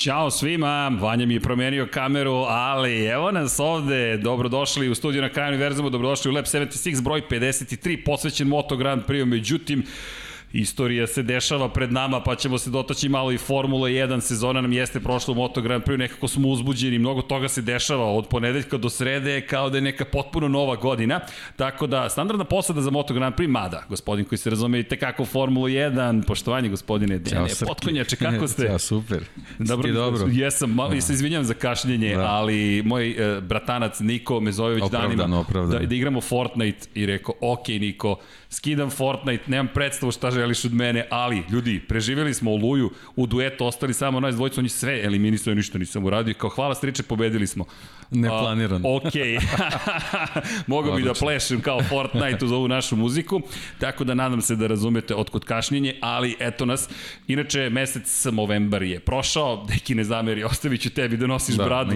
Ćao svima, Vanja mi je promenio kameru, ali evo nas ovde, dobrodošli u studiju na kraju univerzumu, dobrodošli u Lab 76 broj 53, posvećen Moto Grand Prix, međutim, Istorija se dešava pred nama, pa ćemo se dotaći malo i Formula 1, sezona nam jeste prošla u Moto Grand Prix, nekako smo uzbuđeni, mnogo toga se dešava od ponedeljka do srede, kao da je neka potpuno nova godina, tako da standardna posada za Moto Grand Prix, mada, gospodin koji se razume i tekako Formula 1, poštovanje gospodine Dene, potkonjače, kako ste? Ja, super. Dobro, Ti dobro. Jesam, malo, ja se izvinjam za kašljenje, da. ali moj uh, bratanac Niko Mezojević danima, Da, da igramo Fortnite i rekao, ok Niko, skidam Fortnite, nemam predstavu šta želiš od mene, ali, ljudi, preživjeli smo Oluju, u duetu ostali samo nas dvojicu, oni sve eliminisaju, ništa nisam uradio, kao hvala striče, pobedili smo. Neplanirano. Uh, ok, mogao bi da plešem kao Fortnite uz ovu našu muziku, tako da nadam se da razumete otkud kašnjenje, ali eto nas, inače mesec novembar je prošao, deki ne zameri, ostavit ću tebi da nosiš da, bradu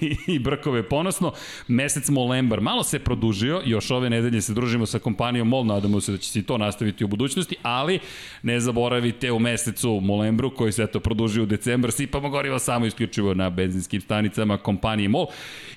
i, i brkove ponosno, mesec Molembar malo se produžio, još ove nedelje se družimo sa kompanijom Molna nadamo se da će se i to nastaviti u budućnosti, ali ne zaboravite u mesecu Molembru koji se eto produžio u decembar, sipamo gorivo samo isključivo na benzinskim stanicama kompanije MOL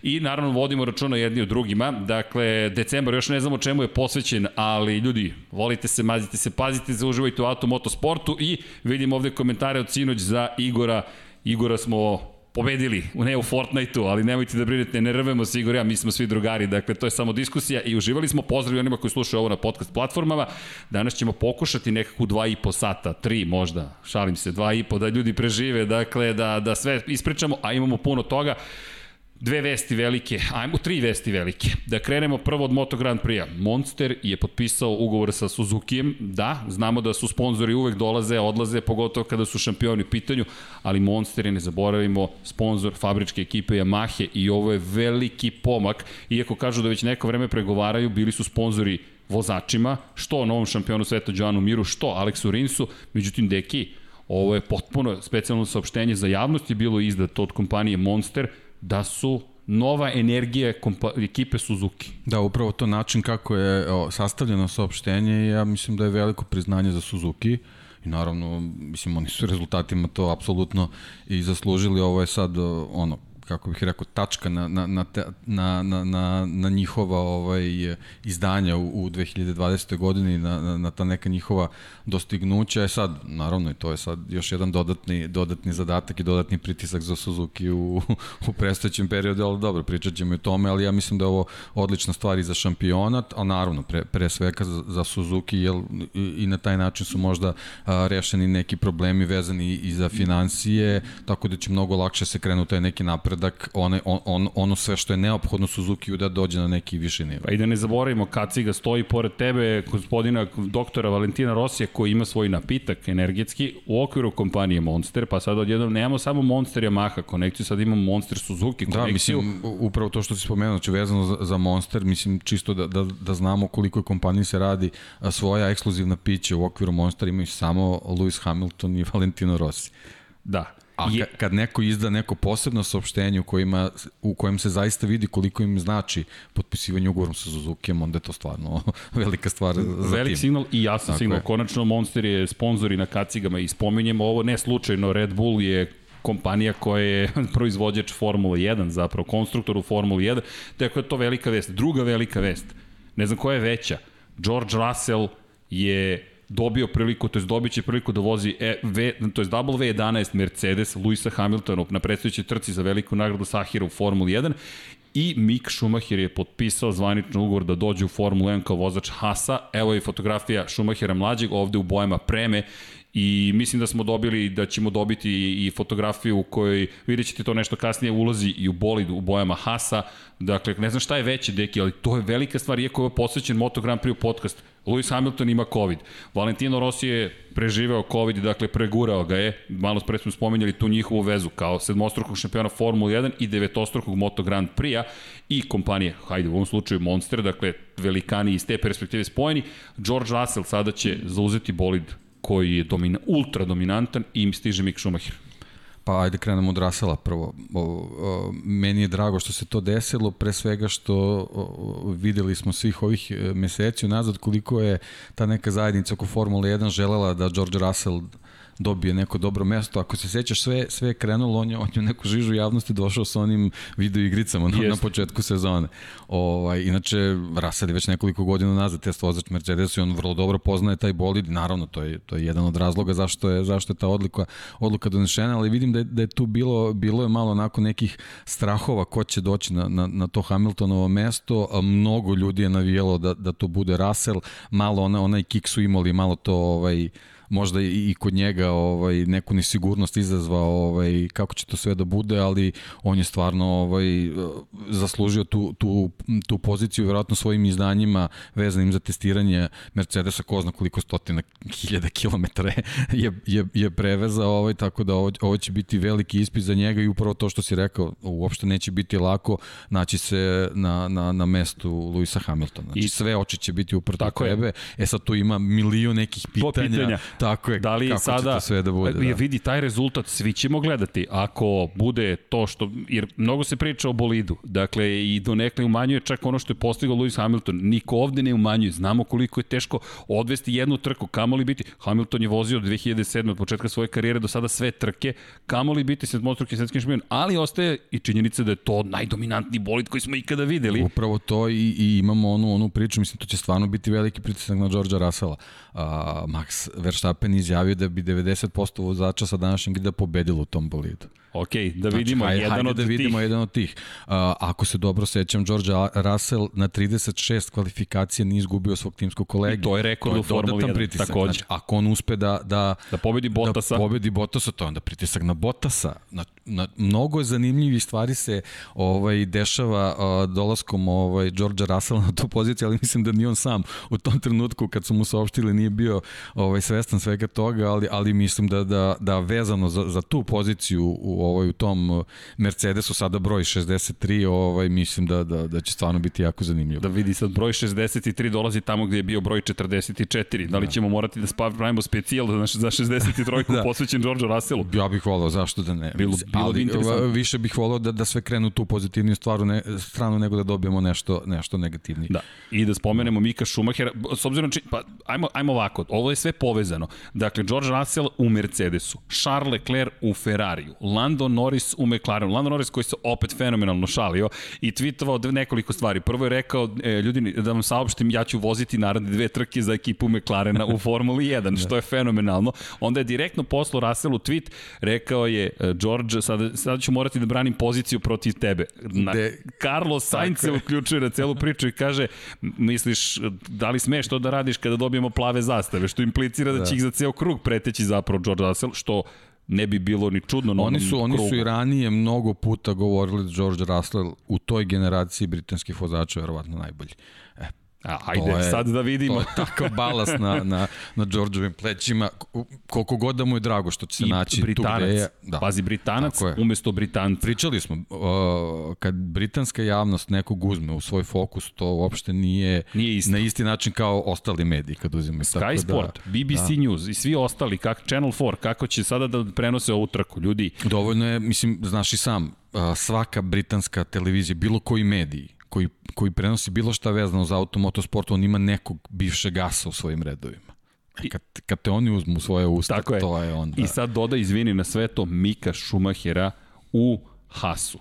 i naravno vodimo računa jedni o drugima, dakle decembar još ne znamo čemu je posvećen, ali ljudi, volite se, mazite se, pazite se, uživajte u automotosportu i vidim ovde komentare od sinoć za Igora. Igora smo pobedili, ne u Fortniteu, ali nemojte da brinete, ne rvemo se Igor ja, mi smo svi drugari, dakle to je samo diskusija i uživali smo, pozdrav onima koji slušaju ovo na podcast platformama, danas ćemo pokušati nekako dva i po sata, tri možda, šalim se, dva i po, da ljudi prežive, dakle da, da sve ispričamo, a imamo puno toga. Dve vesti velike, ajmo tri vesti velike. Da krenemo prvo od Moto Grand Prix-a. Monster je potpisao ugovor sa Suzukijem. Da, znamo da su sponzori uvek dolaze, odlaze, pogotovo kada su šampioni u pitanju, ali Monster je, ne zaboravimo, sponsor fabričke ekipe Yamahe i ovo je veliki pomak. Iako kažu da već neko vreme pregovaraju, bili su sponzori vozačima, što novom šampionu sveta Joanu Miru, što Aleksu Rinsu, međutim Deki, ovo je potpuno specijalno saopštenje za javnost je bilo izdato od kompanije Monster, da su nova energija ekipe Suzuki. Da, upravo to način kako je sastavljeno saopštenje, ja mislim da je veliko priznanje za Suzuki i naravno, mislim, oni su rezultatima to apsolutno i zaslužili, ovo je sad ono, kako bih rekao, tačka na, na, na, na, na, na, na njihova ovaj, izdanja u, u 2020. godini, na, na, na ta neka njihova dostignuća. Je sad, naravno, i to je sad još jedan dodatni, dodatni zadatak i dodatni pritisak za Suzuki u, u predstojećem periodu, ali dobro, pričat ćemo i o tome, ali ja mislim da je ovo odlična stvar i za šampionat, a naravno, pre, pre svega za, za Suzuki, jer i, i na taj način su možda a, rešeni neki problemi vezani i za financije, tako da će mnogo lakše se krenuti taj neki napred napredak, one, on, on, ono sve što je neophodno Suzuki da dođe na neki viši nivo. Pa i da ne zaboravimo, Kaciga stoji pored tebe, gospodina doktora Valentina Rosija, koji ima svoj napitak energetski u okviru kompanije Monster, pa sad odjednom nemamo samo Monster Yamaha konekciju, sad imamo Monster Suzuki da, konekciju. Da, mislim, upravo to što si spomenuo, znači vezano za, za Monster, mislim, čisto da, da, da znamo koliko je kompaniji se radi svoja ekskluzivna pića u okviru Monster imaju samo Lewis Hamilton i Valentino Rossi. Da, A je... kad neko izda neko posebno saopštenje u, kojima, u kojem se zaista vidi koliko im znači potpisivanje ugovorom sa Suzukijem, onda je to stvarno velika stvar za Velik tim. signal i jasan Tako signal. Je. Konačno Monster je sponsori na kacigama i spominjemo ovo ne slučajno, Red Bull je kompanija koja je proizvođač Formula 1, zapravo konstruktor u Formula 1, tako je to velika vest. Druga velika vest, ne znam koja je veća, George Russell je dobio priliku, to je dobit će priliku da vozi e, v, to je W11 Mercedes Luisa Hamiltona na predstojećoj trci za veliku nagradu Sahira u Formuli 1 i Mick Schumacher je potpisao zvanični ugovor da dođe u Formulu 1 kao vozač Hasa. Evo je fotografija Schumachera mlađeg ovde u bojama preme i mislim da smo dobili da ćemo dobiti i fotografiju u kojoj vidjet ćete to nešto kasnije ulazi i u bolid u bojama Hasa. Dakle ne znam šta je veće deki ali to je velika stvar iako je posvećen Moto Grand Prix podcast Lewis Hamilton ima COVID. Valentino Rossi je preživeo COVID, dakle pregurao ga je. Malo pre smo spomenjali tu njihovu vezu kao sedmostrukog šampiona Formula 1 i devetostrukog Moto Grand Prix-a i kompanije, hajde u ovom slučaju Monster, dakle velikani iz te perspektive spojeni. George Russell sada će zauzeti bolid koji je domina, ultra dominantan i stiže Mick Schumacher. Pa ajde krenemo od Rasela prvo. O, o, meni je drago što se to desilo, pre svega što o, videli smo svih ovih e, meseci unazad koliko je ta neka zajednica oko Formule 1 želela da George Russell dobije neko dobro mesto. Ako se sećaš, sve, sve je krenulo, on je, on je u neku žižu javnosti došao sa onim video igricama na, na početku sezone. Ovaj, inače, Russell je već nekoliko godina nazad test vozač Mercedes i on vrlo dobro poznaje taj bolid. Naravno, to je, to je jedan od razloga zašto je, zašto je ta odluka, odluka donešena, ali vidim da je, da je tu bilo, bilo je malo onako nekih strahova ko će doći na, na, na to Hamiltonovo mesto. Mnogo ljudi je navijelo da, da to bude Russell, malo ona, onaj kik su imali, malo to ovaj, možda i kod njega ovaj neku nesigurnost izazvao ovaj kako će to sve da bude, ali on je stvarno ovaj zaslužio tu tu tu poziciju verovatno svojim izdanjima vezanim za testiranje Mercedesa ko zna koliko stotina hiljada kilometara je je je prevezao ovaj tako da ovo, ovo će biti veliki ispit za njega i upravo to što si rekao uopšte neće biti lako naći se na na na mestu Luisa Hamiltona. Znači I, sve oči će biti uprto tebe. Je. E sad tu ima milion nekih pitanja. pitanja Tako je, da li kako sada, će to sve da bude. Da. vidi, taj rezultat svi ćemo gledati. Ako bude to što, jer mnogo se priča o bolidu, dakle i do nekle umanjuje čak ono što je postigao Lewis Hamilton. Niko ovde ne umanjuje, znamo koliko je teško odvesti jednu trku, kamoli biti, Hamilton je vozio od 2007. od početka svoje karijere do sada sve trke, kamoli biti sedmostruki svetski šampion, ali ostaje i činjenica da je to najdominantniji bolid koji smo ikada videli. Upravo to i, i imamo onu, onu priču, mislim, to će stvarno biti veliki pritisak na Georgea Russella. Uh, Max Verstappen Verstappen izjavio da bi 90% vozača sa današnjeg grida pobedilo u tom bolidu. Ok, da znači, vidimo znači, jedan hajde od da vidimo tih. jedan od tih. Uh, ako se dobro sećam, George Russell na 36 kvalifikacija nije izgubio svog timskog kolegu. I to je rekord u Formuli 1, pritisak. takođe. Znači, ako on uspe da, da, da pobedi Bottasa, da pobedi Bottasa, to je onda pritisak na Bottasa. Na, na, mnogo zanimljivih stvari se ovaj dešava uh, dolaskom ovaj George Russell na tu poziciju, ali mislim da ni on sam u tom trenutku kad su mu saopštili nije bio ovaj svestan svega toga, ali ali mislim da da da vezano za, za tu poziciju u ovaj u tom uh, Mercedesu sada broj 63, ovaj mislim da da da će stvarno biti jako zanimljivo. Da vidi sad broj 63 dolazi tamo gde je bio broj 44. Da li da. ćemo morati da spravimo specijal za za 63 da. posvećen George Russellu? Ja bih voleo, zašto da ne? Bilo, bilo ali, bi više bih voleo da da sve krenu tu pozitivniju stvaru ne, stranu nego da dobijemo nešto nešto negativnije. Da. I da spomenemo Mika Schumachera, s obzirom či, pa ajmo ajmo ovako, ovo je sve povezano. Dakle George Russell u Mercedesu, Charles Leclerc u Ferrariju, Lando Norris u McLarenu. Lando Norris koji se opet fenomenalno šalio i tweetovao nekoliko stvari. Prvo je rekao, e, ljudi, da vam saopštim, ja ću voziti naredne dve trke za ekipu McLarena u Formuli 1, što je fenomenalno. Onda je direktno poslo Russellu tweet, rekao je, e, George, sada, sada ću morati da branim poziciju protiv tebe. Na, De, Carlos Sainz se uključuje na celu priču i kaže, misliš, da li smeš to da radiš kada dobijemo plave zastave, što implicira da, da. će ih za ceo krug preteći zapravo George Russell, što ne bi bilo ni čudno na oni su, Oni su i ranije mnogo puta govorili da George Russell u toj generaciji britanskih vozača je verovatno najbolji. A, ajde, je, sad da vidimo. To je takav balas na, na, na Đorđovim plećima, koliko god da mu je drago što će se I naći Britanac, tu gde je. Da. Pazi, Britanac umesto Britanca. Pričali smo, uh, kad britanska javnost nekog uzme u svoj fokus, to uopšte nije, nije isto. na isti način kao ostali mediji kad uzimaju. Sky Tako da- Sport, da, BBC da. News i svi ostali, kak, Channel 4, kako će sada da prenose ovu trku, ljudi. Dovoljno je, mislim, znaš i sam, uh, svaka britanska televizija, bilo koji mediji, koji, koji prenosi bilo šta vezano za automotosport, on ima nekog bivšeg gasa u svojim redovima. E, kad, kad te oni uzmu svoje usta, Tako je. to je onda... I sad doda, izvini na sve to, Mika Šumahera u Hasu.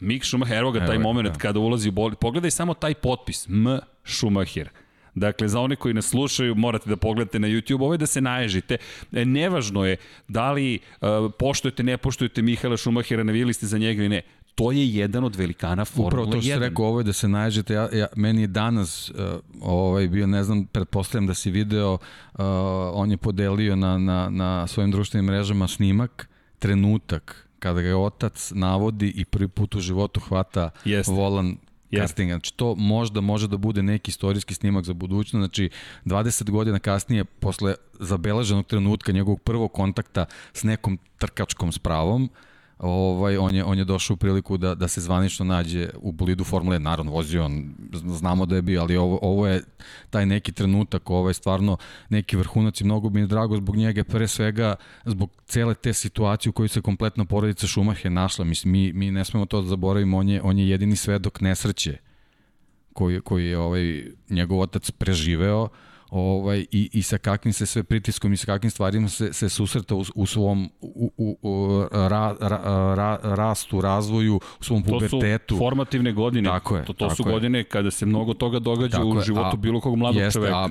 Mik Schumacher, evo ga taj evo moment da. kada ulazi u boli. Pogledaj samo taj potpis, M. Schumacher. Dakle, za one koji nas slušaju, morate da pogledate na YouTube, ovo je da se naježite. E, nevažno je da li uh, poštujete, ne poštujete Mihaela Šumahira, navijeli ste za njega ili ne to je jedan od velikana Formule 1. Upravo to što rekao, ovo je da se naježete, ja, ja, meni je danas, uh, ovaj, bio, ne znam, pretpostavljam da si video, uh, on je podelio na, na, na svojim društvenim mrežama snimak, trenutak, kada ga je otac navodi i prvi put u životu hvata Jeste. volan kartinga. Znači, to možda može da bude neki istorijski snimak za budućnost. Znači, 20 godina kasnije, posle zabeleženog trenutka njegovog prvog kontakta s nekom trkačkom spravom, ovaj, on, je, on je došao u priliku da, da se zvanično nađe u bolidu Formule 1. Naravno, vozio on, znamo da je bio, ali ovo, ovo je taj neki trenutak, ovo je stvarno neki vrhunac i mnogo mi drago zbog njega, pre svega zbog cele te situacije u kojoj se kompletna porodica Šumahe našla. Mislim, mi, mi ne smemo to da zaboravimo, on je, on je jedini svedok nesreće koji, koji je ovaj, njegov otac preživeo ovaj, i, i sa kakvim se sve pritiskom i sa kakvim stvarima se, se susreta u, u svom u, u, u, ra, ra, ra, rastu, razvoju, u svom pubertetu. To su formativne godine. Tako je. To, to tako su je. godine kada se mnogo toga događa tako u životu a, bilo kog mladog jeste, čoveka. A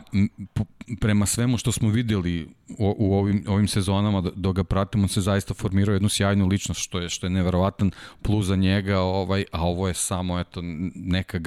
prema svemu što smo videli u, u ovim, ovim sezonama dok ga pratimo, on se zaista formirao jednu sjajnu ličnost, što je, što je neverovatan plus za njega, ovaj, a ovo je samo eto, neka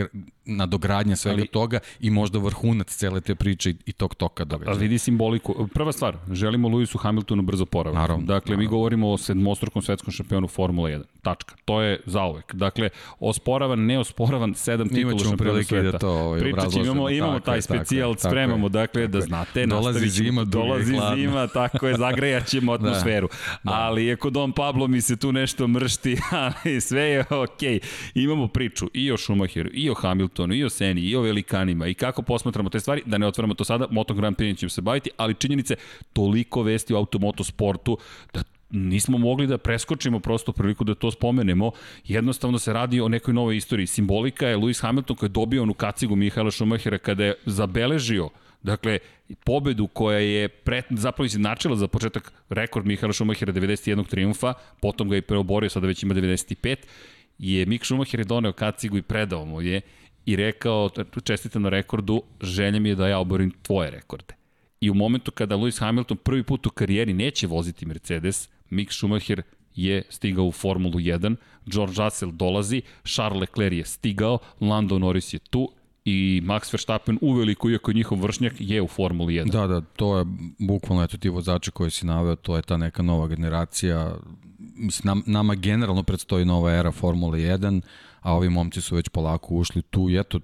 nadogradnja svega Ali, toga i možda vrhunac cele te priče i, i tog toka događa. Ali vidi simboliku. Prva stvar, želimo Lewisu Hamiltonu brzo poravak. Naravno. Dakle, naravno. mi govorimo o sedmostrukom svetskom šampionu Formula 1. Tačka. To je zauvek. Dakle, osporavan, neosporavan, sedam titula šampiona sveta. Da to ovaj, Pričat imamo, imamo taj specijal, spremamo, dakle, da znate. Dolazi zima, dolazi zima, tako je, zagrejaćemo da. atmosferu. da, da. Ali ako Don Pablo mi se tu nešto mršti, ali sve je okej. Okay. Imamo priču i o Schumacheru, i o Hamiltonu, i o Seni, i o velikanima, i kako posmatramo te stvari, da ne otvaramo to sada, Moto Grand Prix ćemo se baviti, ali činjenice, toliko vesti o automoto sportu, da nismo mogli da preskočimo prosto priliku da to spomenemo. Jednostavno se radi o nekoj novoj istoriji. Simbolika je Lewis Hamilton koji je dobio onu kacigu Mihaela Schumachera kada je zabeležio Dakle, pobedu koja je pre, zapravo izjednačila za početak rekord Mihaela Schumachera 91. triumfa, potom ga je preoborio, sada već ima 95, je Mick Schumacher je doneo kacigu i predao mu je i rekao, čestite na rekordu, želja mi je da ja oborim tvoje rekorde. I u momentu kada Lewis Hamilton prvi put u karijeri neće voziti Mercedes, Mick Schumacher je stigao u Formulu 1, George Russell dolazi, Charles Leclerc je stigao, Lando Norris je tu i Max Verstappen uveliko, iako je njihov vršnjak, je u Formuli 1. Da, da, to je bukvalno eto ti vozači koji si naveo, to je ta neka nova generacija. Mislim, nam, nama generalno predstoji nova era Formule 1, a ovi momci su već polako ušli tu i eto,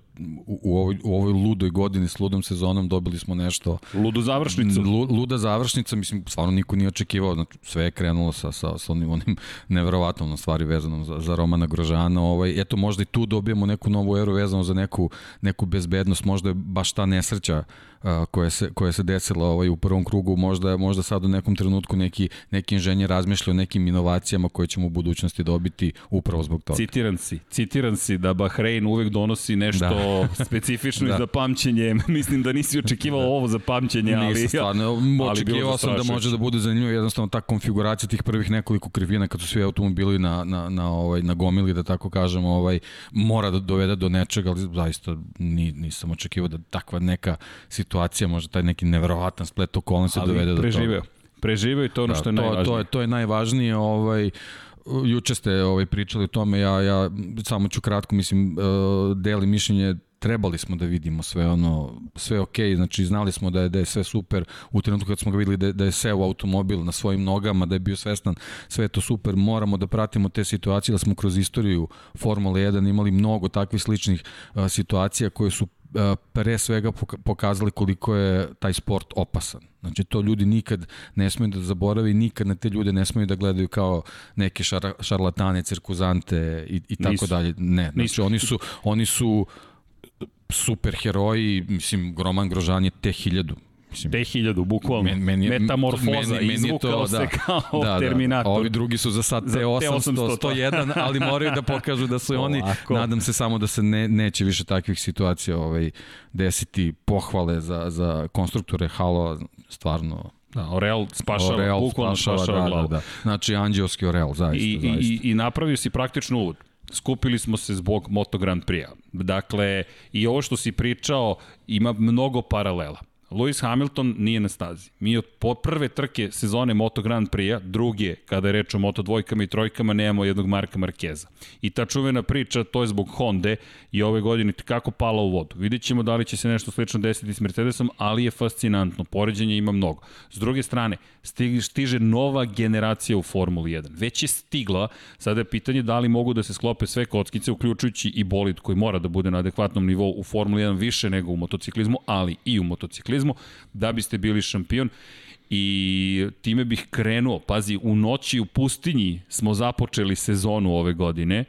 u, u, ovoj, u ovoj ludoj godini s ludom sezonom dobili smo nešto... Ludu završnicu. Lu, luda završnica, mislim, stvarno niko nije očekivao, znači, sve je krenulo sa, sa, sa onim, onim neverovatnom stvari vezanom za, za Romana Grožana. Ovaj, eto, možda i tu dobijemo neku novu eru vezano za neku, neku bezbednost, možda je baš ta nesreća a, koja, se, koja se desila ovaj, u prvom krugu, možda, možda sad u nekom trenutku neki, neki inženjer razmišlja o nekim inovacijama koje ćemo u budućnosti dobiti upravo zbog toga. Citiran si, citiran si da Bahrein uvek donosi nešto da specifično da. za pamćenje. Mislim da nisi očekivao da. ovo za pamćenje, ali... Nisam stvarno, očekivao sam da može da bude zanimljivo, jednostavno ta konfiguracija tih prvih nekoliko krivina kad su svi automobili na, na, na, ovaj, na gomili, da tako kažemo, ovaj, mora da dovede do nečega, ali zaista ni, nisam očekivao da takva neka situacija, može taj neki neverovatan splet okolnosti dovede preživeo. do toga. Preživeo i to ono da, što je to, najvažnije. To je, to je najvažnije, ovaj, juče ste ovaj pričali o tome, ja ja samo ću kratko mislim uh, deli mišljenje trebali smo da vidimo sve ono sve ok, znači znali smo da je da je sve super u trenutku kad smo ga videli da je, da je seo automobil na svojim nogama, da je bio svestan sve to super, moramo da pratimo te situacije, da smo kroz istoriju Formule 1 imali mnogo takvih sličnih uh, situacija koje su pre svega pokazali koliko je taj sport opasan. Znači to ljudi nikad ne smeju da zaborave nikad na te ljude ne smeju da gledaju kao neke šar, šarlatane, cirkuzante i, i tako dalje. Ne, znači Nisu. oni su, oni su super heroji, mislim, Roman Grožan je te hiljadu. Mislim, T1000, bukvalno. Men, meni, Metamorfoza, meni, meni to, da, se kao da, da, Terminator. Ovi drugi su za sad T800, 101, ali moraju da pokažu da su oni. Nadam se samo da se ne, neće više takvih situacija ovaj, desiti pohvale za, za konstruktore Halo, stvarno Da, Orel spašava, Orel bukvalno spašava, spašava da, da, da. Znači, anđelski Orel, zaista. I, zaista. i, I napravio si praktično uvod skupili smo se zbog Moto Grand Prix-a. Dakle, i ovo što si pričao ima mnogo paralela. Lewis Hamilton nije na stazi. Mi od prve trke sezone Moto Grand Prix-a, druge, kada je reč o Moto dvojkama i trojkama, nemamo jednog Marka Markeza. I ta čuvena priča, to je zbog Honda i ove godine kako pala u vodu. Vidjet ćemo da li će se nešto slično desiti s Mercedesom, ali je fascinantno. Poređenje ima mnogo. S druge strane, stiže nova generacija u Formuli 1. Već je stigla, sada je pitanje da li mogu da se sklope sve kockice, uključujući i bolid koji mora da bude na adekvatnom nivou u Formuli 1 više nego u motociklizmu, ali i u motociklizmu, da biste bili šampion. I time bih krenuo, pazi, u noći u pustinji smo započeli sezonu ove godine,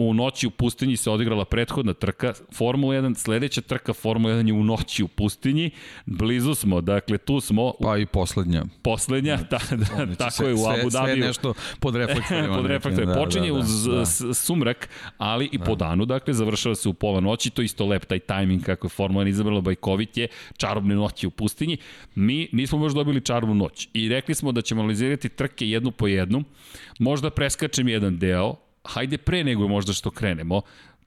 u noći u pustinji se odigrala prethodna trka Formula 1, sledeća trka Formula 1 je u noći u pustinji, blizu smo, dakle tu smo. Pa i poslednja. Poslednja, da, da, da tako je u Abu Dhabi. Sve nešto pod reflektorima. pod reflektorima. Da, Počinje da, da, uz da. sumrak, ali i da. po danu, dakle završava se u pola noći, to isto lep taj tajming kako je Formula 1 izabrala Bajkovit je čarobne noći u pustinji. Mi nismo možda dobili čarobnu noć i rekli smo da ćemo analizirati trke jednu po jednu, možda preskačem jedan deo, hajde pre nego možda što krenemo,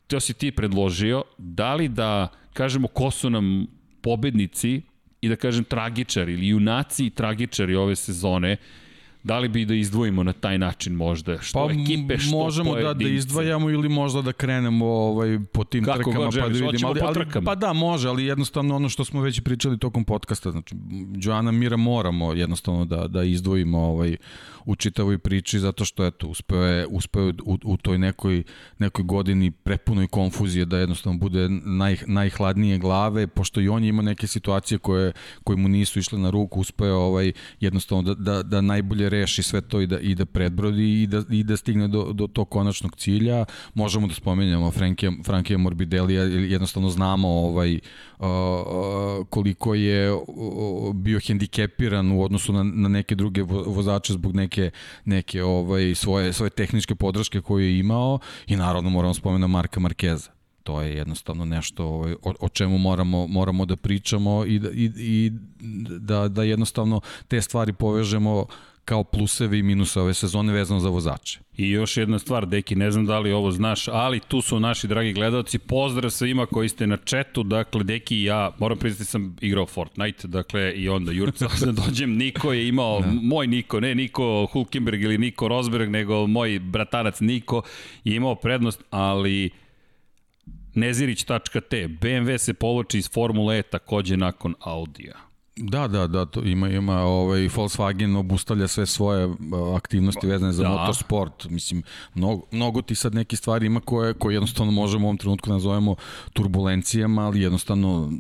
to si ti predložio, da li da kažemo ko su nam pobednici i da kažem tragičari ili junaci i tragičari ove sezone, Da li bi da izdvojimo na taj način možda? Što pa, ekipe, što možemo pojedince? da, da izdvajamo ili možda da krenemo ovaj, po tim Kako trkama pa da vidimo. Ali, ali, pa da, može, ali jednostavno ono što smo već pričali tokom podcasta, znači, Joana Mira moramo jednostavno da, da izdvojimo ovaj, u čitavoj priči zato što eto uspeo je uspeo je u, u toj nekoj nekoj godini prepunoj konfuzije da jednostavno bude naj, najhladnije glave pošto i on ima neke situacije koje koje mu nisu išle na ruku uspeo ovaj jednostavno da, da, da najbolje reši sve to i da i da predbrodi i da i da stigne do do tog konačnog cilja. Možemo da spomenemo Frankija Frankija Morbidelija jednostavno znamo ovaj uh, koliko je bio hendikepiran u odnosu na, na neke druge vozače zbog neke neke, neke ovaj, svoje, svoje tehničke podrške koje je imao. I naravno moramo spomenuti Marka Markeza. To je jednostavno nešto ovaj, o, o čemu moramo, moramo da pričamo i, da, i, i da, da jednostavno te stvari povežemo kao plusevi i minuse ove sezone vezano za vozače. I još jedna stvar, Deki, ne znam da li ovo znaš, ali tu su naši dragi gledalci. Pozdrav svima koji ste na četu. Dakle, Deki i ja, moram priznati sam igrao Fortnite, dakle, i onda Jurca da dođem. Niko je imao, da. moj Niko, ne Niko Hulkenberg ili Niko Rosberg, nego moj bratanac Niko je imao prednost, ali Nezirić.t, BMW se povlači iz Formule E takođe nakon Audija. Da, da, da, to ima ima ovaj Volkswagen obustavlja sve svoje aktivnosti vezane za da. motorsport. Mislim mnogo mnogo ti sad neki stvari ima koje koje jednostavno možemo u ovom trenutku nazovemo turbulencijama, ali jednostavno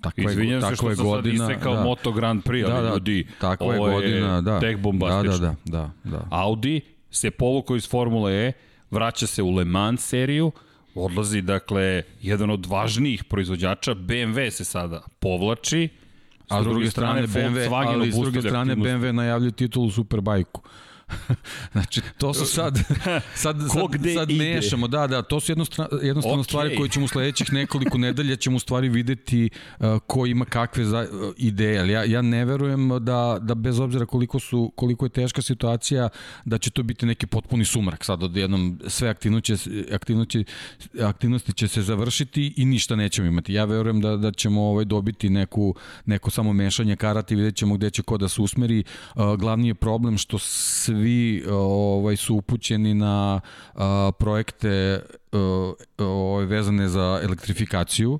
takva je takva je godina. Izvinjam se kao da. Moto Grand Prix, ali da, da, ljudi. Takva je godina, da. Tek bombastično. Da, da, da, da, da. Audi se povukao iz Formule E, vraća se u Le Mans seriju, odlazi dakle jedan od važnijih proizvođača BMW se sada povlači A s druge strane, BMW, ali s druge strane BMW najavljuje titulu Superbajku. znači, to su sad, sad, sad, sad mešamo, da, da, to su jednostavno, jednostavno okay. stvari koje ćemo u sledećih nekoliko nedelja ćemo u stvari videti uh, ko ima kakve za, uh, ideje, ali ja, ja ne verujem da, da bez obzira koliko, su, koliko je teška situacija, da će to biti neki potpuni sumrak sad od jednom sve aktivnosti, aktivnosti, aktivnosti će se završiti i ništa nećemo imati. Ja verujem da, da ćemo ovaj, dobiti neku, neko samo mešanje karata i vidjet ćemo gde će ko da se usmeri. Uh, glavni je problem što svi svi ovaj, su upućeni na a, projekte ovaj, vezane za elektrifikaciju,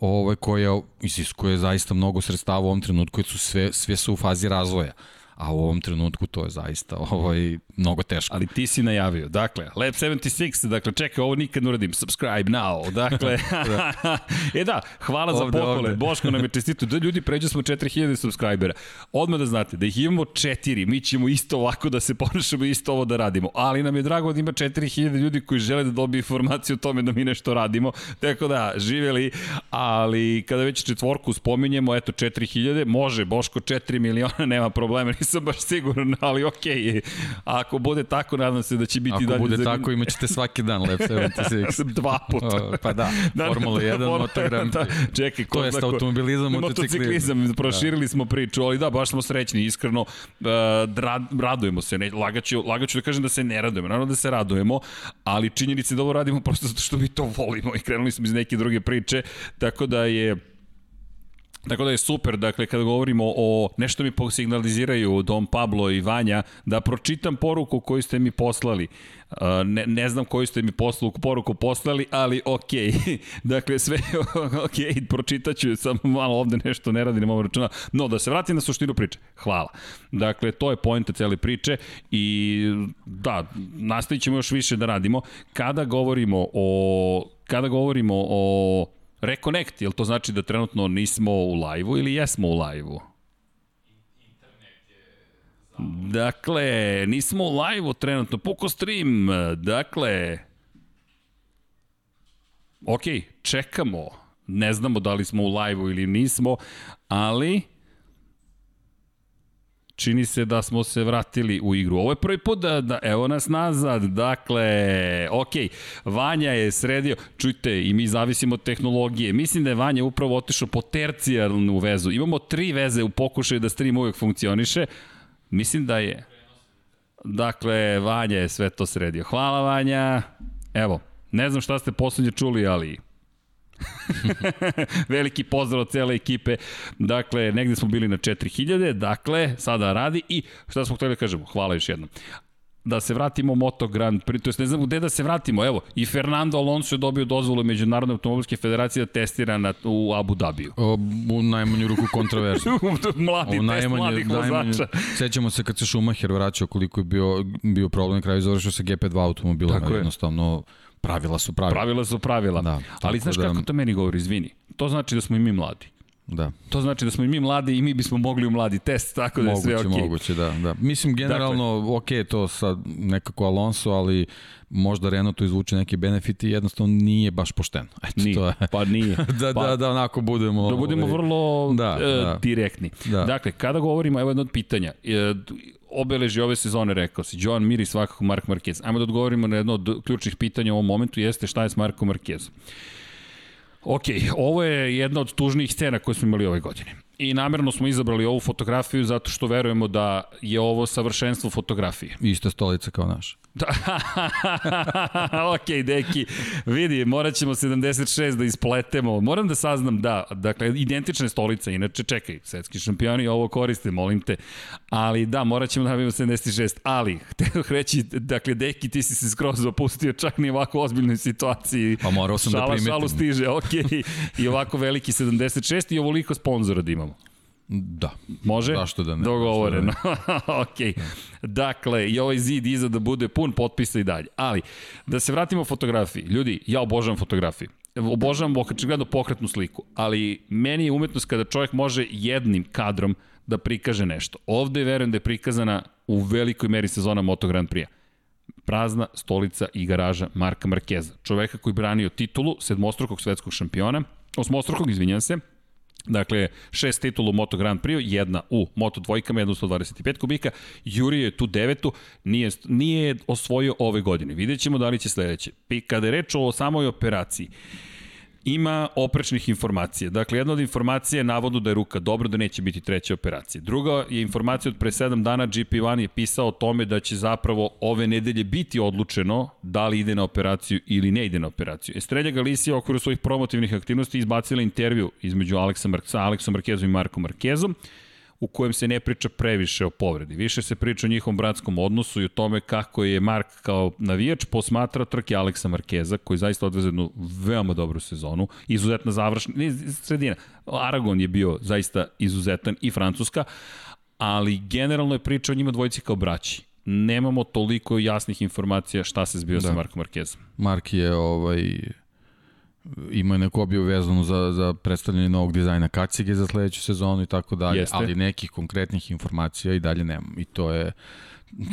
ovaj, koja isiskuje zaista mnogo sredstava u ovom trenutku, jer su sve, sve su u fazi razvoja a u ovom trenutku to je zaista ovaj, mnogo teško. Ali ti si najavio. Dakle, Lab 76, dakle, čekaj, ovo nikad ne uradim. Subscribe now. Dakle, da. e da, hvala ovde, za pohvale. Ovde. Boško nam je čestito. Da ljudi pređu smo 4000 subscribera. Odmah da znate, da ih imamo 4, mi ćemo isto ovako da se ponašamo i isto ovo da radimo. Ali nam je drago da ima 4000 ljudi koji žele da dobiju informaciju o tome da mi nešto radimo. Tako da, živeli. Ali kada već četvorku spominjemo, eto 4000, može, Boško 4 miliona, nema problema, nisam baš siguran, ali okej. Okay. Ako bude tako, nadam se da će biti Ako dalje. Ako bude zanim... tako, imaćete svaki dan Lab 76. Dva puta. pa da, da Formula 1, da, Moto Grand da, čekaj, to je automobilizam, motociklizam. Motociklizam, proširili da. smo priču, ali da, baš smo srećni, iskreno, uh, radujemo se, ne, lagaću, lagaću da kažem da se ne radujemo, naravno da se radujemo, ali činjenice da ovo radimo prosto zato što mi to volimo i krenuli smo iz neke druge priče, tako da je Tako da je super, dakle, kada govorimo o nešto mi signaliziraju Dom Pablo i Vanja, da pročitam poruku koju ste mi poslali. Ne, ne znam koju ste mi poslu, poruku poslali, ali ok. dakle, sve ok, pročitaću, samo malo ovde nešto ne radi, ne mogu računa. No, da se vratim na suštinu priče. Hvala. Dakle, to je pojenta cele priče i da, nastavit ćemo još više da radimo. Kada govorimo o kada govorimo o Reconnect, jel to znači da trenutno nismo u live-u ili jesmo u live-u? Dakle, nismo u live-u trenutno, puko stream, dakle, ok, čekamo, ne znamo da li smo u live-u ili nismo, ali čini se da smo se vratili u igru. Ovo je prvi put da, da evo nas nazad, dakle, ok, Vanja je sredio, čujte, i mi zavisimo od tehnologije. Mislim da je Vanja upravo otišao po tercijalnu vezu. Imamo tri veze u pokušaju da stream uvek funkcioniše. Mislim da je... Dakle, Vanja je sve to sredio. Hvala Vanja. Evo, ne znam šta ste poslednje čuli, ali Veliki pozdrav od cele ekipe. Dakle, negde smo bili na 4000, dakle, sada radi i šta smo hteli da kažemo? Hvala još jednom da se vratimo Moto Grand Prix, to jest ne znam gde da se vratimo, evo, i Fernando Alonso je dobio dozvolu Međunarodne automobilske federacije da testira na, u Abu Dhabiju. O, u najmanju ruku kontroverzno. Mladi test najmanju, mladih vozača. Sećamo se kad se Schumacher vraćao koliko je bio, bio problem, na kraju završio sa GP2 automobilom, jednostavno pravila su pravila. Pravila su pravila. Da, Ali znaš da... kako to meni govori, izvini. To znači da smo i mi mladi. Da. To znači da smo i mi mladi i mi bismo mogli u mladi test, tako da moguće, je sve okej. Okay. Moguće, da, da. Mislim, generalno, dakle, ok, to sad nekako Alonso, ali možda Renault izvuče neke benefiti, jednostavno nije baš pošteno. Eto, nije, to je. pa nije. da, pa, da, da, onako budemo... Da budemo ovaj, vrlo da, e, da. direktni. Da. Dakle, kada govorimo, evo jedno od pitanja, e, obeleži ove sezone, rekao si, Joan Mir i svakako Mark Marquez. Ajmo da odgovorimo na jedno od ključnih pitanja u ovom momentu, jeste šta je s Markom Marquezom. Ok, ovo je jedna od tužnijih scena koje smo imali ove godine. I namerno smo izabrali ovu fotografiju zato što verujemo da je ovo savršenstvo fotografije. Ista stolica kao naša. Da. ok, deki, vidi, morat ćemo 76 da ispletemo. Moram da saznam, da, dakle, identične stolice, inače, čekaj, svetski šampioni ovo koriste, molim te. Ali da, morat ćemo da nabijemo 76, ali, htio reći, dakle, deki, ti si se skroz opustio čak ni ovako ozbiljnoj situaciji. Pa morao sam da šala, da primetim. Šalu stiže, ok, i ovako veliki 76 i ovoliko sponzora da imamo. Da. Može? Zašto da ne? Dogovoreno. Da ok. Dakle, i ovaj zid iza da bude pun potpisa i dalje. Ali, da se vratimo fotografiji. Ljudi, ja obožavam fotografiju. Obožavam očigledno pokretnu sliku, ali meni je umetnost kada čovjek može jednim kadrom da prikaže nešto. Ovde verujem da je prikazana u velikoj meri sezona Moto Grand Prix prazna stolica i garaža Marka Markeza. Čoveka koji branio titulu sedmostrukog svetskog šampiona, osmostrukog, izvinjam se, Dakle, šest titula u Moto Grand Prix, jedna u Moto dvojkama, jedna u 125 kubika. Juri je tu devetu, nije, nije osvojio ove godine. Vidjet ćemo da li će sledeće. Kada je reč o samoj operaciji, ima oprečnih informacija. Dakle, jedna od informacija je navodno da je ruka dobro, da neće biti treća operacija. Druga je informacija od pre 7 dana, GP1 je pisao o tome da će zapravo ove nedelje biti odlučeno da li ide na operaciju ili ne ide na operaciju. Estrelja Galicija u okviru svojih promotivnih aktivnosti izbacila intervju između Aleksa Mar sa Aleksom Markezom i Markom Markezom u kojem se ne priča previše o povredi. Više se priča o njihovom bratskom odnosu i o tome kako je Mark kao navijač posmatra trke Aleksa Markeza, koji zaista odveze jednu veoma dobru sezonu. Izuzetna završna, ne, sredina. Aragon je bio zaista izuzetan i Francuska, ali generalno je priča o njima dvojici kao braći nemamo toliko jasnih informacija šta se zbio da. sa Markom Markezom. Mark je ovaj ima je neku objavu vezanu za, za predstavljanje novog dizajna kacige za sledeću sezonu i tako dalje, Jeste. ali nekih konkretnih informacija i dalje nemam. I to je,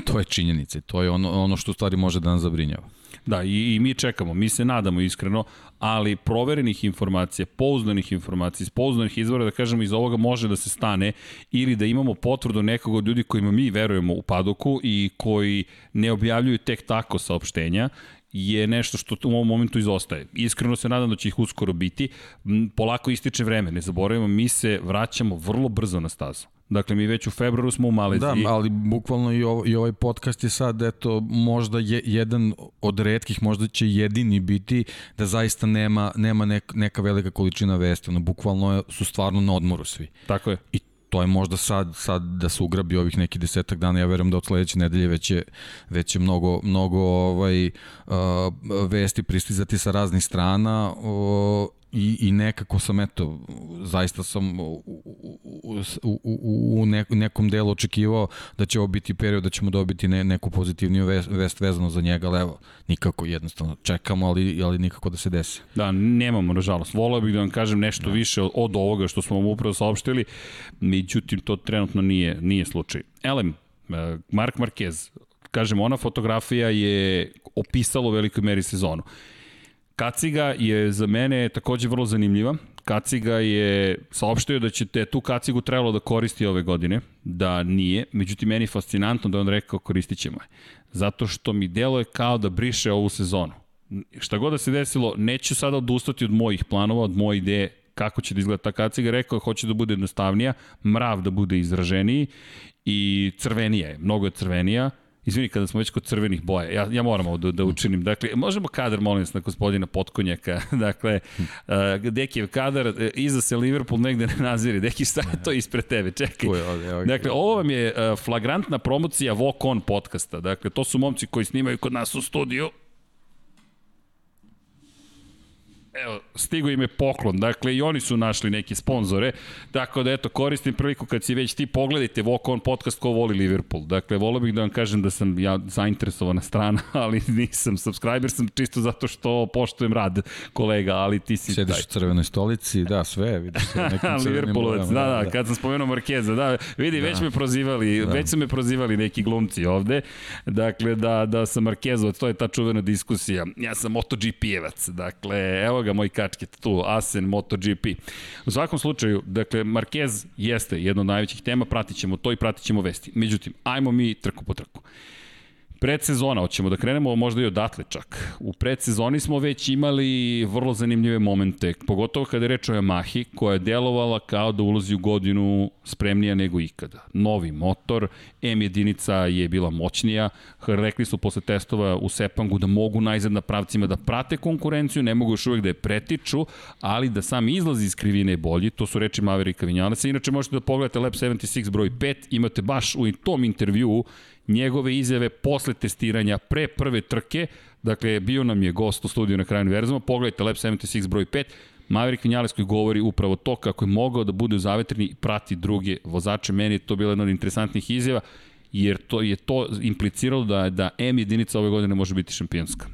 to je činjenica. To je ono, ono što u stvari može da nas zabrinjava. Da, i, i mi čekamo, mi se nadamo iskreno, ali proverenih informacija, pouzdanih informacija, iz pouzdanih izvora, da kažemo, iz ovoga može da se stane ili da imamo potvrdu nekog od ljudi kojima mi verujemo u padoku i koji ne objavljuju tek tako saopštenja je nešto što u ovom momentu izostaje. Iskreno se nadam da će ih uskoro biti. Polako ističe vreme, ne zaboravimo, mi se vraćamo vrlo brzo na stazu. Dakle, mi već u februaru smo u Maleziji. Da, ali bukvalno i, ovo, i ovaj podcast je sad, eto, možda je jedan od redkih, možda će jedini biti da zaista nema, nema nek, neka velika količina vesti. Ono, bukvalno su stvarno na odmoru svi. Tako je. I to je možda sad, sad da se ugrabi ovih neki desetak dana, ja verujem da od sledeće nedelje već je, već je mnogo, mnogo ovaj, uh, vesti pristizati sa raznih strana uh, i, i nekako sam, eto, zaista sam u, u, u, u nekom delu očekivao da će ovo biti period da ćemo dobiti ne, neku pozitivniju vest, vest vezano za njega, ali evo, nikako jednostavno čekamo, ali, ali nikako da se desi. Da, nemamo, nažalost. Volao bih da vam kažem nešto da. više od, od ovoga što smo vam upravo saopštili, međutim, to trenutno nije, nije slučaj. Elem, eh, Mark Marquez, kažem, ona fotografija je opisala u velikoj meri sezonu Kaciga je za mene takođe vrlo zanimljiva. Kaciga je saopštio da će te tu kacigu trebalo da koristi ove godine, da nije. Međutim, meni je fascinantno da on rekao koristit ćemo je. Zato što mi delo je kao da briše ovu sezonu. Šta god da se desilo, neću sada odustati od mojih planova, od moje ideje kako će da izgleda ta kaciga. Rekao je hoće da bude jednostavnija, mrav da bude izraženiji i crvenija je, mnogo je crvenija Izvini, kada smo već kod crvenih boja, ja, ja moram ovo da, da učinim. Dakle, možemo kadar, molim vas, na gospodina Potkonjaka. dakle, uh, Dekijev kadar, uh, iza se Liverpool negde ne naziri. Deki, šta je to ispred tebe? Čekaj. Dakle, ovo vam je uh, flagrantna promocija Walk On podcasta. Dakle, to su momci koji snimaju kod nas u studiju. Evo, stigo im je poklon, dakle i oni su našli neke sponzore, tako da eto, koristim priliku kad si već ti pogledajte Walk On podcast ko voli Liverpool. Dakle, volio bih da vam kažem da sam ja zainteresovana strana, ali nisam, subscriber sam čisto zato što poštujem rad kolega, ali ti si Sediš taj. u crvenoj stolici, da, sve, vidiš se nekim Liverpoolovac, da, da, da, kad sam spomenuo Markeza, da, vidi, da. već me prozivali, da. već su me prozivali neki glumci ovde, dakle, da, da sam Markezovac, to je ta čuvena diskusija. Ja sam MotoGP-evac, dakle, evo ga moj kačket tu, Asen MotoGP. U svakom slučaju, dakle, Marquez jeste jedna od najvećih tema, pratit ćemo to i pratit ćemo vesti. Međutim, ajmo mi trku po trku predsezona, hoćemo da krenemo možda i odatle čak. U predsezoni smo već imali vrlo zanimljive momente, pogotovo kada je reč o Yamahi, koja je delovala kao da ulazi u godinu spremnija nego ikada. Novi motor, M jedinica je bila moćnija, rekli su posle testova u Sepangu da mogu najzad na pravcima da prate konkurenciju, ne mogu još uvek da je pretiču, ali da sam izlaz iz krivine je bolji, to su reči Maverika Vinjanaca. Inače možete da pogledate Lab 76 broj 5, imate baš u tom intervjuu njegove izjave posle testiranja pre prve trke, dakle bio nam je gost u studiju na kraju univerzuma, pogledajte Lab 76 broj 5, Maverick Vinales koji govori upravo to kako je mogao da bude u zavetrni i prati druge vozače. Meni je to bila jedna od interesantnih izjava, jer to je to impliciralo da, da M jedinica ove godine može biti šampionska.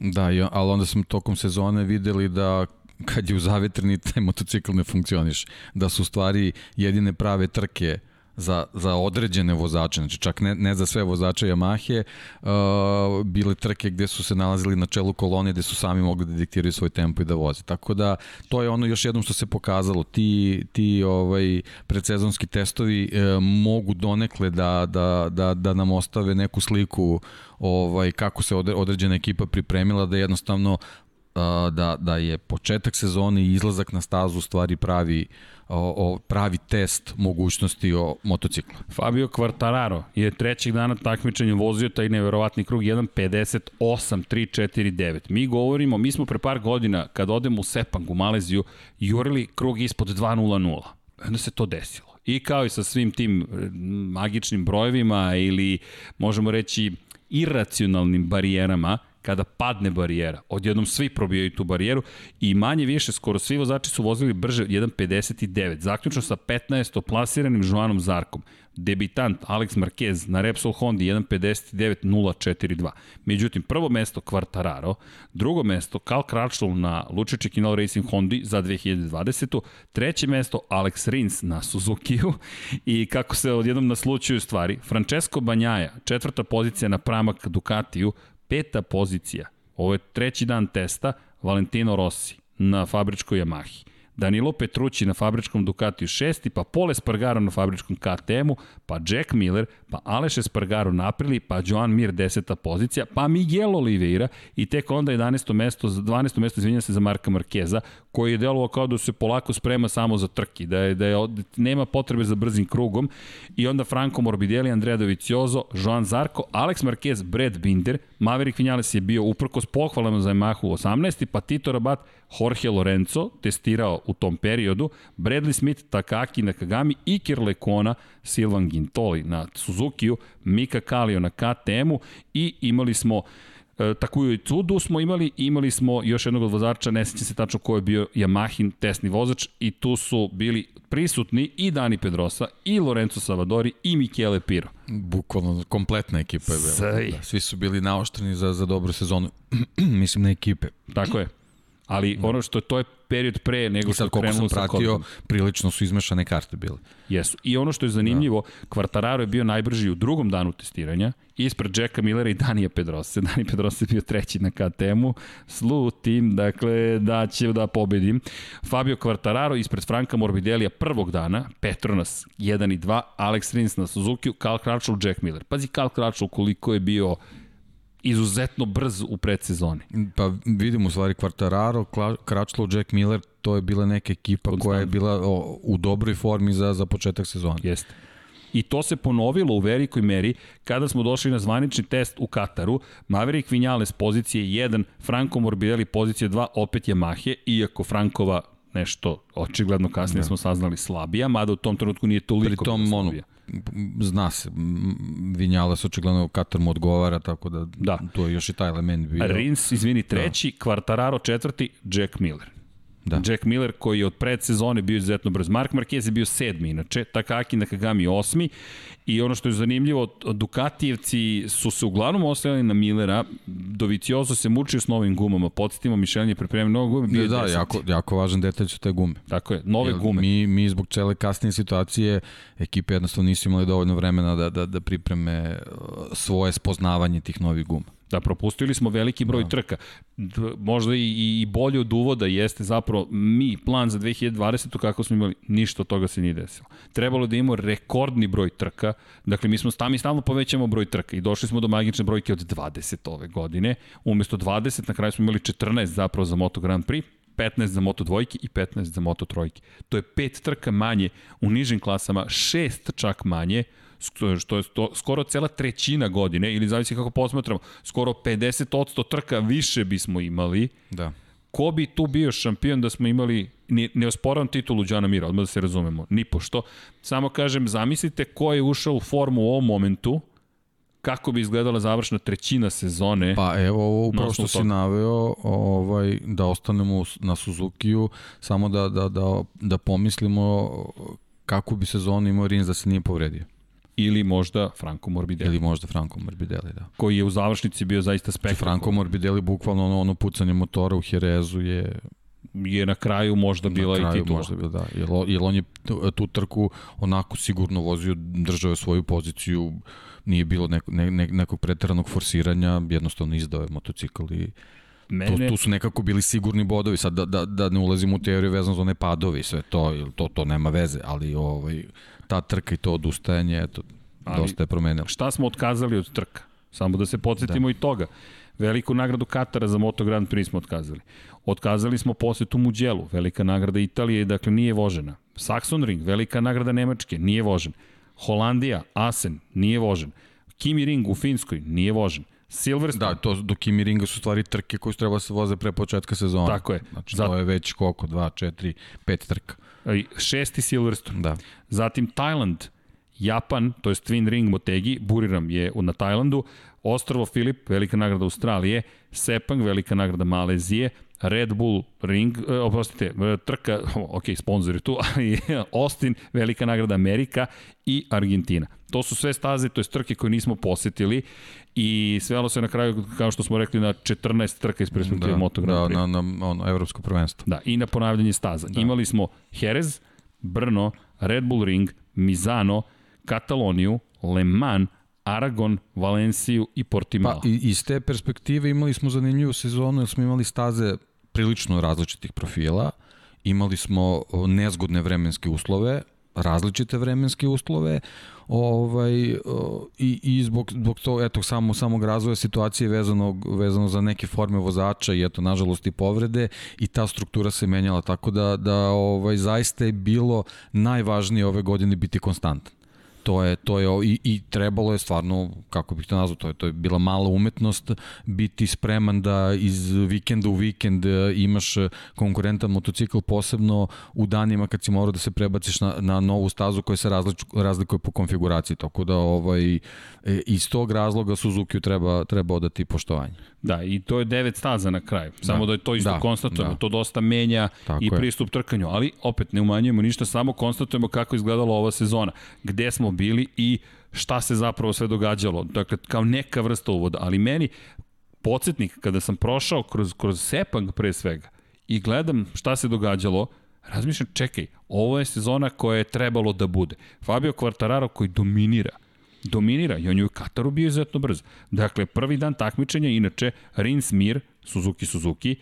Da, ali onda smo tokom sezone videli da kad je u zavetrni taj motocikl ne funkcioniš. Da su stvari jedine prave trke za, za određene vozače, znači čak ne, ne za sve vozače Yamahe, uh, bile trke gde su se nalazili na čelu kolone gde su sami mogli da diktiraju svoj tempo i da voze. Tako da to je ono još jednom što se pokazalo. Ti, ti ovaj, predsezonski testovi uh, mogu donekle da, da, da, da nam ostave neku sliku ovaj kako se određena ekipa pripremila da jednostavno da, da je početak sezone i izlazak na stazu stvari pravi o, o pravi test mogućnosti o motociklu. Fabio Quartararo je trećeg dana takmičenja vozio taj neverovatni krug 1.58.349. Mi govorimo, mi smo pre par godina kad odemo u Sepang u Maleziju jurili krug ispod 2.00. Onda se to desilo. I kao i sa svim tim magičnim brojevima ili možemo reći iracionalnim barijerama, kada padne barijera. Odjednom svi probijaju tu barijeru i manje više skoro svi vozači su vozili brže 1.59, zaključno sa 15. plasiranim Joanom Zarkom. Debitant Alex Marquez na Repsol Honda 1.59.042. Međutim, prvo mesto Quartararo, drugo mesto Cal Crutchlow na Lučiće Kinal Racing Hondi za 2020. Treće mesto Alex Rins na Suzuki-u i kako se odjednom naslučuju stvari, Francesco Banjaja, četvrta pozicija na pramak Ducatiju, Peta pozicija, ovo je treći dan testa, Valentino Rossi na fabričkoj Yamahi. Danilo Petrući na fabričkom Ducatiju šesti, pa Pole Spargaro na fabričkom KTM-u, pa Jack Miller, pa Aleš Espargaro na Aprili, pa Joan Mir deseta pozicija, pa Miguel Oliveira i tek onda 11. mesto, 12. mesto izvinja se za Marka Markeza, koji je delovao kao da se polako sprema samo za trki, da je, da je, nema potrebe za brzim krugom i onda Franco Morbidelli, Andrea Dovizioso, Joan Zarko, Alex Marquez, Brad Binder, Maverick Vinales je bio uprkos pohvalama za Yamahu 18. pa Tito Rabat, Jorge Lorenzo testirao u tom periodu, Bradley Smith, Takaki Nakagami, Iker Lekona, Silvan Gintoli na Suzuki-u, Mika Kalio na KTM-u i imali smo E, tako i Cudu smo imali, imali smo još jednog od vozača, ne sećam se tačno ko je bio Yamahin testni vozač i tu su bili prisutni i Dani Pedrosa, i Lorenzo Savadori, i Michele Piro. Bukvalno kompletna ekipa je bila. Da, svi su bili naoštreni za, za dobru sezonu, mislim na ekipe. Tako je. Ali ono što to je period pre nego što je krenulo sa pratio, prilično su izmešane karte bile. Jesu. I ono što je zanimljivo, da. Kvartararo je bio najbrži u drugom danu testiranja, ispred Jacka Millera i Danija Pedrosa. Dani Pedrosa je bio treći na KTM-u. Slutim, dakle, da će da pobedim. Fabio Kvartararo ispred Franka Morbidelija prvog dana, Petronas 1 i 2, Alex Rins na Suzuki, Karl Crutchlow, Jack Miller. Pazi Karl Crutchlow koliko je bio izuzetno brz u predsezoni. Pa vidimo u stvari Quartararo, Crutchlow, Jack Miller, to je bila neka ekipa Konstant. koja je bila o, u dobroj formi za, za početak sezona. Jeste. I to se ponovilo u velikoj meri kada smo došli na zvanični test u Kataru. Maverick Vinales pozicije 1, Franco Morbidelli pozicije 2, opet Yamahe, iako Frankova nešto očigledno kasnije da. smo saznali slabija, mada u tom trenutku nije toliko Pri tom, slabija. Zna se, Vinjala se očigledno Katar mu odgovara, tako da, da. to je još i taj element bio. Rins, izvini, treći, da. Kvartararo četvrti, Jack Miller. Da. Jack Miller koji je od predsezone bio izuzetno brz. Mark Marquez je bio sedmi, inače, Takaki Nakagami osmi i ono što je zanimljivo, Dukatijevci su se uglavnom ostajali na Millera, Doviciozo se mučio s novim gumama, podsjetimo, Mišelin je pripremio nove gume, bio Da, jako, jako važan detalj su te gume. Tako je, nove Jer gume. Mi, mi zbog cele kasnije situacije, ekipe jednostavno nisu imali dovoljno vremena da, da, da pripreme uh, svoje spoznavanje tih novih guma. Da, propustili smo veliki broj da. trka. Možda i, i bolje od uvoda jeste zapravo mi, plan za 2020. kako smo imali, ništa od toga se nije desilo. Trebalo da imamo rekordni broj trka, dakle mi smo stami stalno povećamo broj trka i došli smo do magične brojke od 20 ove godine. Umesto 20, na kraju smo imali 14 zapravo za Moto Grand Prix, 15 za Moto dvojke i 15 za Moto trojke. To je pet trka manje u nižim klasama, šest čak manje, što je to, skoro cela trećina godine, ili zavisi kako posmatramo, skoro 50% trka više bismo imali. Da. Ko bi tu bio šampion da smo imali, ne, ne osporavam titulu Đana Mira, odmah da se razumemo, ni pošto. Samo kažem, zamislite ko je ušao u formu u ovom momentu, kako bi izgledala završna trećina sezone. Pa evo ovo upravo što si naveo, ovaj, da ostanemo na Suzukiju, samo da, da, da, da pomislimo kako bi sezonu imao Rins da se nije povredio. Ili možda Franco Morbidelli. Ili možda Franco Morbidelli, da. Koji je u završnici bio zaista. Znači, Franco Morbidelli, bukvalno ono, ono pucanje motora u Jerezu je je na kraju možda bila na kraju i titula. možda bila, da. Jer, jer on je tu trku onako sigurno vozio, držao je svoju poziciju, nije bilo neko, ne, ne, nekog preteranog forsiranja, jednostavno izdao je motocikl i Mene... Tu, tu su nekako bili sigurni bodovi, sad da, da, da ne ulazim u teoriju vezano za one padove i sve to, to, to nema veze, ali ovaj, ta trka i to odustajanje, eto, Ali, dosta je promenilo. Šta smo otkazali od trka? Samo da se podsjetimo da. i toga. Veliku nagradu Katara za Moto Grand Prix smo otkazali. Otkazali smo posetu Muđelu, velika nagrada Italije, dakle nije vožena. Saxon Ring, velika nagrada Nemačke, nije vožen. Holandija, Asen, nije vožen. Kimi Ring u Finskoj, nije vožen. Silverstone. Da, to do Kimi Ringa su stvari trke koje su treba da se voze pre početka sezona. Tako je. Znači, Zat... to je već koliko, 2, 4, 5 trka. Šesti Silverstone. Da. Zatim Tajland, Japan, to je Twin Ring Motegi, Buriram je na Tajlandu, Ostrovo Filip, velika nagrada Australije, Sepang, velika nagrada Malezije, Red Bull Ring, e, oprostite, e, trka, ok, sponsor je tu, ali Austin, velika nagrada Amerika i Argentina. To su sve staze, to je trke koje nismo posetili i svelo se na kraju, kao što smo rekli, na 14 trka iz perspektive da, Moto Grand Prix. Da, na, na ono, evropsko prvenstvo. Da, i na ponavljanje staza. Da. Imali smo Jerez, Brno, Red Bull Ring, Mizano, Kataloniju, Le Mans, Aragon, Valenciju i Portimao. Pa iz te perspektive imali smo zanimljivu sezonu jer smo imali staze prilično različitih profila, imali smo nezgodne vremenske uslove, različite vremenske uslove ovaj, i, i zbog, zbog to, eto, samo, samog razvoja situacije vezano, vezano za neke forme vozača i eto, nažalost i povrede i ta struktura se menjala, tako da, da ovaj, zaista je bilo najvažnije ove godine biti konstantan to je to je i, i trebalo je stvarno kako bih to nazvao to je to je bila mala umetnost biti spreman da iz vikenda u vikend e, imaš konkurentan motocikl posebno u danima kad si morao da se prebaciš na, na novu stazu koja se različ, razlikuje po konfiguraciji tako da ovaj e, iz tog razloga Suzuki treba treba odati poštovanje. Da, i to je devet staza na kraju. Samo da, da je to isto da, konstatujemo. Da. To dosta menja Tako i pristup je. trkanju, ali opet ne umanjujemo ništa, samo konstatujemo kako izgledala ova sezona. Gde smo bili i šta se zapravo sve događalo. Dakle, kao neka vrsta uvoda. Ali meni, podsjetnik, kada sam prošao kroz, kroz Sepang pre svega, i gledam šta se događalo, razmišljam, čekaj, ovo je sezona koja je trebalo da bude. Fabio Quartararo koji dominira, dominira i on je u Kataru bio izuzetno brzo. Dakle, prvi dan takmičenja, inače, Rins Mir, Suzuki Suzuki,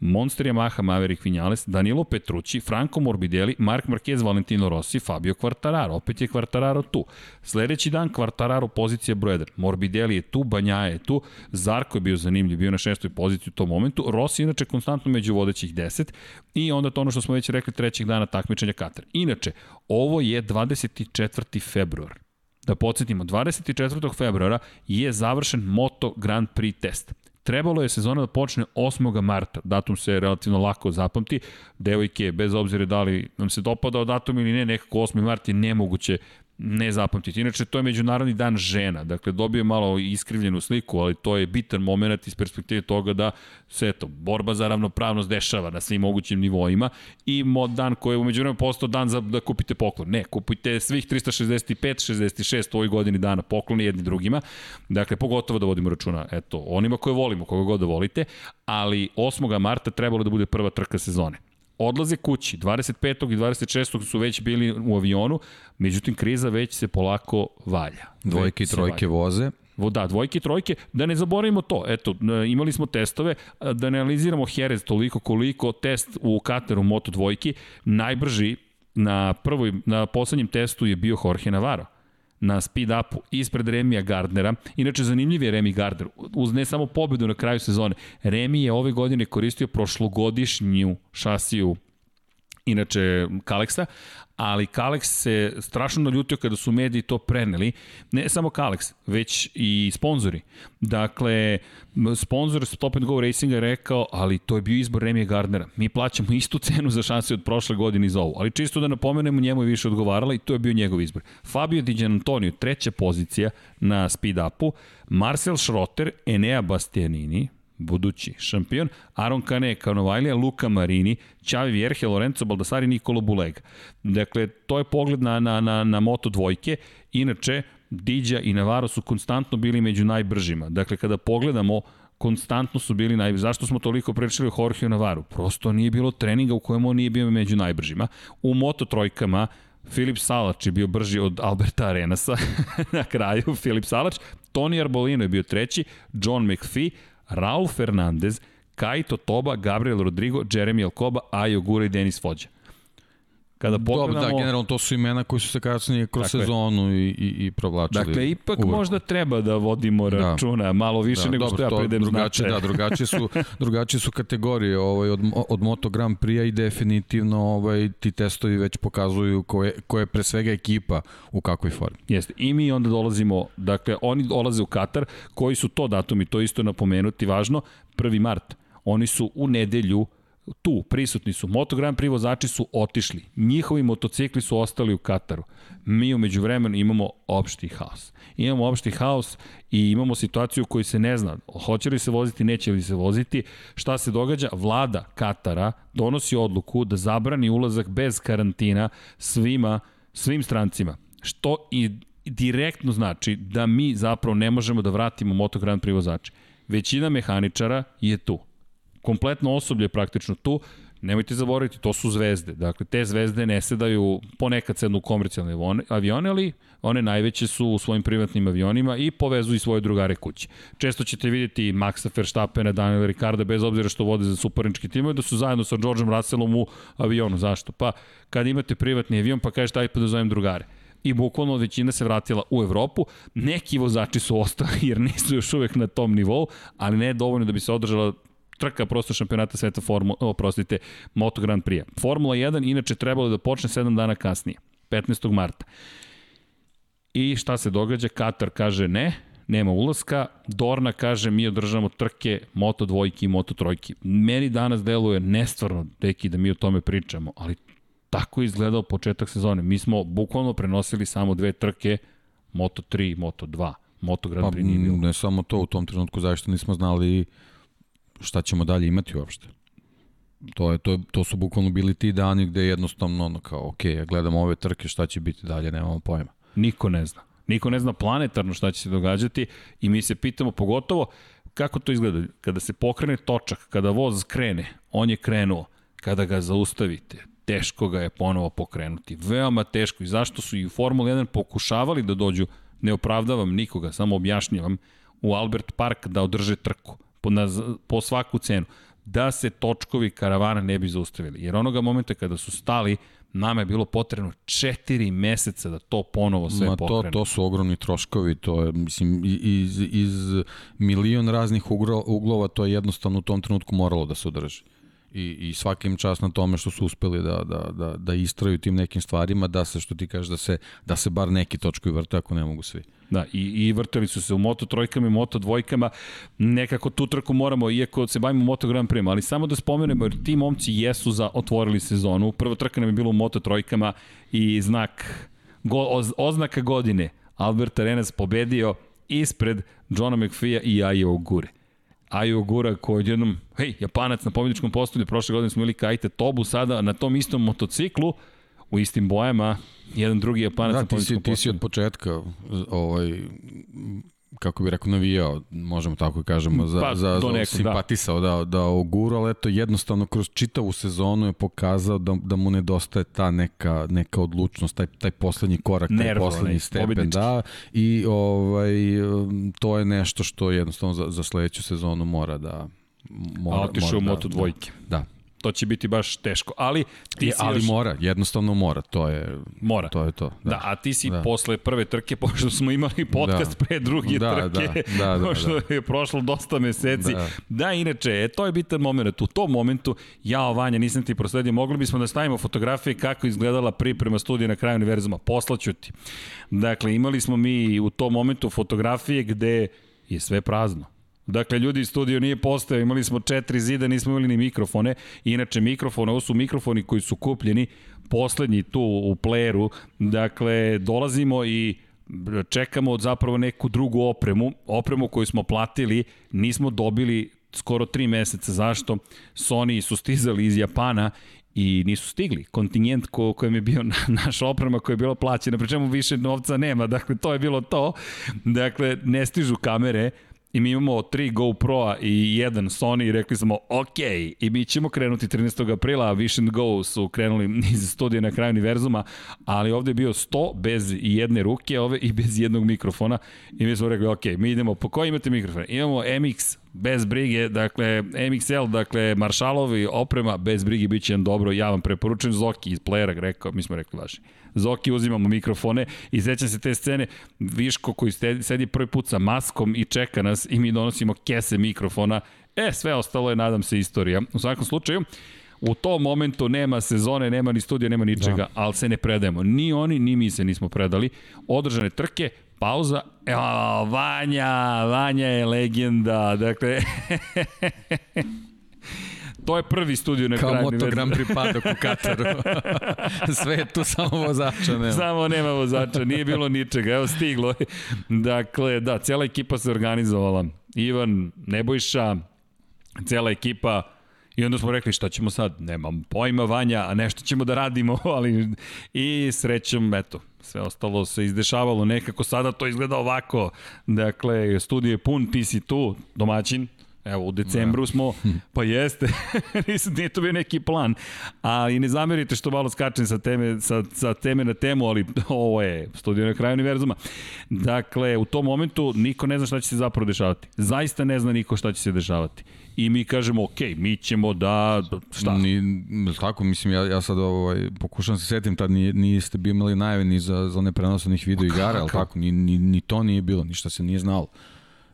Monster Yamaha Maverick Vinales, Danilo Petrucci, Franco Morbidelli, Mark Marquez, Valentino Rossi, Fabio Quartararo. Opet je Quartararo tu. Sledeći dan Quartararo pozicija broj 1. Morbidelli je tu, Banja je tu, Zarko je bio zanimljiv, bio na šestoj poziciji u tom momentu. Rossi inače konstantno među vodećih 10 i onda to ono što smo već rekli trećeg dana takmičenja Katar. Inače, ovo je 24. februar. Da podsjetimo, 24. februara je završen Moto Grand Prix test. Trebalo je sezona da počne 8. marta, datum se relativno lako zapamti, devojke, bez obzira da li nam se dopadao datum ili ne, nekako 8. mart je nemoguće ne zapamtiti. Inače, to je Međunarodni dan žena, dakle, dobio malo iskrivljenu sliku, ali to je bitan moment iz perspektive toga da se, eto, borba za ravnopravnost dešava na svim mogućim nivoima i dan koji je umeđu vremenu postao dan za da kupite poklon. Ne, kupite svih 365, 66 u ovoj godini dana pokloni jedni drugima. Dakle, pogotovo da vodimo računa, eto, onima koje volimo, koga god da volite, ali 8. marta trebalo da bude prva trka sezone odlaze kući. 25. i 26. su već bili u avionu, međutim kriza već se polako valja. Dvojke i trojke voze. Da, dvojke i trojke, da ne zaboravimo to. Eto, imali smo testove, da ne analiziramo Jerez toliko koliko test u Kateru Moto dvojki, najbrži na prvoj, na poslednjem testu je bio Jorge Navarro na speed-upu ispred Remija Gardnera. Inače, zanimljiv je Remi Gardner. Uz ne samo pobedu na kraju sezone, Remi je ove godine koristio prošlogodišnju šasiju inače Kaleksa, ali Kalex se strašno naljutio kada su mediji to preneli. Ne samo Kalex, već i sponzori. Dakle, sponzor Stop and Go Racinga rekao, ali to je bio izbor Remije Gardnera. Mi plaćamo istu cenu za šanse od prošle godine za ovu. Ali čisto da napomenemo, njemu je više odgovarala i to je bio njegov izbor. Fabio Di Antonio, treća pozicija na speed-upu. Marcel Schrotter, Enea Bastianini, budući šampion, Aron Kane, Kanovajlija, Luka Marini, Čavi Vjerhe, Lorenzo Baldassari, Nikolo Bulega. Dakle, to je pogled na, na, na, na moto dvojke. Inače, Diđa i Navarro su konstantno bili među najbržima. Dakle, kada pogledamo konstantno su bili naj... Zašto smo toliko pričali o Jorge Navarro? Prosto nije bilo treninga u kojem on nije bio među najbržima. U moto trojkama Filip Salač je bio brži od Alberta Arenasa na kraju, Filip Salač. Toni Arbolino je bio treći, John McPhee, Raul Fernandez, Kaito Toba, Gabriel Rodrigo, Jeremy Alcoba, Ajo Gura i Denis Fođa. Kada pogledamo... Dobro, da, generalno to su imena koji su se kasnije kroz dakle, sezonu i, i, i provlačili. Dakle, ipak uvrku. možda treba da vodimo da. računa, da. malo više da, nego dobro, što ja predem drugačije, Da, drugačije su, drugačije su kategorije ovaj, od, od Moto Grand Prix i definitivno ovaj, ti testovi već pokazuju koje, koje je pre svega ekipa u kakvoj formi. Jeste, i mi onda dolazimo, dakle, oni dolaze u Katar, koji su to datumi, to isto napomenuti, važno, 1. mart. Oni su u nedelju tu, prisutni su. Moto Grand Prix vozači su otišli. Njihovi motocikli su ostali u Kataru. Mi umeđu vremenu imamo opšti haos. Imamo opšti haos i imamo situaciju u kojoj se ne zna hoće li se voziti, neće li se voziti. Šta se događa? Vlada Katara donosi odluku da zabrani ulazak bez karantina svima, svim strancima. Što i direktno znači da mi zapravo ne možemo da vratimo Moto Grand Prix. Većina mehaničara je tu kompletno osoblje praktično tu, nemojte zaboraviti, to su zvezde. Dakle, te zvezde ne sedaju, ponekad sednu u komercijalne avione, ali one najveće su u svojim privatnim avionima i povezuju svoje drugare kuće. Često ćete vidjeti Maxa Verstappena, Daniela Ricarda, bez obzira što vode za suparnički timove, da su zajedno sa Georgeom Russellom u avionu. Zašto? Pa, kad imate privatni avion, pa kažete, aj pa da zovem drugare i bukvalno većina se vratila u Evropu. Neki vozači su ostali jer nisu još uvek na tom nivou, ali ne dovoljno da bi se održala trka prosto šampionata sveta Formula, oprostite, Moto Grand Prix. Formula 1 inače trebalo da počne 7 dana kasnije, 15. marta. I šta se događa? Katar kaže ne, nema ulaska. Dorna kaže mi održamo trke Moto dvojki i Moto trojki. Meni danas deluje nestvarno, deki, da mi o tome pričamo, ali tako je izgledao početak sezone. Mi smo bukvalno prenosili samo dve trke, Moto 3 Moto 2. Moto Grand Prix pa, nije bilo. Ne samo to, u tom trenutku zašto nismo znali šta ćemo dalje imati uopšte. To, je, to, to su bukvalno bili ti dani gde jednostavno ono kao, ok, ja gledam ove trke, šta će biti dalje, nemamo pojma. Niko ne zna. Niko ne zna planetarno šta će se događati i mi se pitamo pogotovo kako to izgleda? Kada se pokrene točak, kada voz krene, on je krenuo. Kada ga zaustavite, teško ga je ponovo pokrenuti. Veoma teško. I zašto su i u Formula 1 pokušavali da dođu, ne opravdavam nikoga, samo objašnjavam, u Albert Park da održe trku po, na, po svaku cenu da se točkovi karavana ne bi zaustavili. Jer onoga momenta kada su stali, nama je bilo potrebno četiri meseca da to ponovo sve Ma, pokrene. To, to su ogromni troškovi, to je, mislim, iz, iz milion raznih uglova to je jednostavno u tom trenutku moralo da se održi i, i svakim čast na tome što su uspeli da, da, da, da istraju tim nekim stvarima, da se, što ti kažeš, da se, da se bar neki točkovi vrte, ako ne mogu svi. Da, i, i vrtali su se u Moto trojkama i Moto dvojkama, nekako tu trku moramo, iako se bavimo Moto Grand Prix, ali samo da spomenemo, jer ti momci jesu za otvorili sezonu, prva trka nam je bilo u Moto trojkama i znak, go, oz, oznaka godine, Albert Arenas pobedio ispred Johna McPhee i Ajo Gure. Ajo Gura koji odjednom, hej, Japanac na pobjedičkom postolju, prošle godine smo imali Kajte Tobu, sada na tom istom motociklu, u istim bojama, jedan drugi Japanac da, postolju. Da, ti si od početka ovaj, kako bi rekao, navijao, možemo tako da kažemo, za, pa, za, za nekog, simpatisao da. da, da oguru, ali eto, jednostavno kroz čitavu sezonu je pokazao da, da mu nedostaje ta neka, neka odlučnost, taj, taj poslednji korak, Nervo, taj poslednji stepen, pobednički. da, i ovaj, to je nešto što jednostavno za, za sledeću sezonu mora da mora, A otišao u da, moto dvojke. Da, da to će biti baš teško. Ali ti je, ali još... mora, jednostavno mora, to je mora. To je to. Da, da a ti si da. posle prve trke pošto smo imali podcast da. pre druge da, trke, da, da, da, pošto da. je prošlo dosta meseci. Da, da inače, e, to je bitan moment. U tom momentu, ja Vanja, nisam ti prosledio, mogli bismo da stavimo fotografije kako izgledala priprema studija na kraju univerzuma. Poslaću ti. Dakle, imali smo mi u tom momentu fotografije gde je sve prazno Dakle, ljudi studio nije postao, imali smo četiri zida, nismo imali ni mikrofone. Inače, mikrofone, ovo su mikrofoni koji su kupljeni, poslednji tu u playeru. Dakle, dolazimo i čekamo od zapravo neku drugu opremu, opremu koju smo platili, nismo dobili skoro tri meseca. Zašto? Sony su stizali iz Japana i nisu stigli. Kontingent ko, kojem je bio na, naša oprema koja je bila plaćena, pri čemu više novca nema, dakle to je bilo to. Dakle, ne stižu kamere, i mi imamo tri GoPro-a i jedan Sony i rekli smo ok, i mi ćemo krenuti 13. aprila, Vision Go su krenuli iz studija na kraju univerzuma, ali ovde je bio 100 bez jedne ruke ove i bez jednog mikrofona i mi smo rekli ok, mi idemo, po koji imate mikrofon? Imamo MX bez brige, dakle MXL, dakle Maršalovi oprema bez brige biće jedan dobro, ja vam preporučujem Zoki iz playera rekao, mi smo rekli vaši. Zoki uzimamo mikrofone i sećam se te scene Viško koji sedi prvi put sa maskom i čeka nas i mi donosimo kese mikrofona. E, sve ostalo je, nadam se, istorija. U svakom slučaju, U tom momentu nema sezone, nema ni studija, nema ničega, da. ali se ne predajemo. Ni oni, ni mi se nismo predali. Održane trke, pauza. Evo, Vanja, Vanja je legenda. Dakle, To je prvi studio na kraju. Kao Moto Grand Prix padok u Kataru. Sve je tu samo vozača nema. Samo nema vozača, nije bilo ničega. Evo stiglo je. Dakle, da, cela ekipa se organizovala. Ivan, Nebojša, cela ekipa I onda smo rekli šta ćemo sad, nemam pojma Vanja, a nešto ćemo da radimo, ali i srećom, eto, sve ostalo se izdešavalo nekako, sada to izgleda ovako, dakle, studio je pun, ti si tu, domaćin, Evo, u decembru da. smo, pa jeste, nije to bio neki plan. A i ne zamerite što malo skačem sa teme, sa, sa teme na temu, ali ovo je studio na kraju univerzuma. Dakle, u tom momentu niko ne zna šta će se zapravo dešavati. Zaista ne zna niko šta će se dešavati. I mi kažemo, ok, mi ćemo da, šta? Ni, tako, mislim, ja, ja sad ovaj, pokušam se setim, tad nije, niste bi imali najave ni za, za one prenosanih video igara, ali tako, ni, ni, ni to nije bilo, ništa se nije znalo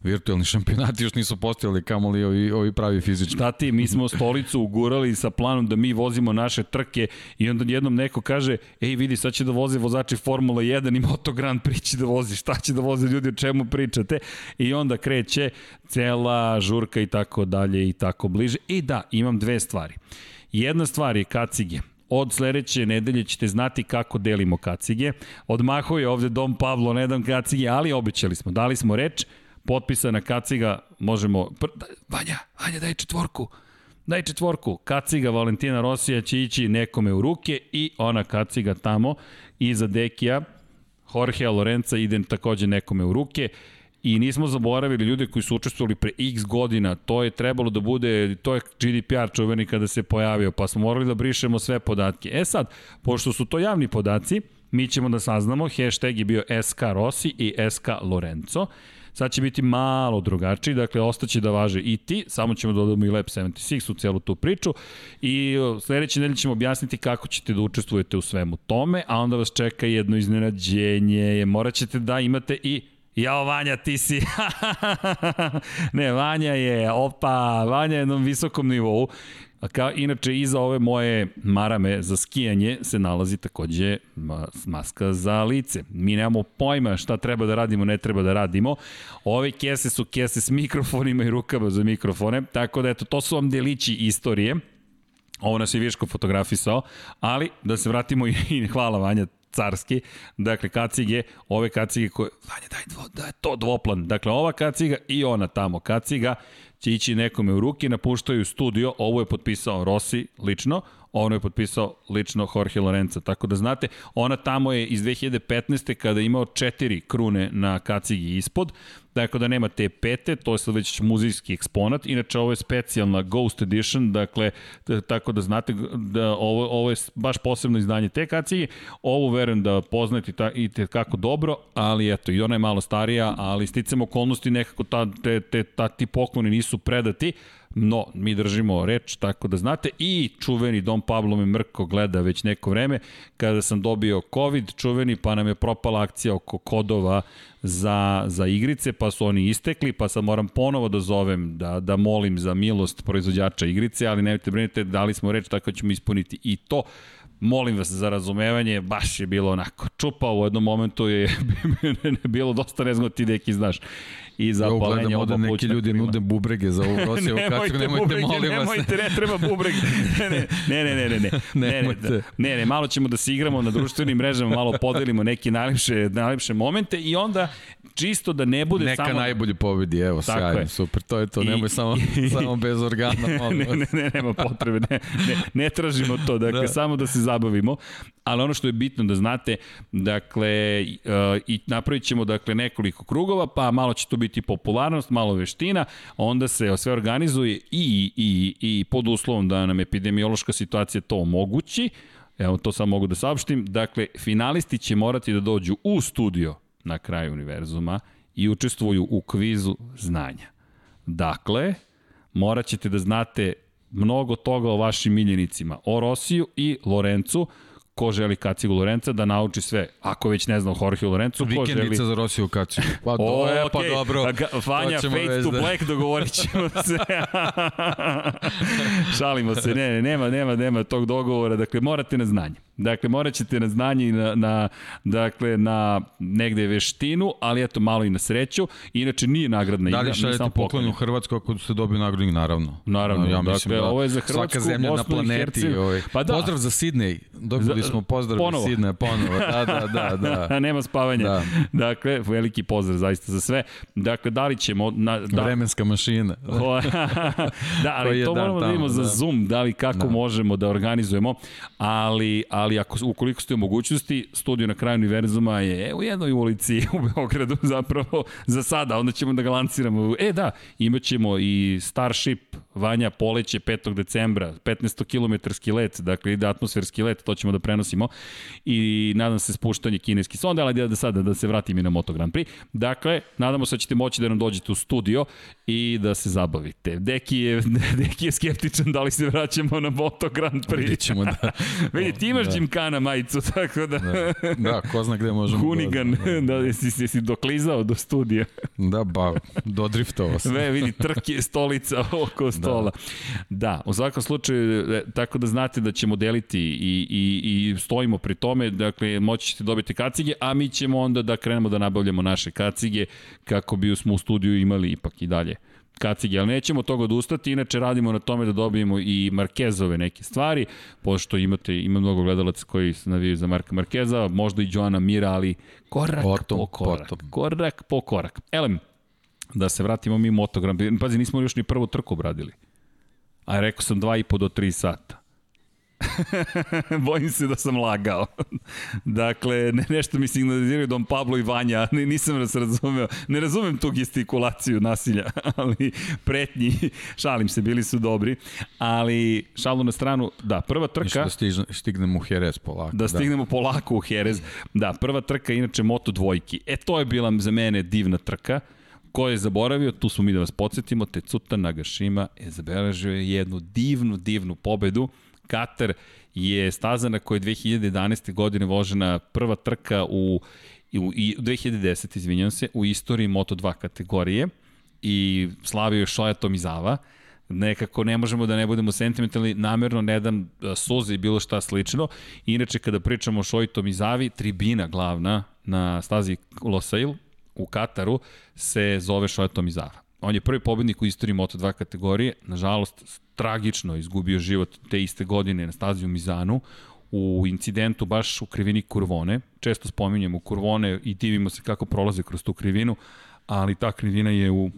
virtualni šampionati još nisu postojali, kamoli ovi, ovi pravi fizički. Šta ti, mi smo stolicu ugurali sa planom da mi vozimo naše trke i onda jednom neko kaže, ej vidi, sad će da voze vozači Formula 1 i Moto Grand Prix će da vozi, šta će da voze ljudi, o čemu pričate? I onda kreće cela žurka i tako dalje i tako bliže. I da, imam dve stvari. Jedna stvar je kacige. Od sledeće nedelje ćete znati kako delimo kacige. Odmaho je ovde Dom Pavlo, ne dam kacige, ali obećali smo, dali smo reč, potpisana kaciga, možemo... Pr, da, Vanja, Vanja, daj četvorku. Daj četvorku. Kaciga Valentina Rosija će ići nekome u ruke i ona kaciga tamo iza Dekija, Jorge Lorenza ide takođe nekome u ruke i nismo zaboravili ljude koji su učestvovali pre x godina, to je trebalo da bude, to je GDPR čuveni kada se pojavio, pa smo morali da brišemo sve podatke. E sad, pošto su to javni podaci, mi ćemo da saznamo, hashtag je bio SK Rossi i SK Lorenzo, Sad će biti malo drugačiji, dakle ostaće da važe i ti, samo ćemo da dodamo i Lab 76 u celu tu priču i sledeće nedelje ćemo objasniti kako ćete da učestvujete u svemu tome, a onda vas čeka jedno iznenađenje, morat ćete da imate i Jao, Vanja, ti si... ne, Vanja je, opa, Vanja je na visokom nivou. A kao, inače, iza ove moje marame za skijanje se nalazi takođe maska za lice. Mi nemamo pojma šta treba da radimo, ne treba da radimo. Ove kese su kese s mikrofonima i rukama za mikrofone, tako da eto, to su vam delići istorije. Ovo nas je Viško fotografisao, ali da se vratimo i hvala Vanja, carski, dakle kacige, ove kacige koje, Vanja daj dvo, da je to dvoplan, dakle ova kaciga i ona tamo kaciga će ići nekome u ruke, napuštaju studio, ovo je potpisao Rossi lično, ono je potpisao lično Jorge Lorenza, tako da znate, ona tamo je iz 2015. kada je imao četiri krune na kacigi ispod, Tako da nema te pete, to je sad već muzejski eksponat. Inače, ovo je specijalna Ghost Edition, dakle, tako da znate da ovo, ovo je baš posebno izdanje te kacige. Ovo verujem da poznate ta, i te kako dobro, ali eto, i ona je malo starija, ali sticam okolnosti nekako ta, te, te, ta, ti pokloni nisu predati. No, mi držimo reč, tako da znate. I čuveni Dom Pablo me mrko gleda već neko vreme. Kada sam dobio COVID, čuveni, pa nam je propala akcija oko kodova za, za igrice, pa su oni istekli, pa sad moram ponovo da zovem, da, da molim za milost proizvođača igrice, ali nemojte brinite, dali smo reč, tako ćemo ispuniti i to. Molim vas za razumevanje, baš je bilo onako čupa u jednom momentu je bilo dosta nezgodno ti neki znaš i zapaljenje oba da neki ljudi nude bubrege za ovu Rosiju nemojte, nemojte bubrege, molim vas. Nemojte, ne treba bubrege. Ne, ne, ne, ne, ne, ne. Ne, ne, ne, ne, malo ćemo da se igramo na društvenim mrežama, malo podelimo neke najlepše, najlepše momente i onda čisto da ne bude Neka samo... Neka najbolji pobedi, evo, Tako sjajno, je. super, to je to, nemoj I, samo, i, samo bez organa. ne, ne, ne, nema potrebe, ne, ne, ne tražimo to, dakle, da. samo da se zabavimo, ali ono što je bitno da znate, dakle, i napravit ćemo, dakle, nekoliko krugova, pa malo će to biti popularnost, malo veština, onda se sve organizuje i, i, i pod uslovom da nam epidemiološka situacija to omogući, Evo, to sam mogu da saopštim. Dakle, finalisti će morati da dođu u studio na kraju univerzuma i učestvuju u kvizu znanja. Dakle, morat ćete da znate mnogo toga o vašim miljenicima, o Rosiju i Lorencu, ko želi Kacigu Lorenca da nauči sve. Ako već ne znam Jorge Lorencu, ko želi... Vikendica za Rosiju Kacigu. Pa, do, o, je, pa dobro. Fanja, Fate to Black, dogovorit ćemo se. Šalimo se, ne, ne, nema, nema, nema tog dogovora. Dakle, morate na znanje. Dakle, morat ćete na znanje i na, na, dakle, na negde veštinu, ali eto, malo i na sreću. Inače, nije nagradna igra. Da li šaljete poklon u Hrvatsku ako ste dobili nagradnik, naravno. Naravno, ja mislim dakle, da ovo je za Hrvatsku, svaka zemlja na planeti. Ovaj. Pa da. Pozdrav za Sidney. Dobili smo pozdrav ponovo. iz Sidneja ponovo. Da, da, da. da. Nema spavanja. Da. Dakle, veliki pozdrav zaista za sve. Dakle, da li ćemo... Na, da, Vremenska mašina. da, ali to moramo da vidimo za da. Zoom, da li kako da. možemo da organizujemo, ali, ali ali ako, ukoliko ste u mogućnosti, studio na kraju univerzuma je u jednoj ulici u Beogradu zapravo za sada, onda ćemo da ga lanciramo. E da, imaćemo i Starship Vanja Poleće 5. decembra, 15 km let, dakle ide atmosferski let, to ćemo da prenosimo i nadam se spuštanje kineski sonde, ali da sada da se vratim i na Moto Grand Prix. Dakle, nadamo se da ćete moći da nam dođete u studio i da se zabavite. Deki je, Deki je skeptičan da li se vraćamo na Moto Grand Prix. Vidjet ćemo da. Vidi, ti imaš da. Jimkana majicu, tako da... Da, da ko zna gde možemo... Hunigan, da, da, jesi, jesi doklizao do studija. Da, ba, dodriftovao sam. Ve, vidi, trke stolica oko stola. Da. Da, u svakom slučaju, e, tako da znate da ćemo deliti i, i, i stojimo pri tome, dakle, moći ćete dobiti kacige, a mi ćemo onda da krenemo da nabavljamo naše kacige kako bi smo u studiju imali ipak i dalje kacige, ali nećemo toga odustati, inače radimo na tome da dobijemo i Markezove neke stvari, pošto imate, ima mnogo gledalaca koji navijaju za Marka Markeza, možda i Joana Mira, ali korak potom, po korak, potom. korak po korak. Elem, da se vratimo mi motogram, pazi, nismo još ni prvu trku obradili. A rekao sam 2,5 do 3 sata. Bojim se da sam lagao. dakle, ne, nešto mi signaliziraju Don Pablo i Vanja, ne, nisam nas razumeo. Ne razumem tu gestikulaciju nasilja, ali pretnji, šalim se, bili su dobri. Ali, šalu na stranu, da, prva trka... Mišljamo da stižno, stignemo u Jerez polako. Da, da. stignemo da. polako u Jerez. Da, prva trka, inače, Moto dvojki. E, to je bila za mene divna trka. Ko je zaboravio, tu smo mi da vas podsjetimo, Tecuta Nagashima je zabeležio jednu divnu, divnu pobedu. Katar je staza na kojoj 2011. godine vožena prva trka u, u, i 2010. izvinjam se, u istoriji Moto2 kategorije i slavio je Shoya Tomizawa nekako ne možemo da ne budemo sentimentalni, namerno ne dam suze i bilo šta slično. Inače, kada pričamo o Shoji Tomizavi, tribina glavna na stazi Losail, u Kataru se zove Shoya Tomizawa. On je prvi pobednik u istoriji Moto2 kategorije, nažalost tragično izgubio život te iste godine na stazi u Mizanu, u incidentu baš u krivini Kurvone. Često spominjemo Kurvone i divimo se kako prolaze kroz tu krivinu, ali ta krivina je u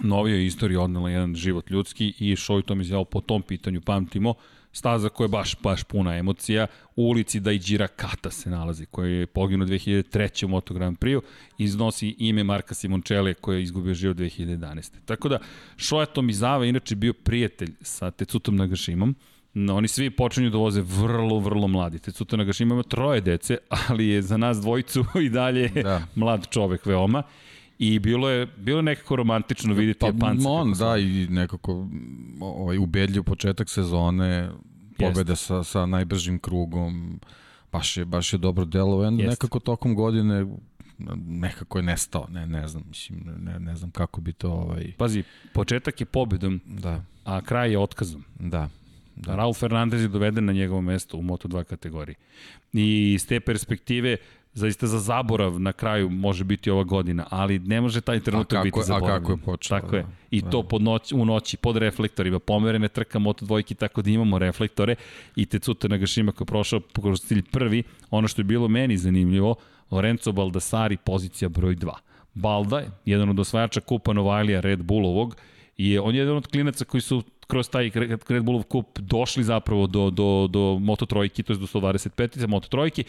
novijoj istoriji odnala jedan život ljudski i Shoei Tomizawa po tom pitanju pamtimo staza koja je baš, baš puna emocija. U ulici Daijira Kata se nalazi, koja je poginuo 2003. u Moto Grand Prix, iznosi ime Marka Simončele koja je izgubio život 2011. Tako da, Shoya Tomizawa inače bio prijatelj sa Tecutom Nagashimom, No, oni svi počinju da voze vrlo, vrlo mladi. Tecuta Nagashima ima troje dece, ali je za nas dvojicu i dalje da. mlad čovek veoma. I bilo je bilo je nekako romantično videti pa, Japanca. On, da, i nekako ovaj, ubedljiv početak sezone, pobeda sa, sa najbržim krugom, baš je, baš je dobro delo. Jest. Nekako tokom godine nekako je nestao, ne, ne znam, mislim, ne, ne znam kako bi to... Ovaj... Pazi, početak je pobedom, da. a kraj je otkazom. Da. Da. Raul Fernandez je doveden na njegovo mesto u Moto2 kategoriji. I iz te perspektive zaista za zaborav na kraju može biti ova godina, ali ne može taj trenutak biti zaboravljen. A kako je počelo. Tako da, je. I da. to pod noć, u noći, pod reflektorima, pomerene trka Moto dvojki, tako da imamo reflektore i Tecuta Nagashima koji je prošao kroz cilj prvi, ono što je bilo meni zanimljivo, Lorenzo Baldassari, pozicija broj 2. Balda je jedan od osvajača kupa Novajlija Red Bullovog, i je, on je jedan od klinaca koji su kroz taj Red Bullov kup došli zapravo do, do, do Moto trojki, to je do 125 Moto trojki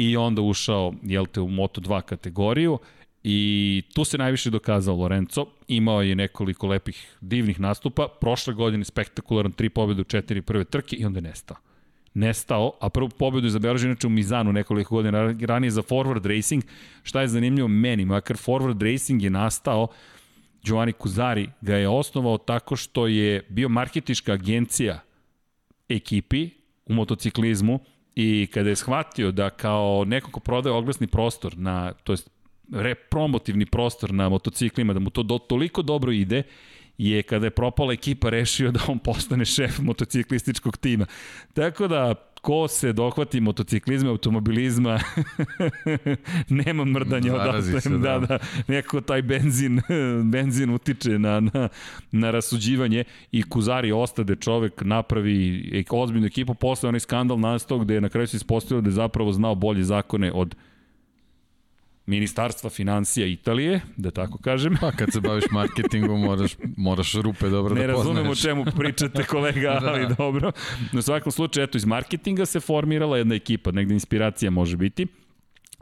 i onda ušao jel te, u Moto2 kategoriju i tu se najviše dokazao Lorenzo, imao je nekoliko lepih divnih nastupa, prošle godine spektakularan tri pobjede u četiri prve trke i onda je nestao. Nestao, a prvu pobedu je zabeležio inače u Mizanu nekoliko godina ranije za Forward Racing. Šta je zanimljivo meni, makar Forward Racing je nastao Giovanni Kuzari ga je osnovao tako što je bio marketička agencija ekipi u motociklizmu I kada je shvatio da kao neko ko prodaje oglasni prostor na, to jest re, promotivni prostor na motociklima, da mu to do, toliko dobro ide, je kada je propala ekipa rešio da on postane šef motociklističkog tima. Tako da ko se dohvati motociklizma, automobilizma, nema mrdanja odatle. Da, da, da, nekako taj benzin, benzin utiče na, na, na rasuđivanje i Kuzari ostade čovek, napravi ozbiljnu ekipu, posle onaj skandal nastao gde je na kraju se ispostavio da je zapravo znao bolje zakone od Ministarstva financija Italije, da tako kažem. Pa kad se baviš marketingom moraš, moraš rupe dobro ne da poznaješ. Ne razumem o čemu pričate kolega, da. ali dobro. Na svakom slučaju, eto, iz marketinga se formirala jedna ekipa, negde inspiracija može biti.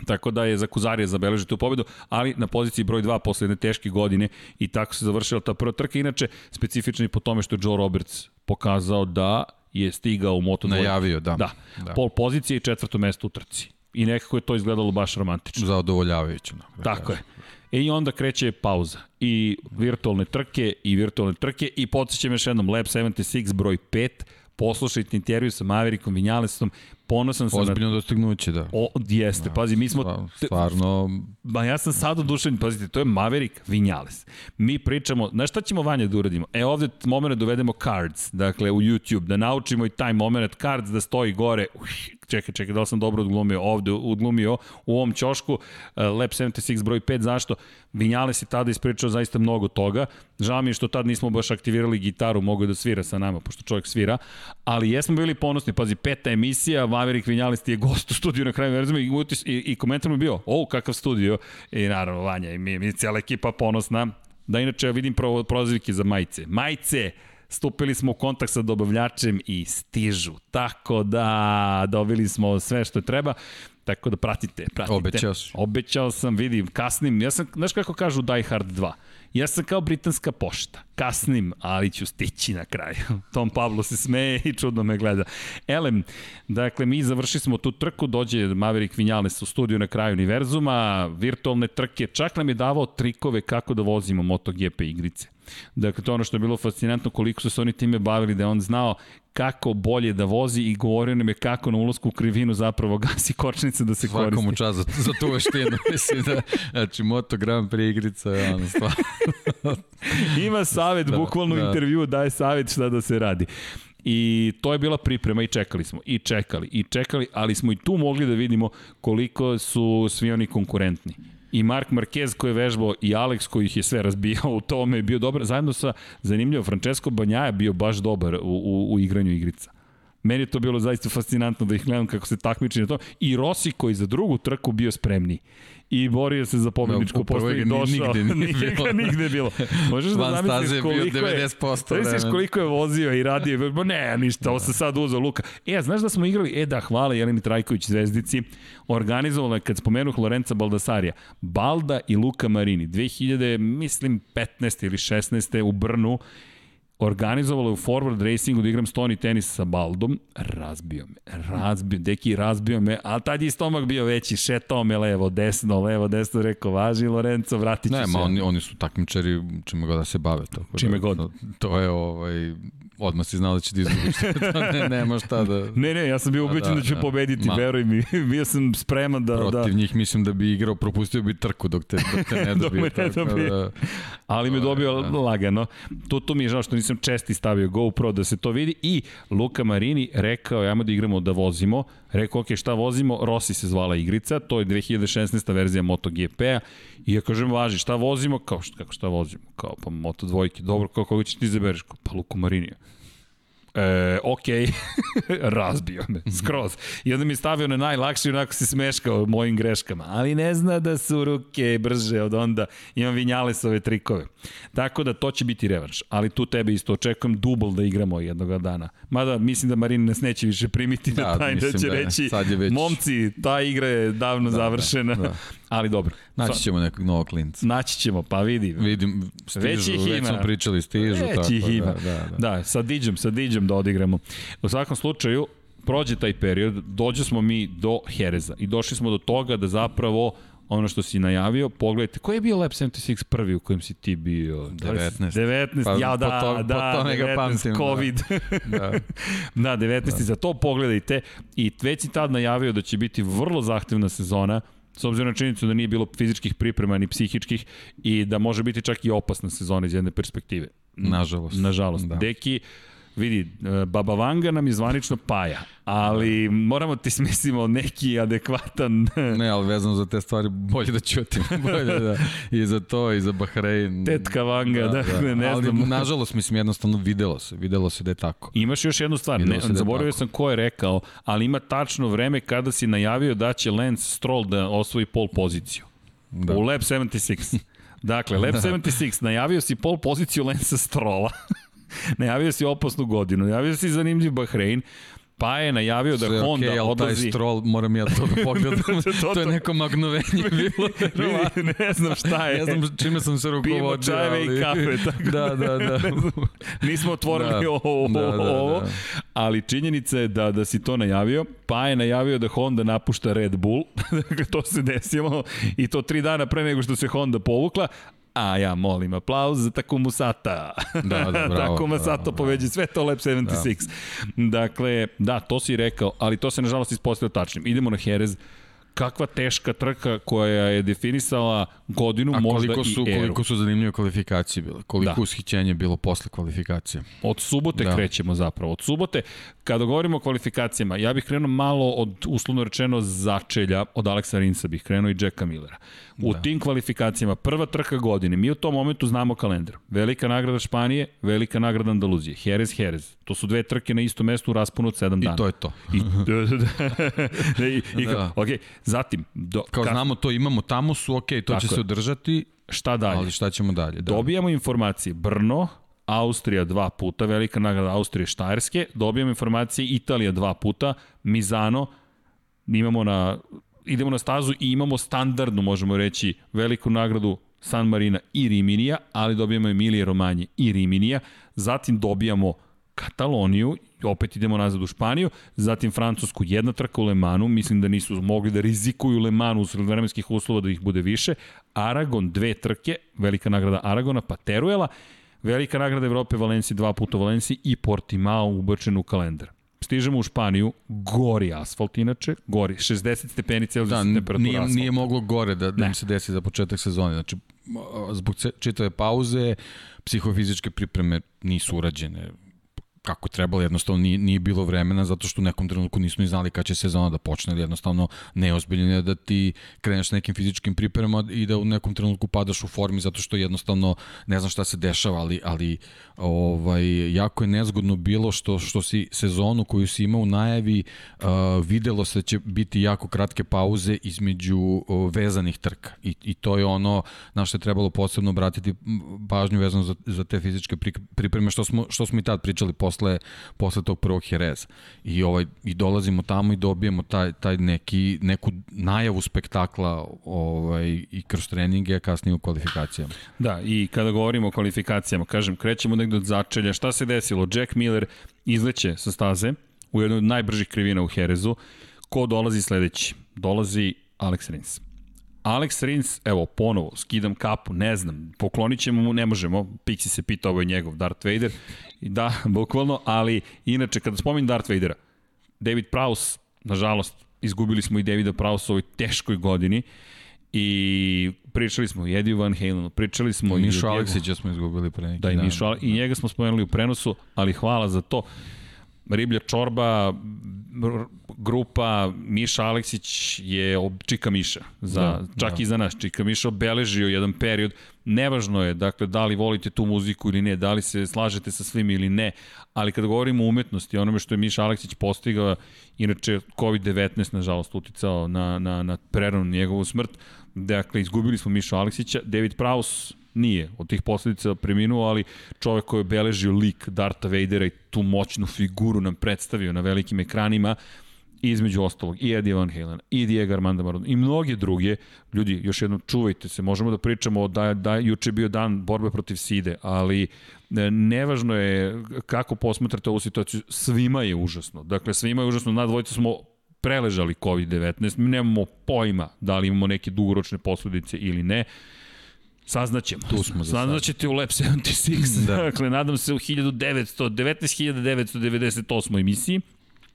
Tako da je za Kuzarija zabeležio tu pobedu, ali na poziciji broj 2 posle jedne teške godine i tako se završila ta prva trka. Inače, specifično i po tome što je Joe Roberts pokazao da je stigao u Moto2. Najavio, da. Da. da. Pol pozicije i četvrto mesto u trci. I nekako je to izgledalo baš romantično. Zadovoljavajuće. Da Tako je. E i onda kreće pauza. I virtualne trke, i virtualne trke, i podsjećam još jednom, Lab 76 broj 5, poslušajte intervju sa Maverickom Vinjalesom, ponosan sam Ozbiljno na... dostignuće, da. O, jeste, pazi, mi smo... Stvarno... Ba, ja sam sad odušen, pazite, to je Maverick Vinjales. Mi pričamo, znaš šta ćemo vanje da uradimo? E, ovde moment dovedemo cards, dakle, u YouTube, da naučimo i taj moment cards da stoji gore, uh, čekaj, čekaj, da li sam dobro odglumio ovde, odglumio u ovom ćošku, uh, Lab 76 broj 5, zašto? Vinjales je tada ispričao zaista mnogo toga, žao mi je što tad nismo baš aktivirali gitaru, mogu da svira sa nama, pošto čovjek svira, ali jesmo bili ponosni, pazi, peta emisija, Maverick Vinjales ti je gost u studiju na kraju verzima i, i, i komentar mi je bio, o, kakav studio, i naravno, Vanja, i mi, mi cijela ekipa ponosna, da inače vidim prvo prozivke za majice. Majice, stupili smo u kontakt sa dobavljačem i stižu. Tako da dobili smo sve što treba. Tako da pratite, pratite. Obećao si. Obećao sam, vidim, kasnim. Ja sam, znaš kako kažu Die Hard 2? Ja sam kao britanska pošta. Kasnim, ali ću stići na kraju. Tom Pablo se smeje i čudno me gleda. Elem, dakle, mi završili smo tu trku, dođe Maverick Vinales u studiju na kraju univerzuma, virtualne trke, čak nam je davao trikove kako da vozimo MotoGP igrice. Dakle, to je ono što je bilo fascinantno koliko su se oni time bavili, da je on znao kako bolje da vozi i govorio nam je kako na ulazku u krivinu zapravo gasi kočnice da se koristi. Svakom čast za, za tu veštinu. Mislim da, znači, Moto Grand Prix igrica je ono stvar. Ima savet, da, bukvalno da. intervju daje savet šta da se radi. I to je bila priprema i čekali smo, i čekali, i čekali, ali smo i tu mogli da vidimo koliko su svi oni konkurentni i Mark Marquez koji je vežbao i Alex koji ih je sve razbijao u tome je bio dobar, zajedno sa zanimljivo Francesco Banjaja bio baš dobar u, u, u igranju igrica. Meni je to bilo zaista fascinantno da ih gledam kako se takmiči na to. I Rossi koji za drugu trku bio spremniji i borio se za pobedničko posto i došao. Nigde nije bilo. nigde je bilo. Možeš da zamisliš koliko je, zamisliš koliko je vozio i radio. Bo ne, ništa, ovo se sad uzao Luka. E, a znaš da smo igrali, e da, hvala Jeleni Trajković Zvezdici, organizovala je, kad spomenuh Lorenza Baldasarija, Balda i Luka Marini, 2000, mislim, 15. ili 16. u Brnu, organizovalo je u Forward Racingu da igram stoni tenis sa Baldom, razbio me, razbio, deki razbio me, ali tad je stomak bio veći, šetao me levo, desno, levo, desno, rekao, važi Lorenzo, vratit ću ne, se. Ne, ma oni, oni su takmičari čime god da se bave. Tako čime da, god. To, to je ovaj, odmah si znao da će ti izgubiš. ne, nema šta da... Ne, ne, ja sam bio ubeđen da, da ću da. pobediti, Ma, veruj mi. bio sam spreman da... Protiv da... njih mislim da bi igrao, propustio bi trku dok te, dok te ne dobije. dok me ne dobije. Da, Ali me dobio da. lagano. To, to mi je žao što nisam česti stavio GoPro da se to vidi. I Luka Marini rekao, ajmo da igramo da vozimo. Rekao, ok, šta vozimo? Rossi se zvala igrica, to je 2016. verzija MotoGP-a. I ja kažem, važi, šta vozimo? Kao, šta, kako šta vozimo? Kao, pa Moto dvojke. Dobro, kako koga ćeš ti izabereš? Pa Luku Marinija. E, ok, razbio me, skroz. I onda mi je stavio na najlakši, onako se smeškao mojim greškama. Ali ne zna da su ruke brže od onda. Imam Vinjalesove trikove. Tako da to će biti revanš. Ali tu tebe isto očekujem dubl da igramo jednog dana. Mada mislim da Marin nas neće više primiti da, na taj da će da reći, već... momci, ta igra je davno da, završena. Da, da. Ali dobro. Naći ćemo nekog novog klinca. Naći ćemo, pa vidi. Vidim, stižu, već ih već smo pričali, stižu. Već tako, ih ima. Da, da, da. da, sa Diđem, sa Diđem da odigramo. U svakom slučaju, prođe taj period, dođe smo mi do Hereza i došli smo do toga da zapravo ono što si najavio, pogledajte, koji je bio Lab 76 prvi u kojem si ti bio? 19. 19, pa, ja da, to, da, to 19, pamtim, da. COVID. Da, da. da 19, da. za to pogledajte i već si tad najavio da će biti vrlo zahtevna sezona, s obzirom na činjenicu da nije bilo fizičkih priprema ni psihičkih i da može biti čak i opasna sezona iz jedne perspektive. Nažalost. Nažalost. Da. Deki, vidi, e, Baba Vanga nam je zvanično paja, ali da. moramo ti smislimo neki adekvatan... ne, ali vezano za te stvari bolje da ćutim. bolje da. I za to, i za Bahrein. Tetka Vanga, da, da, da. ne ali, znam. nažalost, mislim, jednostavno videlo se. Videlo se da je tako. Imaš još jednu stvar, ne, da zaboravio sam ko je rekao, ali ima tačno vreme kada si najavio da će Lance Stroll da osvoji pol poziciju. Da. U Lab 76. Dakle, Lab 76, najavio si pol poziciju Lensa Strola. najavio si opasnu godinu, najavio si zanimljiv Bahrein, Pa je najavio da Sve Honda okay, odlazi... taj stroll, moram ja to da pogledam. to, to je neko magnovenje bilo. Vidi, ne znam šta je. Ne znam čime sam se rukovodio. Pivo, čajeve ali... i kafe. Tako da, da, da. Nismo otvorili da. ovo, da, da, ovo, da. ali činjenica je da, da si to najavio, pa je najavio da Honda napušta Red Bull. Dakle, to se desilo i to tri dana pre nego što se Honda povukla, A ja molim aplauz za Takumu Sata. Da, da, bravo. Takuma Sato poveđe sve to Lab 76. Da. Dakle, da, to si rekao, ali to se nažalost ispostavio tačnim. Idemo na Jerez kakva teška trka koja je definisala godinu, A možda koliko su, i eru. koliko su zanimljive kvalifikacije bile? Koliko da. ushićenje bilo posle kvalifikacije? Od subote da. krećemo zapravo. Od subote, kada govorimo o kvalifikacijama, ja bih krenuo malo od, uslovno rečeno, začelja, od Aleksa Rinsa bih krenuo i Jacka Millera. U da. tim kvalifikacijama, prva trka godine, mi u tom momentu znamo kalendar. Velika nagrada Španije, velika nagrada Andaluzije. Jerez, Jerez. To su dve trke na isto mestu u rasponu od 7 dana. I to je to. I, i, i, da. ok, zatim... Do, Kao ka... znamo to, imamo tamo su, ok, to Tako će je. se održati. Šta dalje? Ali šta ćemo dalje? Da. Dobijamo informacije. Brno, Austrija dva puta, velika nagrada Austrije Štajerske, dobijamo informacije Italija dva puta, Mizano, imamo na, idemo na stazu i imamo standardnu, možemo reći, veliku nagradu San Marina i Riminija, ali dobijamo Emilije Romanje i Riminija, zatim dobijamo Kataloniju, opet idemo nazad u Španiju, zatim Francusku jedna trka u Lemanu, mislim da nisu mogli da rizikuju Lemanu usred vremenskih uslova da ih bude više, Aragon dve trke, velika nagrada Aragona, pa Teruela, velika nagrada Evrope Valenciji dva puta Valenciji i Portimao ubačen u kalendar. Stižemo u Španiju, gori asfalt inače, gori, 60 stepeni celzijus da, temperatura nije, asfalta. Nije moglo gore da, da im se desi za početak sezone. Znači, zbog čitave pauze, psihofizičke pripreme nisu urađene kako trebalo, jednostavno nije, nije bilo vremena zato što u nekom trenutku nismo ni znali kada će sezona da počne, ali jednostavno neozbiljno je da ti kreneš nekim fizičkim pripremama i da u nekom trenutku padaš u formi zato što jednostavno ne znam šta se dešava, ali, ali ovaj, jako je nezgodno bilo što, što si sezonu koju si imao u najavi uh, videlo se da će biti jako kratke pauze između uh, vezanih trka I, i to je ono na što je trebalo posebno obratiti pažnju vezano za, za te fizičke pripreme što smo, što smo i tad pričali posle posle, posle tog prvog Jereza. I, ovaj, I dolazimo tamo i dobijemo taj, taj neki, neku najavu spektakla ovaj, i kroz treninge, a kasnije u kvalifikacijama. Da, i kada govorimo o kvalifikacijama, kažem, krećemo negde od začelja. Šta se desilo? Jack Miller izleće sa staze u jednoj od najbržih krivina u Jerezu. Ko dolazi sledeći? Dolazi Alex Rins. Alex Rins, evo, ponovo, skidam kapu, ne znam, poklonit ćemo mu, ne možemo, Pixi se pita, ovo je njegov Darth Vader, da, bukvalno, ali inače, kada spominjem Darth Vadera, David Prowse, nažalost, izgubili smo i Davida Prowse u ovoj teškoj godini, I pričali smo i Eddie Van Halenu, pričali smo i... Mišu Aleksića smo izgubili pre neki da, i Mišu, i njega smo spomenuli u prenosu, ali hvala za to. Riblja čorba, grupa Miša Aleksić je Čika Miša. Za, da, čak da. i za nas. Čika Miša obeležio jedan period. Nevažno je, dakle, da li volite tu muziku ili ne, da li se slažete sa svim ili ne, ali kada govorimo o umetnosti, onome što je Miša Aleksić postigao, inače COVID-19, nažalost, uticao na, na, na preranu njegovu smrt, dakle, izgubili smo Miša Aleksića, David Prowse nije od tih posledica preminuo, ali čovek koji je obeležio lik Darta Vadera i tu moćnu figuru nam predstavio na velikim ekranima, između ostalog i Eddie Van Halen, i Diego Armando Maradona, i mnoge druge. Ljudi, još jednom čuvajte se, možemo da pričamo o da, da juče bio dan borbe protiv SIDE, ali e, nevažno je kako posmatrate ovu situaciju, svima je užasno. Dakle, svima je užasno, na dvojice smo preležali COVID-19, mi nemamo pojma da li imamo neke dugoročne posledice ili ne. Saznaćemo. Tu smo za Saznaćete u Lab 76. da. Dakle, nadam se u 1900, 19.998. emisiji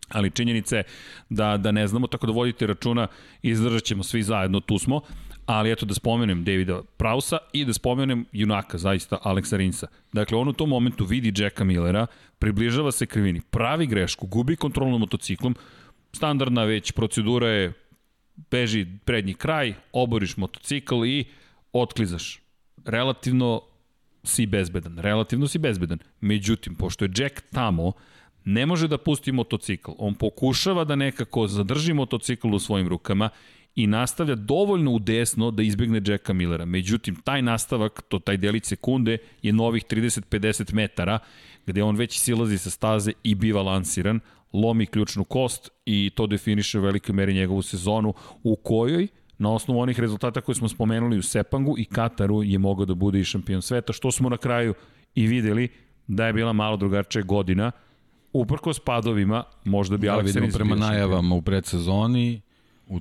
ali činjenica je da, da ne znamo, tako da vodite računa, izdržat ćemo svi zajedno, tu smo, ali eto da spomenem Davida Prausa i da spomenem junaka, zaista, Aleksa Rinsa. Dakle, on u tom momentu vidi Jacka Millera, približava se krivini, pravi grešku, gubi kontrol nad motociklom, standardna već procedura je beži prednji kraj, oboriš motocikl i otklizaš. Relativno si bezbedan, relativno si bezbedan. Međutim, pošto je Jack tamo, ne može da pusti motocikl. On pokušava da nekako zadrži motocikl u svojim rukama i nastavlja dovoljno u desno da izbegne Jacka Millera. Međutim, taj nastavak, to taj delić sekunde, je novih 30-50 metara, gde on već silazi sa staze i biva lansiran, lomi ključnu kost i to definiše u velikoj meri njegovu sezonu u kojoj na osnovu onih rezultata koje smo spomenuli u Sepangu i Kataru je mogao da bude i šampion sveta, što smo na kraju i videli da je bila malo drugačija godina, uprko s padovima, možda bi da, Alex Rins prema najavama u predsezoni u,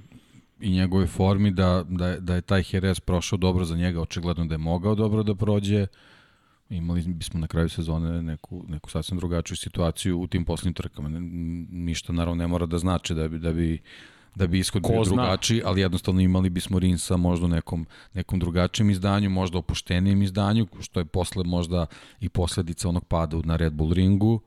i njegove formi da, da, da je taj Jerez prošao dobro za njega, očigledno da je mogao dobro da prođe, imali bismo na kraju sezone neku, neku sasvim drugačiju situaciju u tim poslednjim trkama. Ništa naravno ne mora da znači da bi, da bi da bi ishod bio drugačiji, ali jednostavno imali bismo Rinsa možda u nekom, nekom drugačijem izdanju, možda opuštenijem izdanju, što je posle možda i posledica onog pada na Red Bull ringu,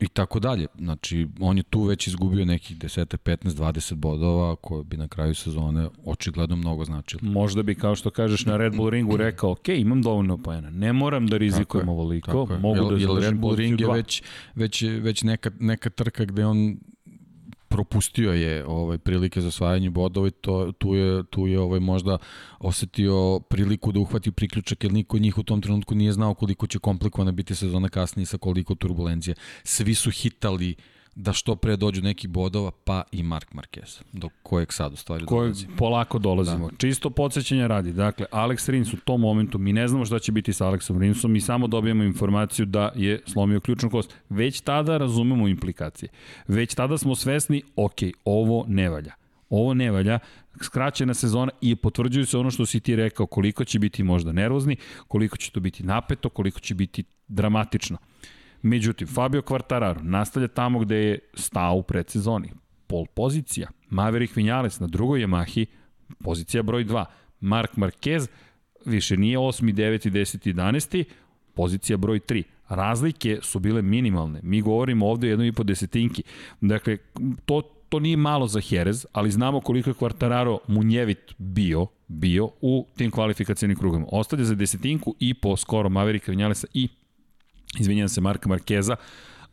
i tako dalje. Znači, on je tu već izgubio nekih 10, 15, 20 bodova koje bi na kraju sezone očigledno mnogo značili. Možda bi, kao što kažeš, na Red Bull ringu rekao, ok, imam dovoljno pojena, ne moram da rizikujem ovoliko, mogu jel, da jel Red Bull ring je već, već, već neka, neka trka gde on propustio je ovaj prilike za osvajanje bodova i to tu je tu je ovaj možda osetio priliku da uhvati priključak jer niko njih u tom trenutku nije znao koliko će komplikovana biti sezona kasnije sa koliko turbulencije. Svi su hitali uh, da što pre dođu neki bodova, pa i Mark Marquez, do kojeg sad u stvari Koje dolazi. polako dolazimo. Da. Čisto podsjećanje radi. Dakle, Alex Rins u tom momentu, mi ne znamo šta će biti sa Alexom Rinsom, mi samo dobijemo informaciju da je slomio ključnu kost. Već tada razumemo implikacije. Već tada smo svesni, ok, ovo ne valja. Ovo ne valja, skraćena sezona i potvrđuju se ono što si ti rekao, koliko će biti možda nervozni, koliko će to biti napeto, koliko će biti dramatično. Međutim, Fabio Quartararo nastavlja tamo gde je stao u predsezoni. Pol pozicija. Maverick Vinales na drugoj Yamahi, pozicija broj 2. Mark Marquez više nije 8. 9. 10. 11. pozicija broj 3. Razlike su bile minimalne. Mi govorimo ovde o jednoj i po desetinki. Dakle, to, to nije malo za Jerez, ali znamo koliko je Quartararo munjevit bio, bio u tim kvalifikacijnim krugama. Ostavlja za desetinku i po skoro Mavericka Vinjalesa i izvinjam se Marka Markeza,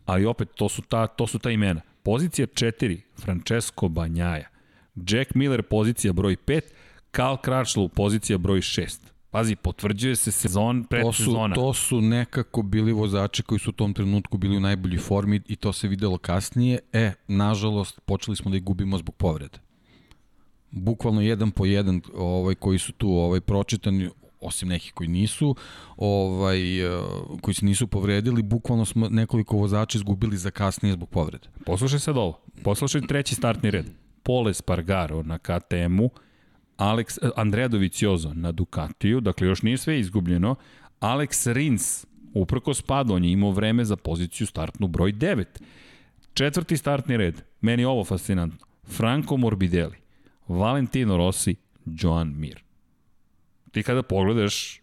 ali opet to su ta, to su ta imena. Pozicija 4, Francesco Banjaja. Jack Miller pozicija broj 5, Karl Crutchlow pozicija broj 6. Pazi, potvrđuje se sezon, predsezona. To su, to su nekako bili vozači koji su u tom trenutku bili u najboljoj formi i to se videlo kasnije. E, nažalost, počeli smo da ih gubimo zbog povrede. Bukvalno jedan po jedan ovaj, koji su tu ovaj, pročitani, osim nekih koji nisu, ovaj, eh, koji se nisu povredili, bukvalno smo nekoliko vozača izgubili za kasnije zbog povrede. Poslušaj sad ovo, poslušaj treći startni red. Pole Spargaro na KTM-u, Alex, eh, Andrea Doviciozo na Ducatiju, dakle još nije sve izgubljeno, Alex Rins, uprko spadu, on je imao vreme za poziciju startnu broj 9. Četvrti startni red, meni ovo fascinantno, Franco Morbidelli, Valentino Rossi, Joan Mir ti kada pogledaš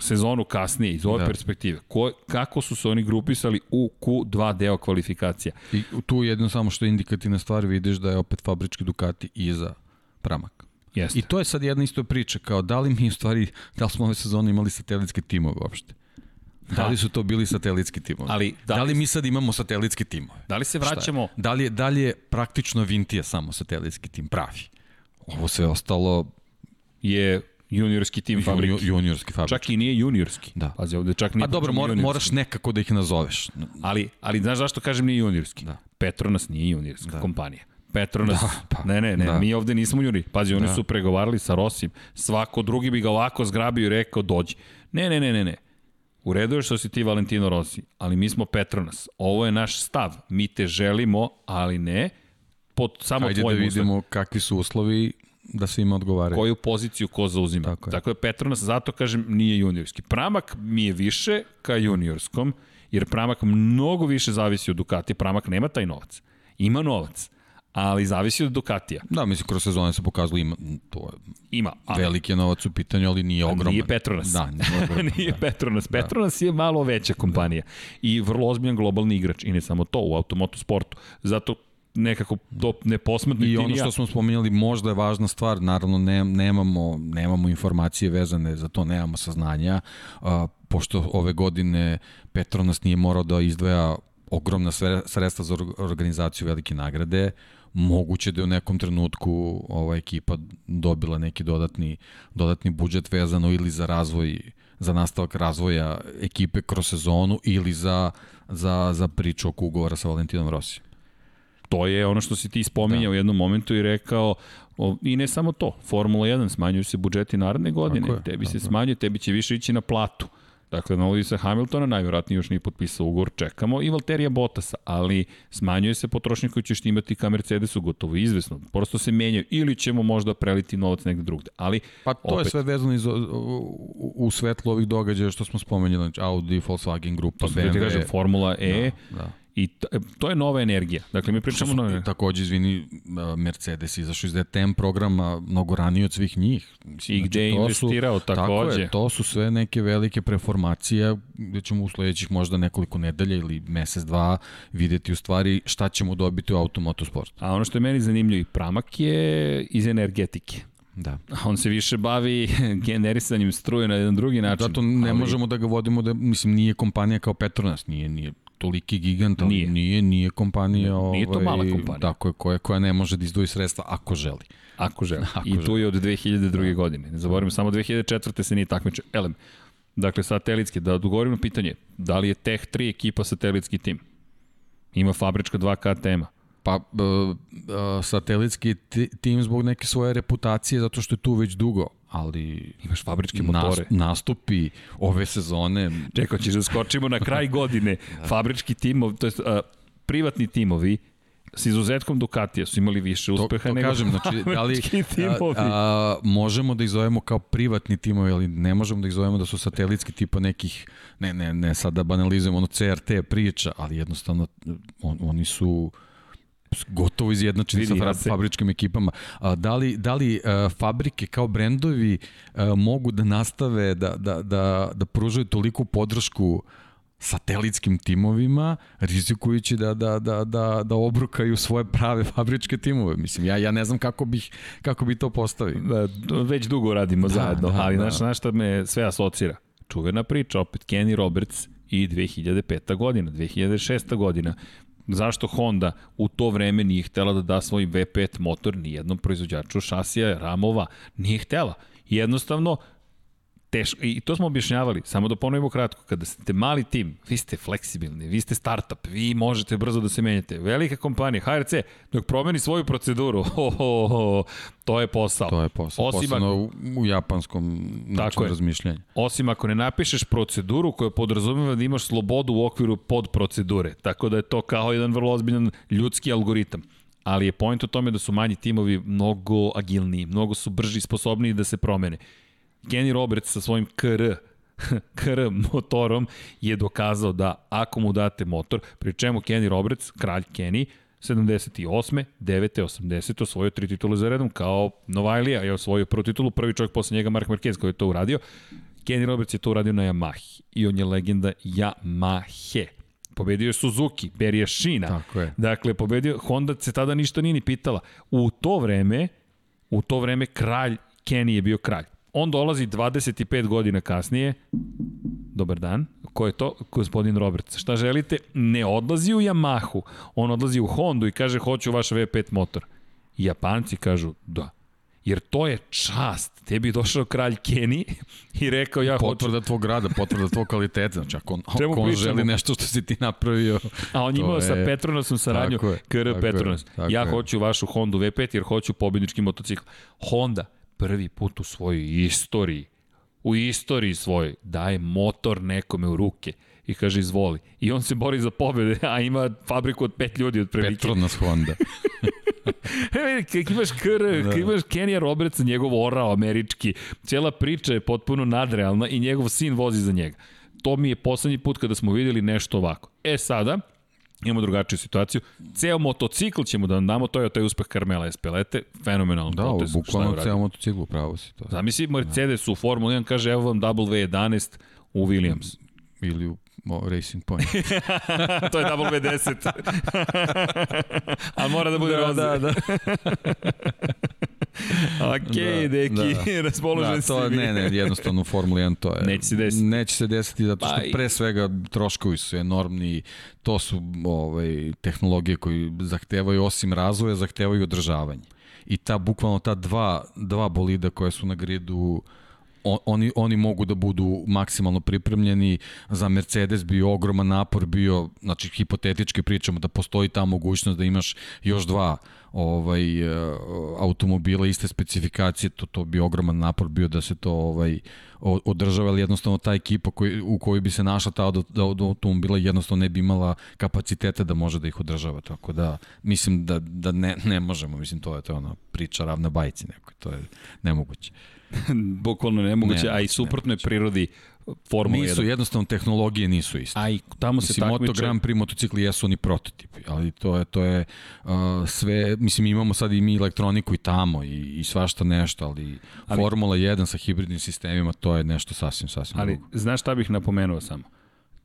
sezonu kasnije iz ove da. perspektive, ko, kako su se oni grupisali u Q2 deo kvalifikacija. I tu jedno samo što je indikativna stvar, vidiš da je opet fabrički Ducati iza Pramak. Jeste. I to je sad jedna isto priča, kao da li mi u stvari, da li smo ove sezone imali satelitske timove uopšte? Da. da li su to bili satelitski timovi? Ali, da, li, da li mi sad imamo satelitski timove? Da li se vraćamo? Da li, je, da li je praktično Vintija samo satelitski tim? Pravi. Ovo sve ostalo je juniorski tim fabrike. Ju, juniorski fabrik. Čak i nije juniorski. Da. Pazi, ovde čak nije A dobro, mora, moraš nekako da ih nazoveš. Ali, ali znaš zašto kažem nije juniorski? Da. Petronas nije juniorska da. kompanija. Petronas, da, pa, ne, ne, ne, da. mi ovde nismo juniori. Pazi, oni da. su pregovarali sa Rosim. Svako drugi bi ga ovako zgrabio i rekao dođi. Ne, ne, ne, ne, ne. U redu je što si ti Valentino Rossi, ali mi smo Petronas. Ovo je naš stav. Mi te želimo, ali ne pod samo Hajde tvojim da vidimo uslovi. kakvi su uslovi da se ima odgovaraju. Koju poziciju ko zauzima. Tako je. Tako je Petronas, zato kažem, nije juniorski. Pramak mi je više ka juniorskom, jer Pramak mnogo više zavisi od Ducati. Pramak nema taj novac. Ima novac, ali zavisi od Ducatija. Da, mislim, kroz sezone se pokazalo ima, to je ima, ali, veliki je novac u pitanju, ali nije ogroman. Nije Petronas. Da, nije, ogroman, nije da. Petronas. Da. Petronas da. je malo veća kompanija da. i vrlo ozbiljan globalni igrač i ne samo to u automotosportu. Zato nekako to ne posmatno. I ono što smo spominjali možda je važna stvar, naravno ne, nemamo, nemamo informacije vezane za to, nemamo saznanja, a, pošto ove godine Petronas nije morao da izdvaja ogromna sredstva za organizaciju velike nagrade, moguće da je u nekom trenutku ova ekipa dobila neki dodatni, dodatni budžet vezano ili za razvoj za nastavak razvoja ekipe kroz sezonu ili za, za, za priču oko ugovora sa Valentinom Rosijom to je ono što si ti spominjao da. u jednom momentu i rekao, o, i ne samo to, Formula 1 smanjuju se budžeti naredne godine, je, tebi se smanjuje, tebi će više ići na platu. Dakle, na se Hamiltona, najvjerojatnije još nije potpisao ugovor, čekamo, i Valterija Bottasa, ali smanjuje se potrošnje koji ćeš imati ka Mercedesu, gotovo izvesno. Prosto se menjaju, ili ćemo možda preliti novac negde drugde. Ali, pa to opet, je sve vezano iz, u, u svetlu ovih događaja što smo spomenuli, znači Audi, Volkswagen grupa, to BMW. To kažem, Formula E, da, da I to je nova energija. Dakle, mi pričamo... Nove... Takođe, izvini, Mercedes izašao iz DTM programa mnogo ranije od svih njih. Mislim, I gde znači, je investirao su, takođe. Tako je, to su sve neke velike preformacije gde ćemo u sledećih možda nekoliko nedelja ili mesec, dva videti u stvari šta ćemo dobiti u automotosportu. A ono što je meni zanimljivo i pramak je iz energetike. Da. On se više bavi generisanjem struje na jedan drugi način. Zato ne ali... možemo da ga vodimo da, mislim, nije kompanija kao Petronas, nije, nije toliki gigant, ali nije, nije, nije kompanija... Nije, nije to ovaj, mala kompanija. Tako je, koja, koja ne može da izdvoji sredstva ako želi. Ako želi. Ako I tu je od 2002. Da. godine. Ne zaboravimo, samo 2004. se nije takmičio. Elem, dakle, satelitski, da odgovorim na pitanje, da li je Tech 3 ekipa satelitski tim? Ima fabrička 2 KTM-a. Pa, uh, uh, satelitski tim zbog neke svoje reputacije, zato što je tu već dugo, ali... Imaš fabričke motore. nastupi ove sezone... Čekaj, ćeš da skočimo na kraj godine. da. Fabrički timovi, to je uh, privatni timovi, s izuzetkom Ducatija su imali više uspeha to, to nego kažem, znači, da li a, a, možemo da ih zovemo kao privatni timovi, ali ne možemo da ih zovemo da su satelitski tipa nekih, ne, ne, ne, sad da banalizujemo ono CRT priča, ali jednostavno on, oni su gotovo izjednačeni sa fabričkim ekipama. A, da li, da li a, fabrike kao brendovi a, mogu da nastave da, da, da, da pružaju toliku podršku satelitskim timovima, rizikujući da, da, da, da, da obrukaju svoje prave fabričke timove. Mislim, ja, ja ne znam kako, bih, kako bi to postavio. Da, već dugo radimo da, zajedno, da, ali da. znaš, znaš šta me sve asocira? Čuvena priča, opet Kenny Roberts i 2005. godina, 2006. godina. Zašto Honda u to vreme nije htela da da svoj V5 motor ni jednom proizvođaču šasija, ramova, nije htela. Jednostavno, teško, i to smo objašnjavali, samo da ponovimo kratko, kada ste mali tim, vi ste fleksibilni, vi ste startup, vi možete brzo da se menjate. Velika kompanija, HRC, dok promeni svoju proceduru, ho, ho, ho, to je posao. To je posao, Osim posebno u, u japanskom načinu razmišljanja. Osim ako ne napišeš proceduru koja podrazumeva da imaš slobodu u okviru pod procedure, tako da je to kao jedan vrlo ozbiljan ljudski algoritam ali je point u tome da su manji timovi mnogo agilniji, mnogo su brži i sposobniji da se promene. Kenny Roberts sa svojim KR KR motorom je dokazao da ako mu date motor, pri čemu Kenny Roberts, kralj Kenny, 78. 9. 80. osvojio tri titule za redom kao Novajlija je osvojio prvu titulu, prvi čovjek posle njega Mark Marquez koji je to uradio. Kenny Roberts je to uradio na Yamahi i on je legenda Yamahe. Pobedio je Suzuki, Berija Šina. Tako je. Dakle, pobedio, Honda se tada ništa nije ni pitala. U to vreme, u to vreme kralj Kenny je bio kralj. On dolazi 25 godina kasnije, dobar dan, ko je to? Gospodin Roberts. Šta želite? Ne odlazi u Yamahu, on odlazi u Hondu i kaže hoću vaš V5 motor. I Japanci kažu da. Jer to je čast. Tebi je došao kralj Kenny i rekao ja hoću... Potvrda tvog rada, potvrda tvog kvaliteta. Znači, ako on, ako on želi nešto što si ti napravio... A on imao je... sa Petronasom saradnju, KR Petronas. ja je. hoću vašu Hondu V5 jer hoću pobjednički motocikl. Honda, prvi put u svojoj istoriji, u istoriji svojoj, daje motor nekome u ruke i kaže izvoli. I on se bori za pobede, a ima fabriku od pet ljudi od prilike. Petronas Honda. e, kak imaš KR, da. kak imaš Kenija Roberts, njegov orao američki, cijela priča je potpuno nadrealna i njegov sin vozi za njega. To mi je poslednji put kada smo videli nešto ovako. E sada, imamo drugačiju situaciju. Ceo motocikl ćemo da vam damo, to je taj uspeh Carmela Espelete, fenomenalan da, potez. Da, bukvalno ceo motocikl, pravo si to. Zamisli Mercedes u Formula 1 kaže evo vam W11 u Williams. Ili u o, Racing Point. to je W10. A mora da bude da, roze. Da, da. ok, da, deki, da. raspoložen da, to, si Ne, ne, jednostavno u Formuli 1 to je... Neće se desiti. Neće se desiti zato što pa pre svega troškovi su enormni, to su ovaj, tehnologije koji zahtevaju osim razvoja, zahtevaju održavanje. I ta, bukvalno ta dva, dva bolida koje su na gridu oni, oni mogu da budu maksimalno pripremljeni. Za Mercedes bi ogroman napor bio, znači hipotetički pričamo da postoji ta mogućnost da imaš još dva ovaj e, automobila iste specifikacije, to to bi ogroman napor bio da se to ovaj održava, ali jednostavno ta ekipa koji, u kojoj bi se našla ta od, od automobila jednostavno ne bi imala kapacitete da može da ih održava, tako da mislim da, da ne, ne možemo, mislim to je to ona priča ravna bajci nekoj, to je nemoguće. Bukvalno nemoguće, ne, a i suprotno je prirodi Formula nisu, 1. jednostavno tehnologije nisu iste. A i tamo se mislim, takmiče... Moto Grand Prix motocikli jesu oni prototipi, ali to je, to je uh, sve, mislim imamo sad i mi elektroniku i tamo i, i svašta nešto, ali, ali Formula 1 sa hibridnim sistemima to je nešto sasvim, sasvim ali, drugo. znaš šta bih napomenuo samo?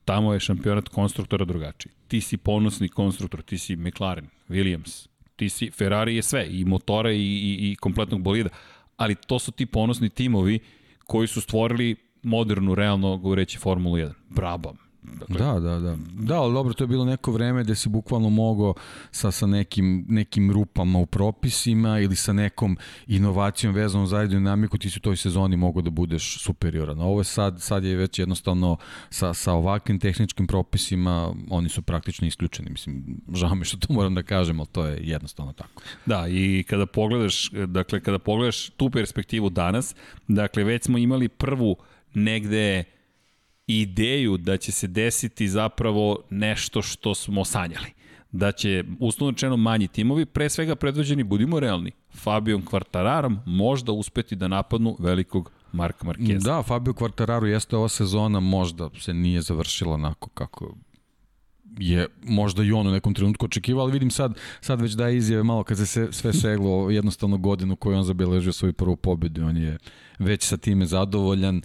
Tamo je šampionat konstruktora drugačiji. Ti si ponosni konstruktor, ti si McLaren, Williams, ti si, Ferrari je sve, i motora i, i, i kompletnog bolida, ali to su ti ponosni timovi koji su stvorili modernu, realno govoreći Formulu 1. Brabo, Dakle, da, da, da. Da, ali dobro, to je bilo neko vreme gde si bukvalno mogao sa, sa nekim, nekim rupama u propisima ili sa nekom inovacijom vezanom za aerodinamiku, ti si u toj sezoni mogao da budeš superioran. Ovo je sad, sad je već jednostavno sa, sa ovakvim tehničkim propisima, oni su praktično isključeni. Mislim, žao mi što to moram da kažem, ali to je jednostavno tako. Da, i kada pogledaš, dakle, kada pogledaš tu perspektivu danas, dakle, već smo imali prvu negde ideju da će se desiti zapravo nešto što smo sanjali. Da će, uslovno rečeno, manji timovi, pre svega predvođeni, budimo realni, Fabijom Kvartararom možda uspeti da napadnu velikog Marka Markeza. Da, Fabio Quartararo jeste ova sezona možda se nije završila onako kako je možda i on u nekom trenutku očekivao, ali vidim sad, sad već daje izjave malo kad se sve seglo jednostavno godinu koju on zabeležio svoju prvu pobedu, on je već sa time zadovoljan.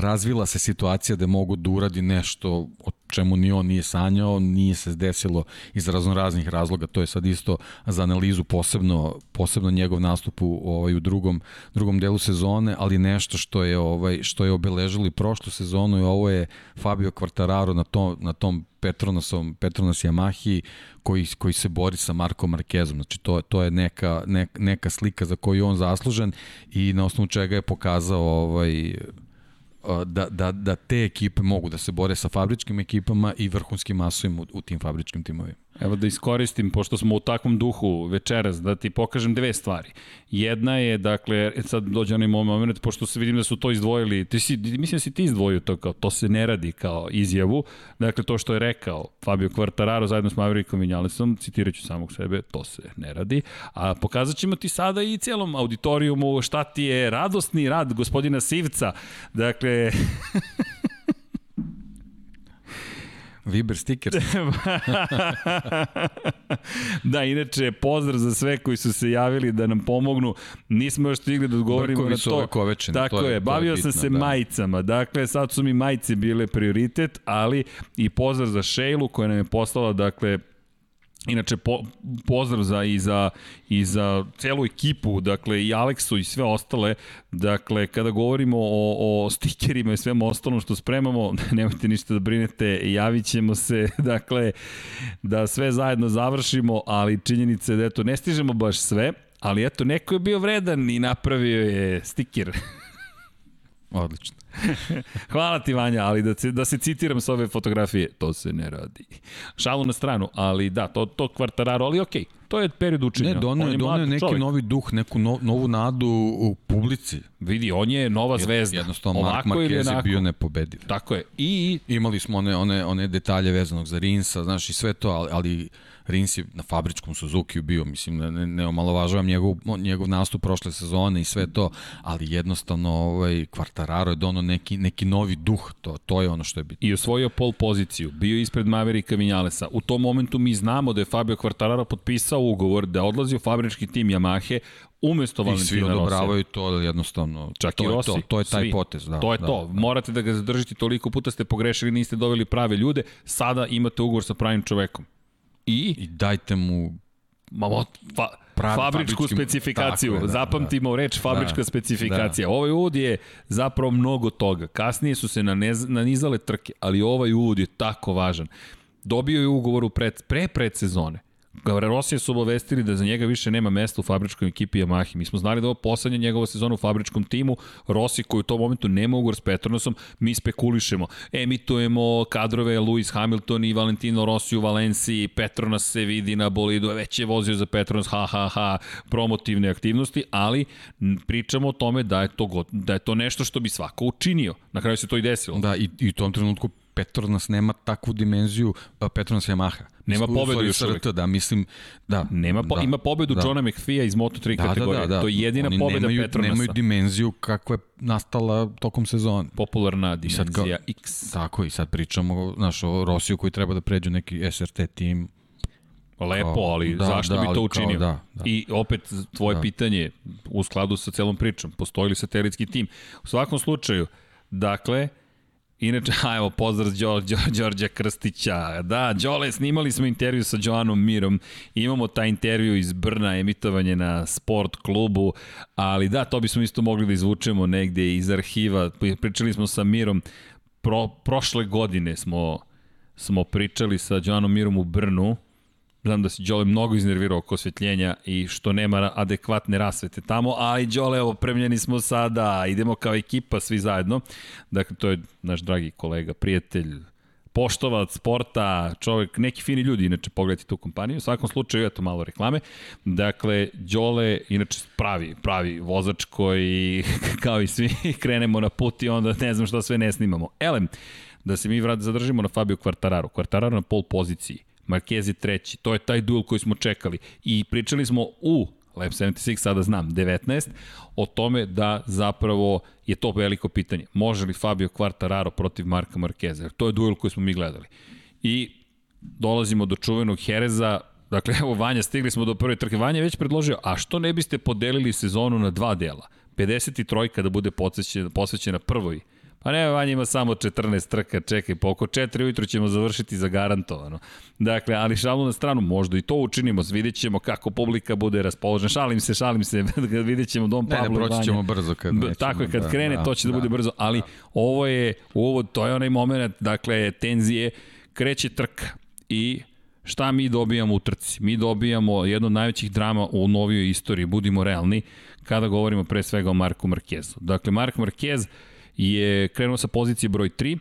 Razvila se situacija da mogu da uradi nešto o čemu ni on nije sanjao, nije se desilo iz raznoraznih razloga, to je sad isto za analizu posebno, posebno njegov nastup u, ovaj, u drugom, drugom delu sezone, ali nešto što je, ovaj, što je obeležili prošlu sezonu i ovo je Fabio Quartararo na, to, na tom Petronasom, Petronas Yamahi koji, koji se bori sa Markom Markezom. Znači to, to je neka, ne, neka slika za koju on zaslužen i na osnovu čega je pokazao ovaj, da, da, da te ekipe mogu da se bore sa fabričkim ekipama i vrhunskim masovima u, u tim fabričkim timovima. Evo da iskoristim, pošto smo u takvom duhu večeras, da ti pokažem dve stvari. Jedna je, dakle, sad dođe onaj moment, pošto se vidim da su to izdvojili, ti si, mislim da si ti izdvojio to kao, to se ne radi kao izjavu, dakle, to što je rekao Fabio Quartararo zajedno s Maverickom citirat ću samog sebe, to se ne radi, a pokazat ćemo ti sada i cijelom auditorijumu šta ti je radosni rad gospodina Sivca, dakle, Viber sticker. da, inače, pozdrav za sve koji su se javili da nam pomognu. Nismo još stigli da odgovorimo Brkovi na to. Kovečeni, Tako to je, je bavio je bitno, sam se da. majicama. Dakle, sad su mi majice bile prioritet, ali i pozdrav za Šejlu koja nam je poslala, dakle, Inače, po, pozdrav za, i, za, i za celu ekipu, dakle i Aleksu i sve ostale. Dakle, kada govorimo o, o stikerima i svemu ostalom što spremamo, nemojte ništa da brinete, javit ćemo se, dakle, da sve zajedno završimo, ali činjenica je da eto, ne stižemo baš sve, ali eto, neko je bio vredan i napravio je stiker. Odlično. Hvala ti Vanja, ali da se, da se citiram s ove fotografije, to se ne radi. Šalu na stranu, ali da, to, to kvartararo, ali okej, okay, to je period učenja. Ne, donio je, donio neki čovjek. novi duh, neku no, novu nadu u publici. Vidi, on je nova zvezda. Jednostavno, Mark Marquez je bio nepobediv. Tako je. I... Imali smo one, one, one detalje vezanog za Rinsa, znaš, i sve to, ali, ali Rins je na fabričkom Suzuki bio, mislim, ne, ne omalovažavam njegov, njegov nastup prošle sezone i sve to, ali jednostavno ovaj, Quartararo je dono neki, neki novi duh, to, to je ono što je bitno. I osvojio pol poziciju, bio ispred Maverika Vinjalesa. U tom momentu mi znamo da je Fabio Quartararo potpisao ugovor da odlazi u fabrički tim Yamahe, umesto Valentina Rosija. I svi odobravaju to jednostavno. Čak to i Rossi. To, to je taj svi. potez. Da, to je da, to. Da. Morate da ga zadržite toliko puta ste pogrešili, niste doveli prave ljude. Sada imate ugovor sa pravim čovekom. I? I dajte mu Ma, fa, Pravi, fabričku specifikaciju. Je, da, Zapamtimo da. reč fabrička da, specifikacija. Da. Ovaj uvod je zapravo mnogo toga. Kasnije su se nanez, nanizale trke, ali ovaj uvod je tako važan. Dobio je ugovor u pred, pre predsezone. Rosija su obavestili da za njega više nema mesta u fabričkoj ekipi Yamahi. Mi smo znali da ovo poslednja njegova sezona u fabričkom timu, Rossi koji u tom momentu nema ugovor s Petronasom, mi spekulišemo. Emitujemo kadrove Lewis Hamilton i Valentino Rossi u Valenciji, Petronas se vidi na bolidu, već je vozio za Petronas, ha, ha, ha, promotivne aktivnosti, ali pričamo o tome da je to, da je to nešto što bi svako učinio. Na kraju se to i desilo. Da, i, i u tom trenutku Petronas nema takvu dimenziju Petronas Yamaha. Nema pobedu još uvijek. Da, mislim, da. Nema po, da, ima pobedu da. Johna McPhee iz Moto3 da, kategorije. Da, da, da. To je jedina Oni pobeda nemaju, Petronasa. Nemaju dimenziju kakva je nastala tokom sezone. Popularna dimenzija kao, X. Tako, i sad pričamo naš, o Rosiju koji treba da pređu neki SRT tim. Lepo, ali da, zašto da, bi to učinio? Kao, da, da. I opet tvoje da. pitanje u skladu sa celom pričom. Postoji li satelitski tim? U svakom slučaju, dakle, Inače, a evo, pozdrav Đo, Đo, Đorđa Krstića. Da, Đole, snimali smo intervju sa Joanom Mirom. Imamo taj intervju iz Brna, emitovanje na sport klubu, ali da, to bismo isto mogli da izvučemo negde iz arhiva. Pričali smo sa Mirom, pro, prošle godine smo, smo pričali sa Joanom Mirom u Brnu, Znam da se Đole mnogo iznervirao oko osvetljenja i što nema adekvatne rasvete tamo, ali Đole, evo, premljeni smo sada, idemo kao ekipa svi zajedno. Dakle, to je naš dragi kolega, prijatelj, poštovac sporta, čovek, neki fini ljudi, inače pogledajte tu kompaniju. U svakom slučaju, eto malo reklame. Dakle, Đole, inače pravi, pravi vozač koji, kao i svi, krenemo na put i onda ne znam šta sve ne snimamo. Elem, da se mi vrat, zadržimo na Fabio Quartararo. Quartararo na pol poziciji Marquez je treći. To je taj duel koji smo čekali. I pričali smo u Lab 76, sada znam, 19, o tome da zapravo je to veliko pitanje. Može li Fabio Quartararo protiv Marka Markeza? To je duel koji smo mi gledali. I dolazimo do čuvenog Hereza, dakle, evo Vanja, stigli smo do prve trke. Vanja je već predložio, a što ne biste podelili sezonu na dva dela? 53 da bude posvećena, posvećena prvoj Pa ne, Vanja ima samo 14 trka, čekaj, po oko 4 ujutru ćemo završiti za garantovano. Dakle, ali šalu na stranu, možda i to učinimo, vidjet ćemo kako publika bude raspoložena. Šalim se, šalim se, vidjet ćemo Dom Pablo ne, ne, proći ćemo brzo kad nećemo, Tako je, kad da, krene, da, to će da, da bude brzo, ali da. ovo je, ovo, to je onaj moment, dakle, tenzije, kreće trka i šta mi dobijamo u trci? Mi dobijamo jedno od najvećih drama u novijoj istoriji, budimo realni, kada govorimo pre svega o Marku Markezu. Dakle, Mark Marquez je krenuo sa pozicije broj 3,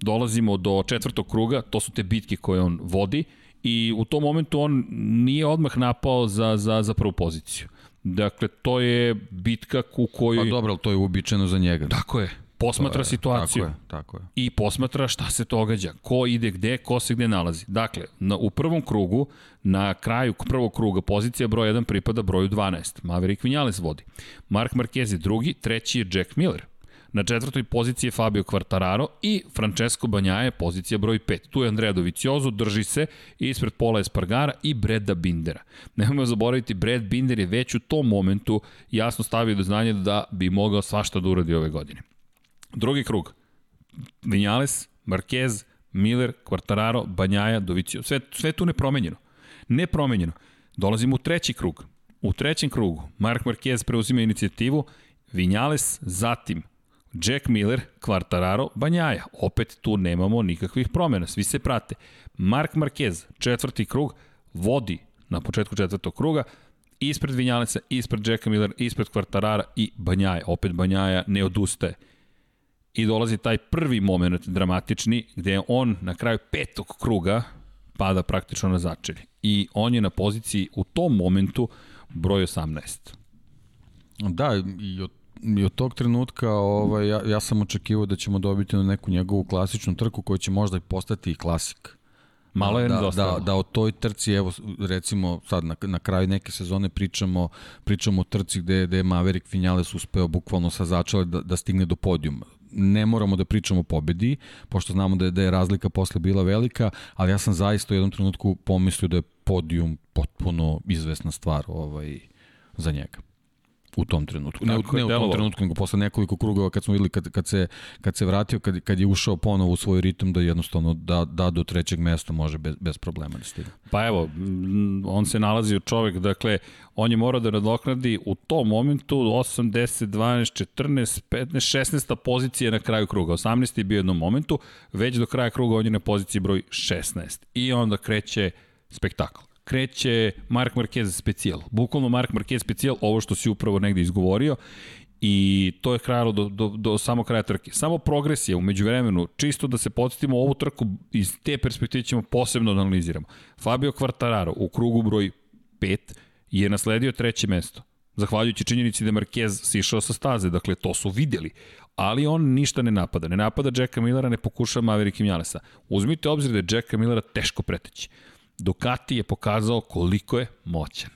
dolazimo do četvrtog kruga, to su te bitke koje on vodi i u tom momentu on nije odmah napao za, za, za prvu poziciju. Dakle, to je bitka u kojoj... Pa dobro, to je uobičajeno za njega. Tako je. Posmatra je, situaciju. Tako je, tako je. I posmatra šta se događa, ko ide gde, ko se gde nalazi. Dakle, na, u prvom krugu, na kraju prvog kruga, pozicija broj 1 pripada broju 12. Maverick Vinales vodi. Mark Marquez je drugi, treći je Jack Miller. Na četvrtoj poziciji je Fabio Quartararo i Francesco Banjaje, pozicija broj 5. Tu je Andrea Doviciozo, drži se ispred Pola Espargara i Breda Bindera. Nemojmo zaboraviti, Bred Binder je već u tom momentu jasno stavio do znanja da bi mogao svašta da uradi ove godine. Drugi krug. Vinales, Marquez, Miller, Quartararo, Banjaja, Dovicio. Sve, sve tu nepromenjeno. Nepromenjeno. Dolazimo u treći krug. U trećem krugu Mark Marquez preuzima inicijativu, Vinales, zatim Jack Miller, Quartararo, Banjaja. Opet tu nemamo nikakvih promjena, svi se prate. Mark Marquez, četvrti krug, vodi na početku četvrtog kruga, ispred Vinjaleca, ispred Jacka Miller, ispred Quartarara i Banjaja. Opet Banjaja ne odustaje. I dolazi taj prvi moment dramatični, gde on na kraju petog kruga pada praktično na začelje. I on je na poziciji u tom momentu broj 18. Da, i od i od tog trenutka ovaj, ja, ja sam očekivao da ćemo dobiti na neku njegovu klasičnu trku koja će možda i postati i klasik. Malo je da, da, da o toj trci, evo recimo sad na, na kraju neke sezone pričamo, pričamo o trci gde, gde je Maverick Vinales uspeo bukvalno sa začela da, da stigne do podijuma. Ne moramo da pričamo o pobedi, pošto znamo da je, da je razlika posle bila velika, ali ja sam zaista u jednom trenutku pomislio da je podijum potpuno izvesna stvar ovaj, za njega u tom trenutku. Ne, ne u tom trenutku, nego posle nekoliko krugova kad smo videli kad, kad, se, kad se vratio, kad, kad je ušao ponovo u svoj ritam da jednostavno da, da do trećeg mesta može bez, bez problema da stigne. Pa evo, on se nalazi u čovek, dakle, on je morao da nadoknadi u tom momentu 8, 10, 12, 14, 15, 16 pozicija na kraju kruga. 18 je bio jednom momentu, već do kraja kruga on je na poziciji broj 16. I onda kreće spektakl kreće Mark Marquez specijal. Bukvalno Mark Marquez specijal, ovo što si upravo negde izgovorio, i to je krajalo do, do, do samo kraja trke. Samo progresija umeđu vremenu, čisto da se podsjetimo ovu trku iz te perspektive ćemo posebno da analiziramo. Fabio Quartararo u krugu broj 5 je nasledio treće mesto. Zahvaljujući činjenici da je Marquez sišao sa staze, dakle to su videli ali on ništa ne napada. Ne napada Jacka Millera, ne pokušava Maverick Vinalesa. Uzmite obzir da je Jacka Millera teško preteći. Ducati je pokazao koliko je moćan.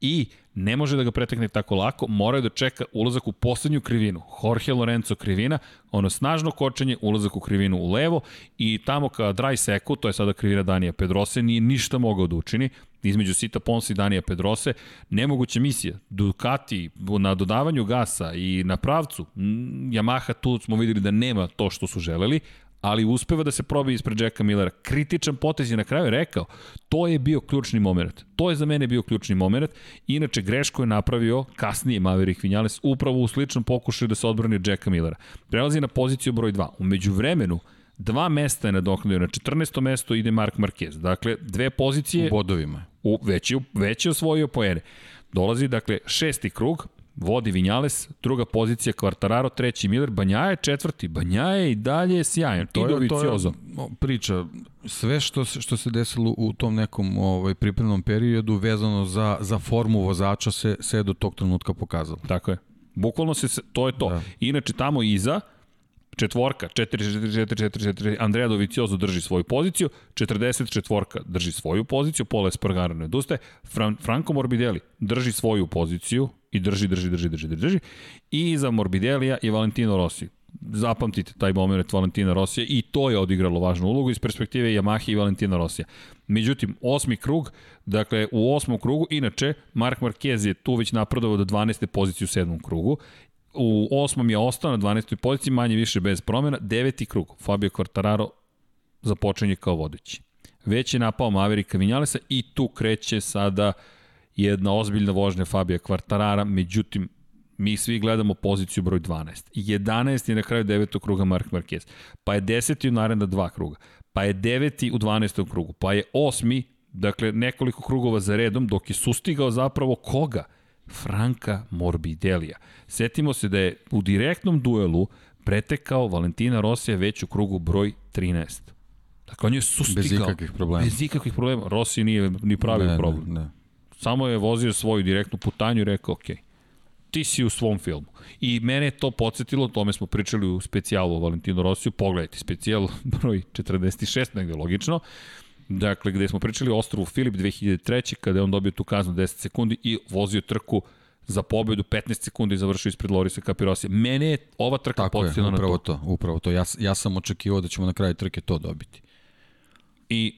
I ne može da ga pretekne tako lako, mora da čeka ulazak u poslednju krivinu. Jorge Lorenzo krivina, ono snažno kočenje, ulazak u krivinu u levo i tamo ka dry seku, to je sada krivina Danija Pedrose, nije ništa mogao da učini, između Sita Ponsa i Danija Pedrose, nemoguća misija. Ducati na dodavanju gasa i na pravcu, Yamaha tu smo videli da nema to što su želeli, ali uspeva da se probije ispred Jacka Millera. Kritičan potez je na kraju rekao, to je bio ključni moment. To je za mene bio ključni moment. Inače, grešku je napravio kasnije Maverick Vinales upravo u sličnom pokušaju da se odbrani od Jacka Millera. Prelazi na poziciju broj 2. Umeđu vremenu, Dva mesta je nadoknadio, na 14. mesto ide Mark Marquez. Dakle, dve pozicije... U bodovima. U, već, je, već je osvojio poene. Dolazi, dakle, šesti krug, vodi Vinjales, druga pozicija Kvartararo, treći Miller, Banja je četvrti, Banja je i dalje sjajan, to je, to je priča, sve što se, što se desilo u tom nekom ovaj, pripremnom periodu vezano za, za formu vozača se, se do tog trenutka pokazalo. Tako je. Bukvalno se, to je to. Da. Inače, tamo iza, četvorka, 4, 4, 4, 4, 4, Andrea Doviciozo drži svoju poziciju, 44 drži svoju poziciju, Pola Espargaro ne odustaje, Fran, Franco Morbidelli drži svoju poziciju i drži, drži, drži, drži, drži, drži. I iza Morbidelija je Valentino Rossi. Zapamtite taj moment Valentina Rosija i to je odigralo važnu ulogu iz perspektive Yamaha i Valentina Rosija. Međutim, osmi krug, dakle u osmom krugu, inače, Mark Marquez je tu već napredovao do 12. poziciju u sedmom krugu u osmom je ostao na 12. poziciji, manje više bez promjena. Deveti krug, Fabio Quartararo započenje kao vodeći. Već je napao Maverika Vinjalesa i tu kreće sada jedna ozbiljna vožnja Fabio Quartarara, međutim, mi svi gledamo poziciju broj 12. 11 je na kraju devetog kruga Mark Marquez, pa je 10. u naredna dva kruga, pa je 9. u 12. krugu, pa je 8. dakle nekoliko krugova za redom, dok je sustigao zapravo koga? Franka Morbidelija. Setimo se da je u direktnom duelu pretekao Valentina Rosija već u krugu broj 13. Dakle, on je sustigao. Bez ikakvih problema. Bez ikakvih problema. Rossi nije ni pravio ne, problem. Ne, ne. Samo je vozio svoju direktnu putanju i rekao, ok, ti si u svom filmu. I mene je to podsjetilo, o tome smo pričali u specijalu o Valentinu Rosiju, pogledajte, specijal broj 46, negde logično, Dakle, gde smo pričali o ostrovu Filip 2003. kada je on dobio tu kaznu 10 sekundi i vozio trku za pobedu 15 sekundi i završio ispred Lorisa Capirosija. Mene je ova trka Tako je, na to. to. Upravo to. Ja, ja sam očekivao da ćemo na kraju trke to dobiti. I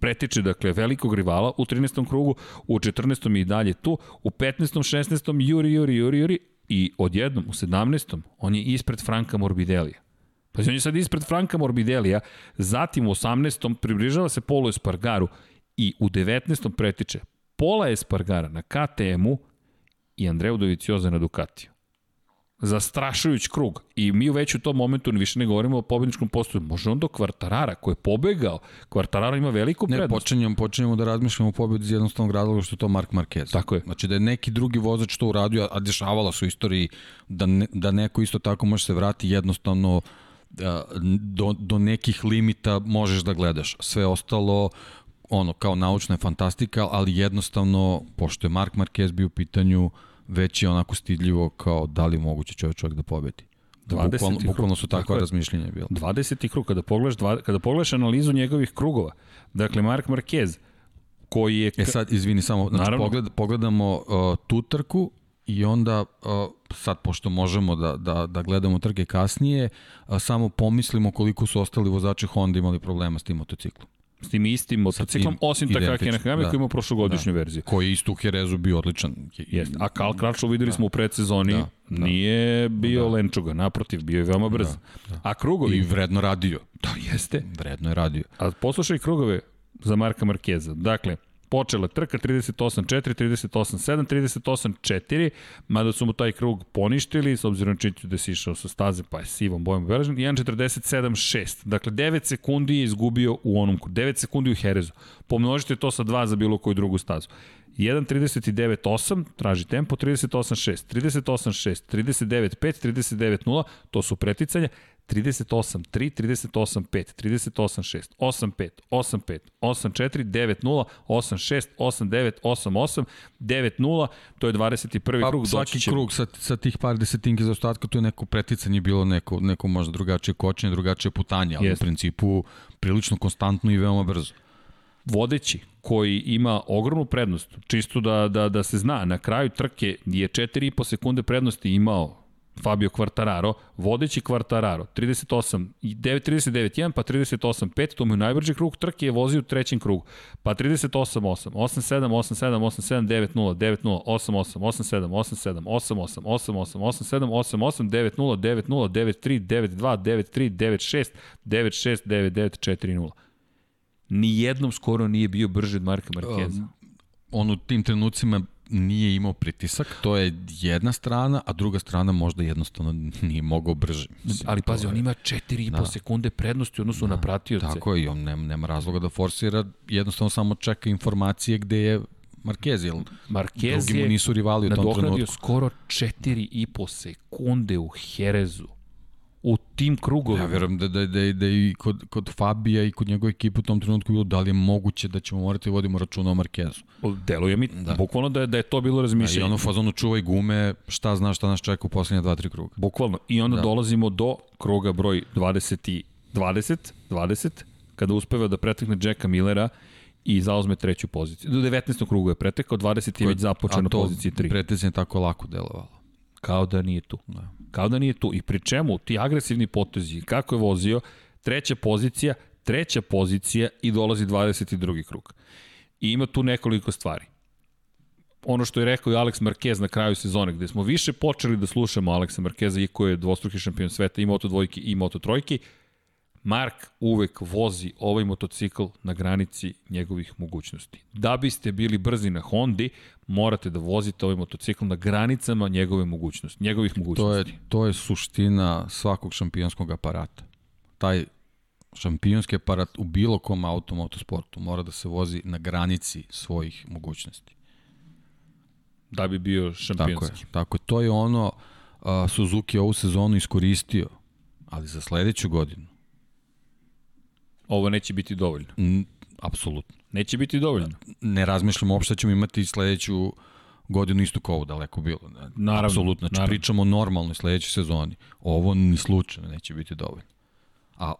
pretiče, dakle, velikog rivala u 13. krugu, u 14. i dalje tu, u 15. 16. juri, juri, juri, juri i odjednom u 17. on je ispred Franka Morbidelija. Pa on je sad ispred Franka Morbidelija, zatim u 18. približava se Polo Espargaru i u 19. pretiče Pola Espargara na KTM-u i Andreu Dovicioza na Ducatiju. Zastrašujuć krug. I mi već u tom momentu više ne govorimo o pobedničkom postoju. Može on do Kvartarara koji je pobegao. Kvartarara ima veliku prednost. Ne, počinjemo, počinjemo da razmišljamo o pobedu iz jednostavnog razloga što je to Mark Marquez. Tako je. Znači da je neki drugi vozač to uradio, a dešavalo se u istoriji da, ne, da neko isto tako može se vrati jednostavno do, do nekih limita možeš da gledaš. Sve ostalo, ono, kao naučna je fantastika, ali jednostavno, pošto je Mark Marquez bio u pitanju, već je onako stidljivo kao da li moguće čovjek čovjek da pobedi. 20. Bukvalno, bukvalno su takva razmišljenja bilo. 20. krug, kada pogledaš, dva, kada pogledaš analizu njegovih krugova, dakle Mark Marquez, koji je... E sad, izvini samo, znači pogled, pogledamo uh, tu trku i onda sad pošto možemo da, da, da gledamo trke kasnije, samo pomislimo koliko su ostali vozači Honda imali problema s tim motociklom. S tim istim motociklom, osim Takaki Nakagami da, koji ima prošlogodišnju da, verziju. Koji je isto u Herezu bio odličan. Jeste. A Karl Kračov videli da. smo u predsezoni, da, da. nije bio da. lenčuga, naprotiv, bio je veoma brz. Da, da. A krugovi... I vredno radio. Da, jeste. Vredno je radio. A poslušaj krugove za Marka Markeza. Dakle, počela trka 38-4, 38-7, 38-4, mada su mu taj krug poništili, s obzirom činjenicu da si išao sa staze, pa je sivom bojom obeležen, 1.47-6. Dakle, 9 sekundi je izgubio u onom, 9 sekundi u Herezu. Pomnožite to sa 2 za bilo koju drugu stazu. 1.39.8, traži tempo, 38.6, 38.6, 39.5, 39.0, to su preticanja, 38, 3, 38, 5, 38, 6, 8, 5, 8, 5, 8, 4, 9, 0, 8, 6, 8, 9, 8, 8, 9, 0, to je 21. Pa, krug. Svaki će... krug sa, sa tih par desetinke za ostatka, to je neko preticanje bilo neko, neko možda drugačije kočenje, drugačije putanje, ali Jest. u principu prilično konstantno i veoma brzo. Vodeći, koji ima ogromnu prednost, čisto da, da, da se zna, na kraju trke je 4,5 sekunde prednosti imao Fabio Quartararo, vodeći Quartararo, 38, 9, 39, 1, pa 38, 5, to mu je najbrži krug trke je vozio u trećem krugu, pa 38, 8, 8, 7, 8, 7, 8, 7, 9, 0, 9, 0, 8, 8, 8, 7, 8, 7, 8, 8, 8, 8, 8, 7, 8, 8, 9, 0, 9, 0, 9, 3, 9, 2, 9, 3, 9, 6, 9, 6, 9, 9, 4, 0. Nijednom skoro nije bio brži od Marka Markeza. On u tim trenucima nije imao pritisak, to je jedna strana, a druga strana možda jednostavno nije mogao brže. Mislim, Ali pazi, on ima 4,5 da. sekunde prednosti u odnosu da. na pratioce. Tako je, i on nema, nema razloga da forsira, jednostavno samo čeka informacije gde je Marquez, jer Marquez drugi mu nisu rivali u tom trenutku. skoro 4,5 sekunde u Herezu u tim krugovima. Ja verujem da, da, da, da i kod, kod Fabija i kod njegove ekipe u tom trenutku bilo da li je moguće da ćemo morati da vodimo računa o Markezu. Deluje mi da. bukvalno da je, da je to bilo razmišljanje. Da, I ono fazonu čuvaj gume, šta znaš šta nas čeka u poslednje dva, tri kruga. Bukvalno. I onda da. dolazimo do kruga broj 20 i 20, 20, kada uspeva da pretekne Jacka Millera i zauzme treću poziciju. Do 19. kruga je pretekao, 20 je već započeo na poziciji 3. Pretezanje tako lako delovalo. Kao da nije tu. Da. Kao da nije tu. I pri čemu ti agresivni potezi, kako je vozio, treća pozicija, treća pozicija i dolazi 22. krug. I ima tu nekoliko stvari. Ono što je rekao i Alex Marquez na kraju sezone, gde smo više počeli da slušamo Alexa Marqueza, i koji je dvostruki šampion sveta i Moto dvojki i Moto trojki, Mark uvek vozi ovaj motocikl na granici njegovih mogućnosti. Da biste bili brzi na Hondi, morate da vozite ovaj motocikl na granicama njegove mogućnosti, njegovih mogućnosti. To je, to je suština svakog šampionskog aparata. Taj šampionski aparat u bilo kom automotosportu mora da se vozi na granici svojih mogućnosti. Da bi bio šampionski. Tako je, tako je. To je ono uh, Suzuki ovu sezonu iskoristio, ali za sledeću godinu Ovo neće biti dovoljno. Mm, apsolutno. Neće biti dovoljno. Ne razmišljamo uopšte da ćemo imati sledeću godinu isto kao ovo daleko bilo. Naravno. Apsolutno. Znači, naravno. pričamo o normalnoj sledećoj sezoni. Ovo ni slučajno neće biti dovoljno. A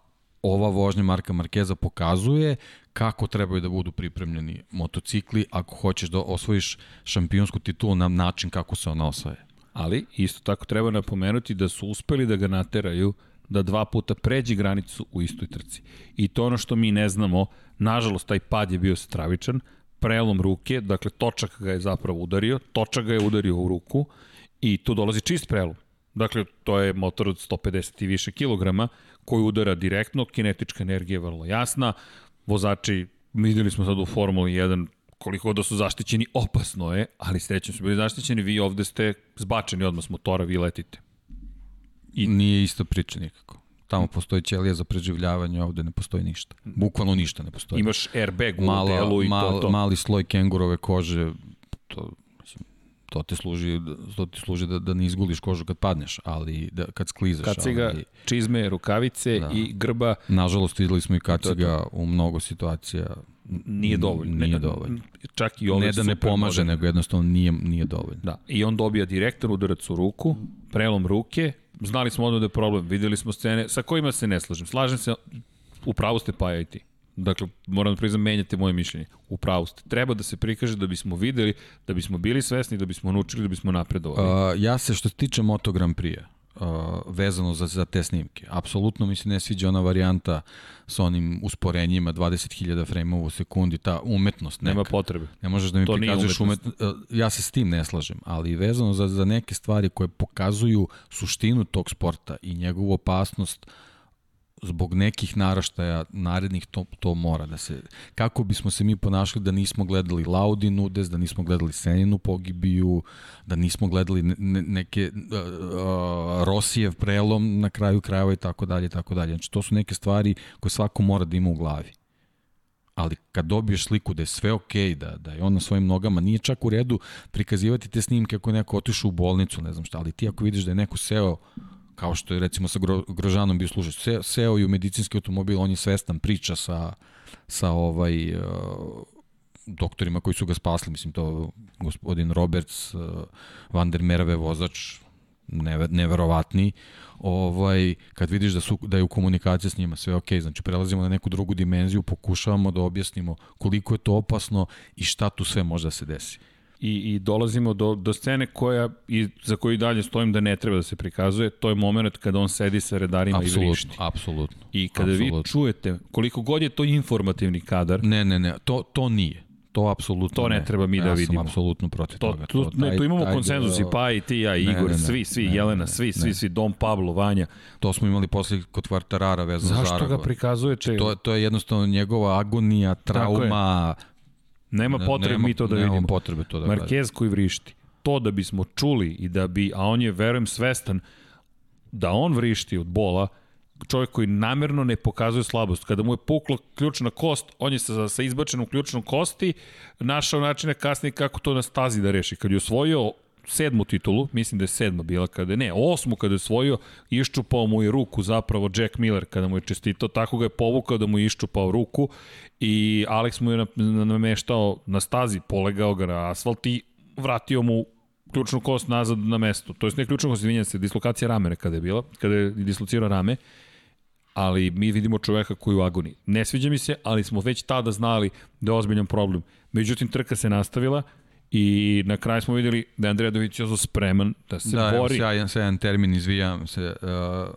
ova vožnja Marka Markeza pokazuje kako trebaju da budu pripremljeni motocikli ako hoćeš da osvojiš šampionsku titulu na način kako se ona osvaja. Ali isto tako treba napomenuti da su uspeli da ga nateraju da dva puta pređe granicu u istoj trci. I to ono što mi ne znamo, nažalost taj pad je bio stravičan, prelom ruke, dakle točak ga je zapravo udario, točak ga je udario u ruku i tu dolazi čist prelom. Dakle, to je motor od 150 i više kilograma koji udara direktno, kinetička energija je vrlo jasna, vozači, videli smo sad u Formuli 1 koliko da su zaštićeni, opasno je, ali srećem su bili zaštićeni, vi ovde ste zbačeni odmah s motora, vi letite. I... Nije isto priča nikako. Tamo postoji ćelija za preživljavanje, ovde ne postoji ništa. Bukvalno ništa ne postoji. Imaš airbag u Mala, delu i mal, to, to. Mali sloj kengurove kože, to, mislim, to ti služi, to ti služi da, da ne izguliš kožu kad padneš, ali da, kad sklizaš. Kaciga, ali, čizme, rukavice da. i grba. Nažalost, videli smo i kaciga to, to. u mnogo situacija. Nije dovoljno. Nije dovoljno. Čak i ove Ne da ne pomaže, moderne. nego jednostavno nije, nije dovoljno. Da, i on dobija direktan udarac u ruku, prelom ruke, znali smo odmah da je problem, videli smo scene sa kojima se ne slažem. Slažem se, u pravu ste pa i ti. Dakle, moram da priznam, menjate moje mišljenje. U pravu ste. Treba da se prikaže da bismo videli, da bismo bili svesni, da bismo naučili, da bismo napredovali. Uh, ja se što se tiče Moto Grand Prix-a, uh, vezano za, za te snimke. Apsolutno mi se ne sviđa ona varijanta sa onim usporenjima 20.000 frame u sekundi, ta umetnost neka. Nema potrebe. Ne možeš da mi to prikazuješ umetnost. Uh, ja se s tim ne slažem, ali vezano za, za neke stvari koje pokazuju suštinu tog sporta i njegovu opasnost uh, zbog nekih naraštaja narednih to, to mora da se kako bismo se mi ponašali da nismo gledali Laudi Nudes, da nismo gledali Seninu pogibiju, da nismo gledali ne, neke uh, uh, Rosijev prelom na kraju krajeva i tako dalje i tako dalje. Znači to su neke stvari koje svako mora da ima u glavi. Ali kad dobiješ sliku da je sve okej, okay, da, da je on na svojim nogama, nije čak u redu prikazivati te snimke ako je neko otišao u bolnicu, ne znam šta, ali ti ako vidiš da je neko seo kao što je recimo sa Gro, Grožanom bio slušaj, Se, seo i u medicinski automobil, on je svestan, priča sa, sa ovaj, uh, doktorima koji su ga spasli, mislim to gospodin Roberts, uh, Van der Merve vozač, never, neverovatni, ovaj, kad vidiš da, su, da je u komunikaciji s njima sve ok, znači prelazimo na neku drugu dimenziju, pokušavamo da objasnimo koliko je to opasno i šta tu sve može da se desi. I, i dolazimo do, do scene koja, i za koju dalje stojim da ne treba da se prikazuje, to je moment kada on sedi sa redarima apsolutno, i vrišti. Apsolutno. I kada apsolutno. vi čujete, koliko god je to informativni kadar... Ne, ne, ne, to, to nije. To apsolutno To ne, ne. treba mi ja da vidimo. Ja sam apsolutno protiv to, toga. To, to, ne, tu imamo taj, konsenzus i pa i ti, ja, i Igor, ne, ne, svi, svi, ne, Jelena, svi, ne, svi, svi, Dom Pablo, Vanja. To smo imali posle kod Kvartarara vezano za Zašto ga prikazuje? Če... To, to je jednostavno njegova agonija, trauma. Nema potrebe nema, mi to da nema vidimo. potrebe to da Marquez koji vrišti. To da bismo čuli i da bi, a on je, verujem, svestan da on vrišti od bola, čovjek koji namerno ne pokazuje slabost. Kada mu je pukla ključna kost, on je sa, sa izbačenom ključnom kosti našao načine kasnije kako to na stazi da reši. Kad je osvojio sedmu titulu, mislim da je sedma bila kada ne, osmu kada je osvojio, iščupao mu je ruku zapravo Jack Miller kada mu je čestito, tako ga je povukao da mu je iščupao ruku i Alex mu je nameštao na stazi, polegao ga na asfalt i vratio mu ključnu kost nazad na mesto. To je ne ključnu kost, izvinjam se, dislokacija ramene kada je bila, kada je dislocirao rame ali mi vidimo čoveka koji u agoniji. Ne sviđa mi se, ali smo već tada znali da je ozbiljan problem. Međutim, trka se nastavila i na kraju smo videli da je Andrea Doviciozo spreman da se da, bori. Da, sjajan, sjajan termin, izvijam se, uh,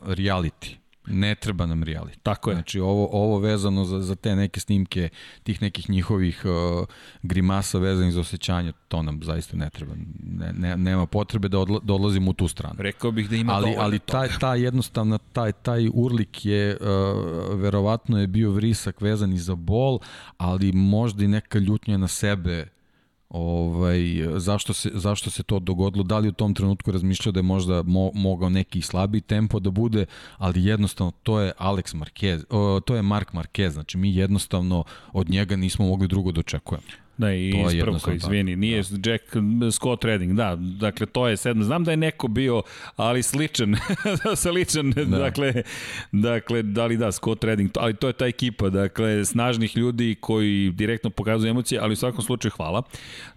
reality. Ne treba nam reality. Tako je. Znači, ovo, ovo vezano za, za te neke snimke, tih nekih njihovih uh, grimasa vezanih za osjećanje, to nam zaista ne treba. Ne, ne, nema potrebe da, odla, da odlazimo u tu stranu. Rekao bih da ima ali, ali taj, taj jednostavno, taj, taj urlik je, uh, verovatno je bio vrisak vezan i za bol, ali možda i neka ljutnja na sebe ovaj, zašto, se, zašto se to dogodilo, da li u tom trenutku razmišljao da je možda mo, mogao neki slabiji tempo da bude, ali jednostavno to je Alex Marquez, o, to je Mark Marquez, znači mi jednostavno od njega nismo mogli drugo da očekujemo. Da, i ispravka, izvini, nije da. Jack Scott Redding, da, dakle, to je sedno. Znam da je neko bio, ali sličan, sličan, da. dakle, dakle, da li da, Scott Redding, to, ali to je ta ekipa, dakle, snažnih ljudi koji direktno pokazuju emocije, ali u svakom slučaju hvala.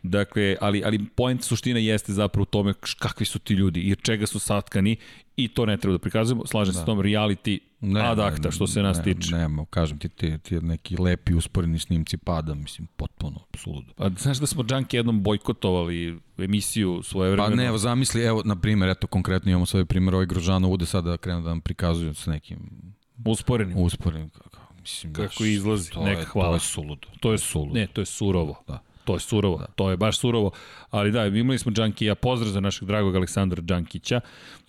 Dakle, ali, ali point suština jeste zapravo u tome kakvi su ti ljudi i čega su satkani i to ne treba da prikazujemo, slažem da. se s tom reality ne, ad acta što se nas ne, tiče. Ne, ne, kažem ti, ti, ti neki lepi usporeni snimci pada, mislim, potpuno suludo. A znaš da smo Junkie jednom bojkotovali emisiju svoje vremena? Pa ne, evo zamisli, evo, na primjer, eto konkretno imamo svoj primjer, ovaj Grožano ude sada da krenu da nam prikazuju s nekim... Usporenim. Usporenim, kako, mislim, kako izlazi, to neka je, hvala. To je suludo. To je suludo. Ne, to je surovo. Da. To je surovo, da. to je baš surovo. Ali da, imali smo Džankija, pozdrav za našeg dragog Aleksandra Džankića.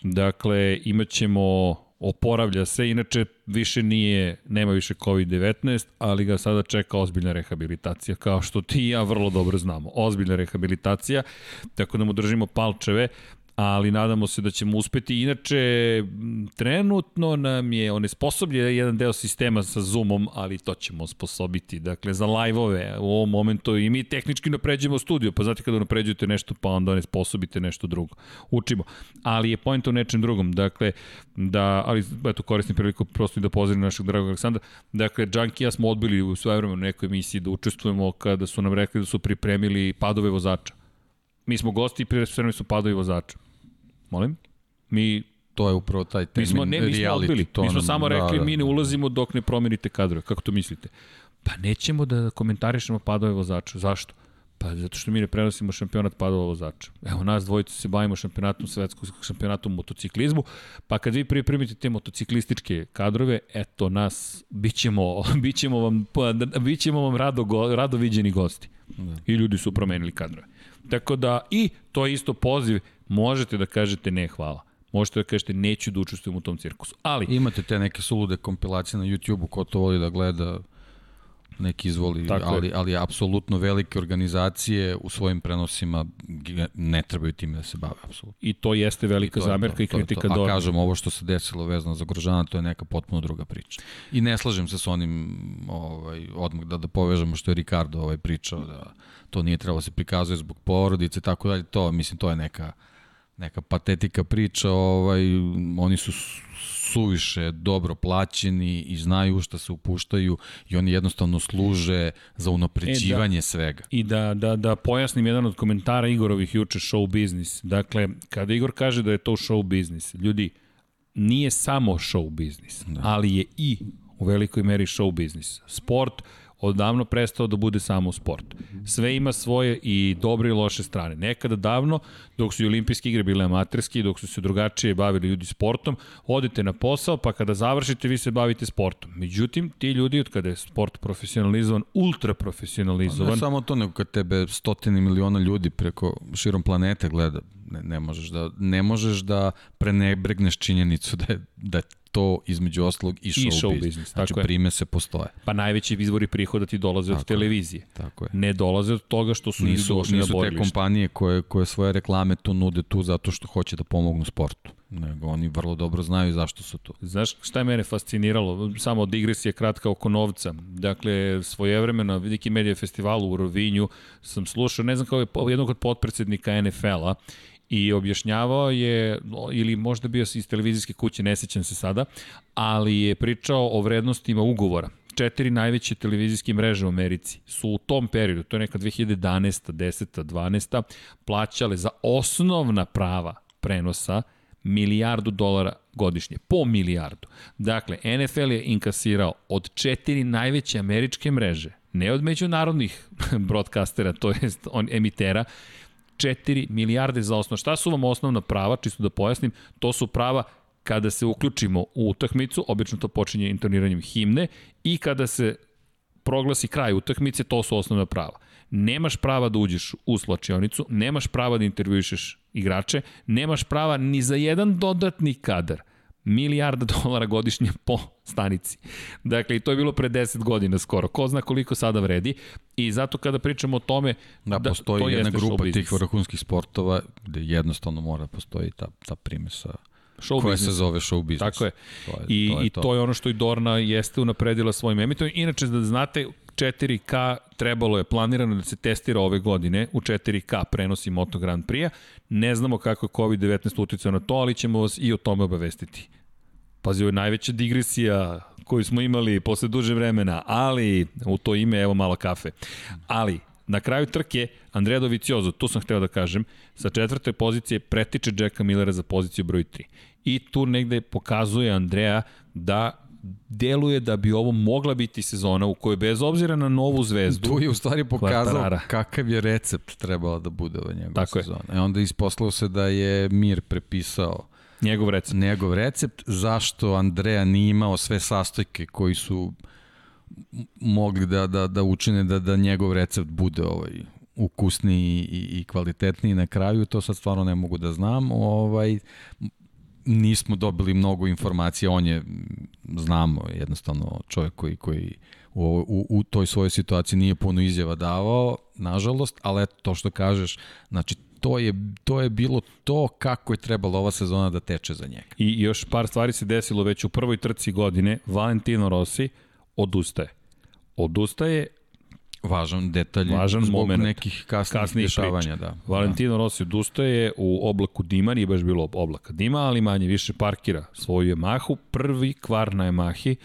Dakle, imaćemo oporavlja se, inače više nije, nema više COVID-19, ali ga sada čeka ozbiljna rehabilitacija, kao što ti i ja vrlo dobro znamo. Ozbiljna rehabilitacija, tako da mu držimo palčeve, ali nadamo se da ćemo uspeti. Inače, trenutno nam je onesposobljen jedan deo sistema sa Zoomom, ali to ćemo osposobiti. Dakle, za live-ove u ovom momentu i mi tehnički napređujemo studiju, pa znate kada napređujete nešto, pa onda onesposobite nešto drugo. Učimo. Ali je point u nečem drugom. Dakle, da, ali eto, koristim priliku prosto i da pozdravim našeg dragog Aleksandra. Dakle, Junkie ja smo odbili u svoje vremenu nekoj emisiji da učestvujemo kada su nam rekli da su pripremili padove vozača. Mi smo gosti i pripremili su padovi vozača. Molim? Mi to je upravo taj termin mi smo, ne, mi smo odbili. To mi smo nam, samo rekli da, da. mi ne ulazimo dok ne promenite kadrove. Kako to mislite? Pa nećemo da komentarišemo padove vozača. Zašto? Pa zato što mi ne prenosimo šampionat padova vozača. Evo nas dvojice se bavimo šampionatom svetskog šampionatom motociklizmu, pa kad vi pripremite te motociklističke kadrove, eto nas bićemo bićemo vam pa, bićemo vam rado rado viđeni gosti. Da. I ljudi su promenili kadrove. Tako da i to je isto poziv možete da kažete ne hvala. Možete da kažete neću da učestvujem u tom cirkusu. Ali imate te neke sulude kompilacije na YouTubeu ko to voli da gleda neki izvoli, Tako ali, je. ali apsolutno velike organizacije u svojim prenosima ne trebaju time da se bave, apsolutno. I to jeste velika zamerka i kritika do... A kažem, ovo što se desilo vezano za Grožana, to je neka potpuno druga priča. I ne slažem se s onim, ovaj, odmah da, da povežemo što je Ricardo ovaj, pričao, da to nije trebalo da se prikazuje zbog porodice, tako dalje, to, mislim, to je neka neka patetika priča, ovaj, oni su suviše dobro plaćeni i znaju šta se upuštaju i oni jednostavno služe za unapređivanje e, da, svega. I da, da, da pojasnim jedan od komentara Igorovih juče show biznis. Dakle, kada Igor kaže da je to show biznis, ljudi, nije samo show biznis, da. ali je i u velikoj meri show biznis. Sport odavno prestao da bude samo sport. Sve ima svoje i dobre i loše strane. Nekada davno, dok su i olimpijske igre bile amaterski, dok su se drugačije bavili ljudi sportom, odete na posao, pa kada završite, vi se bavite sportom. Međutim, ti ljudi, od kada je sport profesionalizovan, ultra profesionalizovan... Ne samo to, nego kad tebe stotine miliona ljudi preko širom planete gleda, ne, ne možeš da ne možeš da prenebregneš činjenicu da je, da je to između oslog i show, I show business. business. Znači tako prime se postoje. Pa najveći izvori prihoda ti dolaze tako od televizije. Tako je. Ne dolaze od toga što su nisu, došli nisu na te kompanije koje, koje svoje reklame tu nude tu zato što hoće da pomognu sportu. Nego oni vrlo dobro znaju zašto su tu. Znaš šta je mene fasciniralo? Samo digresija kratka oko novca. Dakle, svojevremeno Vidiki Media Festivalu u Rovinju sam slušao, ne znam kao je jednog od potpredsednika NFL-a i objašnjavao je, ili možda bio iz televizijske kuće, ne sećam se sada, ali je pričao o vrednostima ugovora četiri najveće televizijske mreže u Americi su u tom periodu, to je neka 2011. 10. 12. plaćale za osnovna prava prenosa milijardu dolara godišnje, po milijardu. Dakle, NFL je inkasirao od četiri najveće američke mreže, ne od međunarodnih broadcastera, to jest on emitera, 4 milijarde za osnovno. Šta su vam osnovna prava, čisto da pojasnim, to su prava kada se uključimo u utakmicu, obično to počinje intoniranjem himne, i kada se proglasi kraj utakmice, to su osnovna prava. Nemaš prava da uđeš u slačionicu, nemaš prava da intervjuišeš igrače, nemaš prava ni za jedan dodatni kadar milijarda dolara godišnje po stanici. Dakle, i to je bilo pre 10 godina skoro. Ko zna koliko sada vredi. I zato kada pričamo o tome... Da, da postoji to jedna grupa tih vrhunskih sportova gde jednostavno mora da postoji ta, ta primesa show koja business. se zove show business. Tako je. To je I, to je I to. to je ono što i Dorna jeste unapredila svojim emitom. Inače, da znate, 4K trebalo je planirano da se testira ove godine u 4K prenosi Moto Grand Prix-a. Ne znamo kako je COVID-19 uticao na to, ali ćemo vas i o tome obavestiti. Pazi, ovo je najveća digresija koju smo imali posle duže vremena, ali u to ime evo malo kafe. Ali, na kraju trke, Andrea Doviciozo, tu sam hteo da kažem, sa četvrte pozicije pretiče Jacka Millera za poziciju broj 3. I tu negde pokazuje Andrea da deluje da bi ovo mogla biti sezona u kojoj bez obzira na novu zvezdu... Tu je u stvari pokazao kvartarara. kakav je recept trebalo da bude ova njegova Tako sezona. Je. E onda isposlao se da je Mir prepisao Njegov recept. Njegov recept. Zašto Andreja nije imao sve sastojke koji su mogli da, da, da učine da, da njegov recept bude ovaj ukusniji i, i kvalitetniji na kraju, to sad stvarno ne mogu da znam. Ovaj, nismo dobili mnogo informacija, on je, znamo, jednostavno čovjek koji, koji u, u, u toj svojoj situaciji nije puno izjava davao, nažalost, ali eto, to što kažeš, znači to je, to je bilo to kako je trebalo ova sezona da teče za njega. I još par stvari se desilo već u prvoj trci godine. Valentino Rossi odustaje. Odustaje Važan detalj Važan zbog moment. nekih kasnih, kasnih dešavanja. Da. Valentino da. Rossi odustaje u oblaku dima, nije baš bilo oblaka dima, ali manje više parkira svoju Yamahu. Prvi kvar na Yamahi,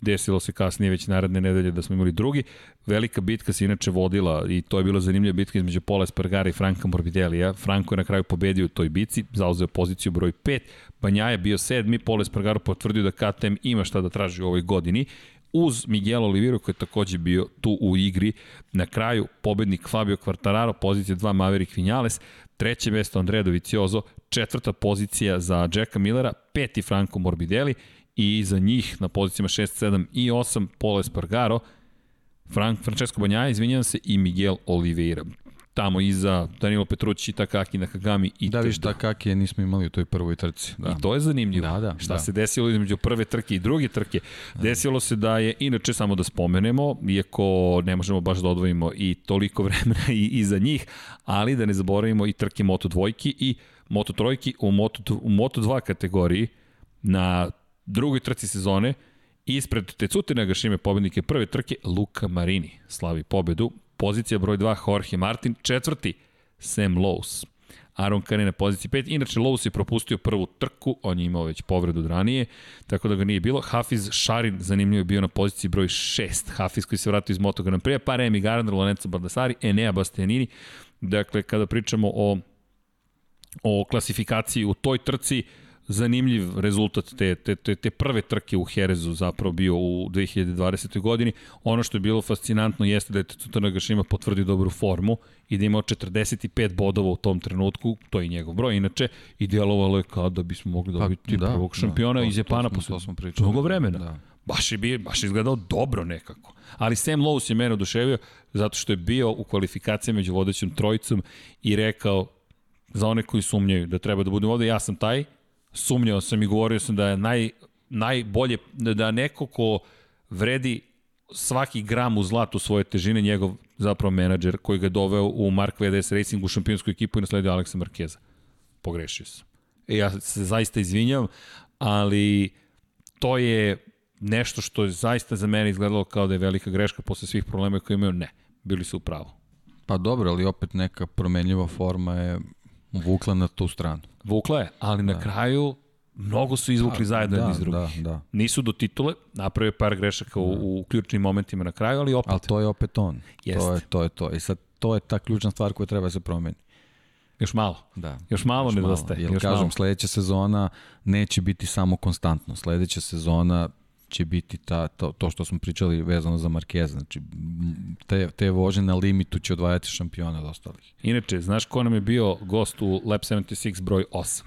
desilo se kasnije već naredne nedelje da smo imali drugi. Velika bitka se inače vodila i to je bila zanimljiva bitka između Pola Espargara i Franka Morbidelija. Franko je na kraju pobedio u toj bici, zauzeo poziciju broj 5. Banja je bio sedmi, Pola Espargaro potvrdio da KTM ima šta da traži u ovoj godini uz Miguel Oliveira koji je takođe bio tu u igri. Na kraju pobednik Fabio Quartararo, pozicija 2 Maverick Vinales, treće mesto Andrea Dovizioso, četvrta pozicija za Jacka Millera, peti Franco Morbidelli i za njih na pozicijama 6, 7 i 8 Pole Espargaro, Frank, Francesco Banjaja, izvinjam se, i Miguel Oliveira. Tamo iza Danilo Petrucci, Takaki, Nakagami i Da, viš, Takaki je nismo imali u toj prvoj trci. Da. I to je zanimljivo. Da, da, Šta da. se desilo između prve trke i druge trke? Desilo se da je, inače samo da spomenemo, iako ne možemo baš da odvojimo i toliko vremena i, i za njih, ali da ne zaboravimo i trke Moto dvojki i Moto trojki u Moto, u Moto 2 kategoriji na drugoj trci sezone, ispred Tecute Nagašime pobednike prve trke, Luka Marini slavi pobedu, pozicija broj 2 Jorge Martin, četvrti Sam Lowe's. Aaron Kane na poziciji 5. Inače, Lowe's je propustio prvu trku, on je imao već povredu od ranije, tako da ga nije bilo. Hafiz Šarin, zanimljivo je bio na poziciji broj 6. Hafiz koji se vratio iz Moto Grand Prix, pa Remy Gardner, Lorenzo Baldassari, Enea Bastianini. Dakle, kada pričamo o, o klasifikaciji u toj trci, zanimljiv rezultat te, te, te, te prve trke u Herezu zapravo bio u 2020. godini. Ono što je bilo fascinantno jeste da je Tetsuta Nagashima potvrdio dobru formu i da imao 45 bodova u tom trenutku, to je njegov broj, inače, i djelovalo je kao da bismo mogli pa, dobiti da, prvog šampiona da, to, iz Japana posle mnogo vremena. Da. Baš je, bio, baš je izgledao dobro nekako. Ali Sam Lowe's je mene oduševio zato što je bio u kvalifikaciji među vodećom trojicom i rekao za one koji sumnjaju da treba da budem ovde, ja sam taj, sumnjao sam i govorio sam da je naj, najbolje, da neko ko vredi svaki gram u zlatu svoje težine, njegov zapravo menadžer koji ga doveo u Mark VDS Racing u šampionsku ekipu i nasledio Aleksa Markeza. Pogrešio sam. E, ja se zaista izvinjam, ali to je nešto što je zaista za mene izgledalo kao da je velika greška posle svih problema koje imaju. Ne, bili su u pravu. Pa dobro, ali opet neka promenljiva forma je vukla na tu stranu. Vukla je, ali na da. kraju mnogo su izvukli da, zajedno da, iz drugih. Da, da. Nisu do titule, napravio par grešaka u, da. u ključnim momentima na kraju, ali opet. Ali to je opet on. Jeste. To je to. Je to. I sad to je ta ključna stvar koja treba da se promeni. Još malo. Da. Još malo još nedostaje. Jer još kažem, malo. sledeća sezona neće biti samo konstantno. Sledeća sezona će biti ta, to, to što smo pričali vezano za Markeza. Znači, te, te vože na limitu će odvajati šampiona od ostalih. Inače, znaš ko nam je bio gost u Lab 76 broj 8?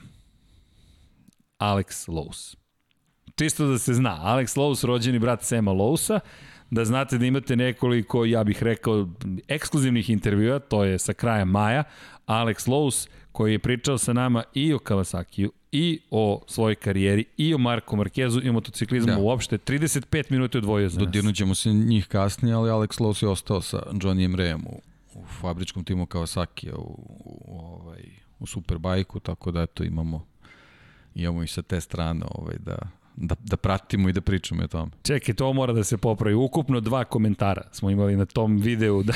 Alex Lowe's. Čisto da se zna, Alex Lowe's, rođeni brat Sema Lowesa, da znate da imate nekoliko, ja bih rekao, ekskluzivnih intervjua, to je sa kraja maja, Alex Lowe's, koji je pričao sa nama i o Kawasakiju, i o svojoj karijeri, i o Marko Markezu, i o motociklizmu da. uopšte. 35 minuta je odvojio za nas. Dodirnut ćemo se njih kasnije, ali Alex Lowe's je ostao sa Johnnyem Rayem u, u fabričkom timu Kawasaki u, u, u, ovaj, u Superbajku, tako da eto imamo imamo i sa te strane ovaj, da, da, da pratimo i da pričamo o tome. Čekaj, to mora da se popravi. Ukupno dva komentara smo imali na tom videu. Da...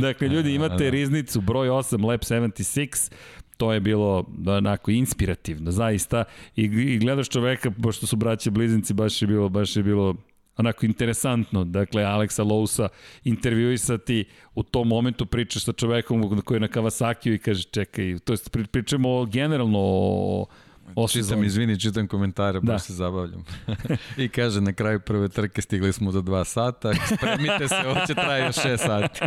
dakle, ljudi, imate da. riznicu broj 8, Lab 76, to je bilo onako inspirativno, zaista. I, i gledaš čoveka, pošto su braće bliznici, baš je bilo, baš je bilo onako interesantno, dakle Aleksa Lousa intervjuisati u tom momentu pričaš sa čovekom koji je na Kawasaki i kaže čekaj, to jest pričamo generalno o O čitam, izvini, čitam komentare, da. baš se zabavljam. I kaže, na kraju prve trke stigli smo za dva sata, spremite se, ovo će traje još šest sati.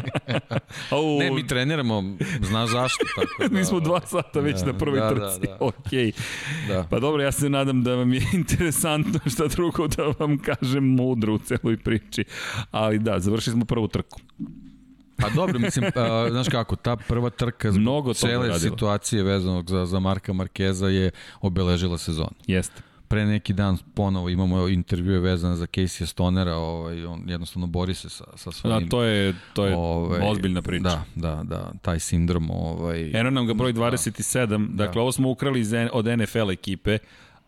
ne, mi treniramo, znaš zašto. Tako da, mi smo dva sata već da, na prvoj da, trci, da, da. ok. Da. Pa dobro, ja se nadam da vam je interesantno šta drugo da vam kažem mudro u celoj priči. Ali da, završili smo prvu trku. Pa dobro, mislim, uh, znaš kako, ta prva trka zbog Mnogo cele radilo. situacije vezanog za, za Marka Markeza je obeležila sezon. Jeste pre neki dan ponovo imamo intervjue vezane za Casey Stonera, ovaj, on jednostavno bori se sa, sa svojim... Da, to je, to je ovaj, ozbiljna priča. Da, da, da, taj sindrom. Ovaj, Eno nam ga broj 27, da, dakle da. ovo smo ukrali iz, od NFL ekipe,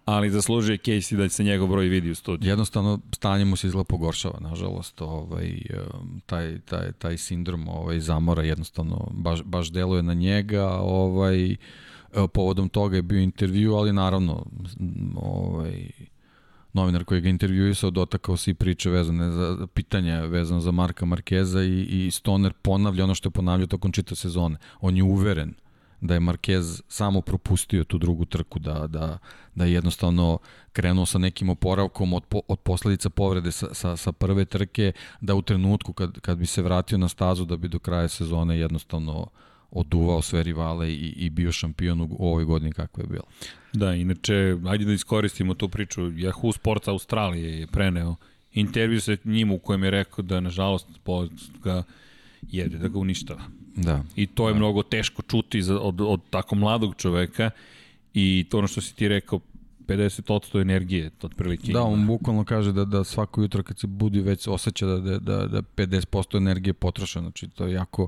ali zaslužuje Casey da se njegov broj vidi u studiju. Jednostavno, stanje mu se izgleda pogoršava, nažalost, ovaj, taj, taj, taj sindrom ovaj, zamora jednostavno baš, baš deluje na njega, ovaj, povodom toga je bio intervju, ali naravno, ovaj, novinar koji ga intervjuisao dotakao se i priče vezane za pitanja vezano za Marka Markeza i, i Stoner ponavlja ono što je ponavljao tokom čita sezone. On je uveren da je Marquez samo propustio tu drugu trku, da, da, da je jednostavno krenuo sa nekim oporavkom od, po, od posledica povrede sa, sa, sa prve trke, da u trenutku kad, kad bi se vratio na stazu da bi do kraja sezone jednostavno oduvao sve rivale i, i bio šampion u ovoj godini kako je bilo. Da, inače, ajde da iskoristimo tu priču. Yahoo Sports Australije je preneo intervju sa njim u kojem je rekao da, nažalost, ga jede, da ga uništava. Da. I to je da. mnogo teško čuti za, od, od tako mladog čoveka i to ono što si ti rekao, 50% energije, otprilike. Da, on bukvalno kaže da, da svako jutro kad se budi već osjeća da, da, da, da 50% energije potroša, znači to je jako,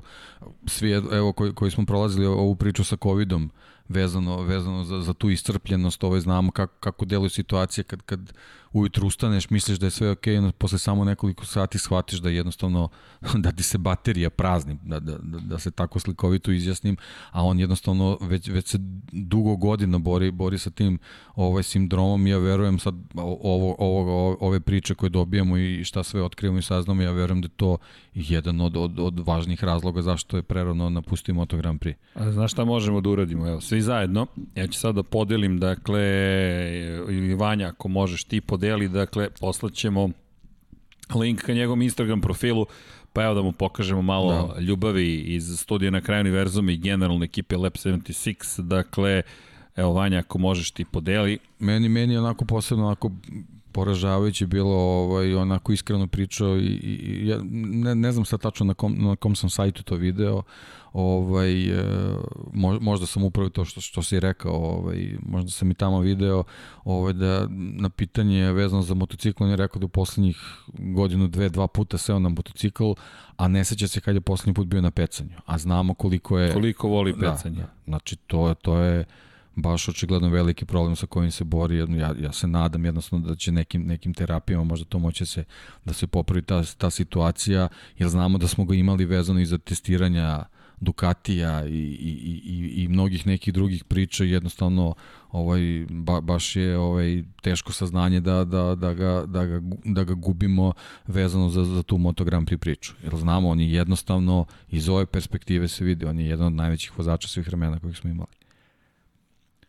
svi evo koji, koji smo prolazili ovu priču sa covidom, vezano, vezano za, za tu iscrpljenost, ovaj, znamo kako, kako deluje situacija kad, kad ujutru ustaneš, misliš da je sve okej, okay, posle samo nekoliko sati shvatiš da jednostavno, da ti se baterija prazni, da, da, da, da se tako slikovito izjasnim, a on jednostavno već, već se dugo godina bori, bori sa tim ovaj sindromom ja verujem sad ovo, ovo, ove priče koje dobijamo i šta sve otkrivamo i saznamo, ja verujem da je to jedan od, od, od važnih razloga zašto je prerano napustio Moto Grand Prix. A znaš šta možemo da uradimo? Evo, svi zajedno. Ja ću sad da podelim, dakle, ili Vanja, ako možeš ti podeli, dakle, poslaćemo link ka njegovom Instagram profilu, pa evo da mu pokažemo malo da. ljubavi iz studija na kraju univerzuma i generalne ekipe Lab 76, dakle, evo Vanja, ako možeš ti podeli. Meni, meni onako posebno onako poražavajuće bilo ovaj, onako iskreno pričao i, i ja ne, ne znam sad tačno na kom, na kom sam sajtu to video, ovaj, e, možda sam upravo to što, što si rekao, ovaj, možda sam i tamo video ovaj, da na pitanje vezano za motocikl, on je rekao da u poslednjih godinu, dve, dva puta seo na motocikl, a ne seća se kad je poslednji put bio na pecanju, a znamo koliko je... Koliko voli da, pecanje. Da, znači to, to je baš očigledno veliki problem sa kojim se bori. Ja, ja se nadam jednostavno da će nekim, nekim terapijama možda to moće se, da se popravi ta, ta situacija, jer znamo da smo ga imali vezano i za testiranja Ducatija i, i, i, i mnogih nekih drugih priča jednostavno ovaj, ba, baš je ovaj, teško saznanje da, da, da, ga, da, ga, da ga gubimo vezano za, za tu Moto Grand Prix priču. Jer znamo, on je jednostavno iz ove perspektive se vidi, on je jedan od najvećih vozača svih vremena kojih smo imali.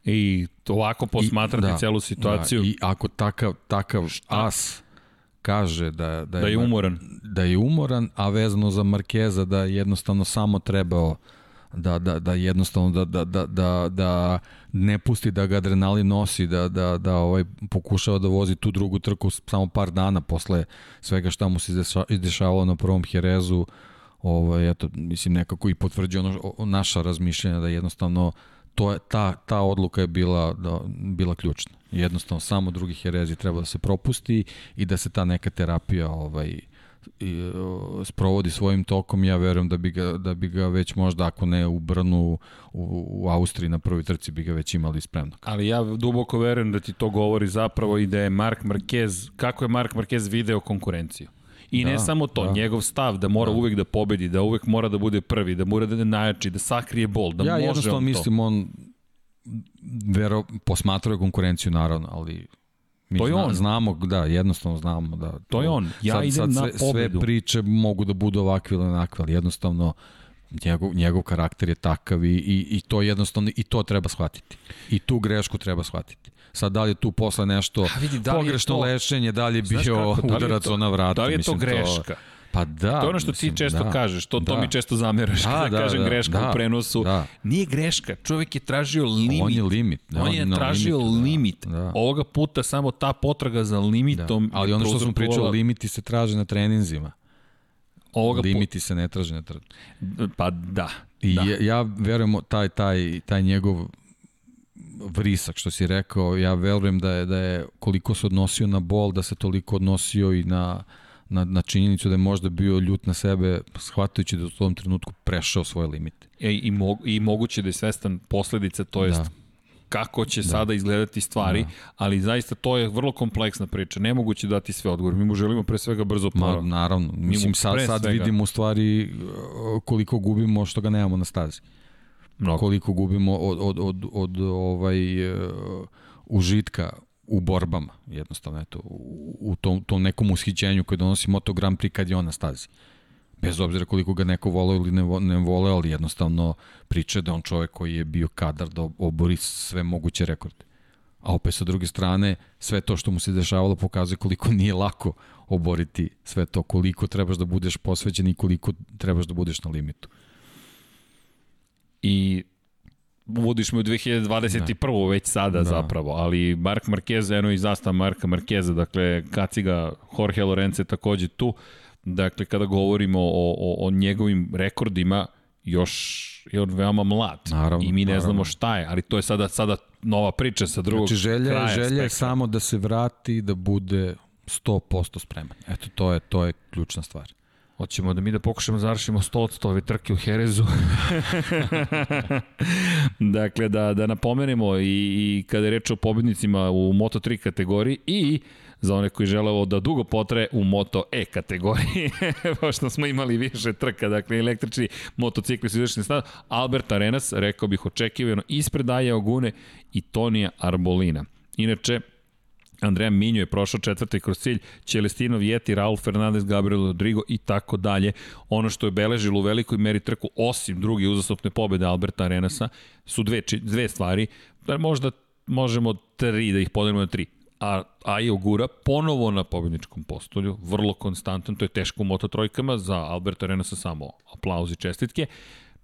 I ovako posmatrati I, da, celu situaciju. Da, I ako takav, takav Šta? as kaže da, da, je, da je umoran. Da je umoran, a vezano za Markeza da jednostavno samo trebao da, da, da jednostavno da, da, da, da, da ne pusti da ga adrenalin nosi, da, da, da ovaj, pokušava da vozi tu drugu trku samo par dana posle svega šta mu se izdešavalo na prvom Herezu, ovaj, eto, mislim nekako i potvrđuje ono, naša razmišljanja da jednostavno to je, ta, ta odluka je bila, da, bila ključna. Jednostavno, samo drugi herezi treba da se propusti i da se ta neka terapija ovaj, i, sprovodi svojim tokom, ja verujem da bi, ga, da bi ga već možda, ako ne u Brnu, u, u Austriji na prvoj trci bi ga već imali spremno. Ali ja duboko verujem da ti to govori zapravo i da je Mark Marquez, kako je Mark Marquez video konkurenciju. I da, ne samo to, da. njegov stav da mora da. uvek da pobedi, da uvek mora da bude prvi, da mora da najjači, da sakrije bol, da ja, može on to. Ja jednostavno mislim, on vero, posmatruje konkurenciju naravno, ali Mi to je on. Znamo, da, jednostavno znamo da... To je on. Ja sad, idem sad sve, na pobedu. Sve priče mogu da budu ovakve ili onakve, ali jednostavno njegov, njegov karakter je takav i, i, i to jednostavno i to treba shvatiti. I tu grešku treba shvatiti. Sad da li je tu posle nešto vidi, da pogrešno to, lešenje, da li je bio kako, da udarac na vrata. Da li je to greška? To, Pa da. To je ono što mislim, ti često da, kažeš, to, da. to mi često zameraš da, kada da, kažem da, greška da, u prenosu. Da. Nije greška, čovjek je tražio limit. On je limit. Da, on je on tražio limitu, limit. Da, da. Ovoga puta samo ta potraga za limitom. Da. Ali ono što smo pričali, limiti se traže na treninzima. Ovoga limiti se ne traže na treninzima. Pa da. I da. ja, ja verujem taj, taj, taj njegov vrisak što si rekao, ja verujem da je, da je koliko se odnosio na bol, da se toliko odnosio i na, na, na činjenicu da je možda bio ljut na sebe, shvatajući da u tom trenutku prešao svoje limite. E, i, mo, I moguće da je svestan posledica, to jest da kako će da. sada izgledati stvari, da. ali zaista to je vrlo kompleksna priča. Nemoguće dati sve odgovore. Mi mu želimo pre svega brzo poravak. Ma, naravno. Mislim, sad, sad vidimo u stvari uh, koliko gubimo što ga nemamo na stazi. Mnogo. Koliko gubimo od, od, od, od ovaj, uh, užitka u borbama, jednostavno, eto, u, u tom, tom nekom ushićenju koje donosi Moto Grand Prix kad je on na stazi. Bez obzira koliko ga neko voleo ili ne, ne voleo, ali jednostavno priče da on čovek koji je bio kadar da obori sve moguće rekorde. A opet sa druge strane, sve to što mu se dešavalo pokazuje koliko nije lako oboriti sve to, koliko trebaš da budeš posvećen i koliko trebaš da budeš na limitu. I uvodiš me u 2021. Da. već sada da. zapravo, ali Mark Marquez, eno i zastav Marka Marqueza, dakle kaciga Jorge Lorence takođe tu, dakle kada govorimo o, o, o njegovim rekordima, još je on veoma mlad naravno, i mi ne naravno. znamo šta je, ali to je sada sada nova priča sa drugog znači, želja, kraja želja je samo da se vrati da bude 100% spreman. Eto, to je, to je ključna stvar. Hoćemo da mi da pokušamo da završimo 100 od ove trke u Herezu. dakle, da, da napomenemo i, i kada je reč o pobednicima u Moto3 kategoriji i za one koji žele da dugo potre u Moto E kategoriji, pošto smo imali više trka, dakle električni motocikli su izašli na Albert Arenas, rekao bih očekivano, ispred Aja Ogune i Tonija Arbolina. Inače, Andrea Minjo je prošao četvrti kroz cilj, Celestino Vjeti, Raul Fernandez, Gabriel Rodrigo i tako dalje. Ono što je beležilo u velikoj meri trku, osim druge uzastopne pobede Alberta Arenasa, su dve, dve stvari. Da možda možemo tri da ih podelimo na tri a Ajo Gura ponovo na pobedničkom postolju, vrlo konstantan, to je teško u Moto trojkama, za Alberta Renasa samo aplauz i čestitke.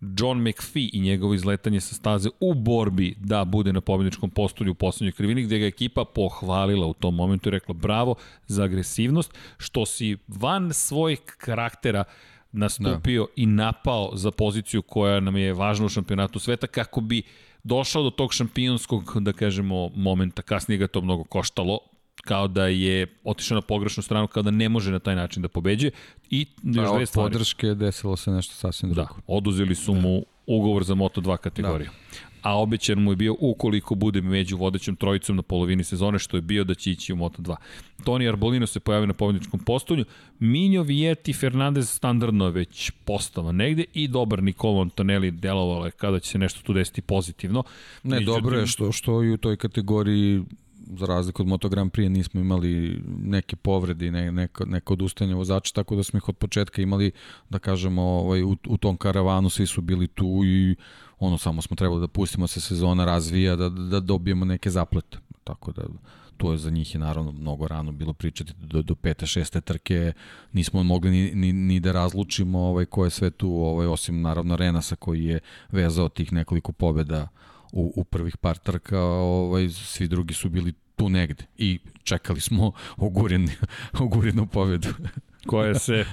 John McPhee i njegovo izletanje sa staze u borbi da bude na pobedničkom postolju u poslednjoj krivini, gde ga ekipa pohvalila u tom momentu i rekla bravo za agresivnost, što si van svojeg karaktera nastupio da. i napao za poziciju koja nam je važna u šampionatu sveta kako bi došao do tog šampionskog, da kažemo, momenta, kasnije ga to mnogo koštalo, kao da je otišao na pogrešnu stranu, kao da ne može na taj način da pobeđe. I još dve stvari. podrške desilo se nešto sasvim drugo. Da, oduzeli su da. mu ugovor za Moto2 kategoriju. Da a obećan mu je bio ukoliko bude među vodećom trojicom na polovini sezone, što je bio da će ići u Moto2. Toni Arbolino se pojavio na pobedničkom postolju, Minjo Vietti Fernandez standardno već postava negde i dobar Nicolo Antonelli delovalo je kada će se nešto tu desiti pozitivno. Ne, Međutim, dobro je što, što i u toj kategoriji za razliku od Moto Grand Prix nismo imali neke povrede i ne, neka, neka odustajanja vozača, tako da smo ih od početka imali, da kažemo, ovaj, u, u tom karavanu svi su bili tu i ono samo smo trebali da pustimo se sezona razvija, da, da dobijemo neke zaplete. Tako da to je za njih je naravno mnogo rano bilo pričati do, do pete, šeste trke, nismo mogli ni, ni, ni da razlučimo ovaj, ko je sve tu, ovaj, osim naravno Renasa koji je vezao tih nekoliko pobeda u, u prvih par trka, ovaj, svi drugi su bili tu negde i čekali smo oguren, ogurenu pobedu koja se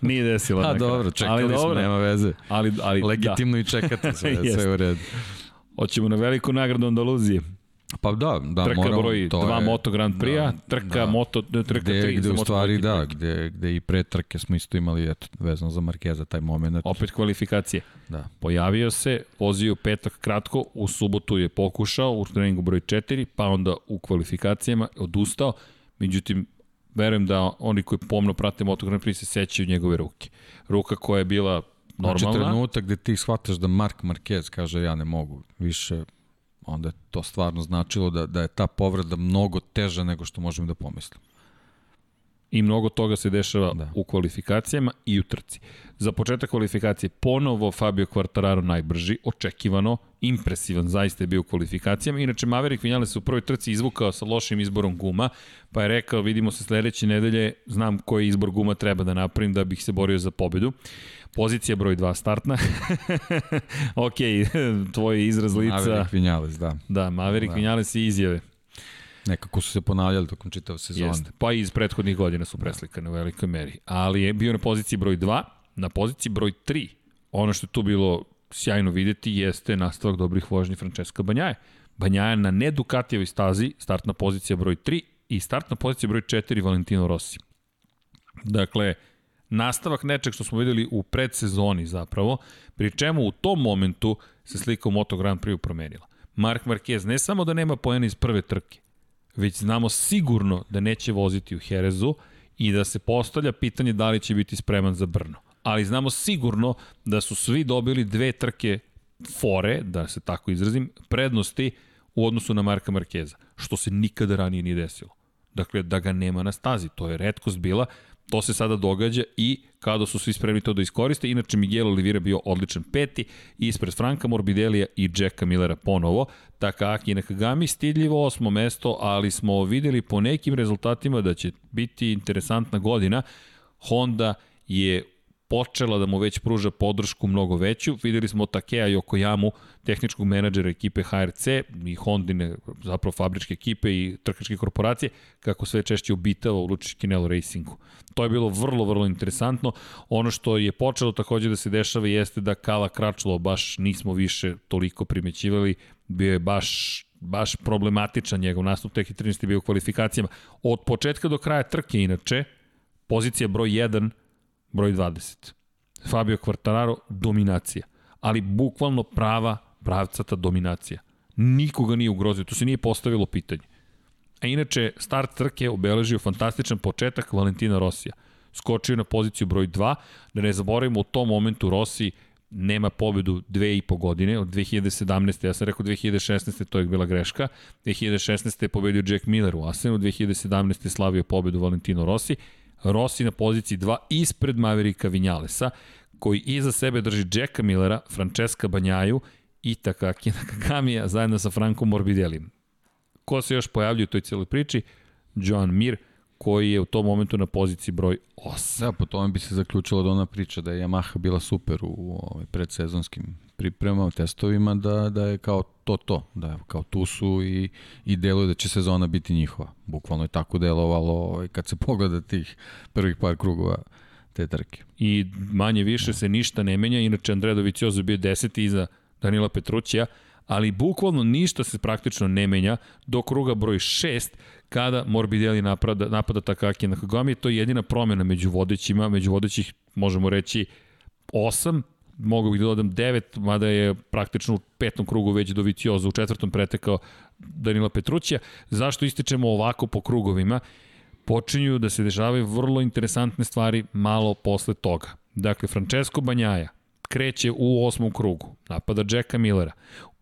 nije desila. A dobro, čekali ali, smo, dobro. nema veze. Ali, ali, Legitimno da. i čekate sve, sve u redu. Hoćemo na veliku nagradu Andaluzije. Pa da, da, trka moramo, broj to 2 Moto Grand Prix-a, da, trka da. Moto, trka gde, 3 gde u stvari da, gde, gde i pre trke smo isto imali eto, vezano za Markeza taj moment. Opet kvalifikacije. Da. Pojavio se, vozio petak kratko, u subotu je pokušao u treningu broj 4, pa onda u kvalifikacijama odustao, međutim verujem da oni koji pomno prate Moto Grand Prix se sećaju njegove ruke. Ruka koja je bila normalna. Znači trenutak gde ti shvataš da Mark Marquez kaže ja ne mogu više, onda je to stvarno značilo da, da je ta povreda mnogo teža nego što možemo da pomislimo i mnogo toga se dešava da. u kvalifikacijama i u trci. Za početak kvalifikacije ponovo Fabio Quartararo najbrži, očekivano, impresivan zaista je bio u kvalifikacijama. Inače, Maverick Vinales se u prvoj trci izvukao sa lošim izborom guma, pa je rekao, vidimo se sledeće nedelje, znam koji izbor guma treba da napravim da bih se borio za pobedu. Pozicija broj 2 startna. ok, tvoj izraz lica. Maverick Vinales, da. Da, Maverick da. Vinales i izjave. Nekako su se ponavljali tokom čitave sezone. Jeste. Pa i iz prethodnih godina su preslikane u velikoj meri. Ali je bio na poziciji broj 2, na poziciji broj 3. Ono što je tu bilo sjajno videti jeste nastavak dobrih vožnji Francesca Banjaje. Banjaje na ne Ducatijevoj stazi, startna pozicija broj 3 i startna pozicija broj 4 Valentino Rossi. Dakle, nastavak nečeg što smo videli u predsezoni zapravo, pri čemu u tom momentu se slika u Moto Grand Prix promenila. Mark Marquez ne samo da nema pojena iz prve trke, već znamo sigurno da neće voziti u Herezu i da se postavlja pitanje da li će biti spreman za Brno. Ali znamo sigurno da su svi dobili dve trke fore, da se tako izrazim, prednosti u odnosu na Marka Markeza, što se nikada ranije nije desilo. Dakle, da ga nema na stazi, to je redkost bila, To se sada događa i kada su svi spremni to da iskoriste, inače Miguel Oliveira bio odličan peti, ispred Franka Morbidelija i Jacka Millera ponovo, Takaki Nakagami stidljivo osmo mesto, ali smo videli po nekim rezultatima da će biti interesantna godina. Honda je počela da mu već pruža podršku mnogo veću. Videli smo Takea Yokoyamu, tehničkog menadžera ekipe HRC i Hondine, zapravo fabričke ekipe i trkačke korporacije, kako sve češće obitava u Lučić Kinelo Racingu. To je bilo vrlo, vrlo interesantno. Ono što je počelo takođe da se dešava jeste da Kala Kračlo baš nismo više toliko primećivali, bio je baš baš problematičan njegov nastup, tek i 13. bio u kvalifikacijama. Od početka do kraja trke, inače, pozicija broj 1 broj 20. Fabio Quartararo, dominacija. Ali bukvalno prava, pravcata dominacija. Nikoga nije ugrozio, to se nije postavilo pitanje. A inače, start trke obeležio fantastičan početak Valentina Rosija. Skočio na poziciju broj 2, da ne zaboravimo u tom momentu Rossi nema pobedu dve i po godine, od 2017. Ja sam rekao 2016. to je bila greška. 2016. je pobedio Jack Miller u Asenu, 2017. je slavio pobedu Valentino Rossi. Rossi na poziciji 2 ispred Maverika Vinjalesa, koji iza sebe drži Jacka Millera, Francesca Banjaju i Takaki Nakagamija zajedno sa Frankom Morbidelim. Ko se još pojavljuje u toj cijeloj priči? Joan Mir, koji je u tom momentu na poziciji broj 8. Da, po tome bi se zaključilo da ona priča da je Yamaha bila super u ovaj, predsezonskim pripremama, testovima, da, da je kao to to, da je kao tu su i, i deluje da će sezona biti njihova. Bukvalno je tako delovalo ovaj, kad se pogleda tih prvih par krugova te trke. I manje više se ništa ne menja, inače Andreja Doviciozo bio deseti iza Danila Petrućija, ali bukvalno ništa se praktično ne menja do kruga broj 6 kada Morbidelli napada, napada Takaki Nakagami. To je jedina promjena među vodećima, među vodećih možemo reći 8, mogu bih da dodam 9, mada je praktično u petom krugu već do Vicioza, u četvrtom pretekao Danila Petrućija. Zašto ističemo ovako po krugovima? Počinju da se dešavaju vrlo interesantne stvari malo posle toga. Dakle, Francesco Banjaja, kreće u osmom krugu, napada Jacka Millera.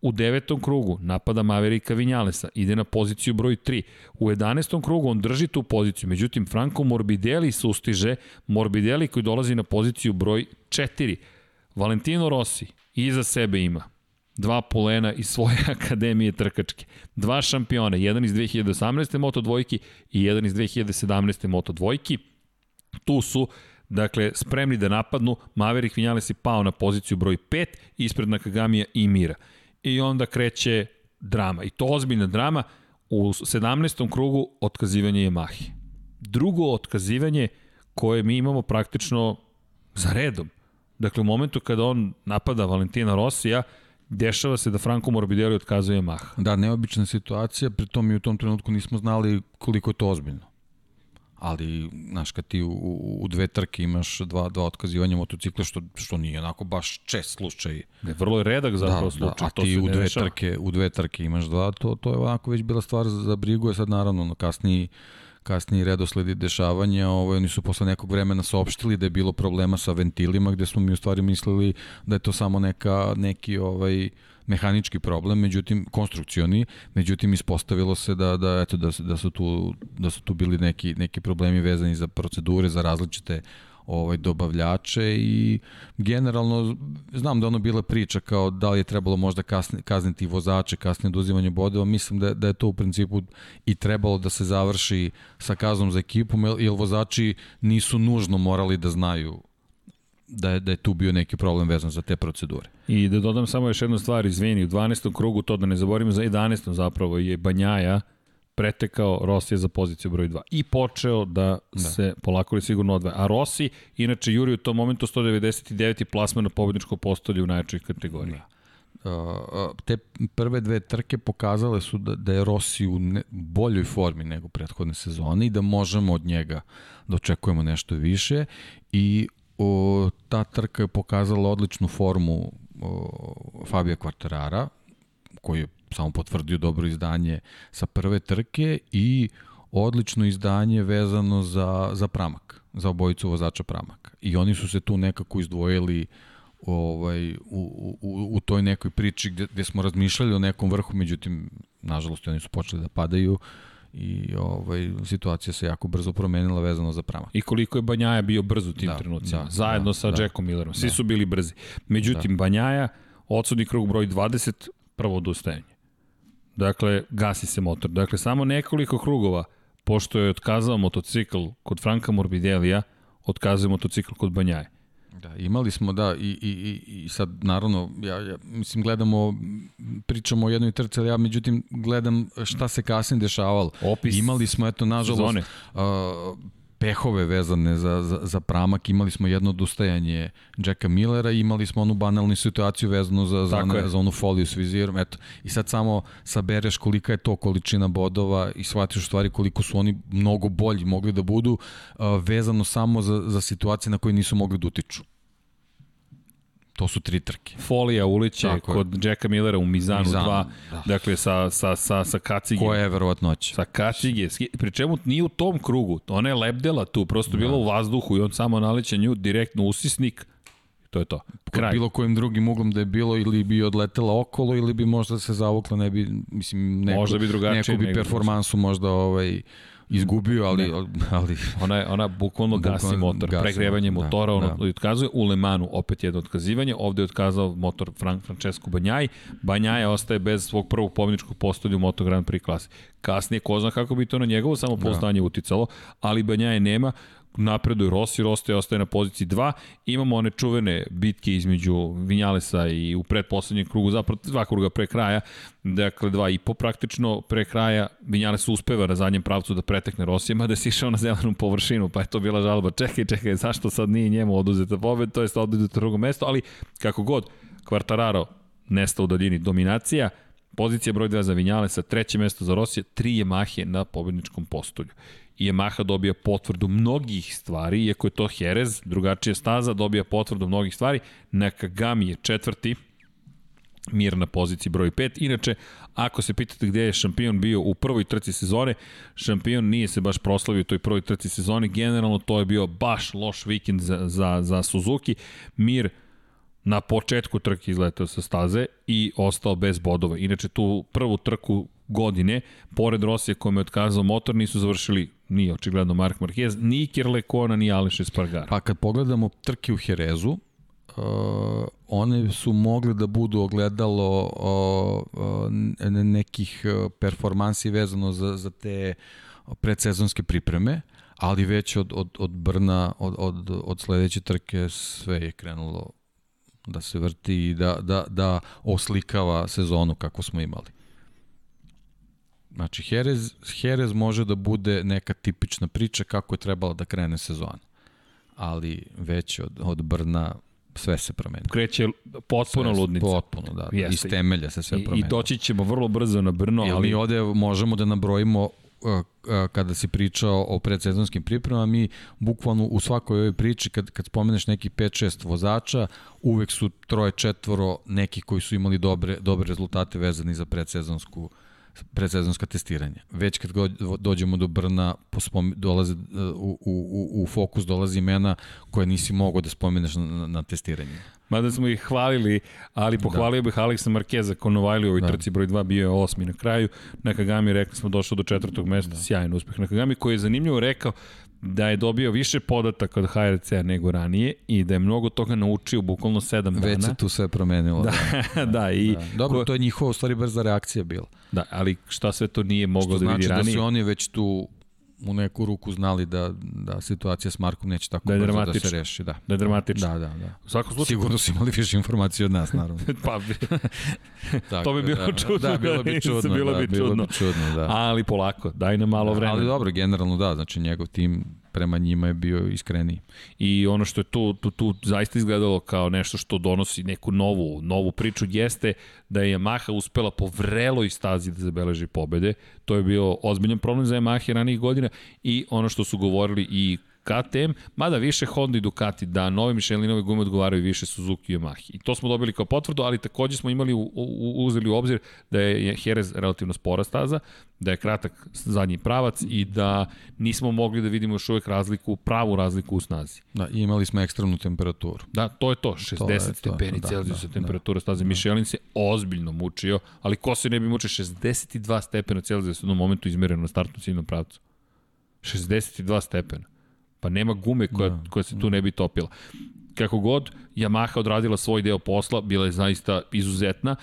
U devetom krugu napada Maverika Vinjalesa, ide na poziciju broj 3. U 11. krugu on drži tu poziciju, međutim Franco Morbidelli sustiže, Morbidelli koji dolazi na poziciju broj 4. Valentino Rossi iza sebe ima dva polena iz svoje akademije trkačke. Dva šampiona, jedan iz 2018. Moto dvojki i jedan iz 2017. Moto dvojki. Tu su Dakle, spremni da napadnu, Maverick Vinales je pao na poziciju broj 5, ispred Nakagamija i Mira. I onda kreće drama. I to ozbiljna drama u 17. krugu otkazivanje Yamahe. Drugo otkazivanje koje mi imamo praktično za redom. Dakle, u momentu kada on napada Valentina Rosija, dešava se da Franco Morbidelli otkazuje Yamaha. Da, neobična situacija, pritom i u tom trenutku nismo znali koliko je to ozbiljno ali znaš kad ti u, u dve trke imaš dva, dva otkazivanja motocikla što, što nije onako baš čest slučaj. Ne, vrlo je redak zapravo da, slučaj. Da, a to ti u dve, trke, u dve trke imaš dva, to, to je onako već bila stvar za brigu, je sad naravno no, kasniji kasniji redosledi dešavanja, ovaj, oni su posle nekog vremena saopštili da je bilo problema sa ventilima, gde smo mi u stvari mislili da je to samo neka, neki ovaj, uh, mehanički problem, međutim konstrukcioni, međutim ispostavilo se da da eto da da su tu da su tu bili neki neki problemi vezani za procedure, za različite ovaj dobavljače i generalno znam da ono bila priča kao da li je trebalo možda kasni, kazniti vozače, kasnije oduzimanje bodova, mislim da, da je to u principu i trebalo da se završi sa kaznom za ekipom, jer vozači nisu nužno morali da znaju da je, da je tu bio neki problem vezan za te procedure. I da dodam samo još jednu stvar, izvini, u 12. krugu, to da ne zaboravimo, za 11. zapravo je Banjaja pretekao Rosija za poziciju broj 2 i počeo da, da. se polako li sigurno odvaja. A Rossi, inače, Juri u tom momentu 199. plasman na pobedničko postolje u najjačoj kategoriji. Da. Uh, te prve dve trke pokazale su da, da je Rossi u ne, boljoj formi nego prethodne sezone i da možemo od njega da očekujemo nešto više i o, ta trka je pokazala odličnu formu o, Fabija Kvartarara, koji je samo potvrdio dobro izdanje sa prve trke i odlično izdanje vezano za, za pramak, za obojicu vozača pramak. I oni su se tu nekako izdvojili ovaj, u, u, u toj nekoj priči gde, gde smo razmišljali o nekom vrhu, međutim, nažalost, oni su počeli da padaju. Uh, i ovaj, situacija se jako brzo promenila vezano za prama. I koliko je Banjaja bio brzo u tim da, trenucima, da, zajedno da, sa da, Jackom Millerom. Svi da. su bili brzi. Međutim, da. Banjaja, odsudni krug broj 20, prvo odustajanje. Dakle, gasi se motor. Dakle, samo nekoliko krugova, pošto je otkazao motocikl kod Franka Morbidelija, otkazuje motocikl kod Banjaje. Da, imali smo, da, i, i, i sad, naravno, ja, ja mislim, gledamo, pričamo o jednoj trci, ali ja, međutim, gledam šta se kasnije dešavalo. Opis Imali smo, eto, nažalost, uh, pehove vezane za, za, za pramak, imali smo jedno odustajanje Jacka Millera i imali smo onu banalnu situaciju vezanu za, za, ne, za onu foliju s vizirom. Eto, I sad samo sabereš kolika je to količina bodova i shvatiš u stvari koliko su oni mnogo bolji mogli da budu uh, vezano samo za, za situacije na koje nisu mogli da utiču. To su tri trke. Folija uliće Tako kod je. Jacka Millera u Mizanu, Mizanu 2, da. dakle sa, sa, sa, sa Kacige. Koja je verovatnoć? Sa Kacige, pri čemu nije u tom krugu, ona je lebdela tu, prosto da. bila u vazduhu i on samo naleće nju direktno usisnik, To je to. Kraj. Bilo kojim drugim uglom da je bilo ili bi odletela okolo ili bi možda se zavukla, ne bi, mislim, neko, možda bi drugačije, neku bi performansu možda ovaj, izgubio, ali... Ne. ali ona, je, ona bukvalno gasi motor, gasi, pregrevanje da, motora, da, ono otkazuje. U Lemanu opet jedno otkazivanje, ovde je otkazao motor Frank Francesco Banjaj. Banjaj ostaje bez svog prvog pobjedničkog postolja u Moto Grand Prix klasi. Kasnije, ko zna kako bi to na njegovo samopouzdanje da. uticalo, ali Banjaje nema napreduje Rossi, Rossi ostaje na poziciji 2. Imamo one čuvene bitke između Vinjalesa i u predposlednjem krugu, zapravo dva kruga pre kraja, dakle dva i po praktično pre kraja, Vinjales uspeva na zadnjem pravcu da pretekne Rossi, mada je išao na zelenu površinu, pa je to bila žalba, čekaj, čekaj, zašto sad nije njemu oduzeta pobed, to je oduzeta drugo mesto, ali kako god, Quartararo nesta u daljini dominacija, Pozicija broj 2 za Vinjalesa, treće mesto za Rosija, tri Yamahe na pobedničkom postolju. Yamaha dobija potvrdu mnogih stvari, iako je to Jerez, drugačija staza, dobija potvrdu mnogih stvari. Nakagami je četvrti, Mir na poziciji broj 5. Inače, ako se pitate gde je šampion bio u prvoj trci sezone, šampion nije se baš proslavio u toj prvoj trci sezone. Generalno to je bio baš loš vikend za, za, za Suzuki. Mir na početku trke izletao sa staze i ostao bez bodova. Inače, tu prvu trku godine, pored Rosije kome je otkazao motor, nisu završili ni očigledno Mark Marquez, ni Kirle Kona, ni Aleš Espargaro. Pa kad pogledamo trke u Herezu, uh, one su mogle da budu ogledalo uh, uh, nekih uh, performansi vezano za, za te predsezonske pripreme, ali već od, od, od Brna, od, od, od sledeće trke sve je krenulo da se vrti i da, da, da oslikava sezonu kako smo imali. Znači, Jerez, Jerez može da bude neka tipična priča kako je trebala da krene sezona. Ali već od, od Brna sve se promeni. Kreće potpuno sve, ludnica. Potpuno, da. Jeste. Iz temelja se sve promeni. I, I doći ćemo vrlo brzo na Brno. ali... mi ovde možemo da nabrojimo kada si pričao o predsezonskim pripremama, mi bukvalno u svakoj ovoj priči, kad, kad spomeneš neki 5-6 vozača, uvek su troje, četvoro neki koji su imali dobre, dobre rezultate vezani za predsezonsku predsezonska testiranja. Već kad dođemo do Brna, pospom, dolaze, u, u, u fokus dolazi imena koje nisi mogao da spomeneš na, na testiranje. Mada smo ih hvalili, ali da. pohvalio da. bih Aleksa Markeza, Konovajli u ovoj da. trci broj 2 bio je osmi na kraju. Nakagami rekli smo došao do četvrtog mesta, da. sjajan uspeh Nakagami koji je zanimljivo rekao da je dobio više podataka od HRC nego ranije i da je mnogo toga naučio bukvalno 7 dana. Već se tu sve promenilo. Da, da, da, i... Da. Dobro, ko... to je njihova u stvari brza reakcija bila. Da, ali šta sve to nije moglo da vidi ranije. Što znači da su oni već tu u neku ruku znali da, da situacija s Markom neće tako da brzo da se reši. Da, da je dramatično. Da, da, da. U svakom slučaju... Sigurno su imali više informacije od nas, naravno. pa, bi... to bi bilo da, čudno. Da, bilo bi čudno. bilo bi da, čudno. Bilo bi čudno da. Ali polako, daj nam malo vremena. Ali dobro, generalno da, znači njegov tim prema njima je bio iskreniji. I ono što je tu, tu, tu zaista izgledalo kao nešto što donosi neku novu, novu priču jeste da je Yamaha uspela po vreloj stazi da zabeleži pobede. To je bio ozbiljan problem za Yamaha ranih godina i ono što su govorili i KTM, mada više Honda i Ducati, da nove Michelinove gume odgovaraju više Suzuki i Yamaha. I to smo dobili kao potvrdu, ali takođe smo imali u, u, uzeli u obzir da je Jerez relativno spora staza, da je kratak zadnji pravac i da nismo mogli da vidimo još uvek razliku, pravu razliku u snazi. Da, imali smo ekstremnu temperaturu. Da, to je to, 60 to je stepeni da, Celsijusa da, temperatura da, staze. Da. Michelin se ozbiljno mučio, ali ko se ne bi mučio 62 stepena Celsijusa u jednom momentu izmereno na startnom ciljnom pravcu. 62 stepena. Pa nema gume koja, da, koja se tu ne bi topila. Kako god, Yamaha odradila svoj deo posla, bila je zaista izuzetna.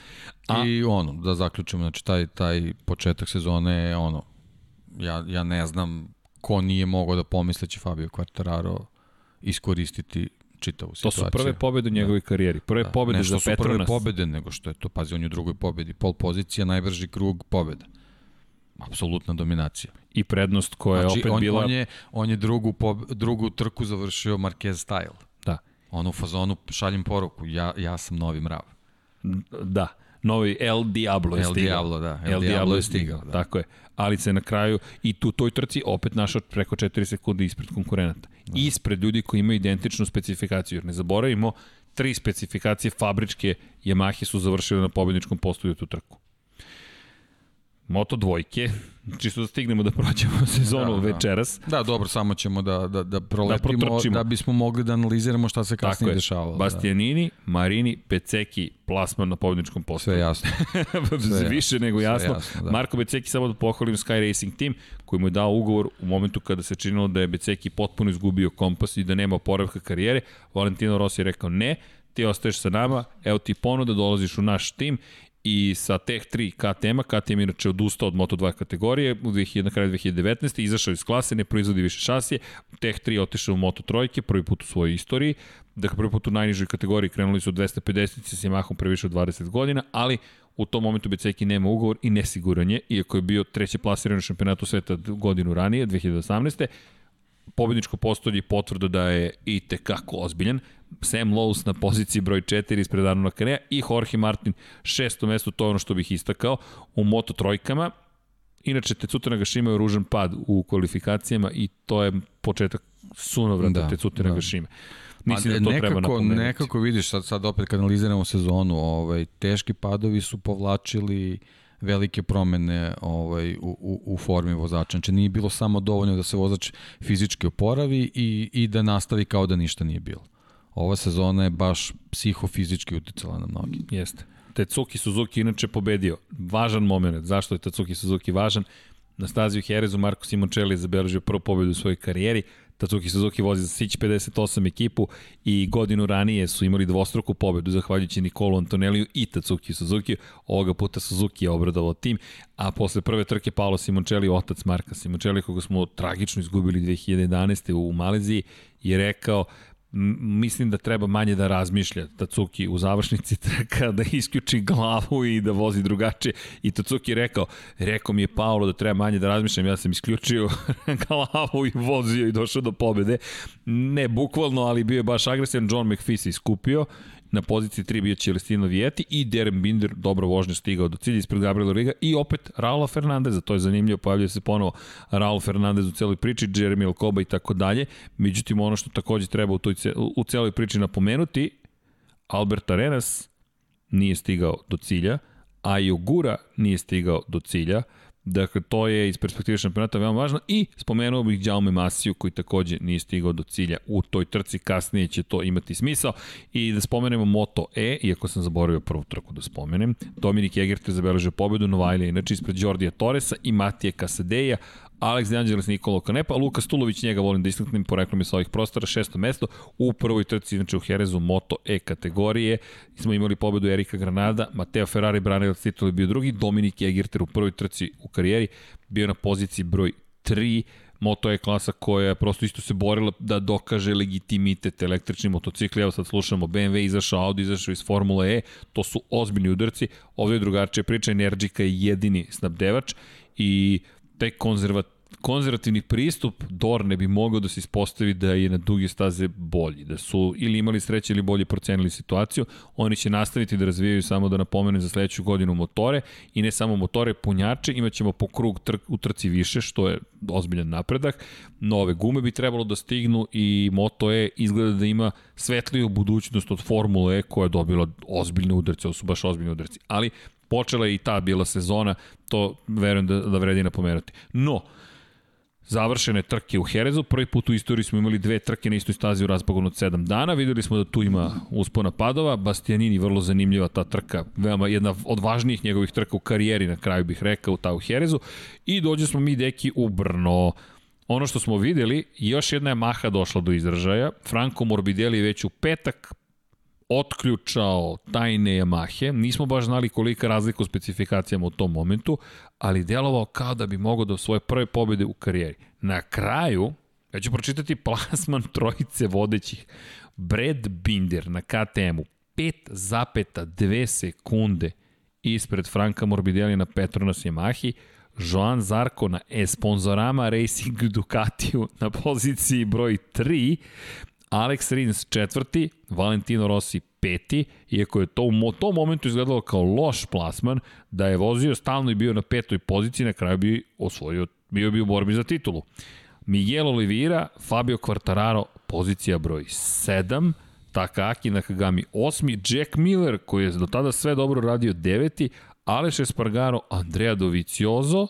A... I ono, da zaključimo, znači taj, taj početak sezone je ono, ja, ja ne znam ko nije mogao da pomisle da će Fabio Quartararo iskoristiti čitavu situaciju. To su prve pobede u njegovoj da. karijeri. Prve da. pobede za Petronas. Ne što su prve pobede, nego što je to, pazi, on je u drugoj pobedi. Pol pozicija, najbrži krug pobeda. Apsolutna dominacija. I prednost koja znači, je opet on, bila... On je, on je drugu, po, drugu trku završio Marquez style. Da. On u fazonu šaljem poruku, ja, ja sam novi mrav. Da. Novi El Diablo je El stigao. Diablo, da. El, El Diablo je stigao, da. tako je. Ali se na kraju i tu toj trci opet našao preko 4 sekunde ispred konkurenata. Da. Ispred ljudi koji imaju identičnu specifikaciju. Jer ne zaboravimo, tri specifikacije fabričke Yamahe su završile na pobedničkom postolju tu trku. Moto dvojke, čisto da stignemo da prođemo sezonu da, da. večeras. Da, dobro, samo ćemo da, da, da proletimo da, da bismo mogli da analiziramo šta se kasnije dešavalo. Da. Bastianini, da. Marini, Peceki, plasman na pobjedničkom postoju. Sve jasno. Sve Više jasno. nego jasno. jasno da. Marko Beceki samo da pohvalim Sky Racing Team koji mu je dao ugovor u momentu kada se činilo da je Beceki potpuno izgubio kompas i da nema oporavka karijere. Valentino Rossi je rekao ne, ti ostaješ sa nama, evo ti ponuda, dolaziš u naš tim i sa Tech 3 KTM-a, KTM inače odustao od Moto2 kategorije u 2000, na kraju 2019. izašao iz klase, ne proizvodi više šasije, Tech 3 otišao u Moto3, prvi put u svojoj istoriji, dakle prvi put u najnižoj kategoriji krenuli su 250 sa Yamahom pre više od 20 godina, ali u tom momentu Beceki nema ugovor i nesiguran je, iako je bio treće plasiran u šampionatu sveta godinu ranije, 2018 pobedničko postolje potvrda da je i tekako ozbiljan. Sam Lowe's na poziciji broj 4 ispred Arnona Kanea i Jorge Martin šesto mesto, to je ono što bih istakao, u Moto trojkama. Inače, Tecuta Nagashima je ružan pad u kvalifikacijama i to je početak sunovrata da, Tecuta da. Nagashima. Mislim da to nekako, treba napomenuti. Nekako vidiš, sad, sad opet kad analiziramo sezonu, ovaj, teški padovi su povlačili velike promene ovaj, u, u, u formi vozača. Znači nije bilo samo dovoljno da se vozač fizički oporavi i, i da nastavi kao da ništa nije bilo. Ova sezona je baš psihofizički uticala na mnogi. Jeste. Tetsuki Suzuki inače pobedio. Važan moment. Zašto je Tetsuki Suzuki važan? Na stazi u Herezu Marko Simoncelli je zabeležio prvu pobedu u svojoj karijeri. Tatsuki Suzuki vozi za Sić 58 ekipu i godinu ranije su imali dvostruku pobedu zahvaljujući Nikolu Antoneliju i Tatsuki Suzuki. Ovoga puta Suzuki je obradovao tim, a posle prve trke Paolo Simoncelli, otac Marka Simoncelli, koga smo tragično izgubili 2011. u Maleziji, je rekao mislim da treba manje da razmišlja Tatsuki u završnici trka, da isključi glavu i da vozi drugačije. I Tatsuki je rekao, rekao mi je Paolo da treba manje da razmišljam, ja sam isključio glavu i vozio i došao do pobede. Ne bukvalno, ali bio je baš agresivan. John McPhee se iskupio na poziciji 3 bio Celestino Vieti i Darren Binder dobro vožnje stigao do cilja ispred Gabriela Riga i opet Raula Fernandeza, to je zanimljivo, pojavljuje se ponovo Raul Fernandez u celoj priči, Jeremy Alcoba i tako dalje. Međutim, ono što takođe treba u, toj, u celoj priči napomenuti, Albert Arenas nije stigao do cilja, a i Ogura nije stigao do cilja. Dakle, to je iz perspektive šampionata veoma važno i spomenuo bih Jaume Masiju koji takođe nije stigao do cilja u toj trci, kasnije će to imati smisao. I da spomenemo Moto E, iako sam zaboravio prvu trku da spomenem, Dominik Egert je zabeležio pobedu, Novajlija inače ispred Jordija Torresa i Matije Kasadeja, Alex De Angelis, Nikolo Kanepa, Luka Stulović, njega volim da istaknem, poreklom je sa ovih prostora, šesto mesto, u prvoj trci, znači u Herezu, Moto E kategorije, smo imali pobedu Erika Granada, Mateo Ferrari, branilac titula bio drugi, Dominik Egirter u prvoj trci u karijeri, bio na poziciji broj 3, Moto E klasa koja je prosto isto se borila da dokaže legitimitet električni motocikli. Evo sad slušamo BMW izašao, Audi izašao iz Formule E, to su ozbiljni udarci. Ovdje je drugačija priča, Energica je jedini snabdevač i taj konzervat, konzervativni pristup Dorne bi mogao da se ispostavi da je na duge staze bolji, da su ili imali sreće ili bolje procenili situaciju, oni će nastaviti da razvijaju samo da napomenu za sledeću godinu motore. I ne samo motore, punjače, imaćemo po krug trk, u trci više, što je ozbiljan napredak, nove gume bi trebalo da stignu i Moto E izgleda da ima svetliju budućnost od Formule E koja je dobila ozbiljne udarce, ovo su baš ozbiljne udarci, ali Počela je i ta bila sezona, to verujem da, da vredi napomenuti. No, završene trke u Herezu. Prvi put u istoriji smo imali dve trke na istoj stazi u razpogonu od 7 dana. Videli smo da tu ima uspona padova. Bastianini, vrlo zanimljiva ta trka. Veoma jedna od važnijih njegovih trka u karijeri, na kraju bih rekao, ta u Herezu. I dođe smo mi deki u Brno. Ono što smo videli, još jedna je Maha došla do izražaja. Franco Morbidelli već u petak otključao tajne Yamahe, nismo baš znali kolika razlika u specifikacijama u tom momentu, ali delovao kao da bi mogao do svoje prve pobjede u karijeri. Na kraju, ja ću pročitati plasman trojice vodećih. Brad Binder na KTM-u 5,2 sekunde ispred Franka Morbidelli na Petronas Yamahi, Joan Zarko na Esponzorama Racing Ducatiju na poziciji broj 3, Alex Rins četvrti, Valentino Rossi peti, iako je to u tom momentu izgledalo kao loš plasman, da je vozio stalno i bio na petoj poziciji, na kraju bi osvojio, bio bi u borbi za titulu. Miguel Oliveira, Fabio Quartararo, pozicija broj 7, Takaki Nakagami 8, Jack Miller, koji je do tada sve dobro radio 9, Aleš Espargaro, Andrea Doviciozo,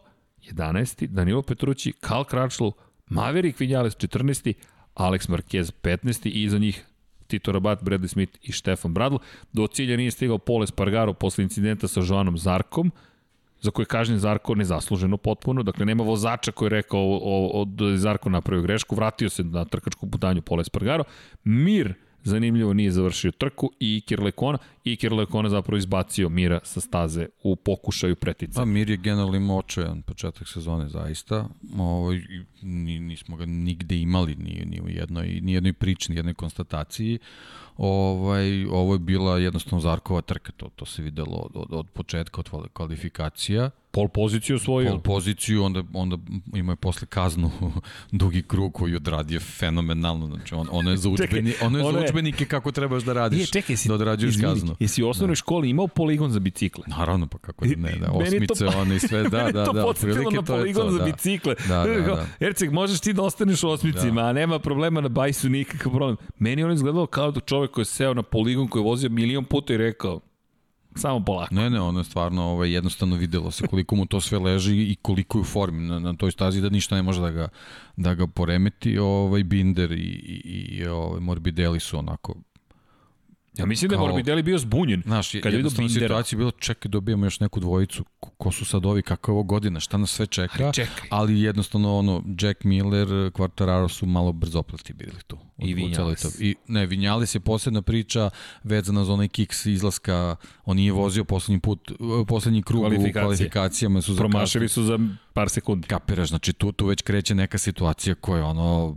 11. Danilo Petrući, Kal Kračlu, Maverick Vinales, 14. Alex Marquez, 15. i iza njih Tito Rabat, Bradley Smith i Stefan Bradl. Do cilja nije stigao Paul Espargaro posle incidenta sa Joanom Zarkom, za koje kažem Zarko nezasluženo potpuno, dakle nema vozača koji je rekao o, o, o Zarko napravio grešku, vratio se na trkačku putanju Pola Espargaro, Mir zanimljivo nije završio trku i Iker Lekona i Iker Lekona zapravo izbacio Mira sa staze u pokušaju pretica. Pa Mir je generalno imao očajan početak sezone zaista. Ovo, ni, nismo ga nigde imali ni, ni u jednoj, ni jednoj priči, ni jednoj konstataciji. Ovaj, ovo je bila jednostavno Zarkova trka, to, to se videlo od, od, od početka, od kvalifikacija. Pol poziciju svoju. Pol poziciju, onda, onda ima je posle kaznu dugi krug koji odradio fenomenalno. Znači, on, ono je za, učbeni, ono je za učbenike kako trebaš da radiš, Nije, čekaj, si, da odrađuješ izvini, kaznu. Jesi u osnovnoj da. školi imao poligon za bicikle? Naravno, pa kako da ne, da, osmice, to, one i sve, da, da, da. to podsjetilo na poligon to, za da. bicikle. Da, da, da. Erceg, možeš ti da ostaneš u osmicima, da. a nema problema na bajsu, nikakav problem. Meni on izgledalo kao da čovek koji je seo na poligon koji je vozio milion puta i rekao, Samo polako. Ne, ne, ono je stvarno ovaj, jednostavno videlo se koliko mu to sve leži i koliko je u formi na, na toj stazi da ništa ne može da ga, da ga poremeti. Ovaj, Binder i, i, i ovaj, Morbidelli su onako Ja mislim kao, da je Morbidelli bio zbunjen. Znaš, kad je Bindera. situacija bilo, čekaj, dobijemo još neku dvojicu, ko su sad ovi, kako je ovo godina, šta nas sve čeka. Ali, čekaj. ali jednostavno, ono, Jack Miller, Quartararo su malo brzoplati bili tu. I Vinjales. I, ne, Vinjales je posebna priča vezana za onaj kiks izlaska, on nije vozio poslednji put, poslednji krug u kvalifikacijama. Su Promašili su za par sekundi. Kapiraš, znači tu, tu već kreće neka situacija koja ono,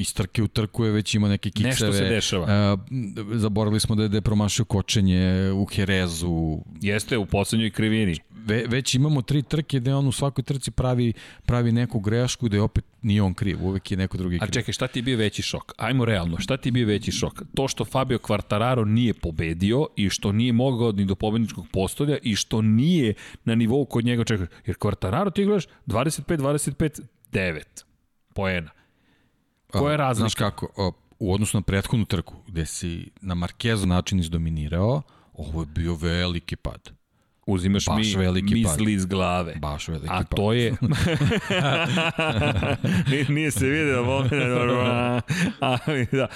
iz trke u trku je već ima neke kikseve. Nešto se dešava. Uh, zaboravili smo da je, da je promašio kočenje u Herezu. Jeste, u poslednjoj krivini. Ve, već imamo tri trke gde on u svakoj trci pravi, pravi neku grešku je opet nije on kriv, uvek je neko drugi kriv. A čekaj, šta ti je bio veći šok? Ajmo realno, šta ti je bio veći šok? To što Fabio Quartararo nije pobedio i što nije mogao ni do pobedničkog postolja i što nije na nivou kod njega čeka. Jer Quartararo ti gledaš 25-25 9 poena. Koja je razlika? Znaš kako, o, u odnosu na prethodnu trku, gde si na Markezu način izdominirao, ovo je bio veliki pad. Uzimaš Baš mi misli pad. iz glave. Baš veliki A pad. to je... Nije se vidio, ali, da.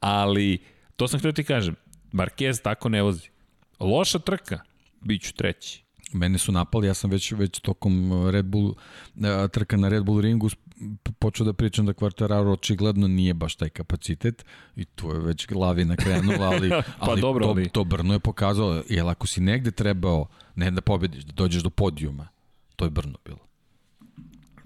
ali to sam htio ti kažem. Marquez tako ne vozi. Loša trka, bit ću treći. Mene su napali, ja sam već već tokom Red Bull trka na Red Bull ringu počeo da pričam da Quartararo očigledno nije baš taj kapacitet i tu je već glavina krenula, ali, pa ali, dobro, to, ali to Brno je pokazalo, jer ako si negde trebao ne da pobediš, da dođeš do podijuma, to je Brno bilo.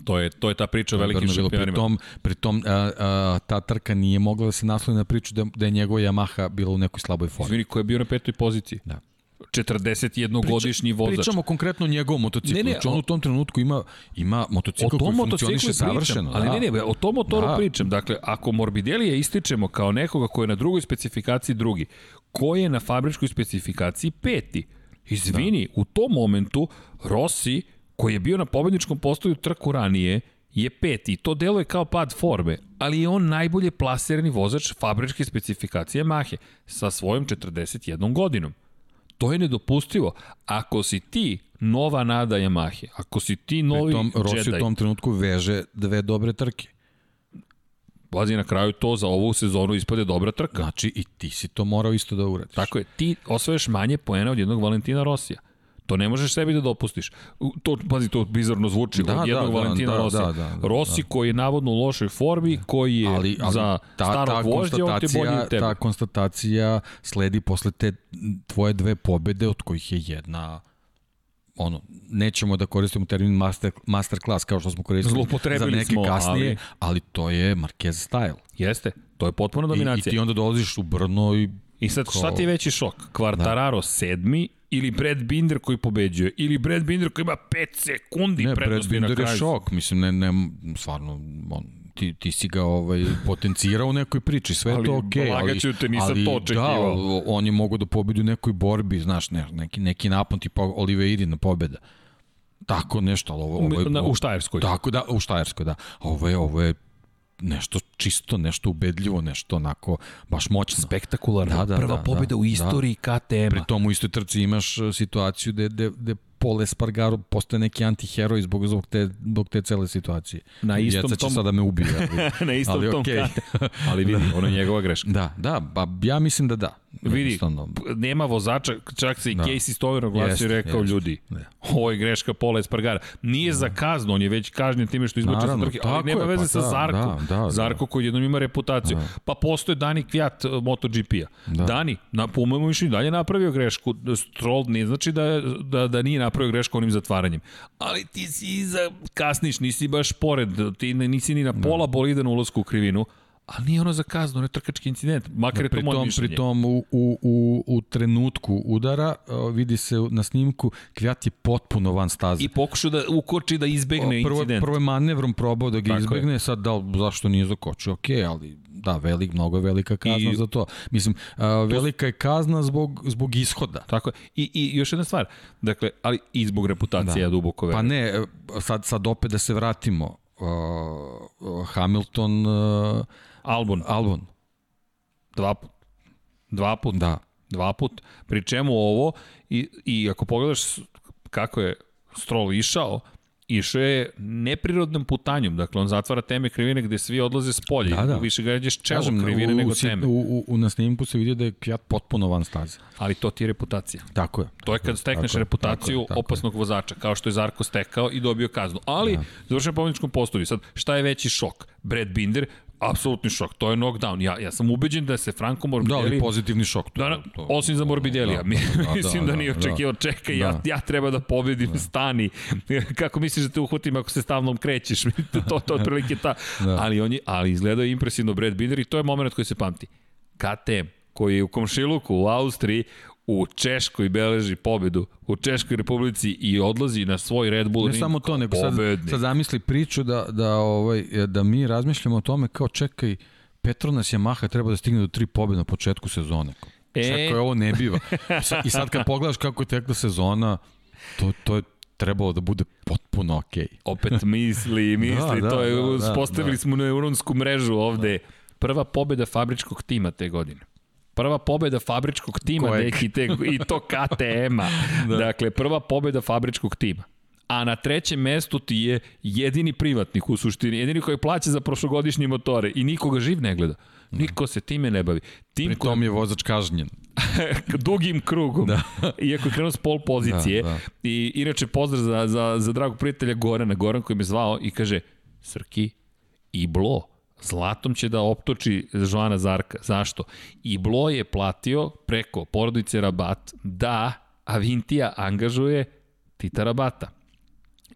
To je, to je ta priča o velikim šampionima. Pritom, pritom a, a, ta trka nije mogla da se naslovi na priču da, da je njegova Yamaha bila u nekoj slaboj formi. Izvini, ko je bio na petoj poziciji? Da. 41-godišnji vozač. Pričamo konkretno o njegovom motociklu. Ne, ne, znači on u tom trenutku ima, ima motocikl koji funkcioniše savršeno. Ali da. ne, ne, o tom motoru da. pričam. Dakle, ako Morbidelija ističemo kao nekoga ko je na drugoj specifikaciji drugi, ko je na fabričkoj specifikaciji peti, izvini, da. u tom momentu Rossi, koji je bio na pobedničkom postoju trku ranije, je peti i to deluje kao pad forme, ali je on najbolje plasirani vozač fabričke specifikacije Mahe sa svojom 41 godinom. To je nedopustivo. Ako si ti nova nada Yamahe, ako si ti novi tom, Jedi... Rossi u tom trenutku veže dve dobre trke. Pazi, na kraju to za ovu sezonu ispade dobra trka. Znači i ti si to morao isto da uradiš. Tako je, ti osvoješ manje poena od jednog Valentina Rosija. To ne možeš sebi da dopustiš. To, pazi, to bizarno zvuči da, od jednog da, da Valentina da, Rosija. Da, da, da, Rossi da. koji je navodno u lošoj formi, koji je ali, ali za ta, starog ta vožđa, on te bolji od tebe. Ta konstatacija sledi posle te tvoje dve pobede, od kojih je jedna ono, nećemo da koristimo termin master, master class kao što smo koristili za neke smo, kasnije, ali... ali to je Marquez style. Jeste, to je potpuno dominacija. I, i ti onda dolaziš u Brno i... I sad, ko... šta ti je veći šok? Quartararo da. sedmi ili Brad Binder koji pobeđuje, ili Brad Binder koji ima 5 sekundi ne, prednosti na kraju. Ne, Brad Binder je šok, mislim, ne, ne, stvarno, on, ti, ti si ga ovaj, potencirao u nekoj priči, sve ali, to okej. Okay, ali, te, nisam ali, to da, očekivao. Da, on je mogo da pobedi u nekoj borbi, znaš, ne, neki, neki napon tipa Oliveira pobeda. Tako nešto, ali ovo, ovo je... Na, u Štajerskoj. Tako da, u Štajerskoj, da. Ovo je, ovo je nešto čisto, nešto ubedljivo, nešto onako baš moćno. Spektakularno. Da, da, Prva da, pobjeda da, u istoriji da. KTM-a. Pri tomu u istoj trci imaš e, situaciju gde, gde, gde Paul Espargaro postoje neki antiheroj zbog, zbog, te, zbog te cele situacije. Na istom Djeca će tom- sada me ubije. Ali, na istom ali tom kate. Ali vidi, ono je njegova greška. Da, da, ba, ja mislim da da. Vidi, nema vozača, čak se i Da. Casey Stover oglasio i rekao jeste. ljudi, Ne. ovo je greška Pola Espargara. Nije za kaznu, on je već kažnjen time što izbačio sa trke, ali nema je, veze pa sa da, Zarko. da, da, da. Zarko koji jednom ima reputaciju. Pa postoje Dani Kvijat uh, MotoGP-a. Da. Dani, na, po mojemu mišljenju, dalje napravio grešku. Stroll ne znači da, da, da nije napravio grešku onim zatvaranjem. Ali ti si iza, kasniš, nisi baš pored, ti nisi ni na pola bolida na ulasku u krivinu, ali nije ono za kaznu, ono je trkački incident. Makar je to moje tom, mišljenje. pri tom u, u, u, u trenutku udara vidi se na snimku Kvijat je potpuno van staze. I pokušao da ukoči da izbegne prvo, incident. prvo je manevrom probao da ga Tako je. izbegne, sad da, zašto nije zakočio, ok, ali da, velik, mnogo je velika kazna I- za to. Mislim, uh, velika je kazna zbog, zbog ishoda. Tako je. I, I još jedna stvar, dakle, ali i zbog reputacije, da. ja duboko Pa verujem. ne, e, sad, sad opet da se vratimo. Uh, Hamilton, uh, Albon, Albon, dva put. Dva put. da. Dva put. Pri čemu ovo, i, i ako pogledaš kako je Stroll išao, išao je neprirodnom putanjom. Dakle, on zatvara teme krivine gde svi odlaze s polja. Da, da. Više ga jeđeš čelo Kažem, krivine u, nego u, teme. u, u, u, na snimku se vidi da je Kvijat potpuno van staze. Ali to ti je reputacija. Tako je. To je kad stekneš tako reputaciju tako tako opasnog vozača, kao što je Zarko stekao i dobio kaznu. Ali, da. završen na pobjedičkom postolju. Sad, šta je veći šok? Brad Binder, apsolutni šok. To je knockdown. Ja, ja sam ubeđen da se Franco Da, Morbidelli... ali pozitivni šok. To, Da, da, to, osim za Morbidelija. Da, da, da, mislim da, da, nije da. očekivao, čekaj, ja, Da. ja treba da pobedim, stani. Kako misliš da te uhvatim ako se stavnom krećeš? to, to otprilike ta. Da. Ali, on je, ali izgledao je impresivno Brad Binder i to je moment koji se pamti. KTM, koji je u Komšiluku u Austriji, u Češkoj beleži pobedu, u Češkoj republici i odlazi na svoj Red Bull Ne ring samo to, nego sad, pobednik. sad zamisli priču da, da, ovaj, da mi razmišljamo o tome kao čekaj, Petronas Yamaha treba da stigne do tri pobjede na početku sezone. E. Čekaj, ovo ne biva. I sad, kad pogledaš kako je tekla sezona, to, to je trebalo da bude potpuno okej. Okay. Opet misli, misli, Da, da, to je, da, da, uspostavili da. smo neuronsku mrežu ovde. Prva pobeda fabričkog tima te godine. Prva pobeda fabričkog tima, Kojeg? neki te, i to KTM-a. da. Dakle, prva pobeda fabričkog tima. A na trećem mestu ti je jedini privatnik u suštini, jedini koji plaća za prošlogodišnje motore i nikoga živ ne gleda. Niko se time ne bavi. Tim Pri tom je vozač kažnjen. dugim krugom. Da. Iako je krenuo s pol pozicije. Da, da. I inače pozdrav za, za, za dragog prijatelja Gorana. Goran koji me zvao i kaže Srki, Iblo, zlatom će da optoči Joana Zarka. Zašto? Iblo je platio preko porodice Rabat da Avintija angažuje Tita Rabata.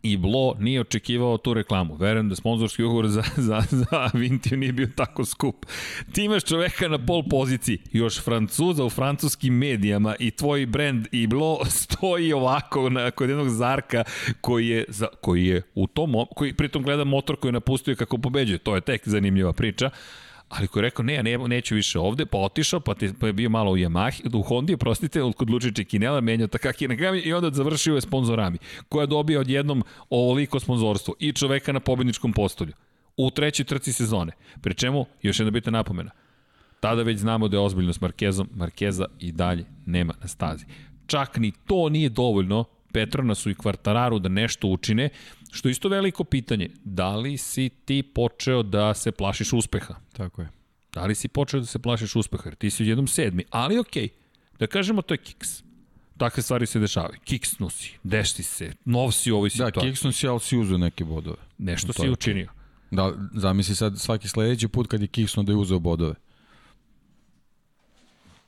I Blo nije očekivao tu reklamu. Verujem da sponzorski ugovor za, za, za Vintiju nije bio tako skup. Ti imaš čoveka na pol poziciji, još Francuza u francuskim medijama i tvoj brend i Blo stoji ovako na, kod jednog Zarka koji je, za, koji je u tom, koji pritom gleda motor koji je napustio kako pobeđuje. To je tek zanimljiva priča ali koji je rekao, ne, ne, neću više ovde, pa otišao, pa, te, pa je bio malo u Yamahi, u Hondi, prostite, kod Lučiće Kinela, menjao Takaki Nagami i onda završio je sponzorami, koja dobija odjednom ovoliko sponzorstvo i čoveka na pobedničkom postolju u trećoj trci sezone. Pri čemu, još jedna bitna napomena, tada već znamo da je ozbiljno s Markezom, Markeza i dalje nema na stazi. Čak ni to nije dovoljno Petronasu i Kvartararu da nešto učine, što je isto veliko pitanje. Da li si ti počeo da se plašiš uspeha? Tako je. Da li si počeo da se plašiš uspeha? Jer ti si jednom sedmi, ali okej. Okay. Da kažemo to je kiks. Takve stvari se dešavaju. Kiksnu si, desi se, nov si u ovoj Da, situaciji. Kickson si, ali si uzeo neke bodove. Nešto To si učinio. Da, zamisli sad svaki sledeći put kad je Kickson da je uzeo bodove.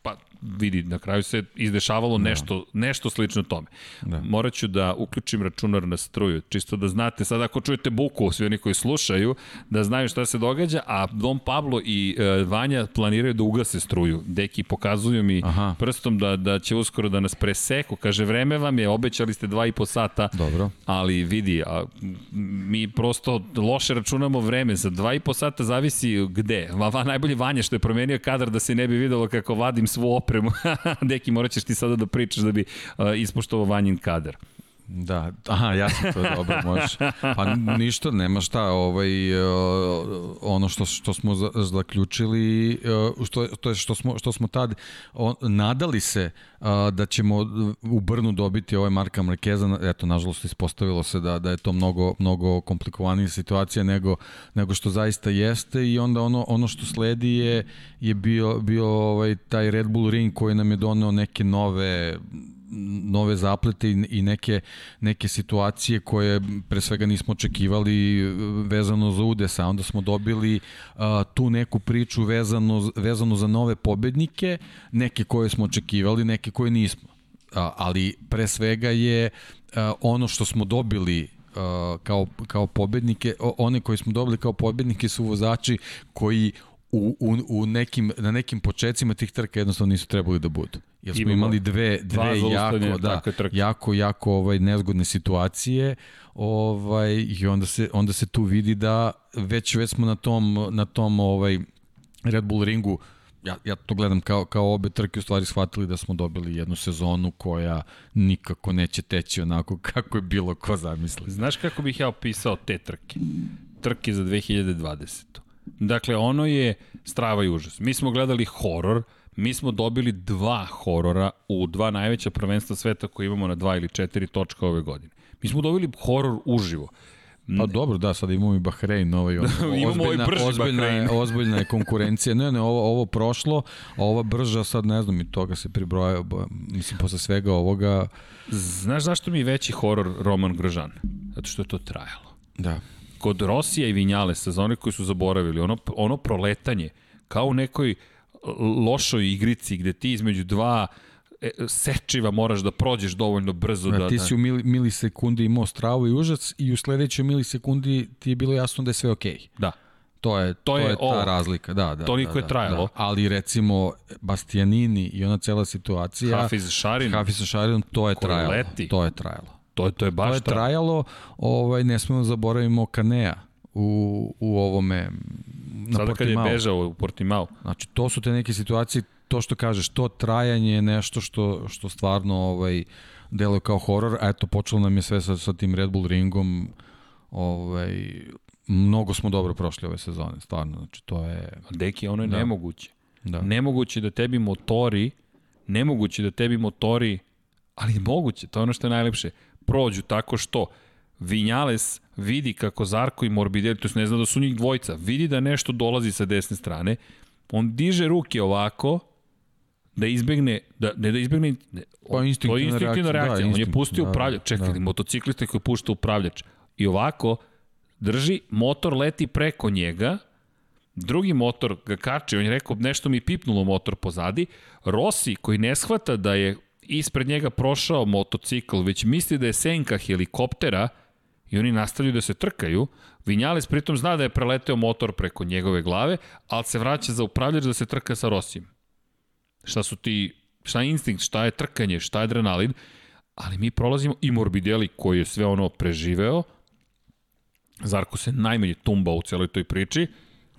Pa vidi, na kraju se izdešavalo nešto, nešto slično tome. Da. Morat ću da uključim računar na struju, čisto da znate, sad ako čujete buku, svi oni koji slušaju, da znaju šta se događa, a Dom Pablo i e, Vanja planiraju da ugase struju. Deki pokazuju mi Aha. prstom da, da će uskoro da nas preseku. Kaže, vreme vam je, obećali ste dva i po sata, Dobro. ali vidi, a, mi prosto loše računamo vreme, za dva i po sata zavisi gde. Va, va, najbolje Vanja što je promenio kadar da se ne bi videlo kako vadim svu opremu. Deki, morat ćeš ti sada da pričaš da bi uh, ispoštovao Vanjin kadar. Da, aha, ja sam to dobro, možeš. Pa ništa, nema šta, ovaj, uh, ono što, što smo zaključili, uh, što, to je što smo, što smo tad nadali se uh, da ćemo u Brnu dobiti ovaj Marka Markeza, eto, nažalost, ispostavilo se da, da je to mnogo, mnogo komplikovanija situacija nego, nego što zaista jeste i onda ono, ono što sledi je, je bio, bio ovaj, taj Red Bull ring koji nam je doneo neke nove nove zaplete i neke, neke situacije koje pre svega nismo očekivali e, vezano za Udesa. Onda smo dobili uh, tu neku priču vezano, vezano za nove pobednike, neke koje smo očekivali, neke koje nismo. Uh, ali pre svega je uh, ono što smo dobili kao, kao pobednike, one koje smo dobili kao pobednike su vozači koji u, u, u nekim, na nekim početcima tih trka jednostavno nisu trebali da budu. Jer smo Imamo imali dve, dve jako, da, jako, jako ovaj, nezgodne situacije ovaj, i onda se, onda se tu vidi da već, već smo na tom, na tom ovaj, Red Bull ringu ja, ja to gledam kao, kao obe trke u stvari shvatili da smo dobili jednu sezonu koja nikako neće teći onako kako je bilo ko zamisli. Znaš kako bih ja opisao te trke? Trke za 2020. Dakle, ono je strava i užas. Mi smo gledali horor, mi smo dobili dva horora u dva najveća prvenstva sveta koje imamo na dva ili četiri točka ove godine. Mi smo dobili horor uživo. Pa dobro, da, sad imamo i Bahrein, ovaj, imamo ozbiljna, ovaj ozbiljna, Bahrein. ozbiljna je konkurencija. Ne, ne, ovo, ovo prošlo, a ova brža sad ne znam i toga se pribroja, mislim, posle svega ovoga... Znaš zašto mi je veći horor Roman Grožan? Zato što je to trajalo. Da. Kod Rosija i Vinjale, sezone koji su zaboravili, ono, ono proletanje, kao u nekoj lošoj igrici gde ti između dva e, sečiva moraš da prođeš dovoljno brzo. Da, da ti si u mili, milisekundi imao stravu i užac i u sledećoj milisekundi ti je bilo jasno da je sve okej. Okay. Da. To je, to, to je, je ta ovo. razlika, da, da. Toliko da, je trajalo. Da. Ali recimo Bastianini i ona cela situacija... Hafiz Šarin. Hafiz Šarin, to je trajalo. Leti. To je trajalo. To je, to je baš to je trajalo. Ovaj, ne smemo da zaboravimo Kanea u, u ovome na Sada kad je bežao u Portimao. Znači, to su te neke situacije, to što kažeš, to trajanje je nešto što, što stvarno ovaj, deluje kao horor, a eto, počelo nam je sve sa, sa tim Red Bull ringom, ovaj, mnogo smo dobro prošli ove sezone, stvarno, znači to je... Deki, ono je da. nemoguće. Da. Nemoguće da tebi motori, nemoguće da tebi motori, ali moguće, to je ono što je najlepše, prođu tako što Vinjales vidi kako Zarko i Morbidelli, to ne zna da su njih dvojica, vidi da nešto dolazi sa desne strane, on diže ruke ovako, da izbegne, da, ne da izbegne, ne, pa instinktivna, to je instinktivna reakcija, reakcija. Da, on je pustio da, upravljač, čekaj, da. motociklista koji pušta upravljač, i ovako, drži, motor leti preko njega, drugi motor ga kače, on je rekao nešto mi pipnulo motor pozadi, Rossi koji ne shvata da je ispred njega prošao motocikl, već misli da je senka helikoptera, i oni nastavljaju da se trkaju. Vinjales pritom zna da je preleteo motor preko njegove glave, ali se vraća za upravljač da se trka sa Rosijem. Šta su ti, šta je instinkt, šta je trkanje, šta je adrenalin, ali mi prolazimo i Morbidelli koji je sve ono preživeo, Zarko se najmanje tumba u celoj toj priči,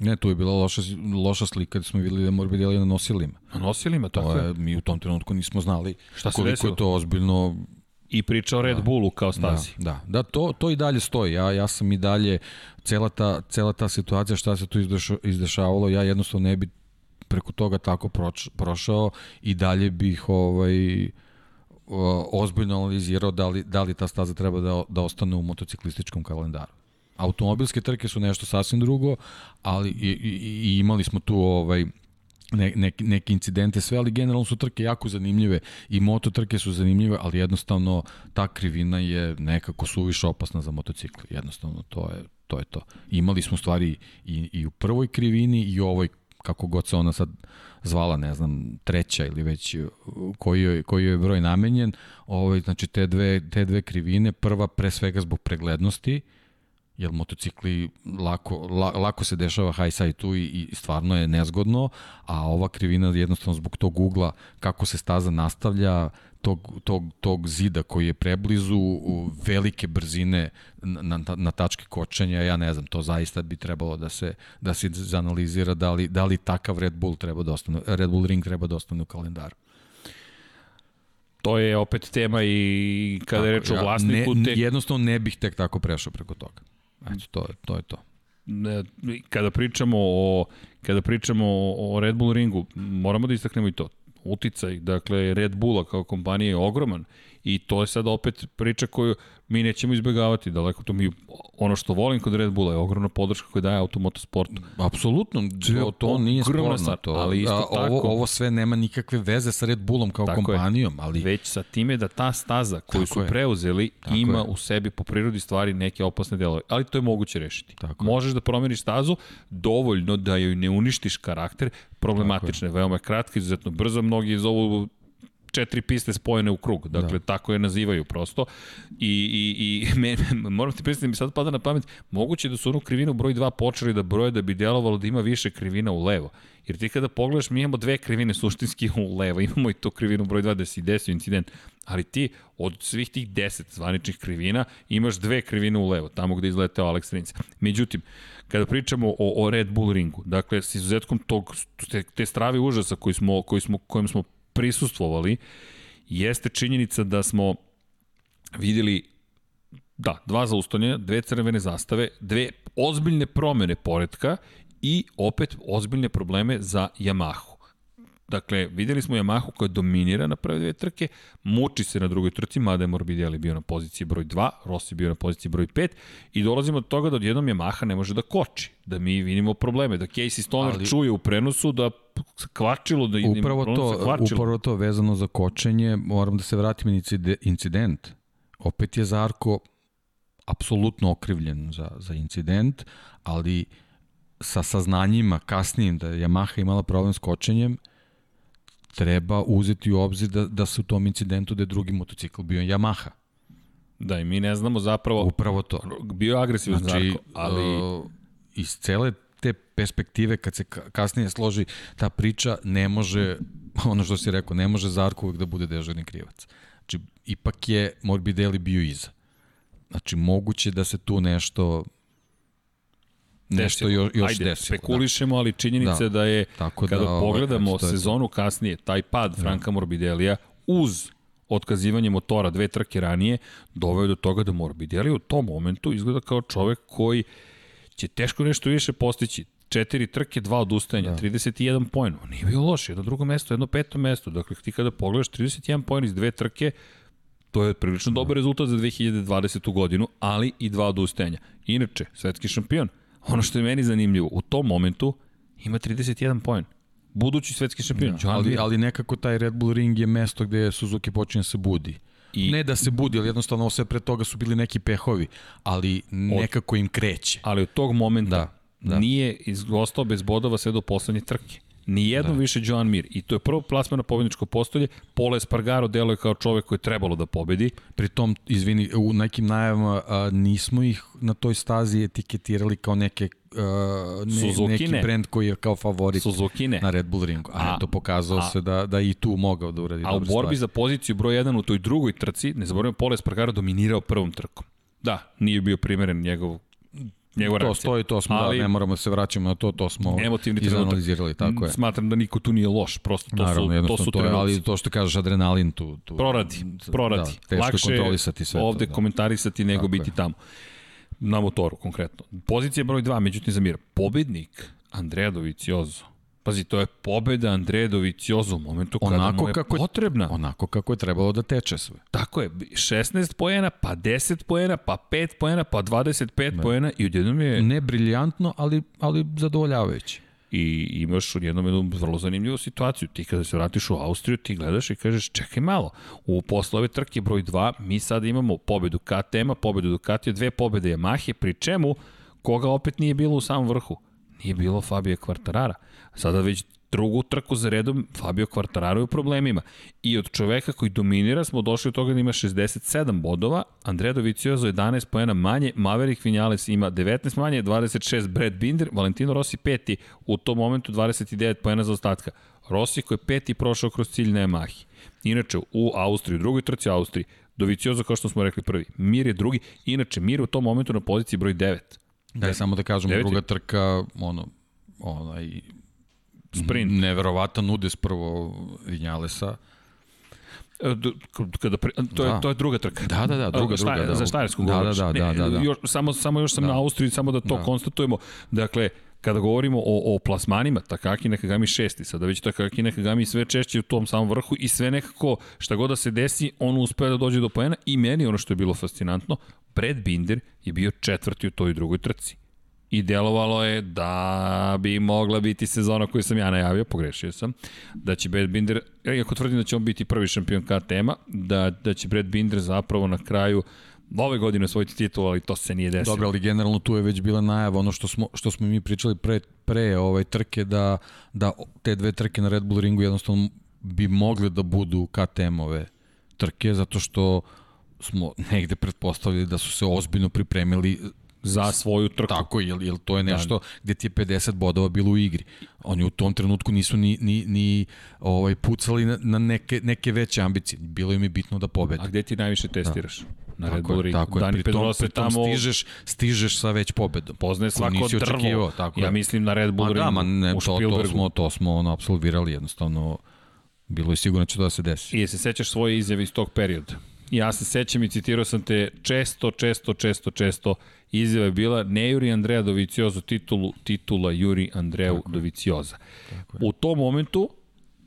Ne, tu je bila loša, loša slika da smo videli da Morbidelli na nosilima. Na nosilima, tako je. Mi u tom trenutku nismo znali Šta koliko desilo? je to ozbiljno I priča o Red da, Bullu kao stazi. Da, da, da to, to i dalje stoji. Ja, ja sam i dalje, cela ta, cela ta situacija šta se tu izdešavalo, ja jednostavno ne bi preko toga tako proč, prošao i dalje bih ovaj, ozbiljno analizirao da li, da li ta staza treba da, da ostane u motociklističkom kalendaru. Automobilske trke su nešto sasvim drugo, ali i, i, i imali smo tu ovaj ne, ne, neke incidente, sve, ali generalno su trke jako zanimljive i moto trke su zanimljive, ali jednostavno ta krivina je nekako suviše opasna za motocikl. Jednostavno, to je to. Je to. Imali smo stvari i, i u prvoj krivini i u ovoj, kako god se ona sad zvala, ne znam, treća ili već koji je, koji je broj namenjen, ovaj, znači te dve, te dve krivine, prva pre svega zbog preglednosti, jer motocikli lako, la, lako se dešava high side tu i, i stvarno je nezgodno, a ova krivina jednostavno zbog tog ugla kako se staza nastavlja, tog, tog, tog zida koji je preblizu velike brzine na, na, na tačke kočenja, ja ne znam, to zaista bi trebalo da se da se zanalizira da li, da li takav Red Bull treba da ostane, Red Bull Ring treba da ostane u kalendaru. to je opet tema i kada je reč o vlasniku... Ne, te... Jednostavno ne bih tek tako prešao preko toga. Eto, to je to. Je to. Kada pričamo o kada pričamo o Red Bull ringu, moramo da istaknemo i to. Uticaj, dakle, Red Bulla kao kompanija je ogroman i to je sad opet priča koju mi nećemo izbegavati, daleko to mi, ono što volim kod Red Bulla je ogromna podrška koju daje automotosportu. Apsolutno, to, to nije sporno. Stvar, to, ali isto a, tako, ovo, ovo sve nema nikakve veze sa Red Bullom kao kompanijom. Je, ali... Već sa time da ta staza koju tako su je. preuzeli tako ima je. u sebi po prirodi stvari neke opasne delove. Ali to je moguće rešiti. Tako Možeš da promeniš stazu dovoljno da joj ne uništiš karakter, problematične, veoma je kratka, izuzetno brzo, mnogi iz ovu četiri piste spojene u krug. Dakle, da. tako je nazivaju prosto. I, i, i me, moram ti predstaviti, mi sad pada na pamet, moguće da su onu krivinu broj 2 počeli da broje da bi delovalo da ima više krivina u levo. Jer ti kada pogledaš, mi imamo dve krivine suštinski u levo, imamo i to krivinu broj 2 da si desio incident, ali ti od svih tih 10 zvaničnih krivina imaš dve krivine u levo, tamo gde izleteo Alex Rins. Međutim, kada pričamo o, o Red Bull ringu, dakle, s izuzetkom tog, te, te strave užasa koji smo, koji smo, kojim smo prisustvovali, jeste činjenica da smo videli da, dva zaustavljanja, dve crvene zastave, dve ozbiljne promene poredka i opet ozbiljne probleme za Yamahu. Dakle, videli smo Yamahu koja dominira na prve dve trke, muči se na drugoj trci, mada je Morbidelli bio na poziciji broj 2, Rossi bio na poziciji broj 5 i dolazimo do toga da odjednom Yamaha ne može da koči, da mi vidimo probleme, da Casey Stoner Ali... čuje u prenosu da kvačilo da upravo to, upravo to vezano za kočenje, moram da se vratim incident. Opet je Zarko apsolutno okrivljen za, za incident, ali sa saznanjima kasnijim da je Yamaha imala problem s kočenjem, treba uzeti u obzir da, da se u tom incidentu da je drugi motocikl bio Yamaha. Da, i mi ne znamo zapravo... Upravo to. Bio agresivan znači, Zarko, ali... Uh, iz cele te perspektive, kad se kasnije složi ta priča, ne može, ono što si rekao, ne može Zarko uvek da bude dežurni krivac. Znači, ipak je Morbidelli bio iza. Znači, moguće da se tu nešto nešto još, još Ajde, desilo. spekulišemo, da. ali činjenica da. da je, Tako kada da, pogledamo ovaj, sezonu kasnije, taj pad da. Franka Morbidelija uz otkazivanje motora dve trke ranije, doveo do toga da Morbidelli u tom momentu izgleda kao čovek koji će teško nešto više postići. Četiri trke, dva odustajanja, da. 31 poen. Nije bio loš, jedno drugo mesto, jedno peto mesto. Dakle, ti kada pogledaš 31 poen iz dve trke, to je prilično dobar rezultat za 2020. godinu, ali i dva odustajanja. Inače, svetski šampion, Ono što je meni zanimljivo, u tom momentu ima 31 poen. Budući svetski šampion. Ja, ali, ali nekako taj Red Bull ring je mesto gde Suzuki počinje da se budi. I, ne da se budi, ali jednostavno sve pre toga su bili neki pehovi, ali nekako im kreće. Ali od tog momenta da, da. nije izgostao bez bodova sve do poslednje trke. Nijednom da. više Joan Mir. I to je prvo plasma na pobedničko postolje. Pole Spargaro deluje kao čovek koji je trebalo da pobedi. Pri tom, izvini, u nekim najavama a, nismo ih na toj stazi etiketirali kao neke uh, ne, Suzuki neki ne. brend koji je kao favorit Suzuki ne. na Red Bull ringu. A, a to pokazalo a, se da, da i tu mogao da uradi A u borbi stvari. za poziciju broj 1 u toj drugoj trci, ne zaboravimo, Pole Spargaro dominirao prvom trkom. Da, nije bio primeren njegov njegova to stoji, to smo, da, ali, da, ne moramo da se vraćamo na to, to smo izanalizirali, tako je. Smatram da niko tu nije loš, prosto to Naravno, su, to su to je, ali to što kažeš adrenalin tu, tu proradi, proradi. Da, teško Lakše kontrolisati sve ovde to, da. komentarisati nego tako biti je. tamo. Na motoru konkretno. Pozicija broj 2, međutim za mir. Pobednik Andreja Doviciozo Pazi, to je pobeda Andreja Doviciozo u momentu kada onako mu je kako potrebna. Onako kako je trebalo da teče sve. Tako je, 16 poena, pa 10 poena, pa 5 poena, pa 25 da. poena i odjednom je... Ne briljantno, ali, ali zadovoljavajući. I imaš odjednom jednu vrlo zanimljivu situaciju. Ti kada se vratiš u Austriju, ti gledaš i kažeš, čekaj malo, u posle ove trke broj 2, mi sad imamo pobedu KTM-a, pobedu Ducatija, dve pobede Yamahe, pri čemu koga opet nije bilo u samom vrhu? Nije bilo Fabio Quartarara. Sada već drugu trku za redom Fabio Quartararo je u problemima. I od čoveka koji dominira smo došli do toga da ima 67 bodova, Andrea Dovizioso 11 poena manje, Maverick Vinales ima 19 manje, 26 Brad Binder, Valentino Rossi peti, u tom momentu 29 poena za ostatka. Rossi koji je peti prošao kroz cilj na Yamahi. Inače, u Austriji, u drugoj trci Austriji, Doviciozo, kao što smo rekli prvi, Mir je drugi, inače Mir je u tom momentu na poziciji broj 9. Da, samo da kažemo, druga trka, ono, onaj, sprint. Neverovatan udes prvo Vinjalesa. E, kada pre, to, je, da. to je druga trka. Da, da, da, druga, Šta, druga. Da. Za Štajersku da, da, da, da, da, da. Još, samo, samo još sam da. na Austriji, samo da to da. konstatujemo. Dakle, kada govorimo o, o plasmanima, Takaki Nakagami šesti, sada već Takaki Nakagami sve češće u tom samom vrhu i sve nekako, šta god da se desi, on uspeo da dođe do poena i meni ono što je bilo fascinantno, Brad Binder je bio četvrti u toj drugoj trci. I delovalo je da bi mogla biti sezona koju sam ja najavio, pogrešio sam, da će Brad Binder, iako tvrdim da će on biti prvi šampion KTM-a, da, da će Brad Binder zapravo na kraju ove godine osvojiti titul, ali to se nije desilo. Dobro, ali generalno tu je već bila najava, ono što smo, što smo mi pričali pre, pre ovaj trke, da, da te dve trke na Red Bull ringu jednostavno bi mogle da budu KTM-ove trke, zato što smo negde pretpostavili da su se ozbiljno pripremili za svoju trku. Tako, jel, jel to je da. nešto da. gde ti je 50 bodova bilo u igri. Oni u tom trenutku nisu ni, ni, ni ovaj, pucali na, na neke, neke veće ambicije. Bilo im je bitno da pobede. A gde ti najviše testiraš? Da na Red Bull Ring. Tako je, Dani pritom, pritom tamo... stižeš, stižeš sa već pobedom. Poznaje svako drvo. Tako ja je. mislim na Red Bull ma, Ringu, da, ma ne, to, to smo, to smo ono, absolvirali jednostavno. Bilo je sigurno da će to da se desi. I se sećaš svoje izjave iz tog perioda? Ja se sećam i citirao sam te često, često, često, često izjava je bila ne Juri Andreja Dovicioza titulu, titula Juri Andreju Dovicioza. U tom momentu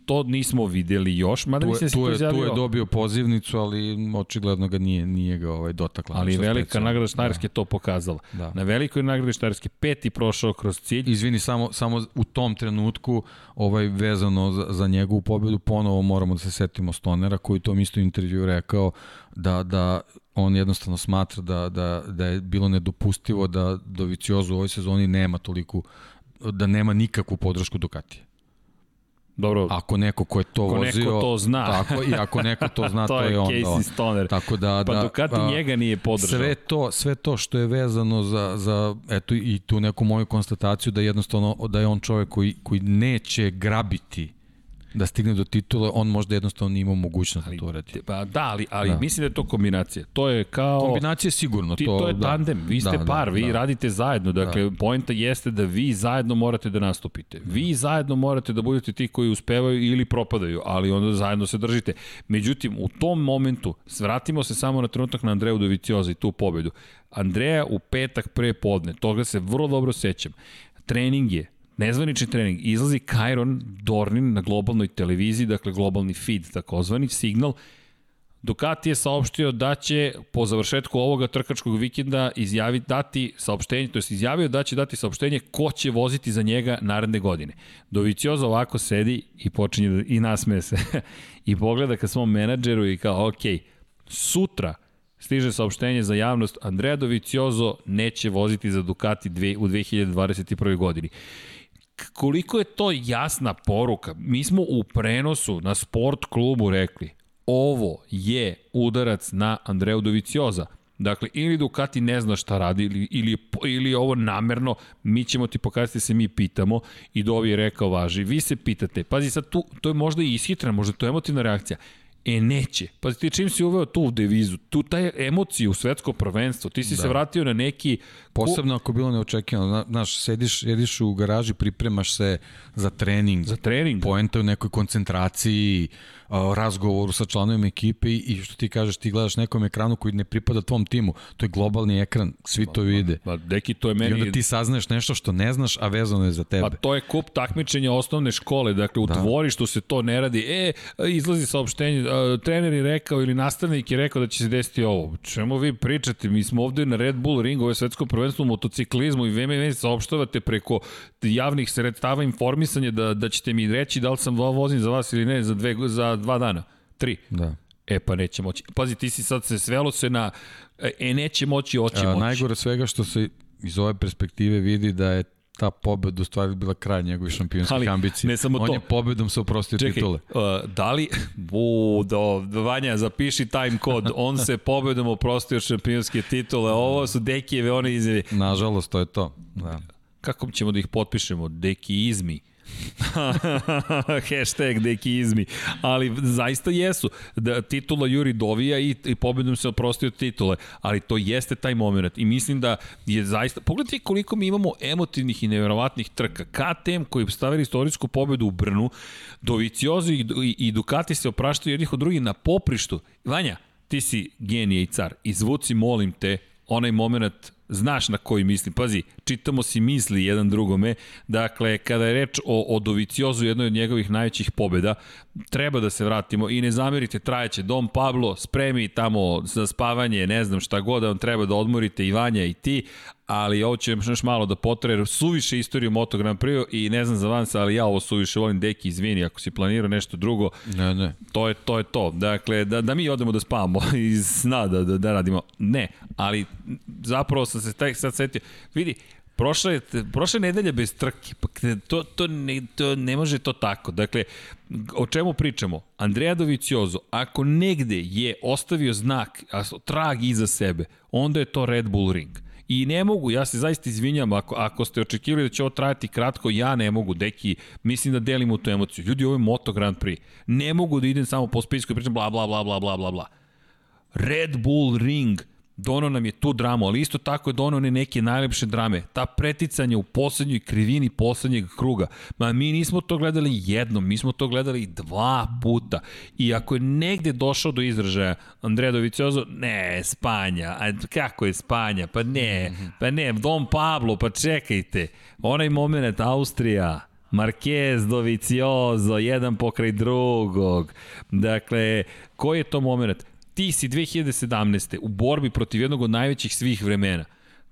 to nismo videli još, mada tu je, tu, je, tu je dobio pozivnicu, ali očigledno ga nije, nije ga ovaj dotakla. Ali velika specijalno. nagrada Štajerske da. to pokazala. Da. Na velikoj nagradi Štajerske peti prošao kroz cilj. Izvini, samo, samo u tom trenutku ovaj vezano za, za njegovu pobedu ponovo moramo da se setimo Stonera koji tom isto intervju rekao da, da on jednostavno smatra da, da, da je bilo nedopustivo da Doviciozu u ovoj sezoni nema toliku da nema nikakvu podršku Ducatija. Dobro. Ako neko ko je to ako vozio, neko to zna. Tako, i ako neko to zna, to, to je on. Casey Stoner. Tako da, pa da, Ducati a, njega nije podržao. Sve to, sve to što je vezano za, za eto, i tu neku moju konstataciju da jednostavno da je on čovjek koji, koji neće grabiti da stigne do titula, on možda jednostavno nije imao mogućnost ali, da to uradi. Pa da, ali, ali da. mislim da je to kombinacija. To je kao... Kombinacija je sigurno. Ti, to, to je da. tandem, vi ste da, par, da, vi da. radite zajedno. Dakle, da. poenta jeste da vi zajedno morate da nastupite. Vi zajedno morate da budete ti koji uspevaju ili propadaju, ali onda zajedno se držite. Međutim, u tom momentu, svratimo se samo na trenutak na Andreju Dovicioza i tu pobedu. Andreja u petak pre podne, toga se vrlo dobro sećam. Trening je nezvanični trening, izlazi Kairon Dornin na globalnoj televiziji, dakle globalni feed takozvani, signal, Ducati je saopštio da će po završetku ovoga trkačkog vikenda izjaviti, dati saopštenje, to je izjavio da će dati saopštenje ko će voziti za njega naredne godine. Dovicioza ovako sedi i počinje da, i nasmeje se i pogleda ka svom menadžeru i kao, ok, sutra stiže saopštenje za javnost, Andrea Doviciozo neće voziti za Ducati dve, u 2021. godini koliko je to jasna poruka. Mi smo u prenosu na sport klubu rekli, ovo je udarac na Andreju Dovicioza. Dakle, ili Ducati ne zna šta radi, ili, ili, ili je ovo namerno, mi ćemo ti pokazati se mi pitamo i Dovi je rekao važi. Vi se pitate, pazi sad tu, to je možda i ishitrena, možda to je emotivna reakcija. E, neće. Pa ti čim si uveo tu devizu, tu taj emociju u svetsko prvenstvo, ti si da. se vratio na neki... Posebno ako bilo neočekivano, znaš, sediš, sediš u garaži, pripremaš se za trening. Za trening. Poenta u nekoj koncentraciji, razgovoru sa članovima ekipe i što ti kažeš, ti gledaš nekom ekranu koji ne pripada tvom timu. To je globalni ekran, svi to vide. Pa, deki, to je meni... I onda ti saznaješ nešto što ne znaš, a vezano je za tebe. Pa to je kup takmičenja osnovne škole, dakle u da. dvorištu se to ne radi. E, izlazi saopštenje, trener je rekao ili nastavnik je rekao da će se desiti ovo. Čemu vi pričate? Mi smo ovde na Red Bull ringu, ovo je svetsko prvenstvo u motociklizmu i VMV saopštavate preko javnih sredstava informisanja da, da ćete mi reći da li sam vozim za vas ili ne za, dve, za dva dana. Tri. Da. E pa neće moći. Pazi, ti si sad se svelo se na e neće moći, oći moći. Najgore svega što se iz ove perspektive vidi da je ta pobeda u stvari bila kraj njegove šampionskih Ali, ambicija. Ne samo On to. je pobedom se oprostio Čekaj, titule. Uh, da li, bu, do, Vanja, zapiši time kod, on se pobedom oprostio šampionske titule, ovo su Dekijeve one izjave. Nažalost, to je to. Da. Kako ćemo da ih potpišemo? Deki izmi Hashtag dekizmi. Ali zaista jesu. Da, titula Juri Dovija i, i pobedom se oprostio titule. Ali to jeste taj moment. I mislim da je zaista... Pogledajte koliko mi imamo emotivnih i nevjerovatnih trka. KTM koji stavili istorijsku pobedu u Brnu, Doviciozo i, i, i Ducati se opraštaju jednih od drugih na poprištu. Vanja, ti si genije i car. Izvuci, molim te, onaj moment znaš na koji mislim. Pazi, čitamo si misli jedan drugome. Dakle, kada je reč o, o Doviciozu, jednoj od njegovih najvećih pobeda, treba da se vratimo i ne zamerite, trajeće Dom Pablo, spremi tamo za spavanje, ne znam šta god da vam treba da odmorite i Vanja i ti, ali ovo će još malo da potre, suviše istoriju Moto Grand Prix i ne znam za vas, ali ja ovo suviše volim, deki, izvini, ako si planirao nešto drugo, ne, ne. to je to. Je to. Dakle, da, da mi odemo da spavamo iz sna, da, da, da radimo. Ne, ali zapravo sam se tek sad setio, vidi, Prošla je, prošla je nedelja bez trke, pa to, to, ne, to ne može to tako. Dakle, o čemu pričamo? Andrea Doviciozo, ako negde je ostavio znak, trag iza sebe, onda je to Red Bull Ring. I ne mogu, ja se zaista izvinjam, ako, ako ste očekivali da će ovo trajati kratko, ja ne mogu, deki, mislim da delimo tu emociju. Ljudi, ovo je Moto Grand Prix. Ne mogu da idem samo po spisku i pričam bla, bla, bla, bla, bla, bla, bla. Red Bull Ring – Dono nam je tu dramu, ali isto tako je dono ne neke najlepše drame. Ta preticanja u poslednjoj krivini poslednjeg kruga. Ma mi nismo to gledali jednom, mi smo to gledali dva puta. I ako je negde došao do izražaja Andreja Doviciozo, ne, Spanja, a kako je Spanja? Pa ne, pa ne, Dom Pablo, pa čekajte. Onaj moment Austrija, Marquez, Doviciozo, jedan pokraj drugog. Dakle, koji je to moment? Ti si 2017. u borbi protiv jednog od najvećih svih vremena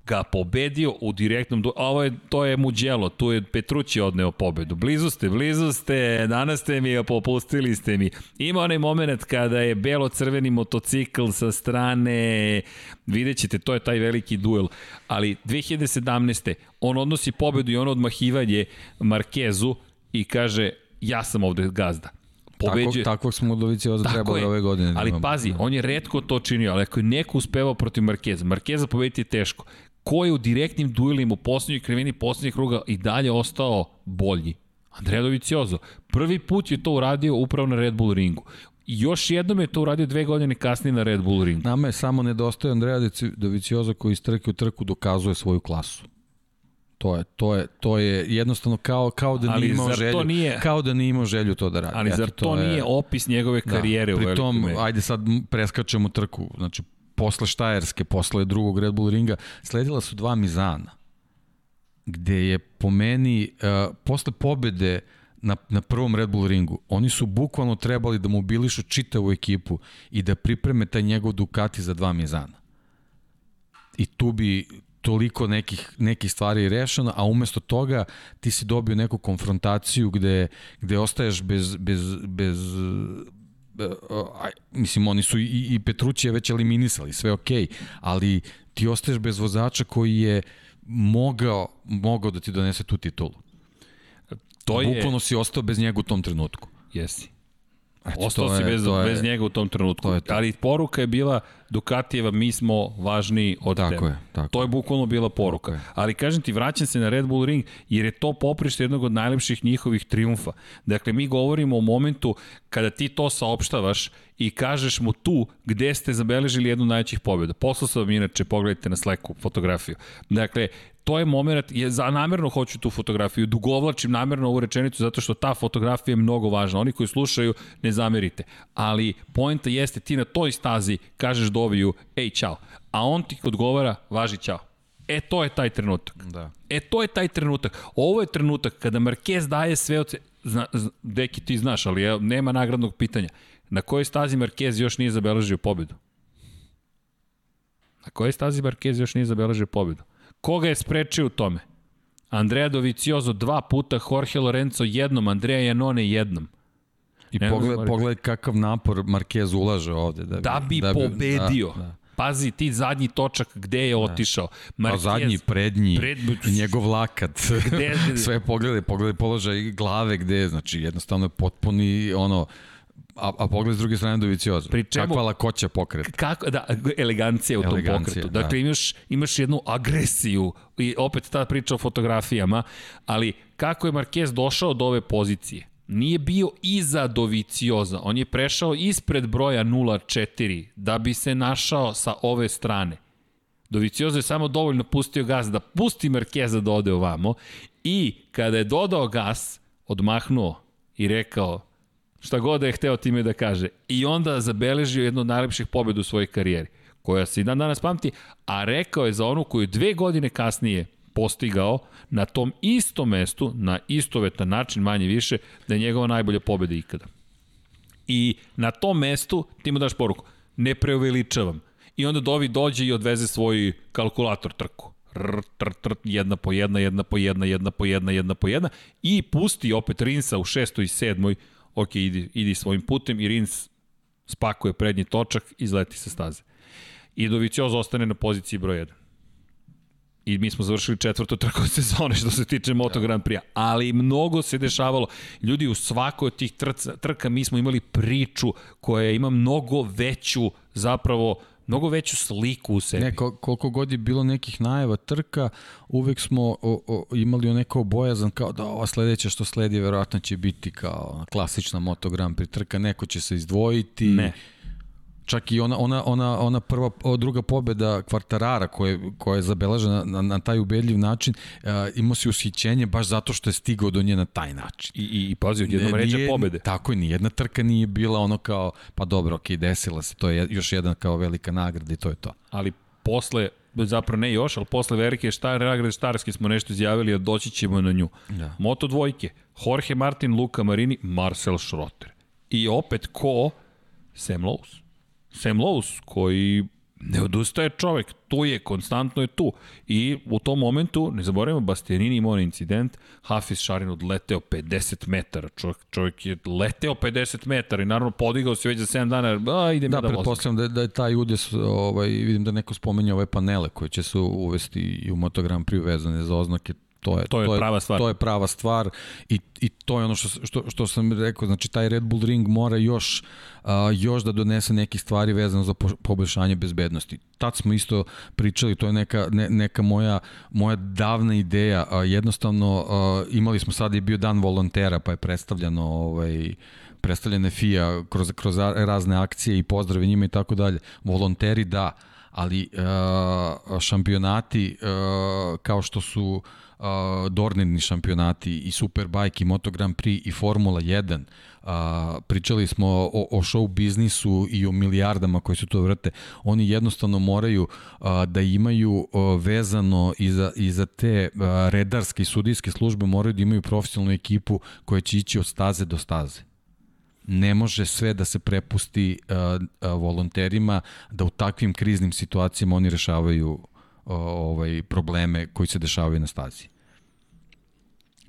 ga pobedio u direktnom do... ovo je to je Muđelo, tu je Petrući odneo pobedu. Blizu ste, blizu ste, danas ste mi popustili ste mi. Ima onaj moment kada je belo-crveni motocikl sa strane, vidjet ćete, to je taj veliki duel. Ali 2017. on odnosi pobedu i on odmahivanje Markezu i kaže ja sam ovde gazda pobeđuje. Takvog, takvog smo Dovicioza trebali ove godine. Da ali imamo. pazi, on je redko to činio, ali ako je neko uspevao protiv Markeza, Markeza pobediti je teško. Ko je u direktnim duelima u poslednjoj krivini poslednjeg kruga i dalje ostao bolji? Andrea Doviciozo. Prvi put je to uradio upravo na Red Bull ringu. I još jednom je to uradio dve godine kasnije na Red Bull ringu. Nama je samo nedostaje Andrea Dovicioza koji iz trke u trku dokazuje svoju klasu. To je, to je, to je jednostavno kao, kao da nije imao želju, nije, kao da nije imao želju to da radi. Ali zar to, to je, nije opis njegove da, karijere da, u tom, među. ajde sad preskačemo trku, znači posle Štajerske, posle drugog Red Bull ringa, sledila su dva Mizana, gde je po meni, uh, posle pobede na, na prvom Red Bull ringu, oni su bukvalno trebali da mobilišu čitavu ekipu i da pripreme taj njegov Ducati za dva Mizana. I tu bi, toliko nekih, nekih stvari rešeno, a umesto toga ti si dobio neku konfrontaciju gde, gde ostaješ bez, bez, bez a, mislim, oni su i, i Petrućije već eliminisali, sve okej, okay, ali ti ostaješ bez vozača koji je mogao, mogao da ti donese tu titulu. To je... Bukvalno si ostao bez njega u tom trenutku. Jesi. Eto, Ostao si je, bez, je, bez njega u tom trenutku. To je to. Ali poruka je bila Dukatijeva, mi smo važniji od tako tebe. Je, tako to je bukvalno bila poruka. Ali kažem ti, vraćam se na Red Bull Ring, jer je to poprište jednog od najlepših njihovih triumfa. Dakle, mi govorimo o momentu kada ti to saopštavaš i kažeš mu tu gde ste zabeležili jednu najvećih pobjeda. Poslao sam vam inače, pogledajte na Slacku fotografiju. Dakle, to je moment, je, za namerno hoću tu fotografiju, dugovlačim namerno ovu rečenicu zato što ta fotografija je mnogo važna. Oni koji slušaju, ne zamerite. Ali poenta jeste ti na toj stazi kažeš Doviju, ej, čao. A on ti odgovara, važi čao. E, to je taj trenutak. Da. E, to je taj trenutak. Ovo je trenutak kada Marquez daje sve od... Zna, zna, deki, ti znaš, ali je, nema nagradnog pitanja. Na kojoj stazi Marquez još nije zabeležio pobedu? Na kojoj stazi Marquez još nije zabeležio pobedu? Koga je sprečio u tome? Andrea Doviciozo dva puta, Jorge Lorenzo jednom, Andrea Janone jednom. I ne pogled, pogled kakav napor Marquez ulaže ovde. Da bi, da bi, da bi pobedio. Da, da. Pazi, ti zadnji točak gde je da. otišao. Marquez, pa zadnji, prednji, pred... njegov lakat. Gde, Sve pogledaj, pogledaj položaj glave gde je, znači jednostavno je potpuni ono, A, a pogled s druge strane Dovicioza. Pri čemu- Kakva lakoća pokret. Kako, da, elegancija u tom Elegancija, pokretu. da. Dakle, imaš, imaš jednu agresiju i opet ta priča o fotografijama, ali kako je Marquez došao do ove pozicije? Nije bio iza Dovicioza, on je prešao ispred broja 0.4 da bi se našao sa ove strane. Doviciozo je samo dovoljno pustio gas da pusti Markeza da ode ovamo i kada je dodao gas, odmahnuo i rekao šta god da je hteo time da kaže. I onda zabeležio jednu od najlepših pobjeda u svojoj karijeri, koja se i dan danas pamti, a rekao je za onu koju dve godine kasnije postigao na tom istom mestu, na istovetan način, manje više, da je njegova najbolja pobjeda ikada. I na tom mestu ti mu daš poruku, ne preuveličavam. I onda Dovi dođe i odveze svoj kalkulator trku. Rr, tr, tr, jedna po jedna, jedna po jedna, jedna po jedna, jedna po jedna. I pusti opet Rinsa u šestoj i sedmoj. Ok, idi, idi svojim putem i Rins spakuje prednji točak i izleti sa staze. I Dovicioz ostane na poziciji broj 1. I mi smo završili četvrtu trku sezone što se tiče Moto Grand Prix. Ali mnogo se dešavalo. Ljudi, u svakoj od tih trca, trka mi smo imali priču koja ima mnogo veću zapravo mnogo veću sliku u sebi. Ne, kol- koliko god je bilo nekih najava trka, uvek smo o, o, imali neko bojazan kao da ova sledeća što sledi verovatno će biti kao klasična Moto Grand Prix trka, neko će se izdvojiti. Ne. Čak i ona, ona, ona, ona prva, druga pobeda Kvartarara koja, koja je zabeležena na, na taj ubedljiv način, uh, imao si ushićenje baš zato što je stigao do nje na taj način. I, i, i pazi, odjednom ređe Nije- pobede. Tako je, nijedna trka nije bila ono kao, pa dobro, okej, desila se, to je još jedan kao velika nagrada i to je to. ali posle, zapravo ne još, ali posle velike štar, nagrade Štarske smo nešto izjavili, a doći ćemo na nju. Da. Moto dvojke, Jorge Martin, Luka Marini, Marcel Schrotter. I opet ko? Sam Lowe's. Sam Lowe's koji ne odustaje čovek, tu je, konstantno je tu. I u tom momentu, ne zaboravimo, Bastianini imao incident, Hafiz Šarin odleteo 50 metara, čovjek, čovjek je leteo 50 metara i naravno podigao se već za 7 dana, a idem Da, ja da vozim. pretpostavljam da, je- da je taj udes, ovaj, vidim da neko spomenja ove panele koje će se uvesti i u Moto Grand Prix vezane za oznake. To je, To je prava stvar. To je prava stvar i, i to je ono što, što, što sam rekao, znači taj Red Bull ring mora još, a, još da donese neke stvari vezano za po- poboljšanje bezbednosti. Tad smo isto pričali, to je neka, ne, neka moja, moja davna ideja, a, jednostavno a, imali smo sad je bio dan volontera pa je predstavljano ovaj, predstavljena FIA kroz, kroz razne akcije i pozdrave njima i tako dalje. Volonteri da, ali uh, šampionati uh, kao što su uh, Dornirni šampionati i Superbike i Moto Grand Prix i Formula 1 uh, pričali smo o, o show biznisu i o milijardama koji su to vrte. Oni jednostavno moraju uh, da imaju uh, vezano i za, i za te uh, redarske i sudijske službe moraju da imaju profesionalnu ekipu koja će ići od staze do staze. Ne može sve da se prepusti uh, volonterima da u takvim kriznim situacijama oni rešavaju ovaj probleme koji se dešavaju na stazi.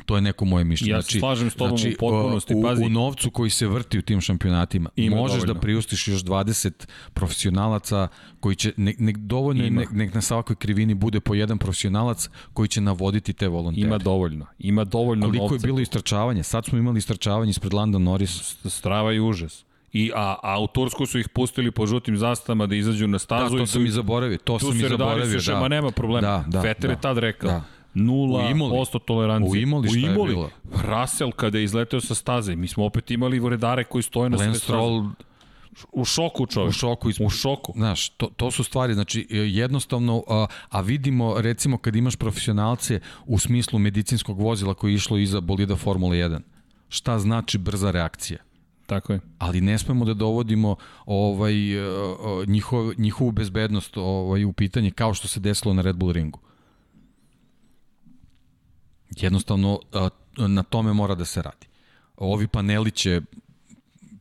To je neko moje mišljenje. Ja se slažem s tobom u znači, potpunosti, u, pazi. U novcu koji se vrti u tim šampionatima Ima možeš dovoljno. da priustiš još 20 profesionalaca koji će, nek, nek dovoljno, je, Ima. nek, nek na svakoj krivini bude po jedan profesionalac koji će navoditi te volontere. Ima dovoljno. Ima dovoljno Koliko je novca. bilo istračavanje? Sad smo imali istračavanje ispred Landa Norris. strava i užas. I, a, a u Tursku su ih pustili po žutim zastavama da izađu na Da, stazu. to i sam i zaboravio. To tu sam i se redari zaboravio. suše, Da. ma nema problema. Da, da, Fetter da. je tad rekao. Da. Nula U Imoli. posto tolerancije. U Imoli šta je bilo? Russell kada je izleteo sa staze. Mi smo opet imali redare koji stoje na sred. Stroll U šoku čovjek. u šoku. Iz... U šoku. Znaš, to, to su stvari, znači e, jednostavno, a, a vidimo recimo kad imaš profesionalce u smislu medicinskog vozila koji je išlo iza bolida Formule 1, šta znači brza reakcija? Tako je. ali ne smemo da dovodimo ovaj e, e, njihov, njihovu bezbednost ovaj u pitanje kao što se desilo na Red Bull ringu. Jednostavno na tome mora da se radi. Ovi paneli će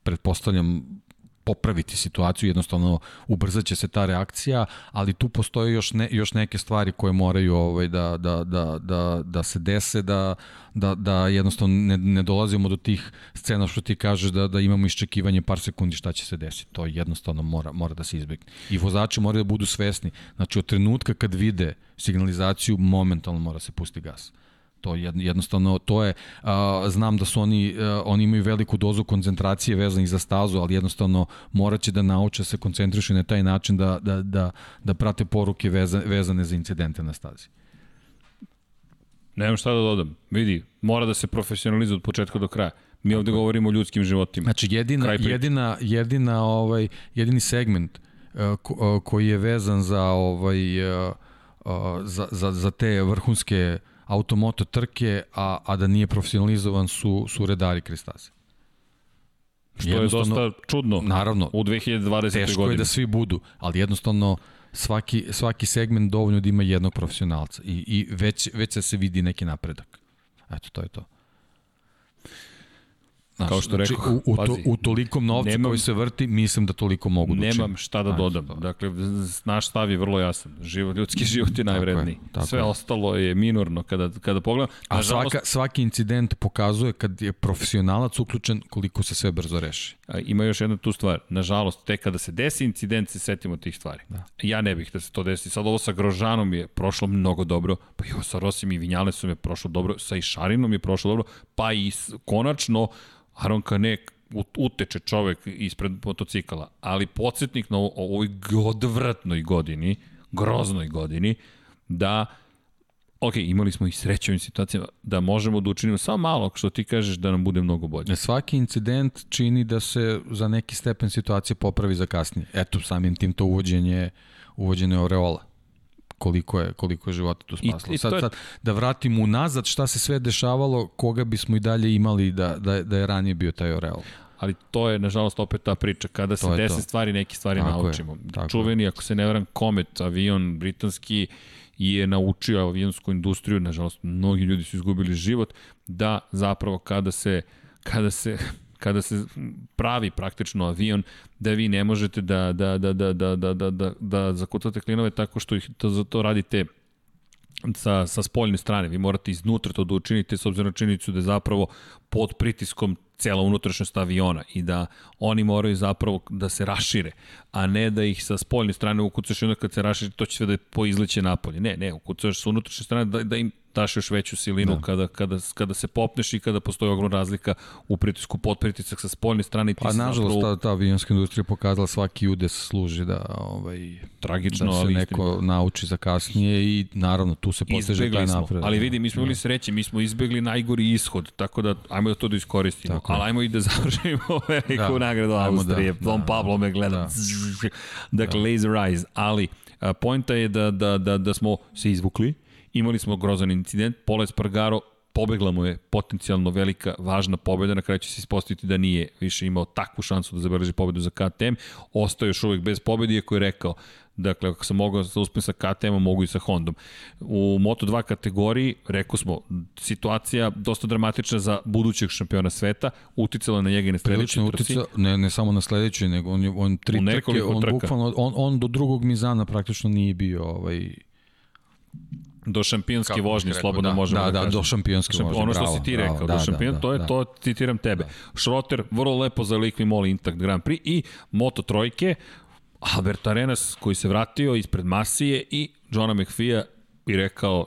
pretpostavljam popraviti situaciju, jednostavno ubrzat će se ta reakcija, ali tu postoje još, ne, još neke stvari koje moraju ovaj, da, da, da, da, da se dese, da, da, da jednostavno ne, ne dolazimo do tih scena što ti kažeš da, da imamo iščekivanje par sekundi šta će se desiti. To jednostavno mora, mora da se izbegne. I vozači moraju da budu svesni. Znači od trenutka kad vide signalizaciju, momentalno mora se pusti gas. To jednostavno, to je, a, znam da su oni, a, oni imaju veliku dozu koncentracije vezanih za stazu, ali jednostavno moraće da nauče se koncentrišu na taj način da, da, da, da prate poruke veza, vezane za incidente na stazi. Nemam šta da dodam. Vidi, mora da se profesionalizuje od početka do kraja. Mi ovde govorimo o ljudskim životima. Znači jedina, jedina, jedina ovaj, jedini segment uh, ko, uh, koji je vezan za ovaj uh, za, za, za te vrhunske automoto trke, a, a da nije profesionalizovan su, su redari Kristaze. Što je dosta čudno naravno, u 2020. godini. Teško je da svi budu, ali jednostavno svaki, svaki segment dovoljno da ima jednog profesionalca i, i već, već se vidi neki napredak. Eto, to je to. Znaš, kao što znači, rekao, u, u, to, u tolikom novca nemam, koji se vrti, mislim da toliko mogu da. Nemam šta da dodam. Dakle, naš stav je vrlo jasan. Život, ljudski život je najvredniji. Tako je, tako Sve je. ostalo je minorno kada, kada pogledam. A svaka, svaki incident pokazuje kad je profesionalac uključen koliko se sve brzo reši. A, ima još jedna tu stvar. Nažalost, tek kada se desi incident se setimo tih stvari. Da. Ja ne bih da se to desi. Sad ovo sa Grožanom je prošlo mnogo dobro, pa i ovo sa Rosim i Vinjalesom je prošlo dobro, sa Išarinom je prošlo dobro, pa i konačno Aron Kane uteče čovek ispred motocikala, ali podsjetnik na ovoj odvratnoj godini, groznoj godini, da ok, imali smo i sreće u situacijama, da možemo da učinimo samo malo, što ti kažeš, da nam bude mnogo bolje. Svaki incident čini da se za neki stepen situacije popravi za kasnije. Eto, samim tim to uvođenje, uvođenje Oreola koliko je, koliko je života tu spaslo. I, i sad, je... sad, da vratimo unazad šta se sve dešavalo, koga bismo i dalje imali da, da, da je ranije bio taj Oreal. Ali to je, nažalost, opet ta priča. Kada se desi to. stvari, neki stvari tako naučimo. Je, Čuveni, je. ako se ne varam, Comet, avion britanski, je naučio avionsku industriju, nažalost, mnogi ljudi su izgubili život, da zapravo kada se kada se kada se pravi praktično avion, da vi ne možete da, da, da, da, da, da, da, da, da zakucate klinove tako što ih, to, za to radite sa, sa spoljne strane. Vi morate iznutra to da učinite s obzirom na činjenicu da je zapravo pod pritiskom cela unutrašnjost aviona i da oni moraju zapravo da se rašire, a ne da ih sa spoljne strane ukucaš i onda kad se rašire to će sve da poizleće napolje. Ne, ne, ukucaš sa unutrašnje strane da, da im daš još veću silinu da. kada, kada, kada se popneš i kada postoji ogromna razlika u pritisku pod pritisak sa spoljne strane. Pa nažalost ta, ta avionska industrija pokazala svaki udes služi da, ovaj, Tragično, da se ali neko istim. nauči za kasnije i naravno tu se posteže taj napred. Ali vidi, mi smo imali da. sreće, mi smo izbegli najgori ishod, tako da ajmo da to da iskoristimo. Tako ali ajmo i da završimo veliku da. nagradu da, Austrije. Da, Don da, Pablo me gleda. Da. Dakle, da. laser eyes. Ali, poenta je da, da, da, da smo se izvukli, Imali smo grozan incident, Pola Espargaro pobegla mu je potencijalno velika, važna pobeda, na kraju će se ispostaviti da nije više imao takvu šansu da zabeleži pobedu za KTM, ostao još uvek bez pobede, iako je rekao, dakle, ako sam mogao da uspem sa KTM-om, mogu i sa Hondom. U Moto2 kategoriji, rekao smo, situacija dosta dramatična za budućeg šampiona sveta, uticala na njega i na sledećoj trci. Ne, ne samo na sledećoj, nego on, je, on tri trke, on, trka. bukvalno, on, on do drugog mizana praktično nije bio ovaj, Do šampionske Kako vožnje, slobodno da, možemo da, da, da, do šampionske vožnje, Ono što bravo, si ti rekao, bravo, do da, šampion, da, to je, da. to citiram tebe. Da. Schroter, vrlo lepo za Liqui Moly Intact Grand Prix i Moto Trojke, Albert Arenas koji se vratio ispred Masije i Johna McPhee i rekao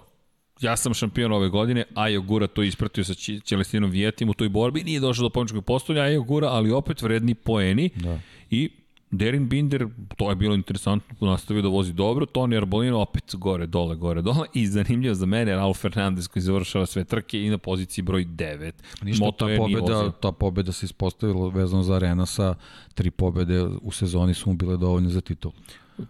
ja sam šampion ove godine, Ajo Gura to ispratio sa Ćelestinom Vijetim u toj borbi, nije došao do pomoćnog postolja, Ajo Gura, ali opet vredni poeni da. i Derin Binder, to je bilo interesantno, nastavio da vozi dobro, Toni Arbolino opet gore, dole, gore, dole. I zanimljivo za mene, Raul Fernandez koji završava sve trke i na poziciji broj 9. Ništa, Moto ta pobeda, ta pobeda se ispostavila vezano za Renasa, tri pobede u sezoni su mu bile dovoljne za titul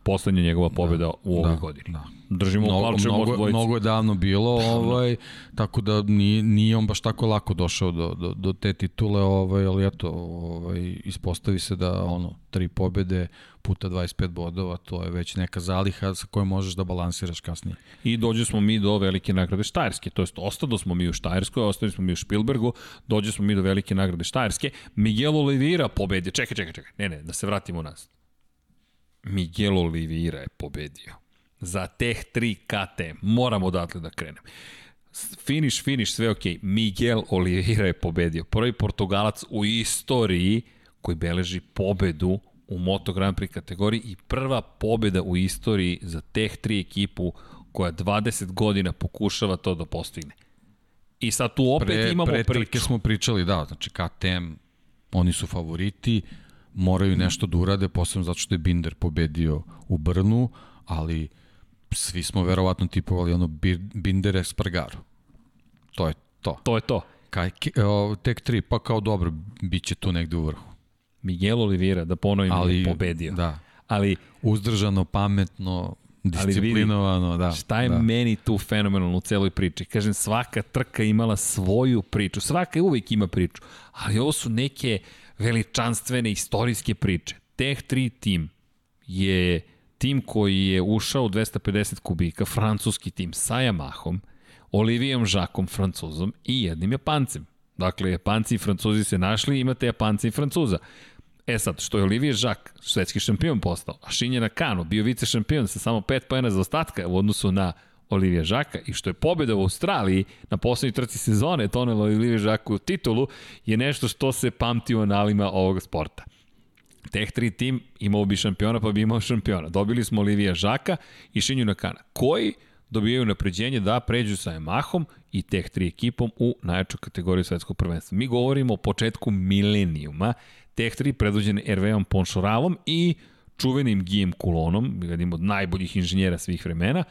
poslednja njegova pobjeda da, u ovoj da, godini. Da. Držimo mnogo, palčevo mnogo, mnogo je davno bilo, da, ovaj, tako da nije, nije on baš tako lako došao do, do, do te titule, ovaj, ali eto, ovaj, ispostavi se da ono, tri pobjede puta 25 bodova, to je već neka zaliha sa kojom možeš da balansiraš kasnije. I dođe smo mi do velike nagrade Štajerske, to jest ostado smo mi u Štajerskoj, ostali smo mi u Špilbergu, dođe smo mi do velike nagrade Štajerske, Miguel Oliveira pobedio, čekaj, čekaj, čekaj, ne, ne, da se vratimo nas Miguel Oliveira je pobedio. Za teh 3 KT, moramo odatle da krenem. Finish, finish, sve ok. Miguel Oliveira je pobedio. Prvi Portugalac u istoriji koji beleži pobedu u Moto Grand Prix kategoriji i prva pobeda u istoriji za teh 3 ekipu koja 20 godina pokušava to da postigne. I sad tu opet pre, imamo pre priču. trke smo pričali, da, znači KTM, oni su favoriti, moraju nešto da urade, posebno zato što je Binder pobedio u Brnu, ali svi smo verovatno tipovali ono Binder Espargaro. To je to. To je to. Kaj, tek tri, pa kao dobro, bit će tu negde u vrhu. Miguel Oliveira, da ponovim, ali, je pobedio. Da. Ali, Uzdržano, pametno, disciplinovano, vidi, da. Šta je da. meni tu fenomenalno u celoj priči? Kažem, svaka trka imala svoju priču, svaka uvijek ima priču, ali ovo su neke veličanstvene istorijske priče. Teh 3 tim je tim koji je ušao u 250 kubika, francuski tim sa Yamahom, Olivijom Žakom, francuzom i jednim Japancem. Dakle, Japanci i Francuzi se našli, imate Japanca i Francuza. E sad, što je Olivier Žak svetski šampion postao, a Shinja Nakano bio vice šampion sa samo 5 pojena za ostatka u odnosu na Olivija Žaka i što je pobjeda u Australiji na poslednjoj trci sezone tonela Olivija Žaku u titulu je nešto što se pamti u analima ovog sporta. Teh tri tim imao bi šampiona pa bi imao šampiona. Dobili smo Olivija Žaka i Shinju Nakana, koji dobijaju napređenje da pređu sa Yamahom i Teh 3 ekipom u najjaču kategoriju svetskog prvenstva. Mi govorimo o početku milenijuma, Teh 3 predvođene Herveom Ponšoralom i čuvenim Gijem Kulonom, jednim od najboljih inženjera svih vremena,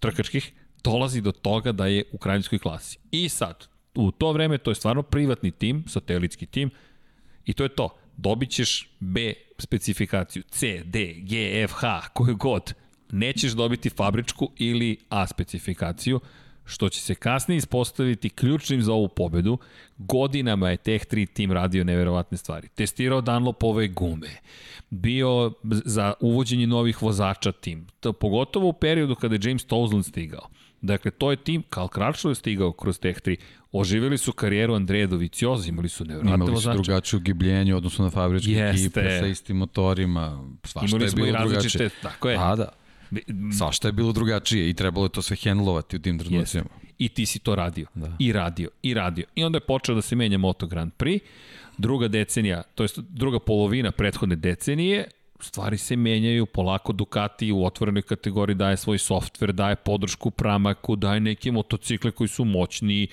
trkačkih, dolazi do toga da je u kraljevskoj klasi. I sad, u to vreme to je stvarno privatni tim, satelitski tim, i to je to. Dobit ćeš B specifikaciju, C, D, G, F, H, koju god. Nećeš dobiti fabričku ili A specifikaciju, što će se kasnije ispostaviti ključnim za ovu pobedu. Godinama je Tech 3 tim radio neverovatne stvari. Testirao Dunlopove gume, bio za uvođenje novih vozača tim, to, pogotovo u periodu kada je James Towsland stigao. Dakle, to je tim, Karl Kračlo je stigao kroz Tech 3. Oživjeli su karijeru Andreja Dovicioza, imali su nevjerojatne vozače. Imali su drugačije ugibljenje odnosno na fabričke Jeste. ekipe sa istim motorima. Svašta imali je bilo drugačije. Tako je. Pa da. Svašta je bilo drugačije i trebalo je to sve hendlovati u tim trenucima. I ti si to radio. Da. I radio, i radio. I onda je počeo da se menja Moto Grand Prix. Druga decenija, to je druga polovina prethodne decenije, stvari se menjaju, polako Ducati u otvorenoj kategoriji daje svoj softver, daje podršku Pramaku, daje neke motocikle koji su moćniji,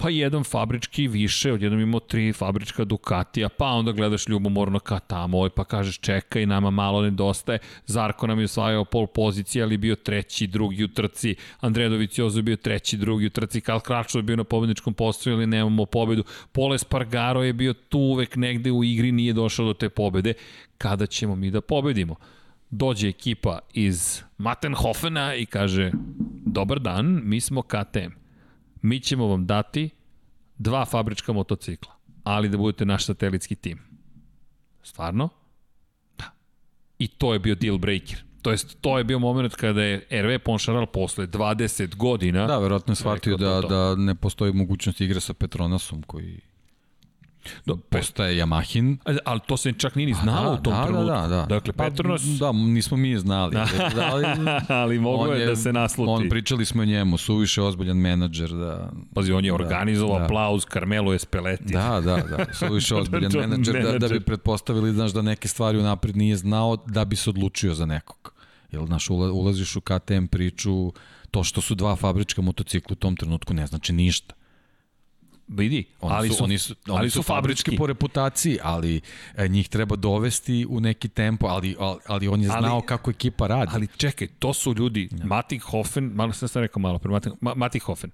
pa jedan fabrički više, odjednom imamo tri fabrička Ducatija, pa onda gledaš ljubomorno ka tamo, pa kažeš čekaj, nama malo nedostaje, Zarko nam je osvajao pol pozicije, ali bio treći, drugi u trci, Andredović Jozo bio treći, drugi u trci, Karl Kračo je bio na pobedničkom postoju, ali nemamo pobedu, Pole Spargaro je bio tu uvek negde u igri, nije došao do te pobede, kada ćemo mi da pobedimo? Dođe ekipa iz Mattenhofena i kaže, dobar dan, mi smo KTM mi ćemo vam dati dva fabrička motocikla, ali da budete naš satelitski tim. Stvarno? Da. I to je bio deal breaker. To jest, to je bio moment kada je RV Ponšaral posle 20 godina... Da, verovatno je shvatio da, da ne postoji mogućnost igre sa Petronasom koji Do, postaje Yamahin. Ali to se čak nije ni znalo da, u tom da, trenutku. Da, da, da. Dakle, pa, Petronas... Da, nismo mi znali. ali, ali mogo je, je da se nasluti. On, pričali smo o njemu, suviše ozbiljan menadžer. Da, Pazi, on je da, organizovao da. aplauz Carmelo Espeleti. Da, da, da, suviše ozbiljan menadžer, da, da bi pretpostavili, znaš, da neke stvari unapred nije znao da bi se odlučio za nekog. Jel, znaš, ulaziš u KTM priču, to što su dva fabrička motocikla u tom trenutku ne znači ništa. Vidi, oni ali su, oni su, oni ali su fabrički po reputaciji, ali e, njih treba dovesti u neki tempo, ali, ali, ali on je znao ali, kako ekipa radi. Ali čekaj, to su ljudi, ja. Matik Hofen, malo sam sam rekao malo pre, Matik, Matik Hofen,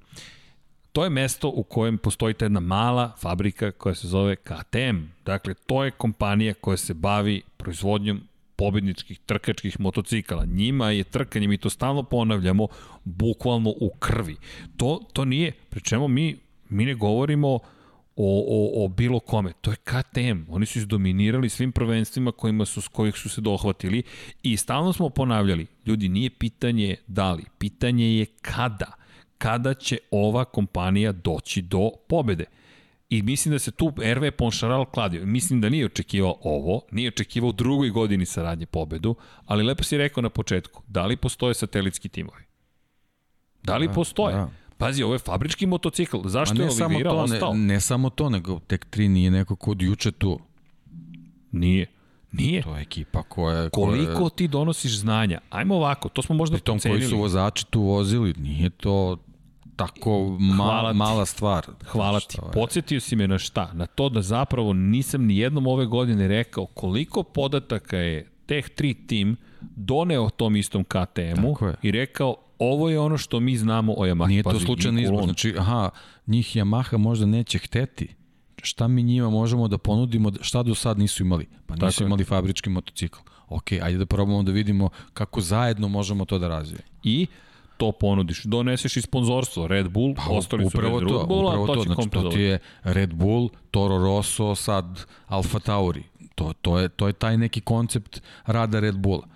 to je mesto u kojem postoji ta jedna mala fabrika koja se zove KTM. Dakle, to je kompanija koja se bavi proizvodnjom pobedničkih trkačkih motocikala. Njima je trkanje, mi to stalno ponavljamo, bukvalno u krvi. To, to nije, pri čemu mi Mi ne govorimo o, o, o bilo kome. To je KTM. Oni su izdominirali svim prvenstvima kojima su, s kojih su se dohvatili i stalno smo ponavljali, ljudi, nije pitanje da li, pitanje je kada. Kada će ova kompanija doći do pobede. I mislim da se tu RV Ponšaral kladio. Mislim da nije očekivao ovo, nije očekivao u drugoj godini saradnje pobedu, ali lepo si rekao na početku, da li postoje satelitski timovi? Da li da, postoje? Da. Pazi, ovo je fabrički motocikl. Zašto je Oliveira to, ostao? Ne, ne samo to, nego tek 3 nije neko kod juče tu. Nije. Nije. To je ekipa koja... Koliko koja... ti donosiš znanja? Ajmo ovako, to smo možda Pri tom koji su vozači tu vozili, nije to tako ma, Hvala ti. mala stvar. Hvala ti. Je? Podsjetio si me na šta? Na to da zapravo nisam ni jednom ove godine rekao koliko podataka je Tech 3 tim doneo tom istom KTM-u i rekao ovo je ono što mi znamo o Yamahi. Nije to Pazi, slučajno i izbor. Znači, aha, njih Yamaha možda neće hteti. Šta mi njima možemo da ponudimo, šta do sad nisu imali? Pa nisu Tako je. imali fabrički motocikl. Ok, ajde da probamo da vidimo kako zajedno možemo to da razvijemo. I to ponudiš. Doneseš i sponzorstvo. Red Bull, pa, ostali su Red to, Bull, a upravo to, to, će znači to ti je Red Bull, Toro Rosso, sad Alfa Tauri. To, to, je, to je taj neki koncept rada Red Bulla.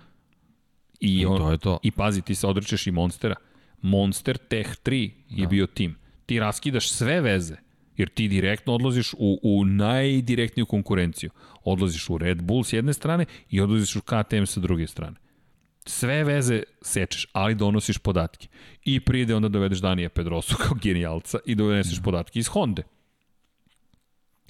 I, I on, to je to. I pazi, ti se odrećeš i Monstera. Monster Tech 3 je bio tim. Ti raskidaš sve veze, jer ti direktno odlaziš u, u najdirektniju konkurenciju. Odlaziš u Red Bull s jedne strane i odlaziš u KTM sa druge strane. Sve veze sečeš, ali donosiš podatke. I pride onda dovedeš Danija Pedrosu kao genijalca i doneseš podatke iz Honda.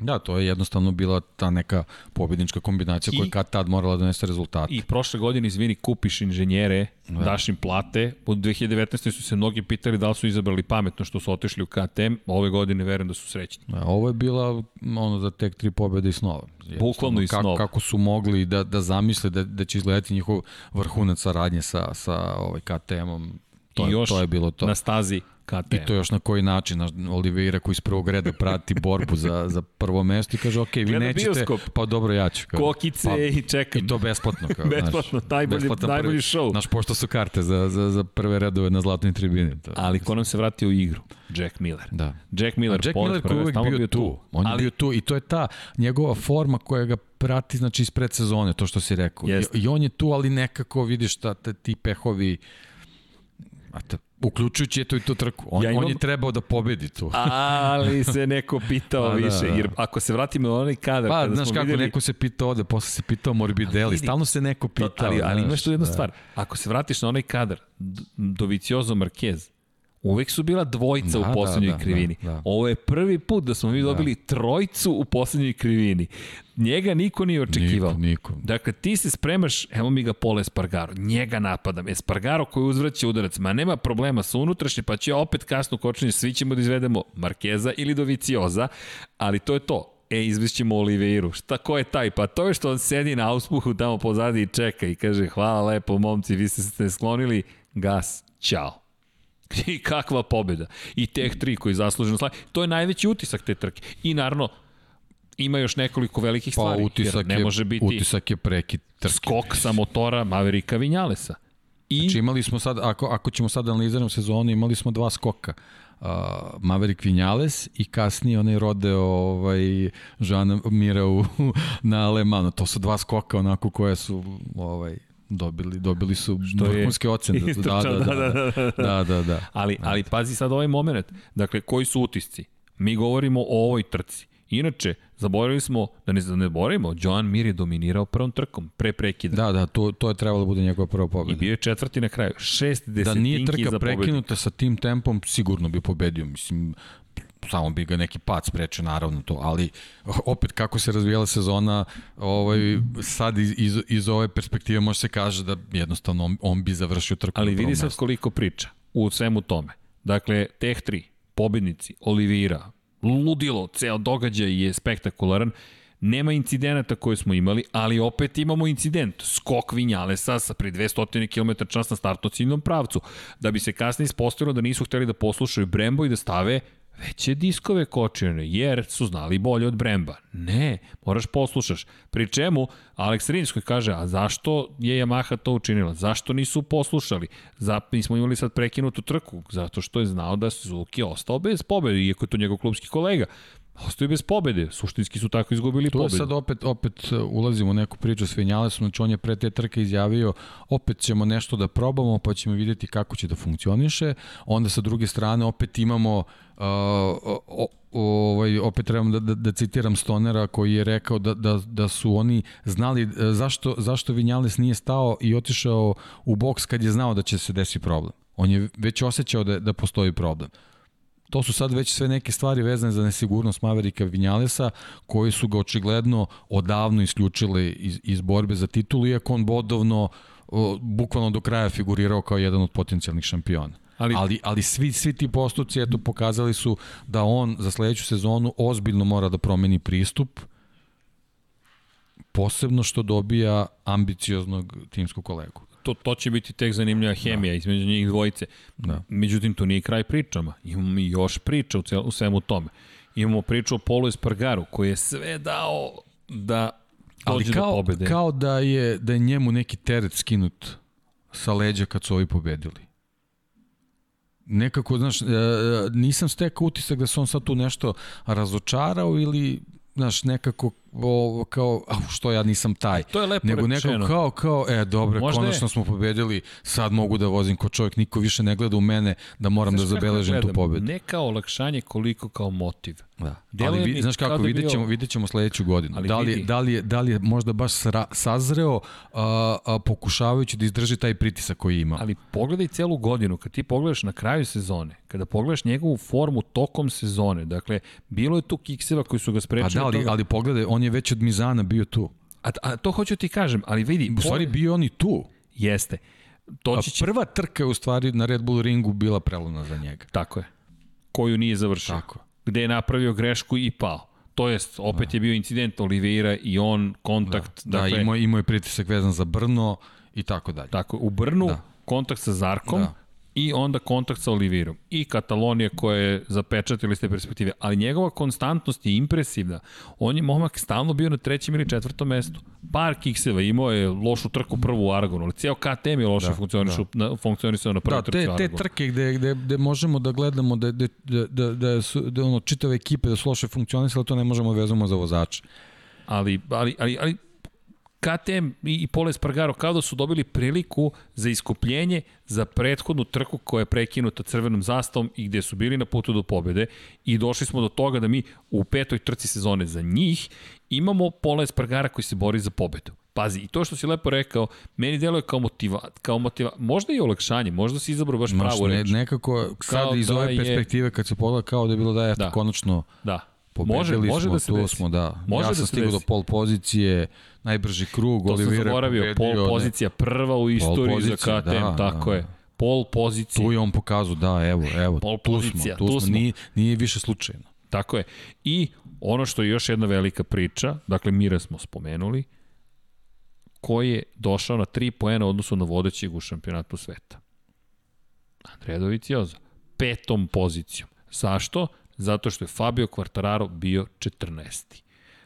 Da, to je jednostavno bila ta neka pobjednička kombinacija I- koja je kad tad morala da donese rezultate. I prošle godine, izvini, kupiš inženjere, da. daš im plate. U 2019. su se mnogi pitali da li su izabrali pametno što su otišli u KTM. Ove godine verujem da su srećni. Da, ovo je bila ono za tek tri pobjede i snova. Bukvalno i kako, snova. Kako su mogli da, da zamisle da, da će izgledati njihov vrhunac saradnje sa, sa ovaj KTM-om. To, I je, još to je bilo to. na stazi KTM. I to još na koji način, naš Oliveira koji iz prvog reda prati borbu za, za prvo mesto i kaže, ok, vi Gleda nećete, bioskop. pa dobro ja ću. Kao, Kokice pa, i čekam. I to besplatno. Kao, Besplatno, znaš, najbolji- najbolji prvi- show. Znaš, pošto su karte za, za, za prve redove na zlatnoj tribini. To, Ali ko nam se vratio u igru? Jack Miller. Da. Jack Miller, A Jack Miller koji je uvek prvenstva, bio, tu. On je ali, bio tu i to je ta njegova forma koja ga prati znači iz predsezone, to što si rekao. I. I on je tu, ali nekako vidiš da te, ti pehovi a te, uključujući eto i tu trku. On, Ja imam- on je trebao da pobedi tu. ali se neko pitao Pa da, više. da. Jer ako se vratimo na onaj kadar, Pa, kada znaš smo kako, videli... neko se pitao ovde, posle se pitao Morbidelli, stalno se neko pitao. Ali, ali znaš, imaš tu jednu da. stvar. Ako se vratiš na onaj kadar, Doviciozo Marquez, uvek su bila dvojica Da, u poslednjoj da, da, krivini. da, da. Ovo je prvi put da smo mi dobili trojcu u poslednjoj krivini. Njega niko nije očekivao. Niko, niko. Dakle, ti se spremaš, evo mi ga Pole Espargaro, njega napadam, Espargaro koji uzvraća udarac, ma nema problema sa unutrašnje, pa će opet kasno kočenje, svi ćemo da izvedemo Markeza ili Dovicioza, ali to je to. E, izvešćemo Oliveiru. Šta, ko je taj? Pa to je što on sedi na auspuhu tamo pozadi i čeka i kaže hvala lepo momci, vi ste se sklonili, gas, ćao. I kakva pobjeda. I Tech 3 koji zasluženo slavi. To je najveći utisak te trke. I naravno, ima još nekoliko velikih Pa stvari. utisak ne je, može biti utisak je prekid trke. skok sa motora Maverika Vinjalesa. I Znači imali smo sad, ako, ako ćemo sad da analiziramo sezonu, imali smo dva skoka. Uh, Maverick Vinales i kasnije onaj rodeo ovaj, Žana Mira u, na Alemanu. To su dva skoka onako koje su ovaj, dobili, dobili su Što vrhunske ocene. Da, istrčao, da, da, da, da, da, da. Ali, ali pazi sad ovaj moment. Dakle, koji su utisci? Mi govorimo o ovoj trci. Inače, zaboravili smo, da ne zaboravimo, Joan Mir je dominirao prvom trkom, pre prekida. Da, da, to, to je trebalo da bude njegova prva I pobjeda. bio je četvrti na kraju. Šest Da desetinki nije za trka pobedu. prekinuta sa tim tempom, sigurno bi pobedio. Mislim, samo bi ga neki pad sprečio naravno to, ali opet kako se razvijala sezona, ovaj, sad iz, iz, iz ove perspektive može se kaže da jednostavno on, on bi završio trku Ali vidi sad koliko priča u svemu tome. Dakle, Tech 3, pobednici, Olivira, ludilo, ceo događaj je spektakularan. Nema incidenata koje smo imali, ali opet imamo incident. Skok Vinjalesa sa pri 200 km čas na startno ciljnom pravcu. Da bi se kasnije ispostavilo da nisu hteli da poslušaju Brembo i da stave veće diskove kočene, jer su znali bolje od Bremba. Ne, moraš poslušaš. Pri čemu, Alex Rins kaže, a zašto je Yamaha to učinila? Zašto nisu poslušali? Za, mi smo imali sad prekinutu trku, zato što je znao da Suzuki ostao bez pobede, iako je to njegov klubski kolega. Ostaju bez pobede, suštinski su tako izgubili Tu pobedu. sad opet, opet uh, ulazimo u neku priču s Vinjalesom, znači on je pre te trke izjavio opet ćemo nešto da probamo pa ćemo vidjeti kako će da funkcioniše, onda sa druge strane opet imamo uh, o, o, ovaj, opet trebam da, da, da citiram Stonera koji je rekao da, da, da su oni znali uh, zašto, zašto Vinjales nije stao i otišao u boks kad je znao da će se desiti problem. On je već osjećao da, da postoji problem to su sad već sve neke stvari vezane za nesigurnost Maverika Vinjalesa, koji su ga očigledno odavno isključili iz, iz borbe za titulu, iako on bodovno o, bukvalno do kraja figurirao kao jedan od potencijalnih šampiona. Ali, ali, ali svi, svi ti postupci eto, pokazali su da on za sledeću sezonu ozbiljno mora da promeni pristup, posebno što dobija ambicioznog timskog kolegu. To, to će biti tek zanimljiva hemija da. između njih dvojice. Da. Međutim, to nije kraj pričama. Imamo mi još priča u, cel, u svemu tome. Imamo priču o Polu Espargaru, koji je sve dao da dođe Ali kao, do pobede. kao da je, da je njemu neki teret skinut sa leđa kad su ovi pobedili. Nekako, znaš, e, nisam stekao utisak da se on sad tu nešto razočarao ili znaš, nekako o, kao, a što ja nisam taj. To je lepo Nego rečeno. neko kao, kao, e, dobro, Možda konačno je. smo pobedili, sad mogu da vozim ko čovjek, niko više ne gleda u mene da moram znaš da zabeležim tu pobedu. Ne kao olakšanje, koliko kao motiv. Da. Ali vi, znaš kako, da vidjet ćemo, vidjet ćemo sledeću godinu. Ali da, li, vidi. da, li je, da li je možda baš sra, sazreo a, a, pokušavajući da izdrži taj pritisak koji ima. Ali pogledaj celu godinu, kad ti pogledaš na kraju sezone, kada pogledaš njegovu formu tokom sezone, dakle, bilo je tu kikseva koji su ga sprečili. A da, ali, ali pogledaj, on je već od Mizana bio tu. A, a to hoću ti kažem, ali vidi... U stvari bio on i tu. Jeste. To će... Prva trka je u stvari na Red Bull ringu bila prelona za njega. Tako je. Koju nije završio. Tako. Gde je napravio grešku i pao. To jest, opet da. je bio incident Oliveira i on, kontakt. Da, da dakle, da imao, imao je pritisak vezan za Brno i tako dalje. Tako, u Brnu, da. kontakt sa Zarkom, da i onda kontakt sa Olivirom i Katalonija koja je zapečatila iz te perspektive, ali njegova konstantnost je impresivna. On je momak stalno bio na trećem ili četvrtom mestu. Par kikseva imao je lošu trku prvu u Aragonu, ali cijel KTM je loše da, funkcionišu, da. na, funkcionisao na prvoj da, trci te. Te trke gde, gde, gde možemo da gledamo da, da, da, da, da, su, da ono, čitave ekipe da su loše funkcionisale, to ne možemo vezamo za vozače. Ali, ali, ali, ali KTM i Pole Spargaro kao da su dobili priliku za iskupljenje za prethodnu trku koja je prekinuta crvenom zastavom i gde su bili na putu do pobede i došli smo do toga da mi u petoj trci sezone za njih imamo Pole Spargara koji se bori za pobedu. Pazi, i to što si lepo rekao, meni deluje kao motiva, kao motiva, možda i olakšanje, možda si izabrao baš pravu ne, reč. Nekako, sad iz da ove perspektive, kad se pogleda kao da je bilo da je da. konačno da. Pobedili može, može smo, da se tu desi. smo, da. Može ja da sam da stigao do pol pozicije, najbrži krug, to Olivera zaboravio, pol pozicija prva u istoriji pozicija, za KTM, da, tako da. je. Pol pozicija. Tu je on pokazao, da, evo, evo, pol tu pozicija, smo, tu, tu smo, Nije, nije više slučajno. Tako je. I ono što je još jedna velika priča, dakle Mira smo spomenuli, koji je došao na 3 poena odnosu na vodećeg u šampionatu sveta. Andrea Dovicioza. Petom pozicijom. Zašto? Zato što je Fabio Quartararo bio 14.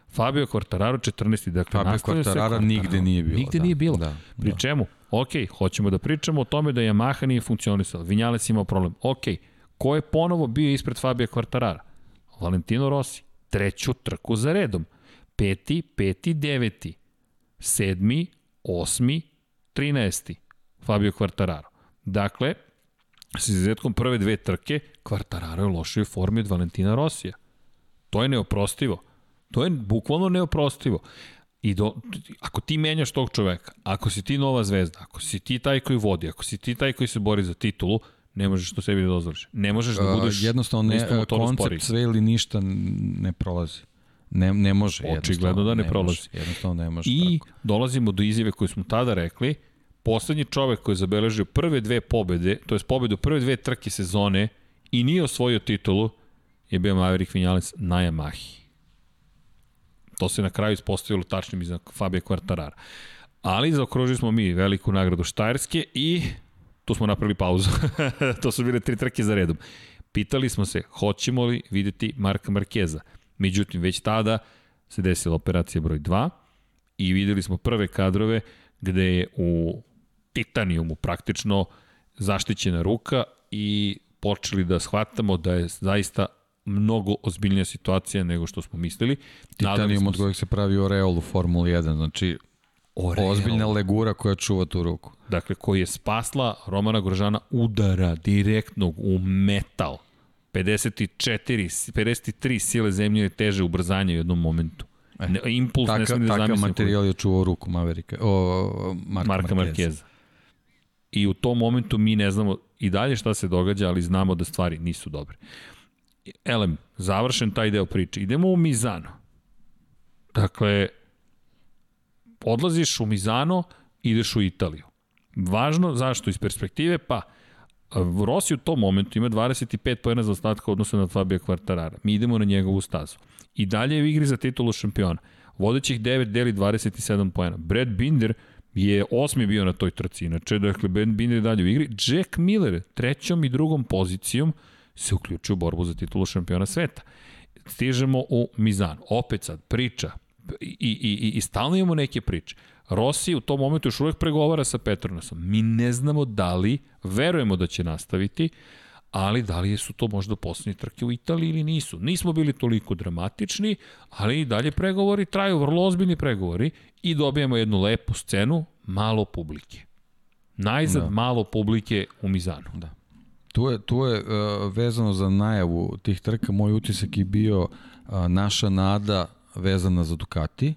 Fabio Quartararo 14. Dakle, Fabio Quartararo nigde nije bilo. Nigde da. nije bilo. Da, Pri da. čemu? Ok, hoćemo da pričamo o tome da Yamaha nije funkcionisala. Vinjales imao problem. Ok, ko je ponovo bio ispred Fabio Quartarara? Valentino Rossi. Treću trku za redom. Peti, peti, deveti. Sedmi, osmi, trinesti. Fabio Quartararo. Dakle, s izuzetkom prve dve trke, Quartararo je u lošoj formi od Valentina Rosija. To je neoprostivo. To je bukvalno neoprostivo. I do, ako ti menjaš tog čoveka, ako si ti nova zvezda, ako si ti taj koji vodi, ako si ti taj koji se bori za titulu, ne možeš to sebi da dozvoliš. Ne možeš da budeš... Uh, jednostavno, ne, koncept sve ili ništa ne prolazi. Ne, ne može. Očigledno da ne, ne prolazi. Može, jednostavno ne može. I tako. dolazimo do izjave koju smo tada rekli, poslednji čovek koji je zabeležio prve dve pobede, to je pobedu prve dve trke sezone i nije osvojio titulu, je bio Maverick Vinales na Yamahi. To se na kraju ispostavilo tačnim iza Fabio Quartarara. Ali zaokružili smo mi veliku nagradu Štajerske i tu smo napravili pauzu. to su bile tri trke za redom. Pitali smo se, hoćemo li videti Marka Markeza. Međutim, već tada se desila operacija broj 2 i videli smo prve kadrove gde je u titanijumu praktično zaštićena ruka i počeli da shvatamo da je zaista mnogo ozbiljnija situacija nego što smo mislili. Titanijum od kojeg se pravi Oreol u Formuli 1, znači Oreol. ozbiljna legura koja čuva tu ruku. Dakle, koji je spasla Romana Grožana udara direktnog u metal. 54, 53 sile zemlje teže ubrzanje u jednom momentu. E, ne, impuls taka, ne smije da zamislim. Takav materijal je čuvao ruku Maverika, o, Marka, Marka Markeza. Markeza. I u tom momentu mi ne znamo i dalje šta se događa, ali znamo da stvari nisu dobre. Elem, završen taj deo priče. Idemo u Mizano. Dakle, odlaziš u Mizano, ideš u Italiju. Važno, zašto? Iz perspektive, pa, Rossi u tom momentu ima 25 pojena za ostatka odnosno na Fabio Quartarara. Mi idemo na njegovu stazu. I dalje je u igri za titulu šampiona. Vodećih 9 deli 27 pojena. Brad Binder je osmi bio na toj trci. Inače, dakle, Ben Binder je dalje u igri. Jack Miller, trećom i drugom pozicijom, se uključuje u borbu za titulu šampiona sveta. Stižemo u Mizan. Opet sad, priča. I, i, i, i stalno imamo neke priče. Rossi u tom momentu još uvek pregovara sa Petronasom. Mi ne znamo da li, verujemo da će nastaviti, ali da li su to možda poslednje trke u Italiji ili nisu. Nismo bili toliko dramatični, ali i dalje pregovori traju, vrlo ozbiljni pregovori i dobijamo jednu lepu scenu, malo publike. Najzad da. malo publike u Mizanu. Da. Tu je, tu je uh, vezano za najavu tih trka, moj utisak je bio uh, naša nada vezana za Ducati,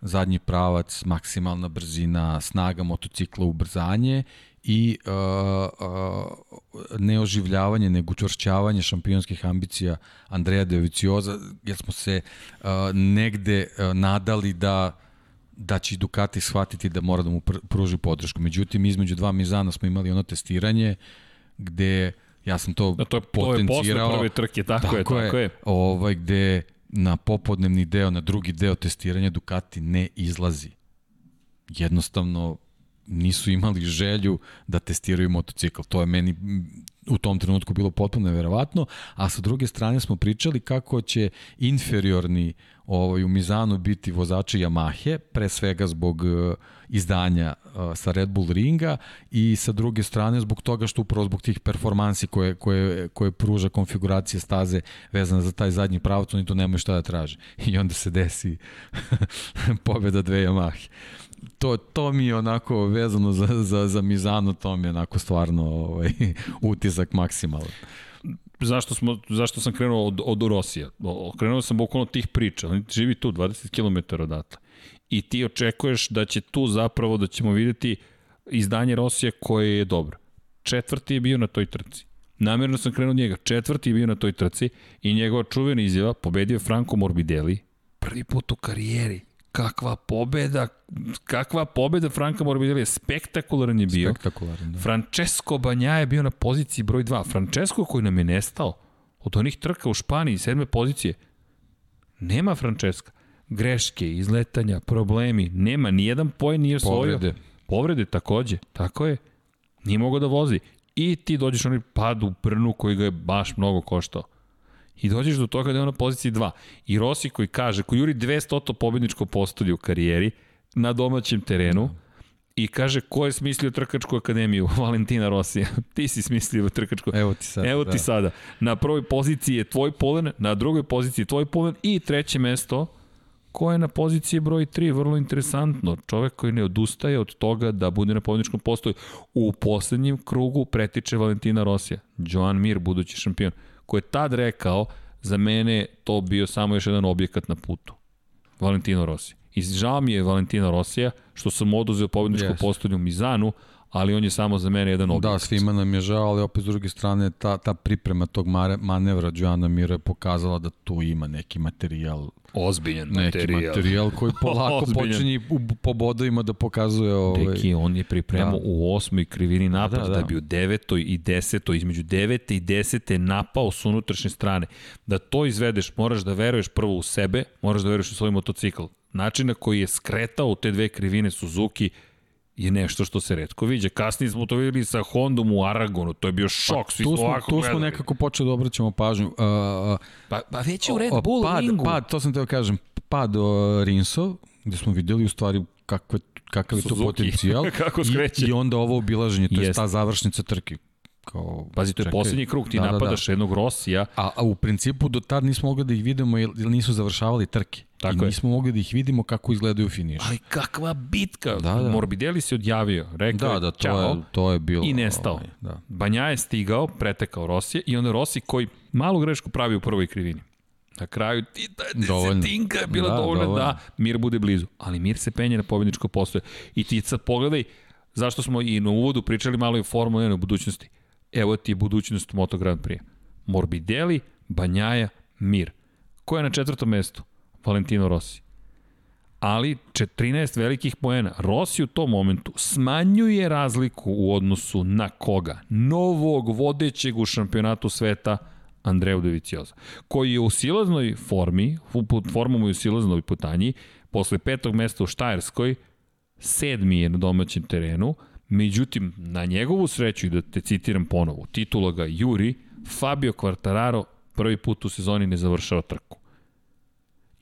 zadnji pravac, maksimalna brzina, snaga motocikla, ubrzanje i uh, uh, neoživljavanje, nego učvršćavanje šampionskih ambicija Andreja Dovicioza, jer smo se uh, negde uh, nadali da da će Ducati shvatiti da mora da mu pruži podršku. Međutim, između dva Mizana smo imali ono testiranje gde ja sam to, da, to je, potencirao. To je posle prve trke, tako, tako je, tako je. je. Ovaj, gde na popodnevni deo, na drugi deo testiranja Ducati ne izlazi. Jednostavno nisu imali želju da testiraju motocikl. To je meni u tom trenutku bilo potpuno neverovatno, a sa druge strane smo pričali kako će inferiorni ovaj, u Mizanu biti vozači Yamahe, pre svega zbog uh, izdanja uh, sa Red Bull ringa i sa druge strane zbog toga što upravo zbog tih performansi koje, koje, koje pruža konfiguracija staze vezana za taj zadnji pravac, oni to nemaju šta da traže. I onda se desi pobjeda dve Yamahe to, to mi je onako vezano za, za, za Mizano, to mi je onako stvarno ovaj, utisak maksimalan zašto, smo, zašto sam krenuo od, od Rosija. Krenuo sam bukvalno tih priča. On živi tu, 20 km odatle. I ti očekuješ da će tu zapravo, da ćemo videti izdanje Rosija koje je dobro. Četvrti je bio na toj trci. Namerno sam krenuo od njega. Četvrti je bio na toj trci i njegova čuvena izjava pobedio Franco Morbidelli prvi put u karijeri kakva pobeda, kakva pobeda Franka Morbidelli, spektakularan je bio. Spektakularan, da. Francesco Banja je bio na poziciji broj 2. Francesco koji nam je nestao od onih trka u Španiji, sedme pozicije. Nema Francesca. Greške, izletanja, problemi, nema, nijedan poen nije osvojio. Povrede. Povrede takođe, tako je. Nije mogao da vozi. I ti dođeš na onaj pad u prnu koji ga je baš mnogo koštao. I dođeš do toga da je on na poziciji 2. I Rossi koji kaže, koji juri 200 pobedničko postolje u karijeri na domaćem terenu, I kaže, ko je smislio trkačku akademiju? Valentina Rosija. ti si smislio trkačku. Evo ti sada. Evo ti da. sada. Na prvoj poziciji je tvoj polen, na drugoj poziciji je tvoj polen i treće mesto ko je na poziciji broj 3, vrlo interesantno. Čovek koji ne odustaje od toga da bude na pobedničkom postoju. U poslednjem krugu pretiče Valentina Rosija. Joan Mir, budući šampion ko je tad rekao, za mene to bio samo još jedan objekat na putu. Valentino Rossi. I žao mi je Valentino Rosija što sam oduzeo pobedničku yes. postolju Mizanu, ali on je samo za mene jedan objekat. Da, svima nam je žao, ali opet s druge strane ta, ta priprema tog manevra Joana Mira je pokazala da tu ima neki materijal Ozbiljan neki materijal. materijal koji polako počinje u, po bodovima da pokazuje ovaj... Deki, on je pripremao da. u osmoj krivini napad, da, da. da bi u devetoj i desetoj, između devete i desete napao s unutrašnje strane. Da to izvedeš, moraš da veruješ prvo u sebe, moraš da veruješ u svoj motocikl. Način na koji je skretao te dve krivine Suzuki je nešto što se redko viđe. Kasnije smo to videli sa Hondom u Aragonu, to je bio šok, pa, svi tu smo, ovako Tu smo nekako počeli da obraćamo pažnju. Uh, pa, pa već je u Red Bull pad, ringu. Pad, to sam teo kažem, pad uh, Rinso, gde smo videli u stvari kakve, kakav je to potencijal. Kako skreće. I, I onda ovo obilaženje, to je ta završnica trke kao... Pazi, to je čekaj, poslednji krug, ti da, napadaš da, da. jednog Rosija. A, a u principu do tad nismo mogli da ih vidimo jer nisu završavali trke. Tako I nismo je. mogli da ih vidimo kako izgledaju finiš. Ali kakva bitka! Da, da. Morbidelli se odjavio, rekao da, da, to čao, je, to je bilo... I nestao. Ovaj, da. Banja je stigao, pretekao Rosija i onda Rossi koji malu grešku pravi u prvoj krivini. Na kraju ti ta desetinka je bila da, dovoljna dovoljno. da Mir bude blizu. Ali Mir se penje na pobjedničko postoje. I ti sad pogledaj, zašto smo i na uvodu pričali malo i o Formula 1 u budućnosti evo ti je budućnost Moto Grand Prix. Morbidelli, Banjaja, Mir. Ko je na četvrtom mestu? Valentino Rossi. ali 14 velikih poena. Rossi u tom momentu smanjuje razliku u odnosu na koga? Novog vodećeg u šampionatu sveta Andreju Dovicioza, koji je u silaznoj formi, formom i u silaznoj putanji, posle petog mesta u Štajerskoj, sedmi je na domaćem terenu, međutim, na njegovu sreću, i da te citiram ponovo, titula ga Juri, Fabio Quartararo prvi put u sezoni ne završava trku.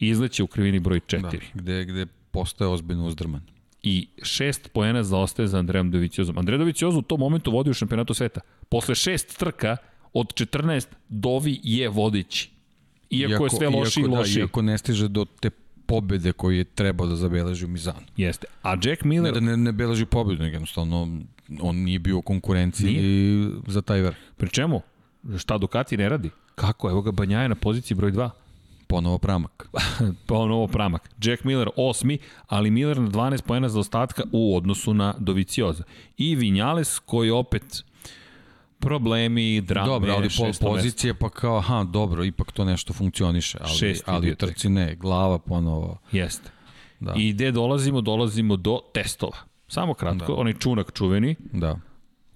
Izleće u krivini broj 4. Da, gde, gde postaje ozbiljno uzdrman. I šest poena zaostaje za Andrejom Doviciozom. Andrej Doviciozo u tom momentu vodi u šampionatu sveta. Posle šest trka od 14 Dovi je vodići. Iako, iako je sve loši i loši. Da, iako ne stiže do te pobede koju je trebao da zabeleži u Mizanu. Jeste. A Jack Miller... Ne da ne, ne beleži pobedu, nego jednostavno on nije bio u konkurenciji nije. za taj vrh. Pri čemu? Šta Ducati ne radi? Kako? Evo ga Banjaje na poziciji broj 2. Ponovo pramak. Ponovo pramak. Jack Miller osmi, ali Miller na 12 pojena za ostatka u odnosu na Dovicioza. I Vinjales koji opet problemi, drame, Dobro, ali pol pozicije mesto. pa kao, aha, dobro, ipak to nešto funkcioniše, ali, šest ali u trci ne, glava ponovo. Jeste. Da. I gde dolazimo? Dolazimo do testova. Samo kratko, da. onaj čunak čuveni. Da.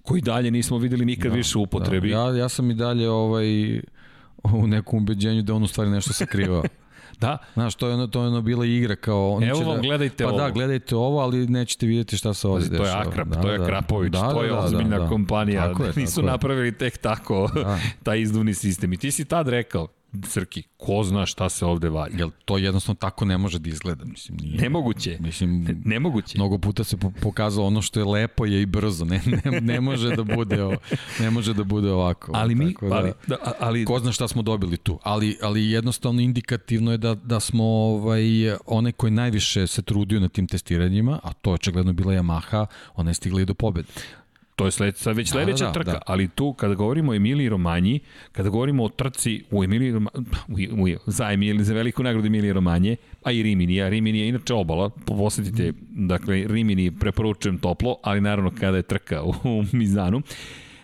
Koji dalje nismo videli nikad da, više u upotrebi. Da. Ja, ja sam i dalje ovaj, u nekom ubeđenju da on u stvari nešto sakrivao. Da. Znaš, to je ono, to je ono bila igra kao... On Evo vam, da, gledajte pa ovo. Pa da, gledajte ovo, ali nećete vidjeti šta se ovdje dešava. To je Akrap, da, to je da. Krapović, da, to je da, da ozbiljna da, da. kompanija. Tako je, Nisu tako napravili tek tako da. taj izduvni sistem. I ti si tad rekao, Srki, ko zna šta se ovde valja. Jel to jednostavno tako ne može da izgleda, mislim, nije. Nemoguće. Mislim, nemoguće. Mnogo puta se pokazalo ono što je lepo je i brzo, ne, ne, ne može da bude o, ne može da bude ovako. Ali mi, da, ali, da, ali ko zna šta smo dobili tu, ali ali jednostavno indikativno je da da smo ovaj one koji najviše se trudio na tim testiranjima, a to je očigledno bila Yamaha, ona je stigla i do pobede. To je sled, sad već sledeća da, da, trka, da. ali tu kada govorimo o Emiliji Romanji, kada govorimo o trci u Emiliji Romanji, za, Emiliji, za veliku nagradu Emilije Romanje, a i Rimini, a Rimini je inače obala, posetite, dakle, Rimini preporučujem toplo, ali naravno kada je trka u, u Mizanu,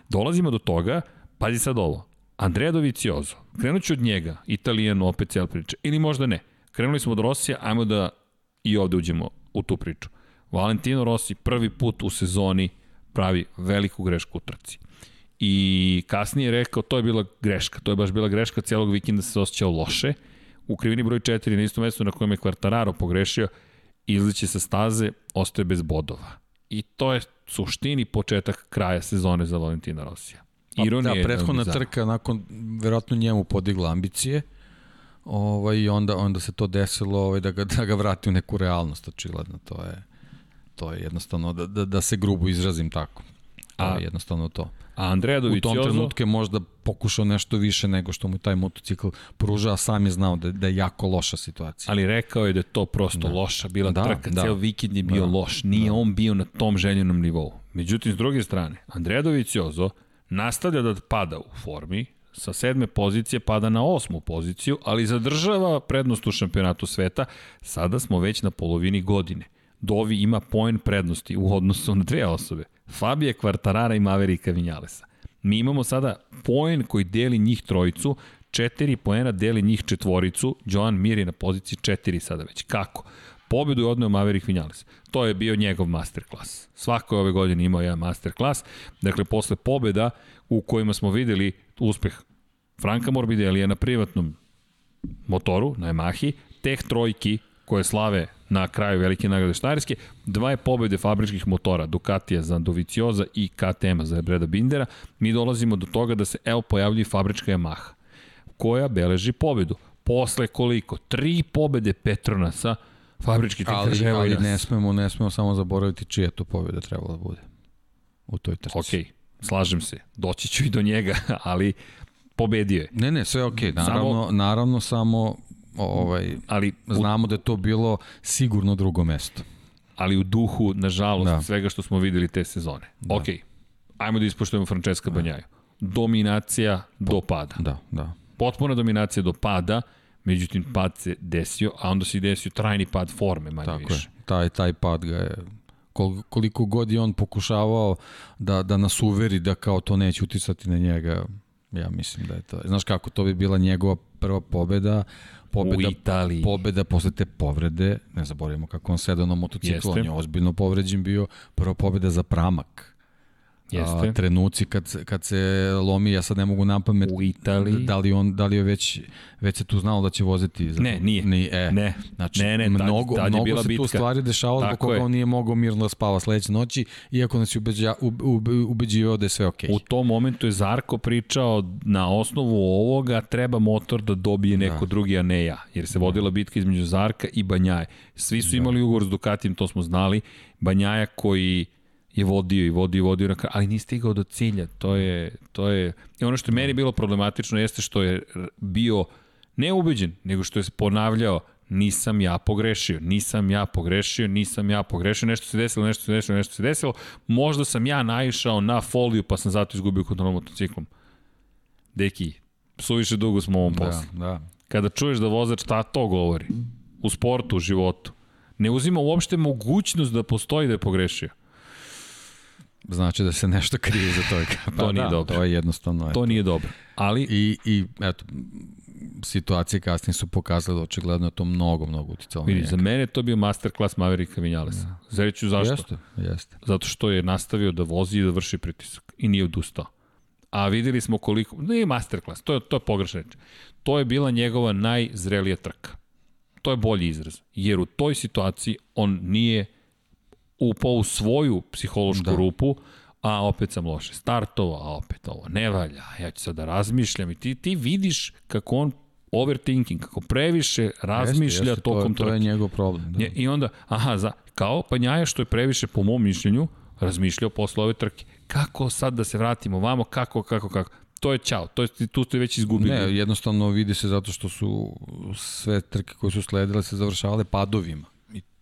dolazimo do toga, pazi sad ovo, Andrea Doviciozo, krenut ću od njega, Italijan opet cijela priča, ili možda ne, krenuli smo od Rosija, ajmo da i ovde uđemo u tu priču. Valentino Rossi prvi put u sezoni pravi veliku grešku u trci. I kasnije je rekao, to je bila greška, to je baš bila greška, cijelog vikenda se osjećao loše. U krivini broj 4 na istom mestu na kojem je Quartararo pogrešio, izliće sa staze, ostaje bez bodova. I to je suštini početak kraja sezone za Valentina Rosija. Ironija da, prethodna da trka nakon verovatno njemu podigla ambicije. Ovaj i onda onda se to desilo ovaj da ga da ga vrati u neku realnost očigledno to je To je jednostavno, da, da, da se grubo izrazim tako. To a, je jednostavno to. A Andreja Doviciozo... U tom trenutku je možda pokušao nešto više nego što mu taj motocikl pruža, a sam je znao da, da je jako loša situacija. Ali rekao je da je to prosto da. loša bila da, trka, da. ceo vikend je bio da. loš, nije da. on bio na tom željenom nivou. Međutim, s druge strane, Andreja Doviciozo nastavlja da pada u formi, sa sedme pozicije pada na osmu poziciju, ali zadržava prednost u šampionatu sveta. Sada smo već na polovini godine. Dovi ima poen prednosti u odnosu na dve osobe. Fabije Kvartarara i Maverika Vinjalesa. Mi imamo sada poen koji deli njih trojicu, četiri poena deli njih četvoricu, Joan Mir je na poziciji četiri sada već. Kako? Pobedu je odneo Maverick Vinales. To je bio njegov masterclass. Svako je ove godine imao jedan masterclass. Dakle, posle pobeda u kojima smo videli uspeh Franka Morbidelija na privatnom motoru, na Yamahi, teh trojki koje slave na kraju velike nagrade Štajerske, dva je pobede fabričkih motora, Ducatija za Dovicioza i KTM-a za Breda Bindera, mi dolazimo do toga da se evo pojavljuje fabrička Yamaha, koja beleži pobedu. Posle koliko? Tri pobede Petronasa, fabrički ti ali, kaže, ali ne smemo, ne smemo samo zaboraviti čija to pobeda trebala da bude u toj trci. Okej, slažem se, doći ću i do njega, ali pobedio je. Ne, ne, sve je okej, naravno, samo, naravno samo ovaj, ali znamo da je to bilo sigurno drugo mesto. Ali u duhu, nažalost, da. svega što smo videli te sezone. Da. Ok, ajmo da ispoštujemo Francesca da. Banjaju. Dominacija do pada. Da, da. Potpuna dominacija do pada, međutim pad se desio, a onda se desio trajni pad forme, manje Tako više. Je. Taj, taj pad ga je koliko god je on pokušavao da, da nas uveri da kao to neće uticati na njega, ja mislim da je to. Znaš kako, to bi bila njegova prva pobeda, pobeda, U Italiji. pobeda posle te povrede, ne zaboravimo kako on sedao na motociklu, Jeste. on je ozbiljno povređen bio, prva pobeda za pramak. Jeste. A, trenuci kad, kad se lomi, ja sad ne mogu napamet U Italiji. da li on da li je već već se tu znalo da će voziti za Ne, nije. Ni, e, Ne. Znači, Ne, ne, tad- mnogo, tad mnogo se tu bitka. stvari dešavalo zbog koga on nije mogao mirno da spava sledeće noći, iako nas je ubeđa, ube, ube, ubeđivao da je sve okej. U tom momentu je Zarko pričao na osnovu ovoga treba motor da dobije neko da. drugi, a ne ja. Jer se vodila bitka između Zarka i Banjaje. Svi su imali ugovor s Ducatijem, to smo znali. Banjaja koji je vodio i vodio i vodio na kraju, ali nije stigao do cilja. To je, to je... I ono što je meni bilo problematično jeste što je bio neubeđen, nego što je ponavljao nisam ja pogrešio, nisam ja pogrešio, nisam ja pogrešio, nešto se desilo, nešto se desilo, nešto se desilo, možda sam ja naišao na foliju pa sam zato izgubio kontrolu motociklom. Deki, suviše dugo smo u ovom poslu. Da, da. Kada čuješ da vozač ta to govori, u sportu, u životu, ne uzima uopšte mogućnost da postoji da je pogrešio. Znači da se nešto krije za toga. Pa To nije da, dobro. To je jednostavno. To nije dobro. Ali I, i eto, situacije kasnije su pokazale da očigledno je to mnogo, mnogo uticalo vidi, za mene je to bio masterclass Mavericka Vinjalesa. Zreću zašto? Jeste, jeste. Zato što je nastavio da vozi i da vrši pritisak i nije odustao. A videli smo koliko, nije masterclass, to je, to je pogrešna reč. To je bila njegova najzrelija trka. To je bolji izraz. Jer u toj situaciji on nije upao u svoju psihološku da. Rupu, a opet sam loše startovao, a opet ovo ne valja, ja ću sad da razmišljam i ti, ti vidiš kako on overthinking, kako previše razmišlja jeste, jeste, tokom to, je- to je njegov problem. Da. I onda, aha, za, kao Panjaja što je previše, po mom mišljenju, razmišljao posle ove trke. Kako sad da se vratimo vamo, kako, kako, kako. To je čao, to je, tu ste već izgubili. Ne, jednostavno vidi se zato što su sve trke koje su sledile se završavale padovima.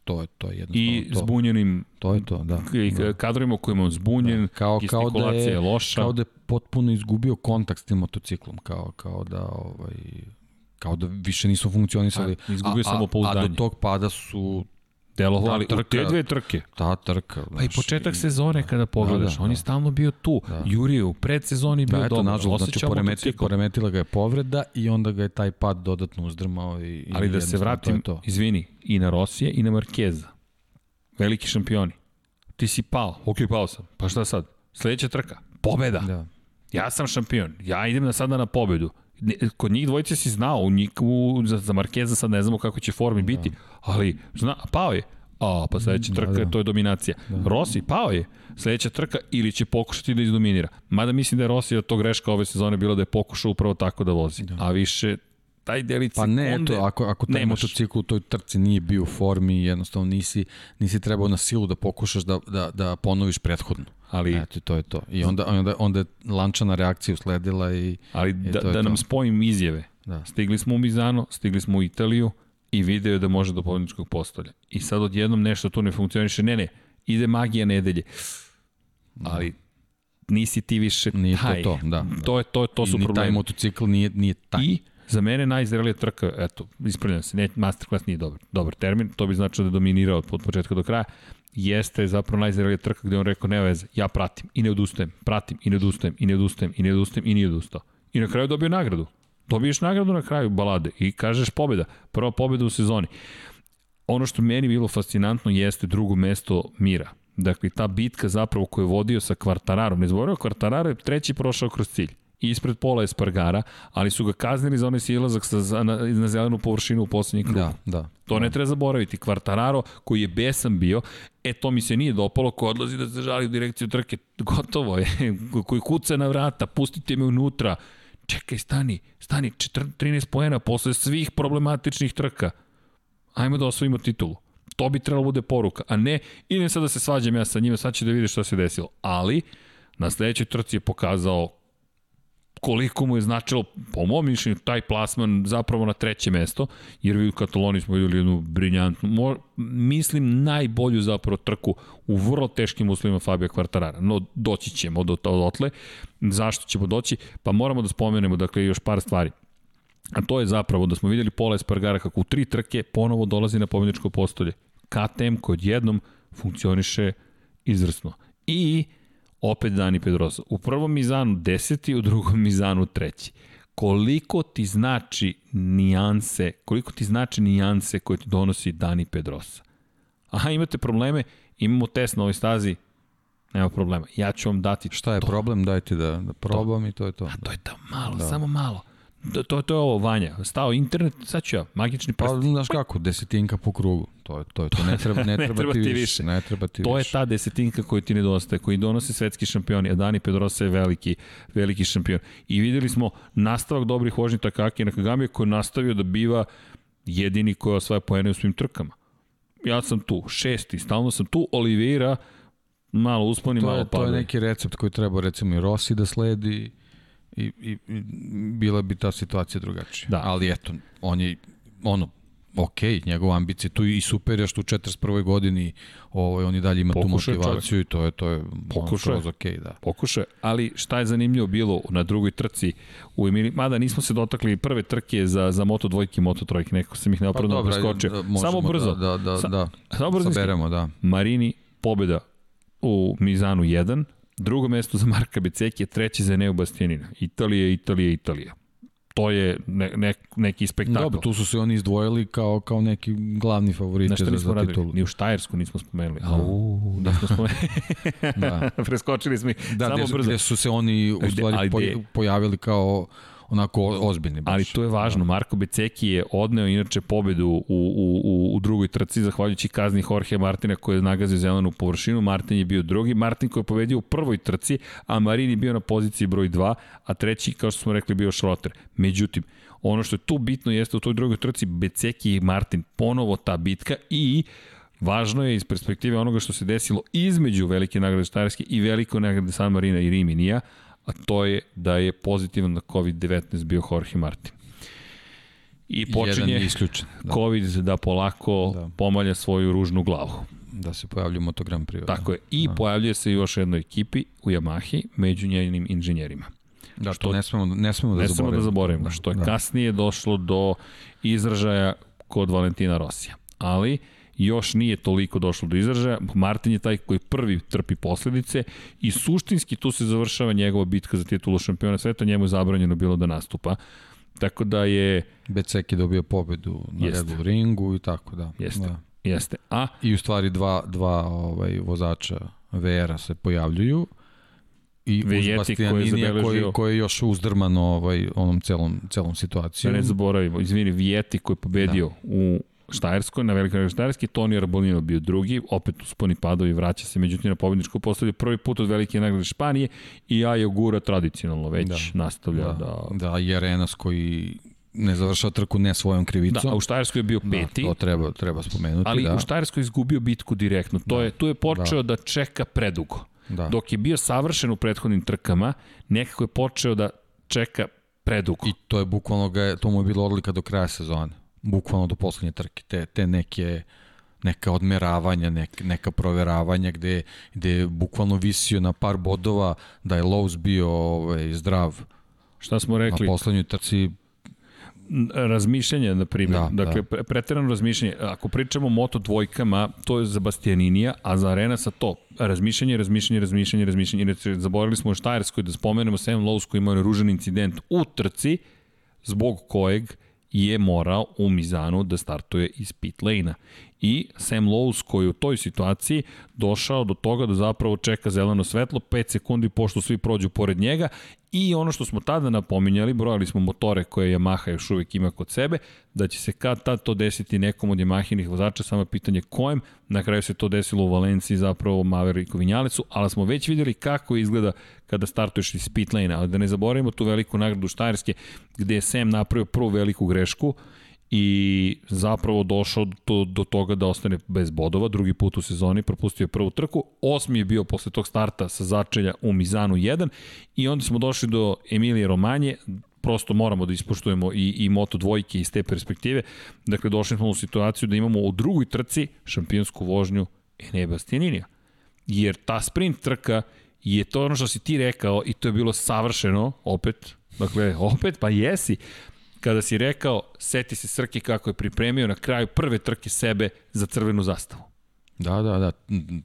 To je to je jednostavno I to. zbunjenim To je to, da. i da. kadrovima kojima je on zbunjen, da. Kao, kao da je, je, loša. kao da je potpuno izgubio kontakt s tim motociklom, kao, kao da ovaj, kao da više nisu funkcionisali. A, izgubio a, a, samopouzdanje. A do tog pada su delovali ta u te trka- dve trke. ta trka. Pa i znaš, početak sezone kada pogledaš, Da, da, on je da. stalno bio tu. Da. Jurio u predsezoni je bio Da, eto, dobar. nažalost, znači poremeti, poremetila ga je povreda i onda ga je taj pad dodatno uzdrmao. I, i Ali da se vratim, To je to. izvini, i na Rosije i na Markeza. Veliki šampioni. Ti si pao, ok, pao sam. Pa šta sad? Sledeća trka, pobeda. Da. Ja sam šampion, ja idem na sada na pobedu. Kod njih dvojice si znao, u njih, u, za, za Markeza sad ne znamo kako će formi biti, ali zna, pao je. A, pa sledeća trka, da. to je dominacija. Da. Rossi, pao je. Sledeća trka ili će pokušati da izdominira. Mada mislim da je Rossi od to greška ove sezone bilo da je pokušao upravo tako da vozi. Da. A više taj delić Pa ne, sekunde eto, ako, ako taj nemaš. motocikl u toj trci nije bio u formi, jednostavno nisi, nisi trebao na silu da pokušaš da, da, da ponoviš prethodnu. Ali, Eto, to je to. I onda, onda, onda je lančana reakcija usledila i... ali da, to je da nam to. spojim izjave. Da. Stigli smo u Mizano, stigli smo u Italiju i video je da može do pobedničkog postolja. I sad odjednom nešto tu ne funkcioniše. Ne, ne, ide magija nedelje. Ali nisi ti više Nije to taj. to, da, da. To, je, to, to su I ni taj motocikl nije, nije taj. I za mene najzrelija trka, eto, ispravljam se, ne, masterclass nije dobar, dobar termin, to bi značilo da je dominirao od, od početka do kraja, jeste zapravo najzrelija trka gde on rekao, nema veze, ja pratim i ne odustajem, pratim i ne odustajem, i ne odustajem, i ne odustajem, i nije odustao. I na kraju dobio nagradu. Dobiješ nagradu na kraju balade i kažeš pobeda, prva pobeda u sezoni. Ono što meni bilo fascinantno jeste drugo mesto Mira. Dakle, ta bitka zapravo koju je vodio sa Kvartararom. Ne zaboravio, Kvartararo je treći prošao kroz cilj i ispred pola Espargara, ali su ga kaznili za onaj silazak sa, na, na zelenu površinu u poslednji krug. Da, da. To ne treba zaboraviti. Kvartararo, koji je besan bio, e, to mi se nije dopalo, ko odlazi da se žali u direkciju trke, gotovo je, koji kuca na vrata, pustite me unutra, čekaj, stani, stani, 14, 13 poena posle svih problematičnih trka. Ajmo da osvojimo titulu. To bi trebalo bude poruka, a ne, idem sad da se svađam ja sa njima, sad će da vidi šta se desilo. Ali, na sledećoj trci je pokazao koliko mu je značilo, po mom mišljenju, taj plasman zapravo na treće mesto, jer vi u Kataloniji smo videli jednu briljantnu, mo, mislim najbolju zapravo trku u vrlo teškim uslovima Fabio Quartarara. No, doći ćemo do odotle. Zašto ćemo doći? Pa moramo da spomenemo, dakle, još par stvari. A to je zapravo da smo videli Pola Espargara kako u tri trke ponovo dolazi na pobjedičko postolje. KTM kod jednom funkcioniše izvrsno. I opet Dani Pedrosa. U prvom Mizanu deseti, u drugom Mizanu treći. koliko ti znači nijanse, koliko ti znači nijanse koje ti donosi Dani Pedrosa. Aha, imate probleme, imamo test na ovoj stazi, nema problema. Ja ću vam dati Šta je to. problem, dajte da, da probam to. i to je to. A to je to malo, da. samo malo. To, to, to je ovo, Vanja. Stao internet, sad ću ja, magični prst. Pa, znaš kako, desetinka po krugu. To je to. Je to. Ne treba, ne, ne treba, treba ti ti više. više. Ne treba ti To je više. ta desetinka koju ti nedostaje, koji donose svetski šampioni, a Dani Pedrosa je veliki, veliki šampion. I videli smo nastavak dobrih vožnji Takaki na Kagami koji je nastavio da biva jedini koji osvaja poene u svim trkama. Ja sam tu, šesti, stalno sam tu, Oliveira malo usponi, malo je, to je neki recept koji treba recimo i Rossi da sledi i, i, i bila bi ta situacija drugačija. Da. Ali eto, on je ono, ok, njegova ambicija tu i super je što u 41. godini ovaj, on i dalje ima Pokušao je tu motivaciju i to je, to je Pokušao je. ono, ok, da. Pokušaj, ali šta je zanimljivo bilo na drugoj trci u Emili, mada nismo se dotakli prve trke za, za Moto dvojke i Moto trojke, neko sam ih neopravdano pa, preskočio. da, Samo brzo. Da, da, da, Sa- da. Samo brzo. Saberemo, da. Marini, pobjeda u Mizanu 1, drugo mesto za Marka Becekija, treći za Neo Bastianina. Italija, Italija, Italija. To je ne, ne, neki spektakl. Dobro, tu su se oni izdvojili kao, kao neki glavni favoriti za, za radili? titulu. Ni u Štajersku nismo spomenuli. Da. Au, da. Nismo spomenuli. Da. Preskočili smo ih. Da, Samo gde, brzo. gde su se oni u stvari pojavili kao onako ozbiljni baš. Ali to je važno. Marko Beceki je odneo inače pobedu u, u, u, u drugoj trci, zahvaljujući kazni Jorge Martina koji je nagazio zelenu površinu. Martin je bio drugi. Martin koji je pobedio u prvoj trci, a Marin je bio na poziciji broj 2, a treći, kao što smo rekli, bio Schrotter. Međutim, ono što je tu bitno jeste u toj drugoj trci Beceki i Martin ponovo ta bitka i Važno je iz perspektive onoga što se desilo između Velike nagrade Štajerske i Velike nagrade San Marina i Riminija, a to je da je pozitivan na COVID-19 bio Jorge Martin. I počinje isključen. Da, COVID da polako Da. pomalja svoju ružnu glavu. da se pojavlja u Moto Grand Prix. Tako je. I pojavljuje se još jednoj ekipi u Yamahi među njenim inženjerima. Da, Što- ne smemo, ne smemo da Ne zaboravimo. samo da zaboravimo, što je da. kasnije došlo do izražaja kod Valentina Rosija. Ali još nije toliko došlo do izražaja. Martin je taj koji prvi trpi posledice i suštinski tu se završava njegova bitka za titulu šampiona sveta, njemu je zabranjeno bilo da nastupa. Tako da je, Becek je dobio pobedu na Jeste. Red Bull ringu i tako da. jeste, Da. jeste. A I u stvari dva, dva ovaj, vozača VR-a se pojavljuju i Vejeti koji Bastianinija koji, zabeležio- koji je još uzdrman ovaj, onom celom, celom Da situacijom. ne zaboravimo, izvini, Vijeti koji je pobedio da. u Štajerskoj, na Velikoj Štajerski, Toni Arbolino bio drugi, opet usponi padovi, vraća se, međutim na pobedničku postavlju prvi put od Velike nagrade Španije i Ajo Gura tradicionalno već da. nastavlja da... da, da... da i Arenas koji ne završava trku ne svojom krivicom. Da, a u Štajerskoj je bio peti, Da, to treba, treba spomenuti. ali da. u Štajerskoj je izgubio bitku direktno. To je, tu je počeo da, da čeka predugo. Da. Dok je bio savršen u prethodnim trkama, nekako je počeo da čeka predugo. I to je bukvalno ga, je- to mu je bilo odlika do kraja sezone. Bukvalno do poslednje trke. Te, te neke neka odmeravanja, nek, neka proveravanja gde, gde je bukvalno visio na par bodova da je Lowe's bio ovaj, zdrav Šta smo na rekli? poslednjoj trci. razmišljanje, na primjer. Da, dakle, da. pre- preterano razmišljanje. Ako pričamo o moto dvojkama, to je za Bastianinija, a za Arenasa to. Razmišljanje, razmišljanje, razmišljanje, razmišljanje. Inače, zaboravili smo u Štajerskoj da spomenemo Sam Lowe's koji imao ružan incident u trci, zbog kojeg je morao u Mizanu da startuje iz pit lane-a. I Sam Lowe's koji u toj situaciji došao do toga da zapravo čeka zeleno svetlo 5 sekundi pošto svi prođu pored njega i ono što smo tada napominjali, brojali smo motore koje Yamaha još uvijek ima kod sebe, da će se kad tad to desiti nekom od Yamahinih vozača, samo je pitanje kojem, na kraju se to desilo u Valenciji zapravo Maverick Vinjalecu, ali smo već videli kako izgleda kada startuješ iz pit lane ali da ne zaboravimo tu veliku nagradu Štajerske gde je Sam napravio prvu veliku grešku i zapravo došao do, do toga da ostane bez bodova, drugi put u sezoni, propustio prvu trku, osmi je bio posle tog starta sa začelja u Mizanu 1 i onda smo došli do Emilije Romanje, prosto moramo da ispoštujemo i, i moto dvojke iz te perspektive. Dakle, došli smo u situaciju da imamo u drugoj trci šampionsku vožnju Ene Bastianinija. Jer ta sprint trka je to ono što si ti rekao i to je bilo savršeno, opet, dakle, opet, pa jesi, kada si rekao, seti se Srki kako je pripremio na kraju prve trke sebe za crvenu zastavu. Da, da, da.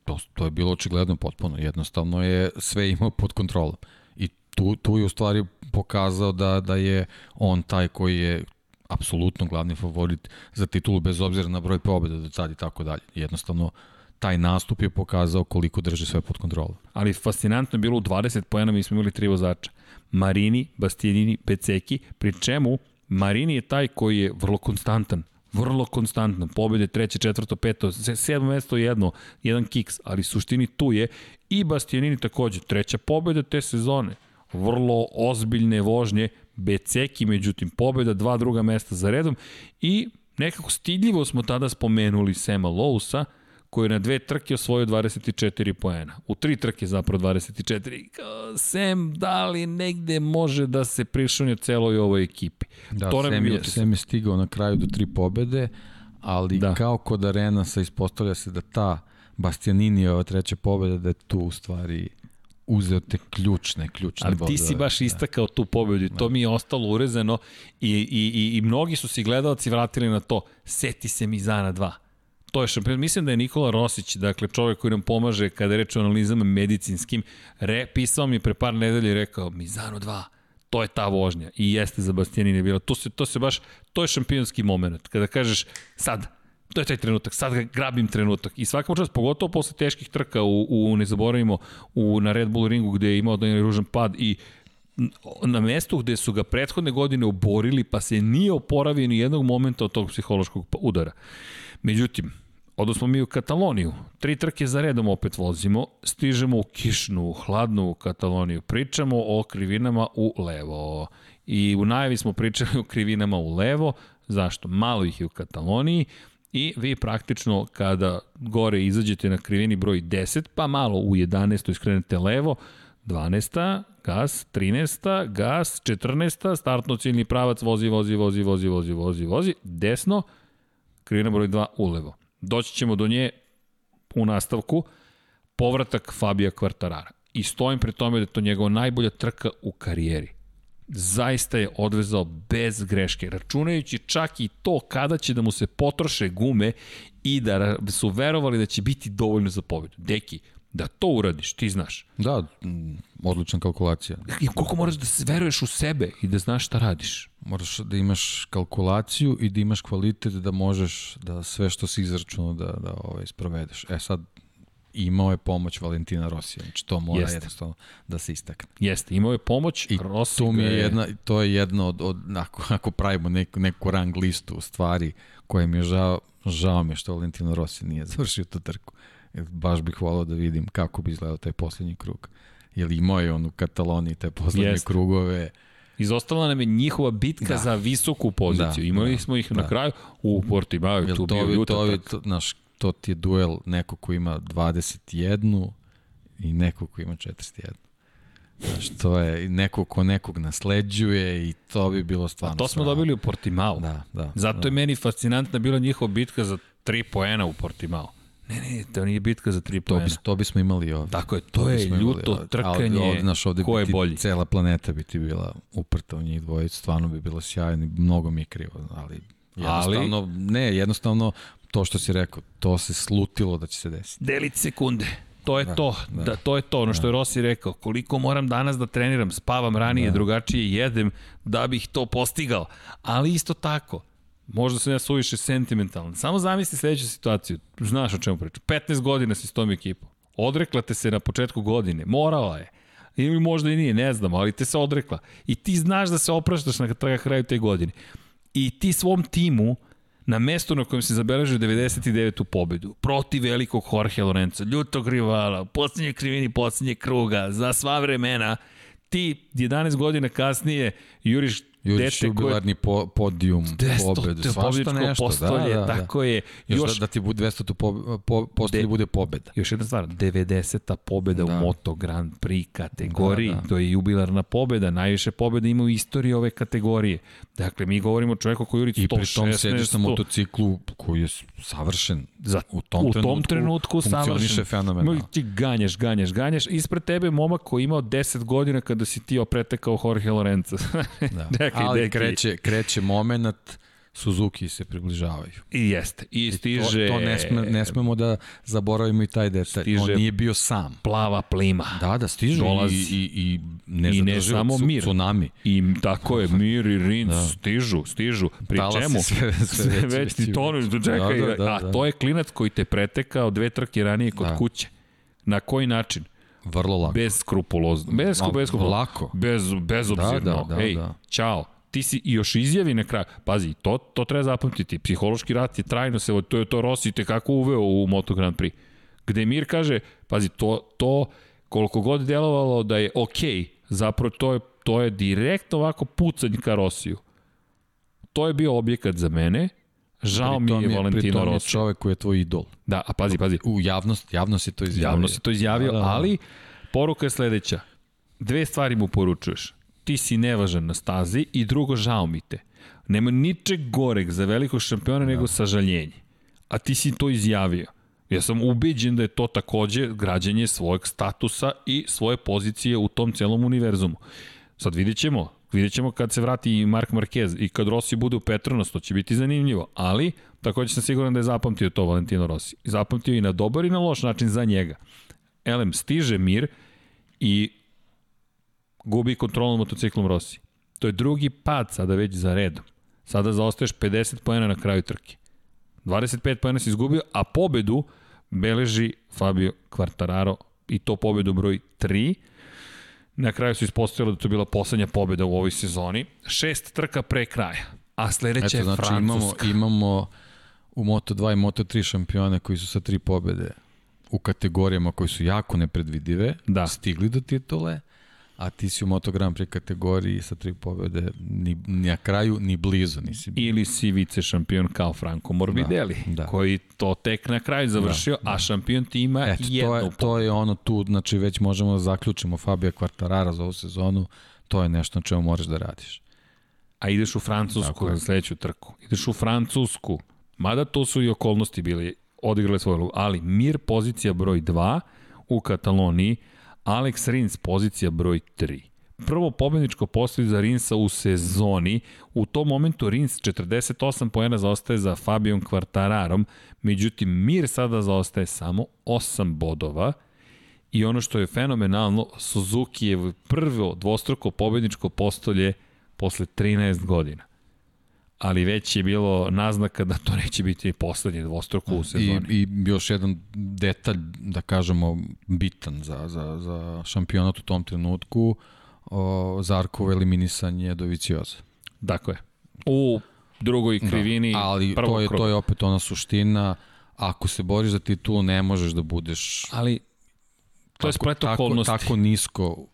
To, to je bilo očigledno potpuno. Jednostavno je sve imao pod kontrolom. I tu, tu je u stvari pokazao da, da je on taj koji je apsolutno glavni favorit za titulu bez obzira na broj pobjeda do sad i tako dalje. Jednostavno, taj nastup je pokazao koliko drži sve pod kontrolom. Ali fascinantno je bilo u 20 pojena mi smo imali tri vozača. Marini, Bastianini, Peceki, pri čemu Marini je taj koji je vrlo konstantan vrlo konstantna, pobjede treće, četvrto, peto, sedmo mesto jedno, jedan kiks, ali suštini tu je. I Bastianini takođe, treća pobjeda te sezone, vrlo ozbiljne vožnje, Beceki, međutim, pobjeda, dva druga mesta za redom. I nekako stidljivo smo tada spomenuli Sema Lousa, koji je na dve trke osvojio 24 poena. U tri trke zapravo 24. Sem, da li negde može da se prišunje celoj ovoj ekipi? Da, to Sem, je, Sem je stigao na kraju do tri pobede, ali da. kao kod Arena se ispostavlja se da ta Bastianinijeva treća pobeda, da je tu u stvari uzeo te ključne, ključne Ali ti si baš da. istakao tu pobedu i to mi je ostalo urezano i, i, i, i mnogi su si gledalci vratili na to. Seti se Mizana 2 To je šampion. Mislim da je Nikola Rosić, dakle čovjek koji nam pomaže kada je reč o analizama medicinskim, re, pisao mi pre par nedelja i rekao Mizano 2, to je ta vožnja. I jeste za Bastianini bila. To se, to se baš, to je šampionski moment. Kada kažeš sad, to je taj trenutak, sad ga grabim trenutak. I svaka čast, pogotovo posle teških trka u, u ne zaboravimo, u, na Red Bull ringu gde je imao jedan ružan pad i na mestu gde su ga prethodne godine oborili pa se nije oporavio ni jednog momenta od tog psihološkog udara. Međutim, odnosno mi u Kataloniju, tri trke za redom opet vozimo, stižemo u kišnu, hladnu Kataloniju, pričamo o krivinama u levo. I u najavi smo pričali o krivinama u levo, zašto? Malo ih je u Kataloniji, I vi praktično kada gore izađete na krivini broj 10, pa malo u 11. iskrenete levo, 12. gas, 13. gas, 14. startno ciljni pravac, vozi, vozi, vozi, vozi, vozi, vozi, vozi, desno, krivina broj 2 ulevo. Doći ćemo do nje u nastavku, povratak Fabija Kvartarara. I stojim pre tome da je to njegova najbolja trka u karijeri. Zaista je odvezao bez greške, računajući čak i to kada će da mu se potroše gume i da su verovali da će biti dovoljno za pobedu. Deki, da to uradiš, ti znaš. Da, odlična kalkulacija. I koliko moraš da se veruješ u sebe i da znaš šta radiš. Moraš da imaš kalkulaciju i da imaš kvalitet da možeš da sve što si izračunao da, da ovaj, sprovedeš. E sad, imao je pomoć Valentina Rosija, znači to mora Jeste. jednostavno da se istakne. Jeste, imao je pomoć I Rossi to mi je, je jedna, to je jedno od, od ako, ako pravimo neku, neku rang listu u stvari koje mi je žao, žao mi je što Valentino Rossi nije završio tu trku. Baš bih volao da vidim kako bi izgledao taj poslednji krug. Jer imao je on u Kataloniji te poslednje Jeste. krugove. Izostala nam je njihova bitka da. za visoku poziciju. Da, Imali da, smo ih da. na kraju u Portimao, tu bio ljuta to, to, naš, to ti je duel neko ko ima 21 i neko ko ima 41. Znaš, to je neko ko nekog nasleđuje i to bi bilo stvarno... A to smo dobili u Portimao. Da, da. Zato da. je meni fascinantna bila njihova bitka za 3 poena u Portimao. Ne, ne, to nije bitka za tri poena. To, bi, to bismo imali ovde. Tako je, to, to je ljuto ovde. trkanje. Ovde, naš, ovde ko je ti, bolji? Cela planeta bi ti bila uprta u njih dvojicu, stvarno bi bilo sjajno mnogo mi je krivo, ali jednostavno, ali... ne, jednostavno to što si rekao, to se slutilo da će se desiti. Delić sekunde. To je da, to, da. da, to je to, ono što je da. Rossi rekao, koliko moram danas da treniram, spavam ranije, da. drugačije jedem da bih to postigao. Ali isto tako, Možda sam ja suviše sentimentalan. Samo zamisli sledeću situaciju. Znaš o čemu pričam. 15 godina si s tom ekipom. Odrekla te se na početku godine. Morala je. Ili možda i nije, ne znam, ali te se odrekla. I ti znaš da se opraštaš na kraju te godine. I ti svom timu na mestu na kojem se zabeležio 99. pobedu, protiv velikog Jorge Lorenza, ljutog rivala, poslednje krivini, poslednje kruga, za sva vremena, ti 11 godina kasnije juriš Jurić jubilarni po, podijum, pobed, svašta nešto. Postolje, da, da, da. tako je. Još, još da, da ti bude 200 po, po, postolje de, bude pobeda. Još jedna stvar, 90. pobeda da. u Moto Grand Prix kategoriji, da, da. to je jubilarna pobeda, najviše pobeda ima u istoriji ove kategorije. Dakle, mi govorimo o čovjeku koji juri 116. I pri tom sediš na motociklu koji je savršen. Za, u tom u trenutku, tom trenutku savršen. fenomenalno. Ti ganješ, ganješ, ganješ. Ispred tebe momak koji imao 10 godina kada si ti opretekao Jorge Lorenza. da. ali deki. kreće, kreće moment Suzuki se približavaju. I jeste. I stiže... To, to ne, sme, ne smemo da zaboravimo i taj detalj. Stiže On nije bio sam. Plava plima. Da, da, stiže Dolazi. i, i, i ne, I ne samo mir. Tsunami. I tako je, mir i rinc da. stižu, stižu. Pri Tala čemu? Sve, sve, sve već ti tonuš, čekaj. Da, da, da, a to je klinac koji te pretekao dve trke ranije kod da. kuće. Na koji način? Vrlo lako. Bez skrupulozno. Bez, bez skrupulozno. Lako. Bez, bezobzirno. Da, da, da, Ej, da. čao ti si i još izjavi na kraju. Pazi, to, to treba zapamtiti. Psihološki rat je trajno se, to je to Rossi te kako uveo u Moto Grand Prix. Gde Mir kaže, pazi, to, to koliko god delovalo da je okej, okay, zapravo to je, to je direktno ovako pucanj ka Rossiju. To je bio objekat za mene, Žao mi je, Valentino Rossi. je čovek koji je tvoj idol. Da, a pazi, pazi. U javnost, javnost je to izjavio. Javnost je to izjavio, da, da, da. ali poruka je sledeća. Dve stvari mu poručuješ ti si nevažan na stazi i drugo, žao mi te. Nema ničeg goreg za velikog šampiona da. nego sažaljenje. A ti si to izjavio. Ja sam ubeđen da je to takođe građanje svojeg statusa i svoje pozicije u tom celom univerzumu. Sad vidjet ćemo, vidjet ćemo kad se vrati i Mark Marquez i kad Rossi bude u Petronas, to će biti zanimljivo, ali takođe sam siguran da je zapamtio to Valentino Rossi. Zapamtio i na dobar i na loš način za njega. Elem, stiže mir i gubi kontrolu motociklom Rossi. To je drugi pad sada već za redom. Sada zaostaješ 50 pojena na kraju trke. 25 pojena si izgubio, a pobedu beleži Fabio Quartararo i to pobedu broj 3. Na kraju se ispostavilo da to bila poslednja pobeda u ovoj sezoni. Šest trka pre kraja, a sledeća Eto, je znači, Francuska. Imamo, imamo u Moto2 i Moto3 šampione koji su sa tri pobede u kategorijama koji su jako nepredvidive, da. stigli do titule a ti si u Moto Grand Prix kategoriji sa tri pobjede ni, ni na kraju ni blizu nisi. Ili si vice šampion kao Franco Morbidelli, da, da. koji to tek na kraju završio, da, da. a šampion tima Eto, jednu to je, to je ono tu, znači već možemo da zaključimo Fabio Quartarara za ovu sezonu, to je nešto na čemu moraš da radiš. A ideš u Francusku za sledeću trku. Ideš u Francusku, mada to su i okolnosti bili, odigrale svoju ali Mir pozicija broj 2 u Kataloniji, Alex Rins, pozicija broj 3. Prvo pobedničko postoji za Rinsa u sezoni. U tom momentu Rins 48 poena zaostaje za Fabijom Kvartararom, međutim Mir sada zaostaje samo 8 bodova. I ono što je fenomenalno, Suzuki je prvo dvostruko pobedničko postolje posle 13 godina ali već je bilo naznaka da to neće biti poslednje dvostruko u sezoni. I, I još jedan detalj, da kažemo, bitan za, za, za šampionat u tom trenutku, o, Zarkovo eliminisanje Dovicioza. Dakle, u drugoj da, krivini da, ali to je, to je opet ona suština, ako se boriš za titulu, ne možeš da budeš... Ali to je splet okolnosti. Tako, tako nisko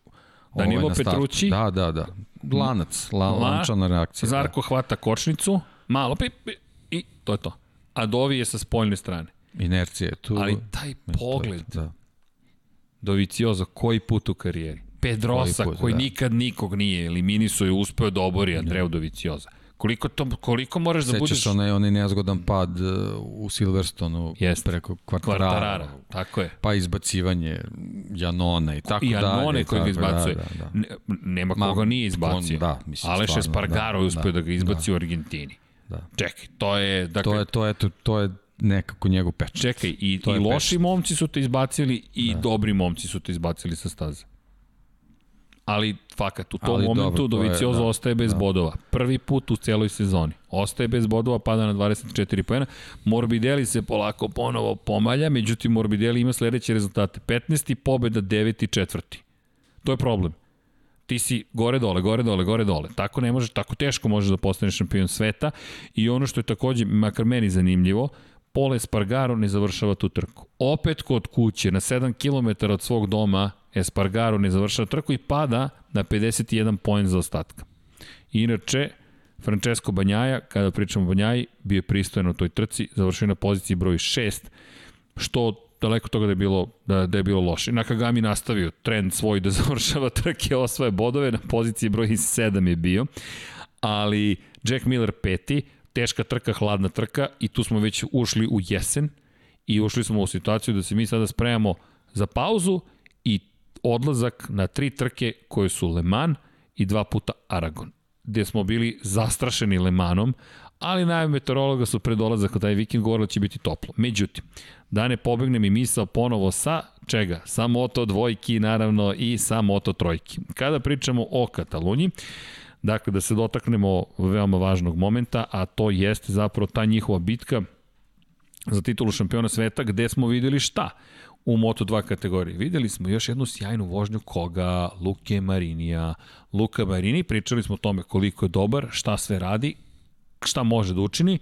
Danilo ovaj, Petrući. Da, da, da. Lanac, la, la, lančana reakcija. Zarko da. hvata kočnicu, malo pi, pi, i to je to. A Dovi je sa spoljne strane. Inercija je tu. Ali taj pogled, da. Doviciozo, koji put u karijeri? Pedrosa, koji, put, koji da. nikad nikog nije eliminisao i uspeo da obori Andreu Dovicioza. Koliko, to, koliko moraš da Sećaš budeš... Sećaš onaj, onaj nezgodan pad uh, u Silverstonu Jest. preko kvartarara. Kvartarara, tako je. Pa izbacivanje Janona i tako dalje. Janone koji ga izbacuje. Da, da, da. Ne, nema koga Ma, nije izbacio. On, da, mislim, Aleš Espargaro da, uspio da, da ga izbaci da. u Argentini. Da. Čekaj, to je... Dakle, to je, to je, to, to je nekako njegov pečat. Čekaj, i, i loši pečat. momci su te izbacili i da. dobri momci su te izbacili sa staze ali fakat u tom ali momentu Doviciozo da, ostaje bez da. bodova. Prvi put u celoj sezoni. Ostaje bez bodova, pada na 24 poena. Morbidelli se polako ponovo pomalja, međutim Morbidelli ima sledeće rezultate. 15. pobeda, 9. četvrti. To je problem. Ti si gore dole, gore dole, gore dole. Tako ne možeš, tako teško možeš da postaneš šampion sveta i ono što je takođe makar meni zanimljivo, Pole Spargaro ne završava tu trku. Opet kod kuće, na 7 km od svog doma, Espargaro ne završava trku i pada na 51 poen za ostatka. Inače, Francesco Banjaja, kada pričamo o Banjaji, bio je pristojan u toj trci, završio na poziciji broj 6, što daleko toga da je bilo, da, da je bilo loše. Nakagami nastavio trend svoj da završava trke, osvaje bodove, na poziciji broj 7 je bio, ali Jack Miller peti, teška trka, hladna trka i tu smo već ušli u jesen i ušli smo u situaciju da se mi sada spremamo za pauzu odlazak na tri trke koje su Le Mans i dva puta Aragon. gde smo bili zastrašeni Lemanom, ali najave meteorologa su pred dolazak taj vikend govorili da će biti toplo. Međutim, da ne pobegnem i misao ponovo sa čega? Sa Moto dvojki naravno i sa Moto trojki. Kada pričamo o Katalunji, dakle da se dotaknemo veoma važnog momenta, a to jeste zapravo ta njihova bitka za titulu šampiona sveta gde smo videli šta? U Moto2 kategoriji. Videli smo još jednu sjajnu vožnju koga, Luke Marinija. Luka Marini, pričali smo o tome koliko je dobar, šta sve radi, šta može da učini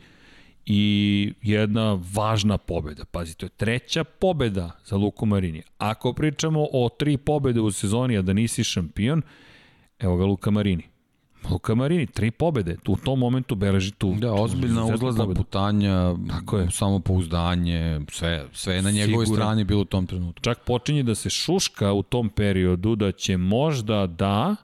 i jedna važna pobeda. Pazi, to je treća pobeda za Luku Marini. Ako pričamo o tri pobede u sezoni, a da nisi šampion, evo ga Luka Marini. Luka Marini, tri pobede, tu u tom momentu beleži tu. Da, ozbiljna uzlazna pobedu. putanja, Tako je. samopouzdanje, sve, sve je na njegovoj Siguran. strani bilo u tom trenutku. Čak počinje da se šuška u tom periodu da će možda da,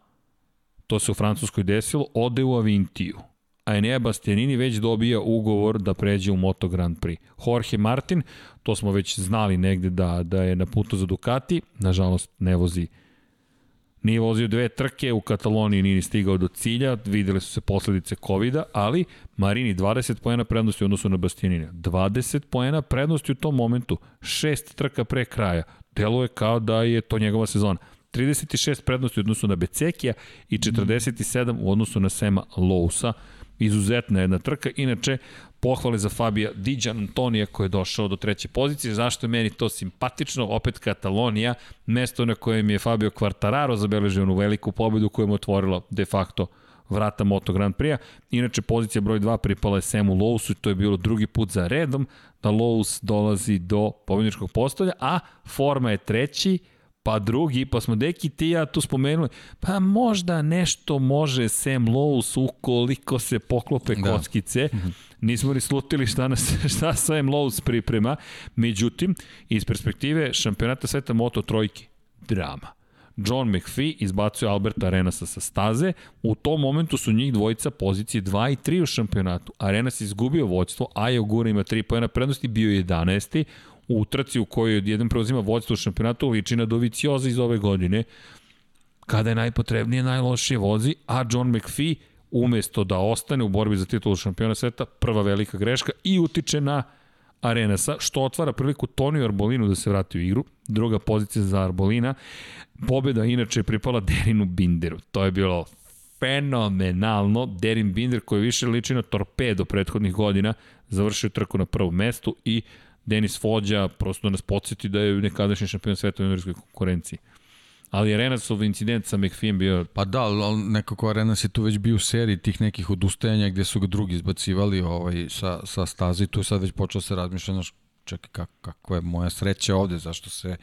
to se u Francuskoj desilo, ode u Avintiju. A Enea Bastianini već dobija ugovor da pređe u Moto Grand Prix. Jorge Martin, to smo već znali negde da, da je na putu za Ducati, nažalost ne vozi Nije vozio dve trke, u Kataloniji nije stigao do cilja, videli su se posledice covid ali Marini 20 pojena prednosti u odnosu na Bastianini. 20 pojena prednosti u tom momentu, šest trka pre kraja. Delo je kao da je to njegova sezona. 36 prednosti u odnosu na Becekija i 47 u odnosu na Sema Lousa. Izuzetna jedna trka. Inače, pohvale za Fabija Diđan Antonija koji je došao do treće pozicije. Zašto je meni to simpatično? Opet Katalonija, mesto na kojem je Fabio Quartararo zabeležio onu veliku pobedu koja mu otvorila de facto vrata Moto Grand Prix-a. Inače, pozicija broj 2 pripala je Samu Lowsu to je bilo drugi put za redom da Lowe's dolazi do pobedničkog postolja, a forma je treći, pa drugi, pa smo Deki ti ja tu spomenuli, pa možda nešto može Sam Lowe's ukoliko se poklope da. kockice. Mhm. Nismo ni slutili šta, nas, šta Sam Lowe's priprema. Međutim, iz perspektive šampionata sveta Moto trojke, drama. John McPhee izbacuje Alberta Arenasa sa staze. U tom momentu su njih dvojica pozicije 2 i 3 u šampionatu. Arenas izgubio vođstvo, Aja Ogura ima 3 pojena prednosti, bio je 11 u utrci u kojoj jedan preuzima vođstvo u šampionatu liči na Dovicioza iz ove godine, kada je najpotrebnije, najlošije vozi, a John McPhee umesto da ostane u borbi za titulu šampiona sveta, prva velika greška i utiče na Arenasa, što otvara priliku Toniju Arbolinu da se vrati u igru. Druga pozicija za Arbolina. Pobjeda inače je pripala Derinu Binderu. To je bilo fenomenalno. Derin Binder koji više liči na torpedo prethodnih godina, završio trku na prvom mestu i Denis Fođa, prosto da nas podsjeti da je nekadašnji šampion sveta u juniorskoj konkurenciji. Ali Arenasov incident sa McPhee bio... Pa da, ali nekako Arenas je tu već bio u seriji tih nekih odustajanja gde su ga drugi izbacivali ovaj, sa, sa staze i tu je sad već počeo se razmišljati čekaj, kako, kako je moja sreća ovde, zašto se,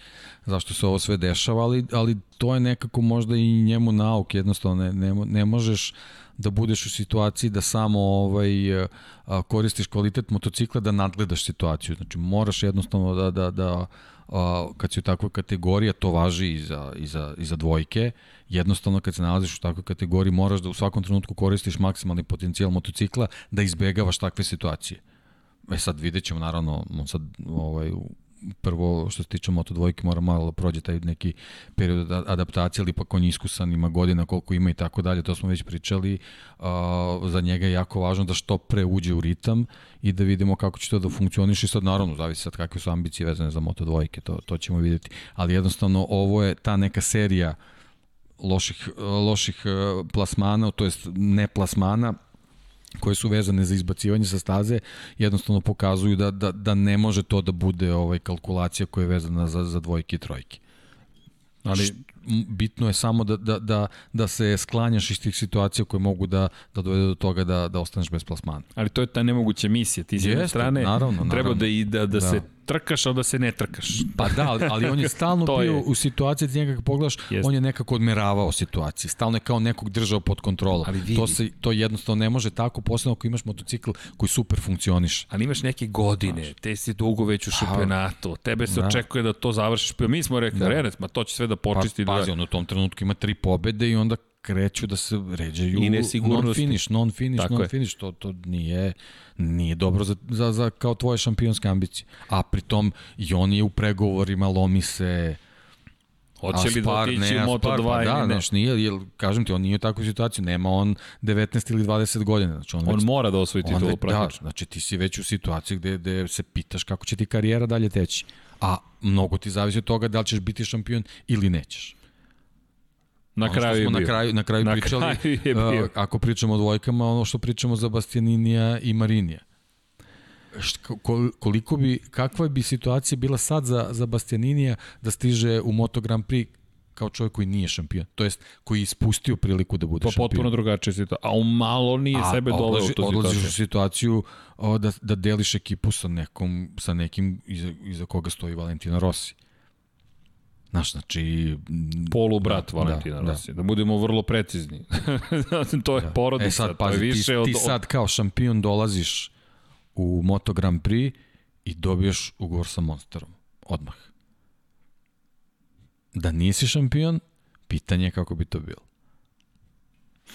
zašto se ovo sve dešava, ali, ali to je nekako možda i njemu nauk, jednostavno ne, ne, ne možeš da budeš u situaciji da samo ovaj koristiš kvalitet motocikla da nadgledaš situaciju. Znači moraš jednostavno da da da kad si u takvoj kategoriji, a to važi i za, i, za, i za dvojke, jednostavno kad se nalaziš u takvoj kategoriji moraš da u svakom trenutku koristiš maksimalni potencijal motocikla da izbegavaš takve situacije. E sad vidjet ćemo naravno, on sad ovaj, prvo što se tiče Moto dvojke mora malo da prođe taj neki period adaptacije, ali ipak on je iskusan, ima godina koliko ima i tako dalje, to smo već pričali. Uh, za njega je jako važno da što pre uđe u ritam i da vidimo kako će to da funkcioniše i sad naravno zavisi sad kakve su ambicije vezane za Moto dvojke, to, to ćemo videti. Ali jednostavno ovo je ta neka serija loših, loših plasmana, to jest ne plasmana, koje su vezane za izbacivanje sa staze jednostavno pokazuju da, da, da ne može to da bude ovaj kalkulacija koja je vezana za, za dvojke i trojke. Ali bitno je samo da, da, da, da se sklanjaš iz tih situacija koje mogu da, da dovede do toga da, da ostaneš bez plasmana. Ali to je ta nemoguća misija. Ti s jedne strane naravno, treba da, i da, da, da se trkaš, ali da se ne trkaš. Pa da, ali, ali on je stalno bio je. u situaciji, ti njega pogledaš, Jest. on je nekako odmeravao situacije. Stalno je kao nekog držao pod kontrolom. Ali vidi. To, se, to jednostavno ne može tako, posebno ako imaš motocikl koji super funkcioniš. Ali imaš neke godine, Znaš. te si dugo već u šampionatu, tebe se da. očekuje da to završiš. Pa mi smo rekli, da. Renec, ma to će sve da počisti. Pa, pazi, da... on u tom trenutku ima tri pobede i onda kreću da se ređaju non-finish, non-finish, non-finish, to, to nije, nije dobro za, za, za kao tvoje šampionske ambicije. A pritom i on je u pregovorima, lomi se, Hoće li da otići u Moto2 pa, ili da, ne? Znaš, nije, jer, kažem ti, on nije u takvoj situaciji, nema on 19 ili 20 godina. Znači, on, On već, mora da osvoji titulu već, da, praktično. znači ti si već u situaciji gde, gde se pitaš kako će ti karijera dalje teći. A mnogo ti zavisi od toga da li ćeš biti šampion ili nećeš. Na Ono što kraju je smo bio. na kraju, na kraju Na pričali, kraju je bio. uh, ako pričamo o dvojkama, ono što pričamo za Bastianinija i Marinija. Št, ko- koliko bi, kakva bi situacija bila sad za, za Bastianinija da stiže u Moto Grand Prix kao čovjek koji nije šampion, to jest koji je ispustio priliku da bude To šampion. potpuno drugačija situacija. A malo nije A, sebe doveo u tu Odlaziš situaciju. u situaciju o, da, da deliš ekipu sa, nekom, sa nekim iza, iza koga stoji Valentino Rossi. Znaš, znači... m, Polu brat da, Valentina da, Rossi. Da budemo vrlo precizni. to je Da. porodica, E sad, to je pazi, više ti, od... ti sad kao šampion dolaziš u Moto Grand Prix i dobiješ ugovor sa Monsterom. Odmah. Da nisi šampion, pitanje je kako bi to bilo.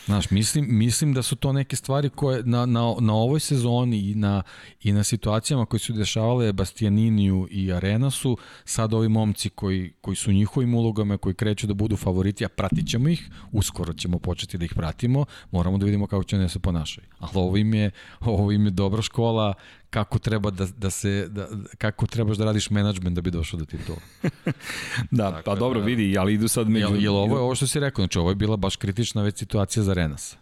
Znaš, mislim, mislim da su to neke stvari koje na, na, na ovoj sezoni i na, i na situacijama koje su dešavale Bastianiniju i Arenasu, sad ovi momci koji, koji su njihovim ulogama, koji kreću da budu favoriti, a pratit ćemo ih, uskoro ćemo početi da ih pratimo, moramo da vidimo kako će one da se ponašaju. Ali ovo im je, ovo im je dobra škola kako treba da, da se, da, kako trebaš da radiš menadžment da bi došao do titula. Da, pa dobro, da. vidi, ali idu sad među... Jel, jel ovo je ovo što si rekao, znači ovo je bila baš kritična već situacija za Renasa.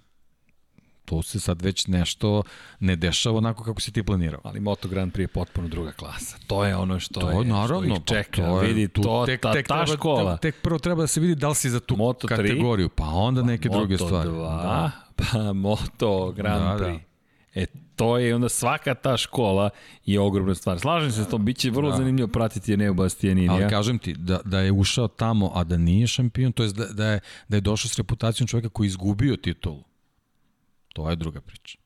Tu se sad već nešto ne dešava onako kako si ti planirao. Ali Moto Grand Prix je potpuno druga klasa. To je ono što To je, naravno, što ih čeka. pa to je, vidi, tu to, tek, ta, tek ta treba, škola. Tek prvo treba da se vidi da li si za tu Moto kategoriju, pa onda neke druge Moto stvari. 2, Da. pa Moto Grand Da, da. E, to je onda svaka ta škola je ogromna stvar. Slažem se s tom, bit će vrlo Da. zanimljivo pratiti Eneo Bastianinija. Ali kažem ti, da, da je ušao tamo, a da nije šampion, to je da, da, je, da je došao s reputacijom čovjeka koji je izgubio titulu. To je druga priča.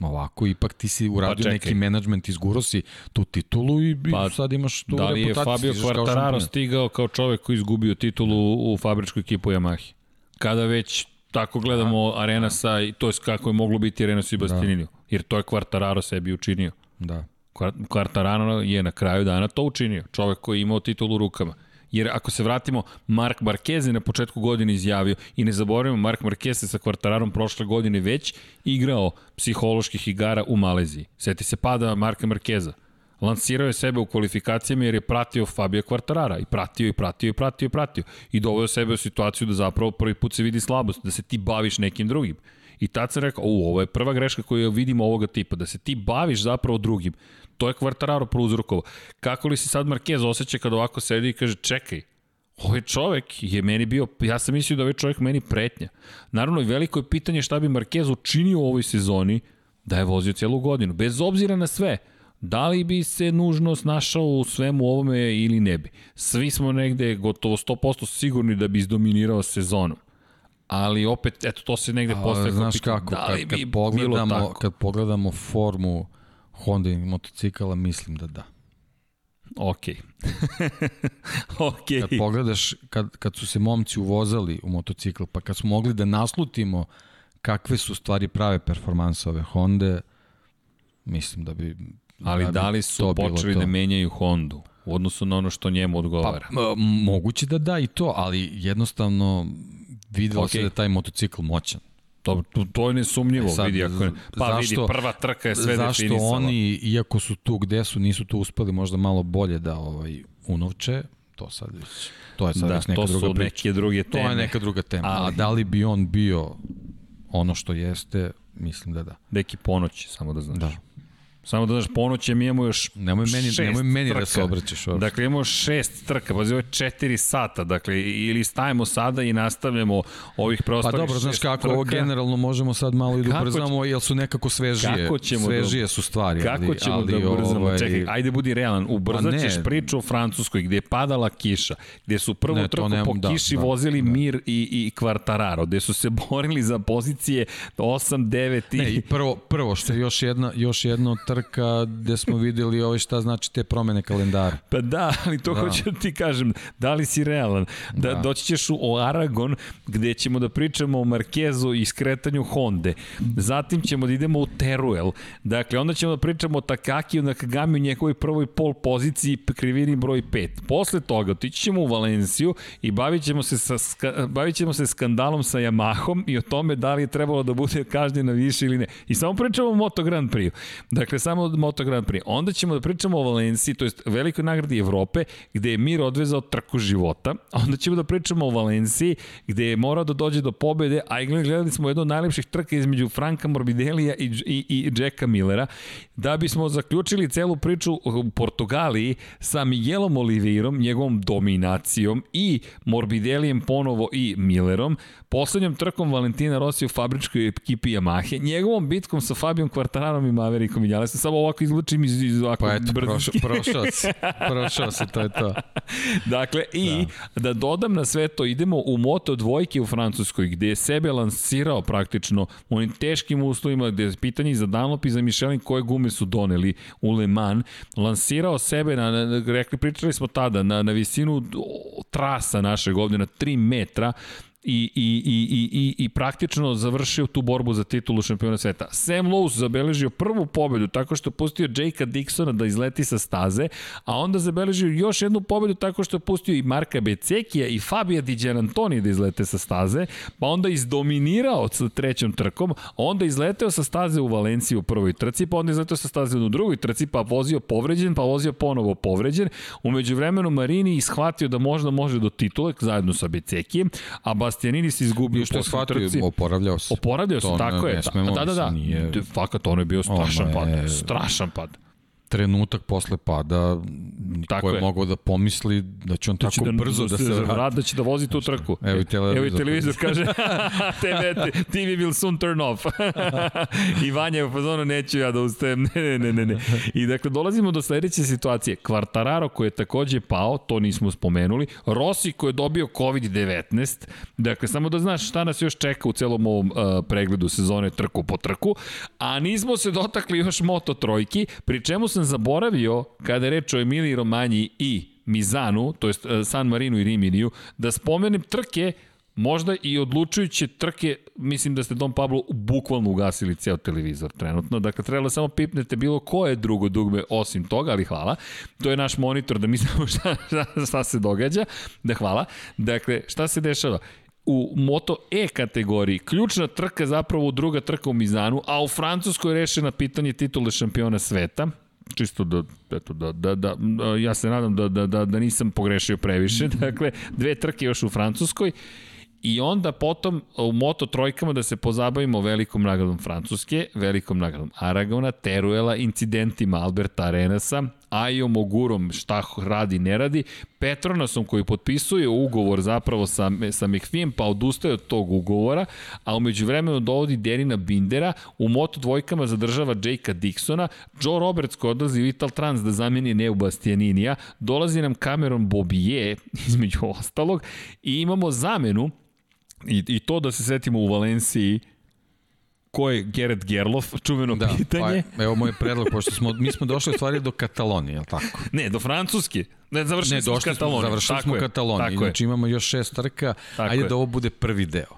Ovako, ipak ti si uradio čekaj. neki menadžment, izguro si tu titulu i, Pa, sad imaš tu Da li je reputaciju. Fabio stižeš kao Quartararo stigao kao čovek koji izgubio titulu u fabričku ekipu Yamahi? Kada već tako gledamo Da. Arenasa, i to je kako je moglo biti Arenas i Bastianiniju. Jer to je Quartararo sebi učinio. Da. Quar- Quartararo je na kraju dana to učinio. Čovek koji je imao titulu u rukama. Jer ako se vratimo, Mark Marquez je na početku godine izjavio i ne zaboravimo, Mark Marquez se sa Quartararom prošle godine već igrao psiholoških igara u Maleziji. Seti se pada Marka Marqueza. Lansirao je sebe u kvalifikacijama jer je pratio Fabio Quartarara i pratio i pratio i pratio i pratio i doveo sebe u situaciju da zapravo prvi put se vidi slabost, da se ti baviš nekim drugim. I tad sam rekao, u, ovo je prva greška koju vidimo ovoga tipa, da se ti baviš zapravo drugim. To je Quartararo prouzrokovo. Kako li se sad Marquez osjeća kada ovako sedi i kaže, čekaj, ovaj čovek je meni bio, ja sam mislio da ovaj čovek meni pretnja. Naravno, veliko je pitanje šta bi Marquez učinio u ovoj sezoni da je vozio cijelu godinu. Bez obzira na sve, da li bi se nužno snašao u svemu ovome ili ne bi. Svi smo negde gotovo 100% sigurni da bi izdominirao sezonom. Ali opet, eto, to se negde postaje znaš kako, da li kad, kad, pogledamo, kad pogledamo formu Honda motocikala, mislim da da. Ok. ok. Kad pogledaš, kad, kad su se momci uvozali u motocikl, pa kad smo mogli da naslutimo kakve su stvari prave performanse ove Honda, mislim da bi Ali bi da li su to počeli to. da menjaju Hondu u odnosu na ono što njemu odgovara? Pa, moguće da da i to, ali jednostavno videlo Ok. se da je taj motocikl moćan. To, to, to je nesumnjivo, E sad, vidi, ako pa zašto- vidi, prva trka je sve Zašto definisala. oni, iako su tu gde su, nisu tu uspeli možda malo bolje da ovaj unovče, to sad već, to je sad Da, već neka to druga su priča. neke druge To teme. je neka druga tema. Ali- A da li bi on bio ono što jeste, mislim da da. Neki ponoć, samo da znaš. Da. Samo da znaš, ponoć mi imamo još Nemoj meni, šest nemoj meni trka. da se obraćaš. uopšte. Dakle, imamo šest trka, pazi, ovo je četiri sata, dakle, ili stajemo sada i nastavljamo ovih Pa preostalih dobro, znaš kako, ovo trka. generalno možemo sad malo i da ubrzamo, jer su nekako svežije. Kako ćemo da- svežije su stvari. Kako ali, ćemo ali, da ubrzamo? ovaj, Čekaj, ajde budi realan. Ubrzat Pa ne. ćeš priču o Francuskoj gde je padala kiša, gde su prvu Ne, trku nemam- po da, kiši da, vozili Mir i, i Quartararo, gde su se borili za pozicije 8, 9 i... Ne, i prvo, prvo što je još jedna, još jedna trka gde smo videli ovaj šta znači te promene kalendara. Pa da, ali to da. hoću da ti kažem, da li si realan? Da, da. doći ćeš u Aragon gde ćemo da pričamo o Markezu i skretanju Honda. Zatim ćemo da idemo u Teruel. Dakle, onda ćemo da pričamo o Takakiju na Kagami u njegovoj prvoj pol poziciji krivini broj 5. Posle toga otići ćemo u Valenciju i bavit ćemo se, sa, bavit ćemo se skandalom sa Yamahom i o tome da li je trebalo da bude kažnjena više ili ne. I samo pričamo o Moto Grand Prix. Dakle, samo Moto Grand Prix. Onda ćemo da pričamo o Valenciji, to jest velikoj nagradi Evrope, gde je Mir odvezao trku života. Onda ćemo da pričamo o Valenciji, gde je morao da dođe do pobede, a gledali smo jedno od najlepših trka između Franka Morbidelija i, i, i Jacka Millera, da bismo zaključili celu priču u Portugaliji sa Miguelom Oliveirom, njegovom dominacijom i Morbidelijem ponovo i Millerom, poslednjom trkom Valentina Rossi u fabričkoj ekipi Yamahe, njegovom bitkom sa Fabijom Quartararom i Maverickom i Vinjalesom, samo ovako izlučim iz, iz ovako pa eto, prošao, prošao se, prošao se, to je to. dakle, i da. da dodam na sve to, idemo u moto dvojke u Francuskoj, gde je sebe lansirao praktično u onim teškim uslovima, gde je pitanje za Dunlop i za Michelin koje gume su doneli u Le Mans, lansirao sebe, na, na, rekli, pričali smo tada, na, na visinu trasa našeg ovde, na 3 metra, i, i, i, i, i praktično završio tu borbu za titulu šampiona sveta. Sam Lowe's zabeležio prvu pobedu tako što je pustio Jakea Dixona da izleti sa staze, a onda zabeležio još jednu pobedu tako što je pustio i Marka Becekija i Fabija Di Antoni da izlete sa staze, pa onda izdominirao sa trećom trkom, onda izleteo sa staze u Valenciji u prvoj trci, pa onda izleteo sa staze u drugoj trci, pa vozio povređen, pa vozio ponovo povređen. Umeđu vremenu Marini ishvatio da možda može do titule zajedno sa Becekijem, a Bas Bastianini se izgubio što je shvatio, oporavljao se. Oporavljao se, tako ne, je. Ne da, da, da. Nije... Fakat, ono je bio strašan pad. Strašan pad trenutak posle pada tako je, je mogao da pomisli da će on da tako da, brzo da, da se vrati. Da će da vozi tu trku. Evo i televizor. Evo i televizor kaže TV, TV will soon turn off. I Vanja je u fazonu neću ja da ustajem. Ne, ne, ne, ne. I dakle dolazimo do sledeće situacije. Kvartararo koji je takođe pao, to nismo spomenuli. Rossi koji je dobio COVID-19. Dakle, samo da znaš šta nas još čeka u celom ovom uh, pregledu sezone trku po trku. A nismo se dotakli još Moto trojki, pri čemu sam zaboravio, kada je reč o Emiliji Romanji i Mizanu, to jest e, San Marinu i Riminiju, da spomenem trke možda i odlučujuće trke, mislim da ste Don Pablo bukvalno ugasili ceo televizor trenutno, dakle trebalo samo pipnete bilo koje drugo dugme osim toga, ali hvala. To je naš monitor da mi znamo šta, šta, šta se događa, da hvala. Dakle, šta se dešava? u Moto E kategoriji. Ključna trka zapravo druga trka u Mizanu, a u Francuskoj je rešena pitanje titule šampiona sveta čisto da, eto, da, da, da, ja se nadam da, da, da, da nisam pogrešio previše, dakle, dve trke još u Francuskoj, I onda potom u Moto trojkama da se pozabavimo velikom nagradom Francuske, velikom nagradom Aragona, Teruela, incidentima Alberta Arenasa, Ajo Mogurom šta radi, ne radi, Petronasom koji potpisuje ugovor zapravo sa, sa McPhee, pa odustaje od tog ugovora, a umeđu vremenu dovodi Derina Bindera, u Moto dvojkama zadržava Jakea Dixona, Joe Roberts koji odlazi u Trans da zameni Neu Bastianinija, dolazi nam Cameron Bobije, između ostalog, i imamo zamenu I, I to da se setimo u Valenciji, ko je Gerrit Gerlof, čuveno da, pitanje. Pa, evo moj predlog, pošto smo, mi smo došli u stvari do Katalonije, je li tako? Ne, do Francuske. Ne, završili ne, smo Kataloniju. Završili smo Kataloniju, znači imamo još šest trka, tako ajde je. da ovo bude prvi deo.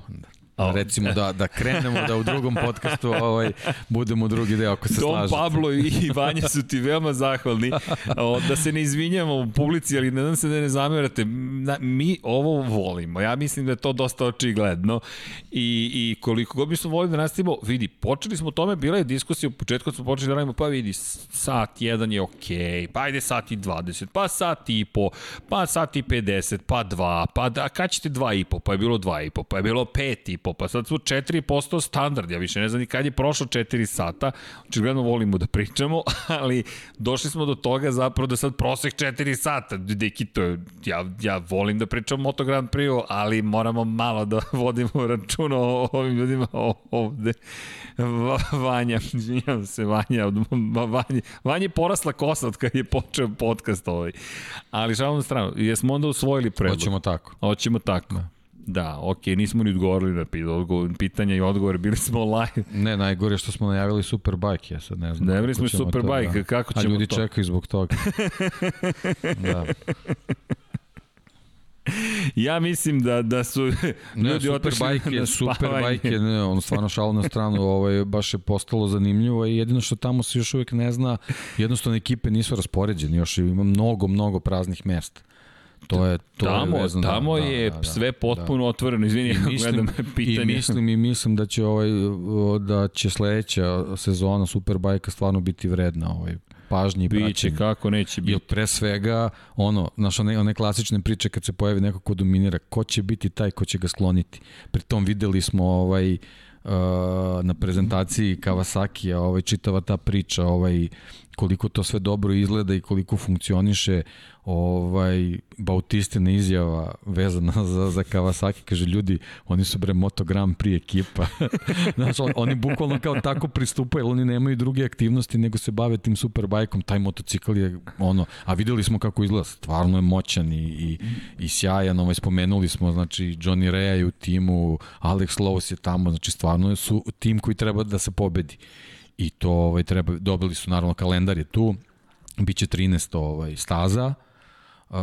Oh. Recimo da, da krenemo da u drugom podcastu ovaj, budemo drugi deo ako se Dom slažete. Pablo i Vanja su ti veoma zahvalni. O, da se ne izvinjamo u publici, ali ne znam se da ne zamerate. Mi ovo volimo. Ja mislim da je to dosta očigledno. I, i koliko god bismo volili da nastavimo, vidi, počeli smo o tome, bila je diskusija, u početku smo počeli da radimo, pa vidi, sat jedan je okej, okay, pa ajde sat i 20, pa sat i po, pa sat i 50, pa dva, pa da, kad ćete dva i po, pa je bilo dva i po, pa je bilo pet i po, pa sad su 4% standard, ja više ne znam ni kad je prošlo 4 sata, očigledno volimo da pričamo, ali došli smo do toga zapravo da sad prosek 4 sata, deki to je, ja, ja volim da pričam Moto Grand Prix, ali moramo malo da vodimo računa o ovim ljudima ovde. Vanja, izvinjam se, Vanja, od, Vanja, Vanja je porasla kosa od kad je počeo podcast ovaj. Ali šalom na stranu, jesmo onda usvojili predlog? Hoćemo tako. Hoćemo tako. Da. Da, okej, okay, nismo ni odgovorili na pitanja i odgovore, bili smo live. Ne, najgore što smo najavili Superbike, ja sad ne znam. Najavili smo Superbike, da. kako ćemo to? A ljudi to? čekaju zbog toga. da. ja mislim da da su ne, ljudi super bajke, super bajke, ne, on stvarno šalo na stranu, ovaj baš je postalo zanimljivo i jedino što tamo se još uvek ne zna, jednostavno ekipe nisu raspoređene, još ima mnogo mnogo praznih mesta. To je to tamo, je vezano, tamo da, je da, da, sve potpuno da. otvoreno. Izvini, I mislim, gledam pitanje. I mislim i mislim da će ovaj da će sledeća sezona Superbajka stvarno biti vredna ovaj pažnje i praćenja. Biće, kako neće biti. Jer pre svega, ono, znaš, one, one klasične priče kad se pojavi neko ko dominira, ko će biti taj ko će ga skloniti. Pri tom videli smo ovaj, uh, na prezentaciji Kawasaki, ovaj, čitava ta priča, ovaj, koliko to sve dobro izgleda i koliko funkcioniše ovaj Bautistina izjava vezana za, za Kawasaki, kaže ljudi, oni su bre motogram pri ekipa. znači, on, oni bukvalno kao tako pristupaju, oni nemaju druge aktivnosti nego se bave tim superbajkom, taj motocikl je ono, a videli smo kako izgleda, stvarno je moćan i, i, i sjajan, ovaj, spomenuli smo, znači, Johnny Rea je u timu, Alex Lowe's je tamo, znači, stvarno su tim koji treba da se pobedi i to ovaj, treba, dobili su naravno kalendar je tu, biće 13 ovaj, staza, Uh,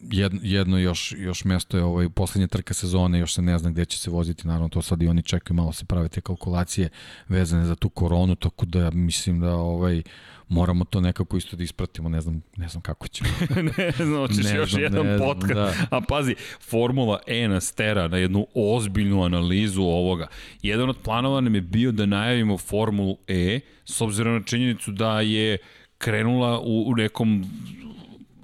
jedno, jedno još, još mesto je ovaj, poslednja trka sezone, još se ne zna gde će se voziti, naravno to sad i oni čekaju, malo se prave te kalkulacije vezane za tu koronu, tako da mislim da ovaj, moramo to nekako isto da ispratimo, ne znam, ne znam kako ćemo. ne znam, hoćeš ne još znam, jedan ne podcast. Da. A pazi, Formula E nas tera na jednu ozbiljnu analizu ovoga. Jedan od planova nam je bio da najavimo Formulu E, s obzirom na činjenicu da je krenula u, u nekom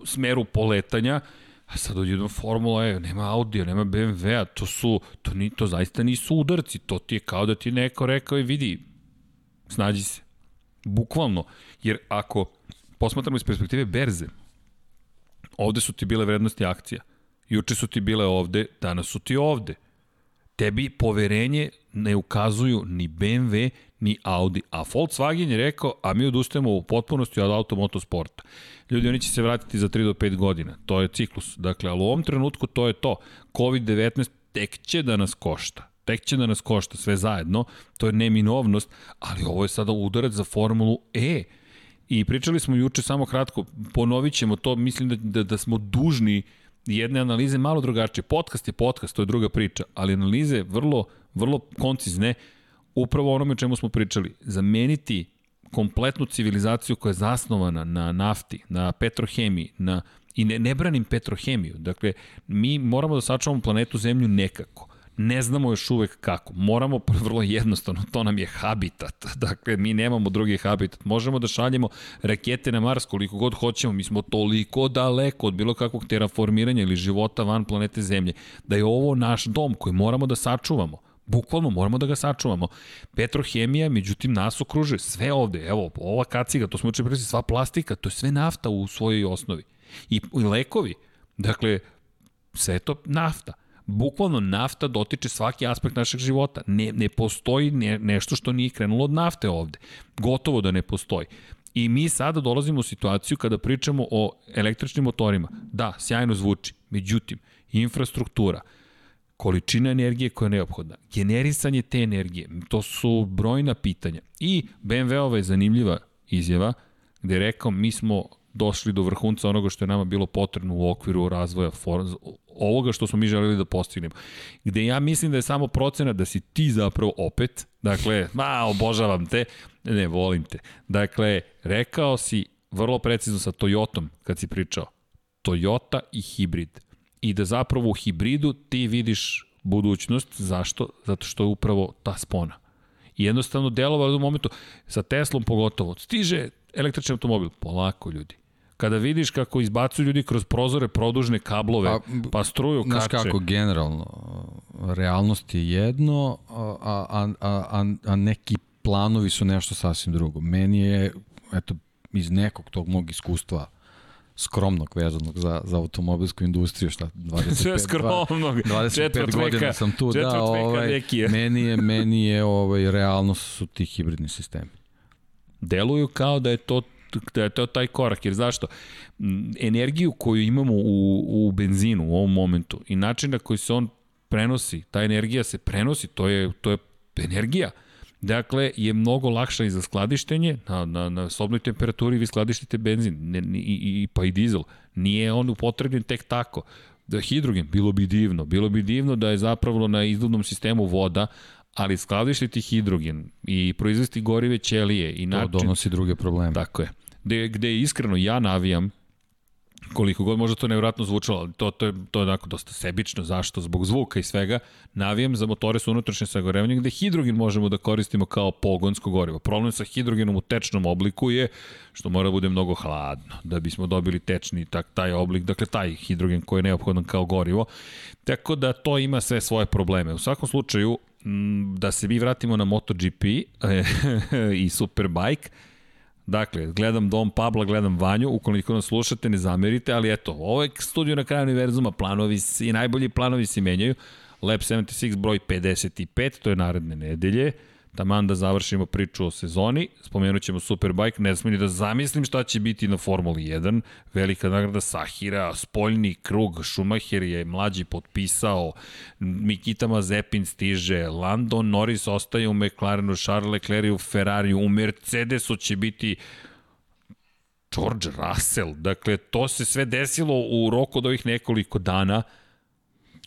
smeru poletanja, a sad odjedno Formula E, nema Audi, nema BMW-a, to su, to, ni, to zaista nisu udarci, to ti je kao da ti neko rekao i vidi, snađi se. Bukvalno, jer ako posmatramo iz perspektive berze, ovde su ti bile vrednosti akcija, juče su ti bile ovde, danas su ti ovde. Tebi poverenje ne ukazuju ni BMW, ni Audi. A Volkswagen je rekao, a mi odustajemo u potpunosti od automotosporta. Ljudi, oni će se vratiti za 3 do 5 godina. To je ciklus. Dakle, ali u ovom trenutku to je to. COVID-19 tek će da nas košta. Tek će da nas košta sve zajedno. To je neminovnost, ali ovo je sada udarac za Formulu E. I pričali smo juče samo kratko, ponovit ćemo to, mislim da, da, da smo dužni jedne analize malo drugačije. Podcast je podcast, to je druga priča, ali analize vrlo, vrlo koncizne, upravo onome čemu smo pričali. Zameniti kompletnu civilizaciju koja je zasnovana na nafti, na petrohemiji, na i ne, ne branim petrohemiju. Dakle, mi moramo da sačuvamo planetu Zemlju nekako. Ne znamo još uvek kako. Moramo, vrlo jednostavno, to nam je habitat. Dakle, mi nemamo drugi habitat. Možemo da šaljemo rakete na Mars koliko god hoćemo. Mi smo toliko daleko od bilo kakvog terraformiranja ili života van planete Zemlje. Da je ovo naš dom koji moramo da sačuvamo. Bukvalno moramo da ga sačuvamo. Petrohemija, međutim, nas okružuje. Sve ovde, evo, ova kaciga, to smo uče presi, sva plastika, to je sve nafta u svojoj osnovi. I, i lekovi, dakle, sve to nafta. Bukvalno nafta dotiče svaki aspekt našeg života. Ne, ne postoji ne, nešto što nije krenulo od nafte ovde. Gotovo da ne postoji. I mi sada dolazimo u situaciju kada pričamo o električnim motorima. Da, sjajno zvuči. Međutim, infrastruktura, količina energije koja je neophodna, generisanje te energije, to su brojna pitanja. I BMW-ova je zanimljiva izjava gde je rekao mi smo došli do vrhunca onoga što je nama bilo potrebno u okviru razvoja ovoga što smo mi želeli da postignemo. Gde ja mislim da je samo procena da si ti zapravo opet, dakle, ma, obožavam te, ne, volim te. Dakle, rekao si vrlo precizno sa Toyotom kad si pričao. Toyota i hibrid i da zapravo u hibridu ti vidiš budućnost. Zašto? Zato što je upravo ta spona. I jednostavno delovalo u momentu, sa Teslom pogotovo, stiže električni automobil, polako ljudi. Kada vidiš kako izbacuju ljudi kroz prozore produžne kablove, pa, pa struju kače. Znaš kako, generalno, realnost je jedno, a, a, a, a neki planovi su nešto sasvim drugo. Meni je, eto, iz nekog tog mog iskustva skromnog vezanog za, za automobilsku industriju, šta, 25, Sve skromnog, 25 godina sam tu, da, ovaj, meni je, meni je ovaj, realnost su ti hibridni sistemi. Deluju kao da je to da je to taj korak, jer zašto? Energiju koju imamo u, u benzinu u ovom momentu i način na koji se on prenosi, ta energija se prenosi, to je, to je energija. Dakle, je mnogo lakša i za skladištenje, na, na, na sobnoj temperaturi vi skladištite benzin ne, i, i, pa i dizel. Nije on upotrebljen tek tako. Da hidrogen, bilo bi divno. Bilo bi divno da je zapravo na izvodnom sistemu voda, ali skladištiti hidrogen i proizvesti gorive ćelije i način... To donosi druge probleme. Tako je. Gde, gde iskreno ja navijam koliko god možda to nevratno zvučalo, ali to, to, je, to je onako dosta sebično, zašto? Zbog zvuka i svega, navijem za motore sa unutrašnjim sagorevanjem gde hidrogen možemo da koristimo kao pogonsko gorivo. Problem sa hidrogenom u tečnom obliku je što mora da bude mnogo hladno, da bismo dobili tečni tak, taj oblik, dakle taj hidrogen koji je neophodan kao gorivo. Tako da to ima sve svoje probleme. U svakom slučaju, da se mi vratimo na MotoGP i Superbike, Dakle, gledam Dom Pabla, gledam Vanju, ukoliko nas slušate, ne zamerite, ali eto, ovo je studio na kraju univerzuma, planovi i najbolji planovi se menjaju. Lab 76 broj 55, to je naredne nedelje taman da završimo priču o sezoni, spomenut ćemo Superbike, ne smijem da zamislim šta će biti na Formuli 1, velika nagrada Sahira, spoljni krug, Schumacher je mlađi potpisao, Mikita Mazepin stiže, Lando Norris ostaje u McLarenu, Charles Leclerc u Ferrariju, u Mercedesu će biti George Russell, dakle to se sve desilo u roku od ovih nekoliko dana,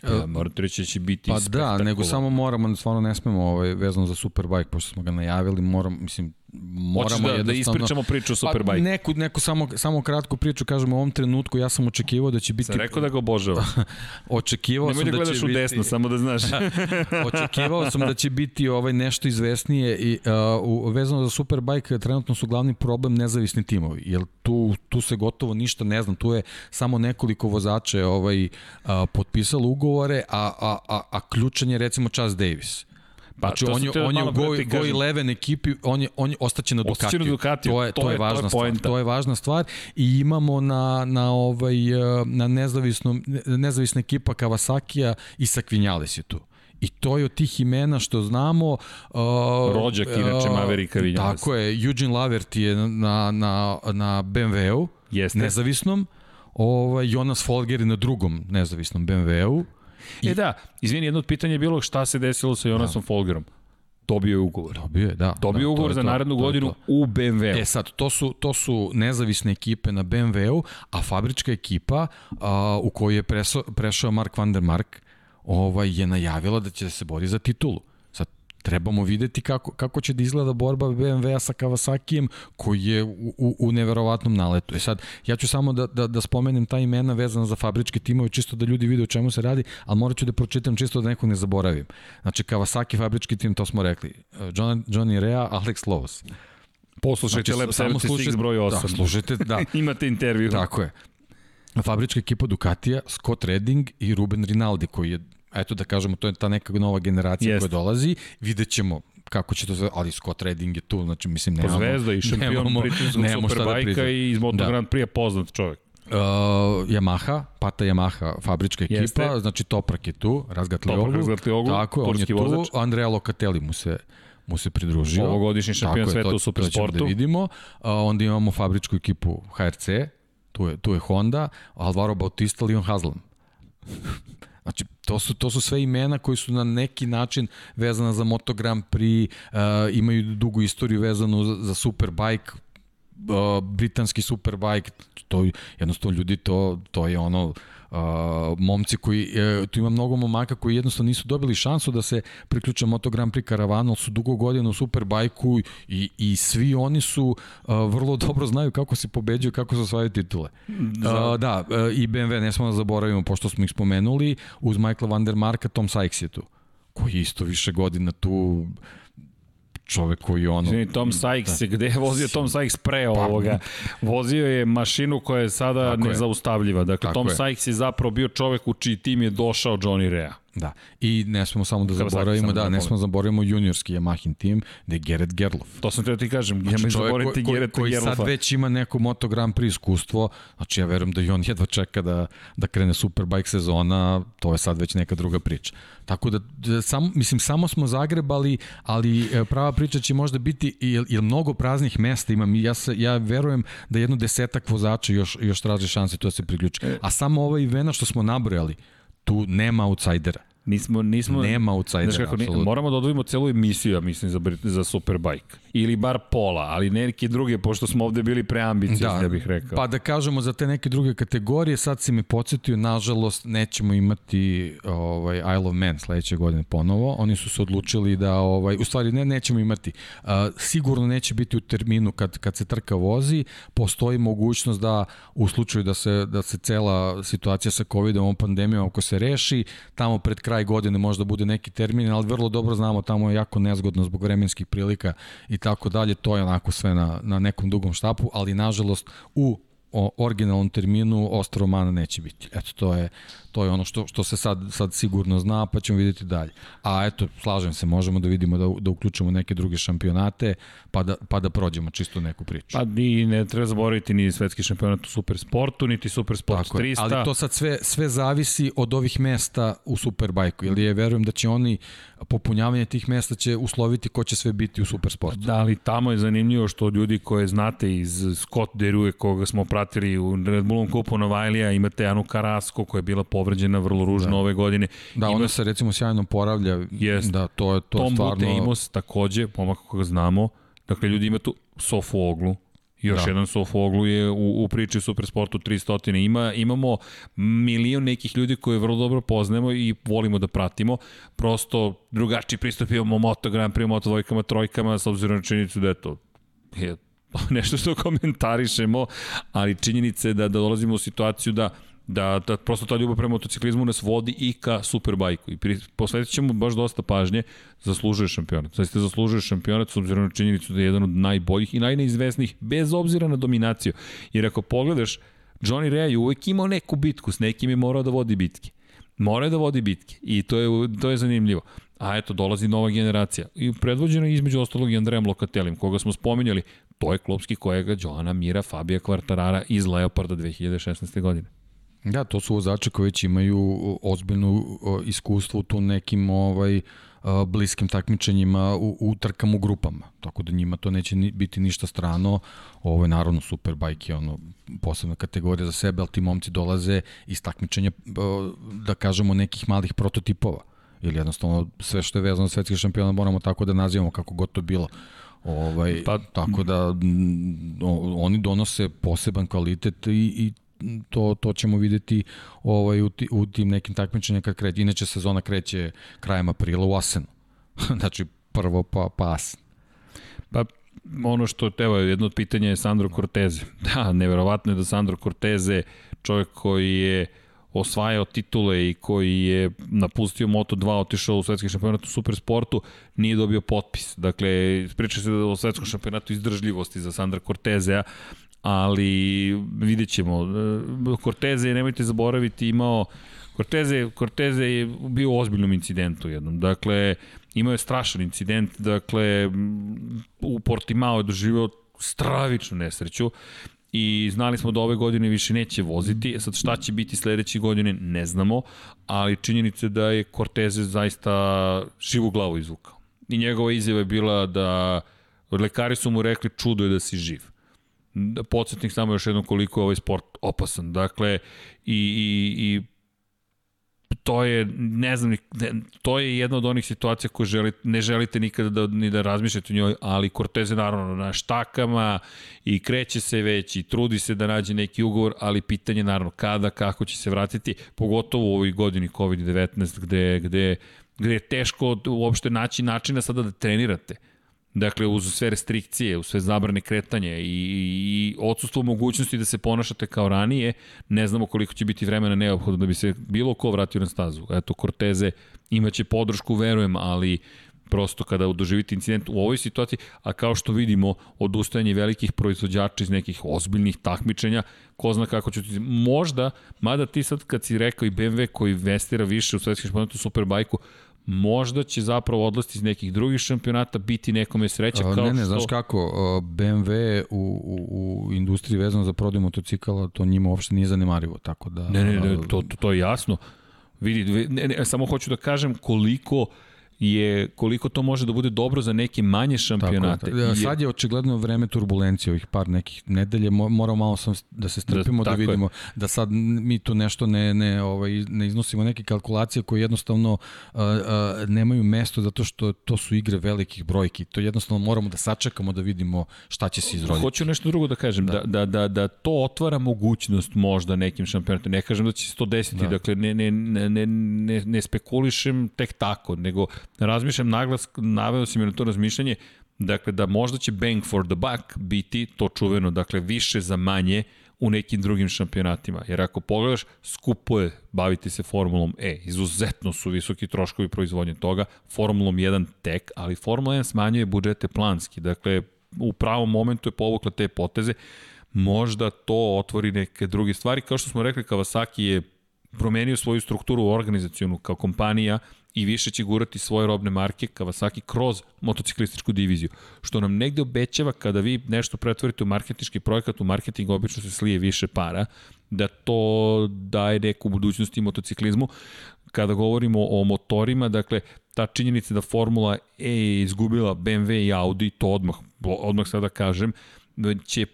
Ja, morate reći da će biti Pa da, nego samo moramo, stvarno ne smemo ovaj, vezano za Superbike, pošto smo ga najavili, moram, mislim, moramo da, da ispričamo priču o pa Superbike. Pa neku, neku samo, samo kratku priču, kažemo u ovom trenutku, ja sam očekivao da će biti... Sam rekao da ga obožava. očekivao Nemoj sam da, da će biti... u desno, samo da znaš. očekivao sam da će biti ovaj nešto izvesnije i uh, vezano za Superbike trenutno su glavni problem nezavisni timovi, jer tu, tu se gotovo ništa ne znam, tu je samo nekoliko vozača ovaj, uh, potpisalo ugovore, a, a, a, a ključan je recimo Chas Davis znači, on je, on je u Go, Go 11 ekipi, on je, on je ostaće na Ducatiju. Ostaće na Ducatiju. To je, to, to je, važna to je stvar. To je važna stvar. I imamo na, na, ovaj, eh, na nezavisnom, nezavisna ekipa Kawasakija i Sakvinjales je tu. I to je od tih imena što znamo... Uh, Rođak, inače, Maverika Vinjales. Tako je, Eugene Lavert je na, na, na BMW-u, nezavisnom. Ovaj, Jonas Folger je na drugom nezavisnom BMW-u. I... E da, izvini, jedno od pitanja je bilo šta se desilo sa Jonasom da. Folgerom. Dobio je ugovor. Dobio je, da. Dobio da, ugovor za narednu to godinu u BMW-u. E sad, to su, to su nezavisne ekipe na BMW-u, a fabrička ekipa a, u kojoj je preso, prešao Mark van der Mark ovaj, je najavila da će da se bori za titulu trebamo videti kako, kako će da izgleda borba BMW-a sa Kawasakijem koji je u, u, u neverovatnom naletu. E sad, ja ću samo da, da, da spomenem ta imena vezana za fabričke timove, čisto da ljudi vide o čemu se radi, ali morat ću da pročitam čisto da nekog ne zaboravim. Znači, Kawasaki fabrički tim, to smo rekli. John, Johnny Rea, Alex Lowe's. Poslušajte znači, Lab 76 broj 8. Da, slušajte, da. Imate intervju. Tako je. Fabrička ekipa Ducatija, Scott Redding i Ruben Rinaldi, koji je eto da kažemo, to je ta neka nova generacija Jest. koja dolazi, vidjet ćemo kako će to sve, ali Scott Redding je tu, znači mislim nemamo... Zvezda i šampion britanskog Superbajka da i iz Moto da. Grand Prix poznat čovjek. Uh, Yamaha, Pata Yamaha, fabrička ekipa, Jeste. znači Toprak je tu, Razgatlioglu, Razgatlioglu tako, on je tu, vozač. Andrea Locatelli mu se mu se pridružio. Ovogodišnji šampion sveta u supersportu. Da vidimo. Uh, onda imamo fabričku ekipu HRC, tu je, tu je Honda, Alvaro Bautista, Leon Haslam. Znači, to su, to su sve imena koji su na neki način vezana za Moto Grand Prix, uh, imaju dugu istoriju vezanu za, za Superbike, uh, britanski Superbike, to jednostavno ljudi, to, to je ono, uh, momci koji, uh, tu ima mnogo momaka koji jednostavno nisu dobili šansu da se priključe Moto Grand Prix karavanu, su dugo godina u Superbajku i, i svi oni su uh, vrlo dobro znaju kako se pobeđuju, kako se osvajaju titule. Da, uh, da uh, i BMW, ne smo da zaboravimo, pošto smo ih spomenuli, uz Michael Van der Marka, Tom Sykes je tu koji isto više godina tu čovek koji ono... Zvini, Tom Sykes, da. gde je vozio Tom Sykes pre pa, ovoga? Vozio je mašinu koja je sada nezaustavljiva. Dakle, Tako Tom je. Sykes je zapravo bio čovek u čiji tim je došao Johnny Rea. Da. I ne smemo samo da Kawasaki, zaboravimo, samo da, da ne smemo da zaboravimo juniorski Yamahin tim, da je Gerrit Gerlof. To sam treba ti kažem, znači, nemoj čovjek zaboraviti ko, Gereta koji sad već ima neko Moto Grand Prix iskustvo, znači ja verujem da i on jedva čeka da, da krene Superbike sezona, to je sad već neka druga priča. Tako da, da sam, mislim, samo smo zagrebali, ali e, prava priča će možda biti, jer, jer mnogo praznih mesta imam ja, se, ja verujem da jedno desetak vozača još, još traži šanse tu da se priključi. A samo ova Ivena što smo nabrojali, tu nema outsidera. Nismo, nismo, Nema outsidera, Znaš kako, apsolutno. moramo da odvojimo celu emisiju, ja mislim, za, za Superbike. Ili bar pola, ali ne neke druge, pošto smo ovde bili preambiciozni, da, ja bih rekao. Pa da kažemo za te neke druge kategorije, sad si me podsjetio, nažalost nećemo imati ovaj Isle of Man sledeće godine ponovo. Oni su se odlučili da ovaj u stvari ne nećemo imati. Uh, sigurno neće biti u terminu kad kad se trka vozi, postoji mogućnost da u slučaju da se da se cela situacija sa covidom, pandemijom ako se reši, tamo pred kraj godine možda bude neki termin, ali vrlo dobro znamo tamo je jako nezgodno zbog vremenskih prilika i tako dalje, to je onako sve na, na nekom dugom štapu, ali nažalost u o originalnom terminu Ostromana neće biti. Eto, to je, to je ono što, što se sad, sad sigurno zna, pa ćemo vidjeti dalje. A eto, slažem se, možemo da vidimo da, da uključimo neke druge šampionate, pa da, pa da prođemo čisto neku priču. Pa i ne treba zaboraviti ni svetski šampionat u supersportu, niti supersport Tako je, 300. ali to sad sve, sve zavisi od ovih mesta u Superbajku, jer je, verujem da će oni, popunjavanje tih mesta će usloviti ko će sve biti u Supersportu. Da, ali tamo je zanimljivo što ljudi koje znate iz Scott Derue, koga smo pratili u Red Bullom kupu Novajlija, imate Anu Karasko koja je bila povređena vrlo ružno da. ove godine. Da, Ima ona se recimo sjajno poravlja, Jest. da to je to Tom stvarno... Butejmos takođe, pomak koga znamo. Dakle, ljudi ima tu Sofu Oglu, Još da. jedan Sofoglu je u, u priči Supersportu 300. Ima, imamo milion nekih ljudi koje vrlo dobro poznajemo i volimo da pratimo. Prosto drugačiji pristup imamo Moto Grand Prix, Moto dvojkama, trojkama, s obzirom na činjenicu da je to je nešto što komentarišemo, ali činjenica je da, da dolazimo u situaciju da da, da prosto ta ljubav prema motociklizmu nas vodi i ka superbajku. I pri, posvetit ćemo baš dosta pažnje, zaslužuje šampionat. Zaista zaslužuje šampionat s obzirom na činjenicu da je jedan od najboljih i najneizvesnijih, bez obzira na dominaciju. Jer ako pogledaš, Johnny Rea je uvek imao neku bitku, s nekim je morao da vodi bitke. Mora da vodi bitke i to je, to je zanimljivo. A eto, dolazi nova generacija. I predvođeno je između ostalog i Andrejem Lokatelim, koga smo spominjali. To je klopski kojega Joana Mira Fabija Kvartarara iz Leoparda 2016. godine. Da, to su vozači koji već imaju ozbiljno iskustvo u tu nekim ovaj bliskim takmičenjima u, u trkama u grupama. Tako da njima to neće ni, biti ništa strano. Ovo je naravno Superbike je ono posebna kategorija za sebe, ali ti momci dolaze iz takmičenja da kažemo nekih malih prototipova. Ili jednostavno sve što je vezano za svetski šampiona moramo tako da nazivamo kako god to bilo. Ovaj, pa, tako da m, oni donose poseban kvalitet i, i to, to ćemo videti ovaj, u, ti, u tim nekim takmičenjima kad kreće. Inače sezona kreće krajem aprila u Asenu. znači prvo pa, pa Asen. Pa ono što, evo, jedno od pitanja je Sandro Corteze. Da, neverovatno je da Sandro Corteze, čovjek koji je osvajao titule i koji je napustio Moto2, otišao u svetski šampionat u supersportu, nije dobio potpis. Dakle, priča se o svetskom šampionatu izdržljivosti za Sandra Cortezea, ali vidjet ćemo. Corteze je, nemojte zaboraviti, imao Corteze, Corteze je bio u ozbiljnom incidentu jednom. Dakle, imao je strašan incident, dakle, u Portimao je doživio stravičnu nesreću i znali smo da ove godine više neće voziti. Sad šta će biti sledeće godine ne znamo, ali činjenica je da je Corteze zaista živu glavu izvukao. I njegova izjava je bila da lekari su mu rekli čudo je da si živ podsjetnik samo još jednom koliko je ovaj sport opasan. Dakle, i, i, i to je, ne znam, to je jedna od onih situacija koje želi, ne želite nikada da, ni da razmišljate o njoj, ali Cortez je naravno na štakama i kreće se već i trudi se da nađe neki ugovor, ali pitanje naravno kada, kako će se vratiti, pogotovo u ovoj godini COVID-19 gde, gde, gde je teško uopšte naći načina sada da trenirate. Dakle, uz sve restrikcije, uz sve zabrane kretanja i, i odsustvo mogućnosti da se ponašate kao ranije, ne znamo koliko će biti vremena neophodno da bi se bilo ko vratio na stazu. Eto, Corteze imaće podršku, verujem, ali prosto kada doživite incident u ovoj situaciji, a kao što vidimo, odustajanje velikih proizvođača iz nekih ozbiljnih takmičenja, ko zna kako će ti... Možda, mada ti sad kad si rekao i BMW koji investira više u svetski šampionat u Superbajku, možda će zapravo odlasti iz nekih drugih šampionata biti nekome sreća kao ne, ne, što... znaš kako, BMW u, u, u industriji vezano za prodaju motocikala, to njima uopšte nije zanemarivo, tako da... Ne, ne, ne, to, to, to je jasno. Vidi, ne, ne, samo hoću da kažem koliko je koliko to može da bude dobro za neke manje šampionate. Tako je, sad je očigledno vreme turbulencije ovih par nekih nedelje, moramo malo sam da se strpimo da, da vidimo je. da sad mi tu nešto ne ne ovaj ne iznosimo neke kalkulacije koje jednostavno uh, uh, nemaju mesto zato što to su igre velikih brojki. To jednostavno moramo da sačekamo da vidimo šta će se izroditi. Hoću nešto drugo da kažem, da, da, da, da to otvara mogućnost možda nekim šampionatima. Ne kažem da će se to desiti, da. dakle ne, ne, ne, ne, ne, ne spekulišem tek tako, nego razmišljam naglas, naveo si mi na to razmišljanje, dakle da možda će bang for the buck biti to čuveno, dakle više za manje u nekim drugim šampionatima. Jer ako pogledaš, skupo je baviti se Formulom E. Izuzetno su visoki troškovi proizvodnje toga. Formulom 1 tek, ali Formula 1 smanjuje budžete planski. Dakle, u pravom momentu je povukla te poteze. Možda to otvori neke druge stvari. Kao što smo rekli, Kawasaki je promenio svoju strukturu organizacijonu kao kompanija i više će gurati svoje robne marke Kawasaki kroz motociklističku diviziju. Što nam negde obećava kada vi nešto pretvorite u marketinški projekat, u marketing obično se slije više para, da to daje neku budućnost i motociklizmu. Kada govorimo o motorima, dakle, ta činjenica da Formula E je izgubila BMW i Audi, to odmah, odmah sada kažem, će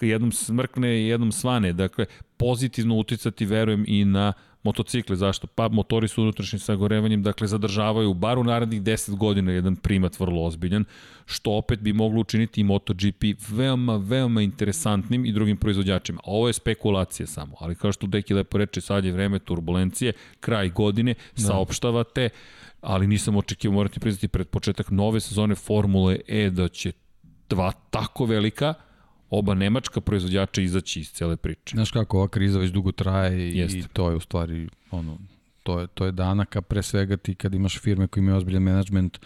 jednom smrkne jednom svane. Dakle, pozitivno uticati, verujem, i na motocikle. Zašto? Pa motori su unutrašnjim sagorevanjem, dakle zadržavaju bar u narednih 10 godina jedan primat vrlo ozbiljan, što opet bi moglo učiniti i MotoGP veoma, veoma interesantnim i drugim proizvođačima. Ovo je spekulacija samo, ali kao što Deki lepo reče, sad je vreme turbulencije, kraj godine, da. saopštavate, ali nisam očekivao, morate priznati, pred početak nove sezone Formule E da će dva tako velika, oba nemačka proizvođača izaći iz cele priče. Znaš kako, ova kriza već dugo traje i, i to je u stvari ono, to je, to je danaka pre svega ti kad imaš firme koji imaju ozbiljan menadžment,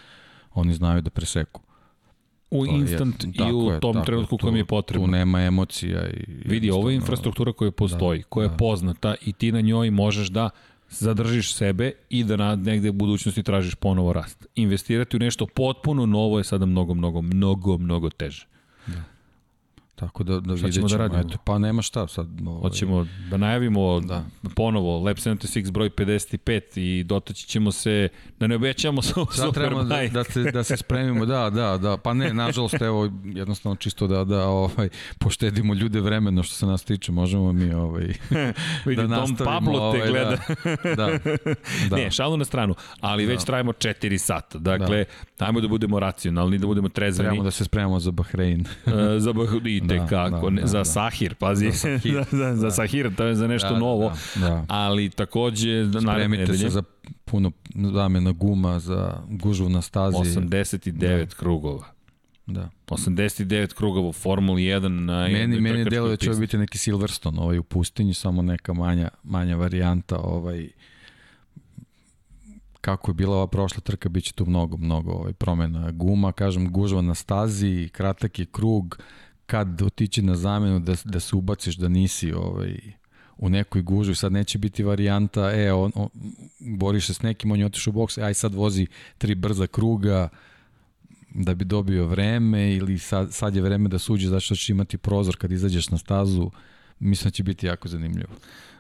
oni znaju da preseku. U to instant je, i u je, tom trenutku kojem je potrebno. Tu nema emocija. I, Vidi, ovo je infrastruktura koja postoji, da, koja je da. poznata i ti na njoj možeš da zadržiš sebe i da na, negde u budućnosti tražiš ponovo rast. Investirati u nešto potpuno novo je sada mnogo, mnogo, mnogo, mnogo teže. Da. Tako da, da vidjet ćemo. Da radimo? Eto, pa nema šta sad. Ovaj... Hoćemo da najavimo da. ponovo Lab 76 broj 55 i dotaći ćemo se, da ne obećamo sa Sad trebamo da, da, se, da se spremimo, da, da, da. Pa ne, nažalost, evo, jednostavno čisto da, da ovaj, poštedimo ljude vremeno što se nas tiče, možemo mi ovaj, Vidim, da Tom Pablo ovaj, te gleda. Da, da, da. Ne, šalu na stranu, ali da. već trajimo 4 sata. Dakle, da. ajmo da budemo racionalni, da budemo trezveni. Trebamo da se spremamo za Bahrein. uh, za Bahrein, da, kako, da, da, za da. Sahir, pazi, za Sahir, za, za, Sahir to je za nešto da, novo, da, da. ali takođe spremite se za puno zamena guma za gužvu na stazi. 89 da. krugova. Da. 89 krugova u Formuli 1 na meni meni deluje da će biti neki Silverstone ovaj u pustinji samo neka manja manja varijanta ovaj. Kako je bila ova prošla trka biće tu mnogo mnogo ovaj promena guma. Kažem gužva na stazi kratak je krug kad otići na zamenu da, da se ubaciš da nisi ovaj, u nekoj gužvi, sad neće biti varijanta, e, on, on, boriš se s nekim, on je otišao u boks, aj sad vozi tri brza kruga da bi dobio vreme ili sad, sad je vreme da suđe zašto ćeš imati prozor kad izađeš na stazu, mislim da će biti jako zanimljivo.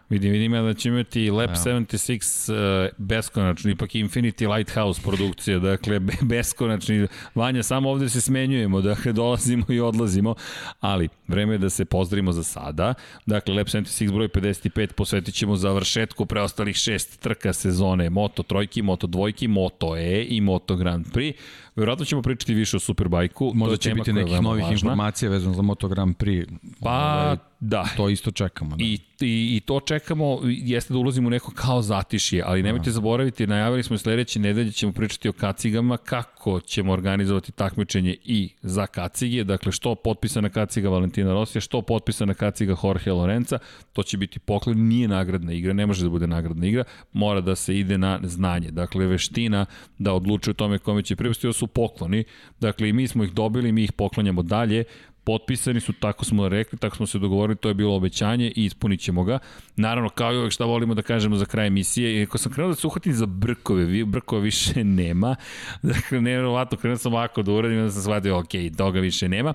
Vidim, vidim ja da će imati Lab ja. 76 uh, beskonačni, ipak Infinity Lighthouse produkcija, dakle beskonačni. Vanja, samo ovde se smenjujemo, dakle dolazimo i odlazimo, ali vreme je da se pozdravimo za sada. Dakle, Lab 76 broj 55 posvetit ćemo završetku preostalih šest trka sezone Moto trojki, Moto dvojki, Moto E i Moto Grand Prix. Verovatno ćemo pričati više o Superbajku. Možda će biti nekih novih važna. informacija vezano za Moto Grand Prix. Pa, ovaj, Da. To isto čekamo. Da. I, i, I to čekamo, jeste da ulazimo u neko kao zatišje, ali nemojte da. zaboraviti, najavili smo sledeće nedelje ćemo pričati o kacigama, kako ćemo organizovati takmičenje i za kacige, dakle što potpisana kaciga Valentina Rosija, što potpisana kaciga Jorge Lorenza, to će biti poklon, nije nagradna igra, ne može da bude nagradna igra, mora da se ide na znanje, dakle veština da odlučuje o tome kome će pripustiti, su pokloni, dakle i mi smo ih dobili, mi ih poklanjamo dalje, potpisani su, tako smo rekli, tako smo se dogovorili, to je bilo obećanje i ispunit ćemo ga. Naravno, kao i uvek šta volimo da kažemo za kraj emisije, i ako sam krenuo da se uhvatim za brkove, vi, brkova više nema, dakle, nevjerovatno, krenuo sam ovako da uradim, da sam shvatio, ok, toga više nema,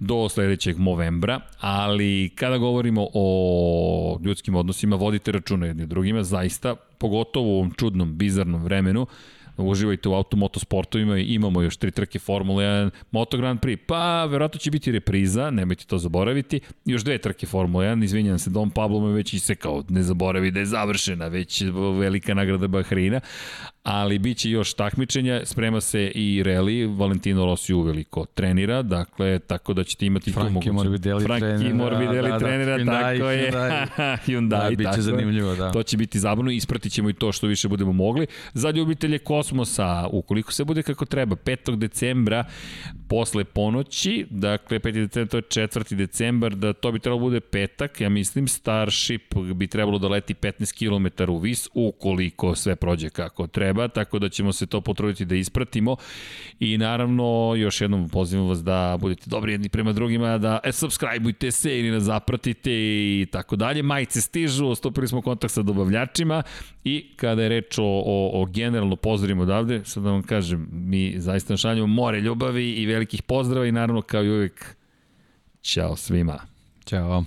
do sledećeg novembra, ali kada govorimo o ljudskim odnosima, vodite računa jedni drugima, zaista, pogotovo u ovom čudnom, bizarnom vremenu, uživajte u automoto sportovima i imamo još tri trke Formula 1, Moto Grand Prix, pa verovatno će biti repriza, nemojte to zaboraviti, još dve trke Formula 1, izvinjam se, Dom Pablo me već isekao, ne zaboravi da je završena, već velika nagrada Bahreina, ali bit će još takmičenja, sprema se i reli, Valentino Rossi uveliko trenira, dakle, tako da ćete imati Franki tu mogućnost. Morbidelli Franki trenira. Morbidelli da, da, trenira, Hyundai, tako je. Hyundai. Hyundai, Da, bit će tako zanimljivo, da. To će biti zabavno, ispratit ćemo i to što više budemo mogli. Za ljubitelje kosmosa, ukoliko se bude kako treba, 5. decembra posle ponoći, dakle 5. decembar, to je 4. decembar, da to bi trebalo bude petak, ja mislim Starship bi trebalo da leti 15 km u vis, ukoliko sve prođe kako treba, tako da ćemo se to potruditi da ispratimo i naravno još jednom pozivam vas da budete dobri jedni prema drugima, da e, subscribeujte se ili nas zapratite i tako dalje. Majice stižu, stupili smo kontakt sa dobavljačima i kada je reč o, o, o generalno pozdravimo odavde, sad da vam kažem, mi zaista šaljamo more ljubavi i velikih pozdrava i naravno kao i uvek, ćao svima. Ćao.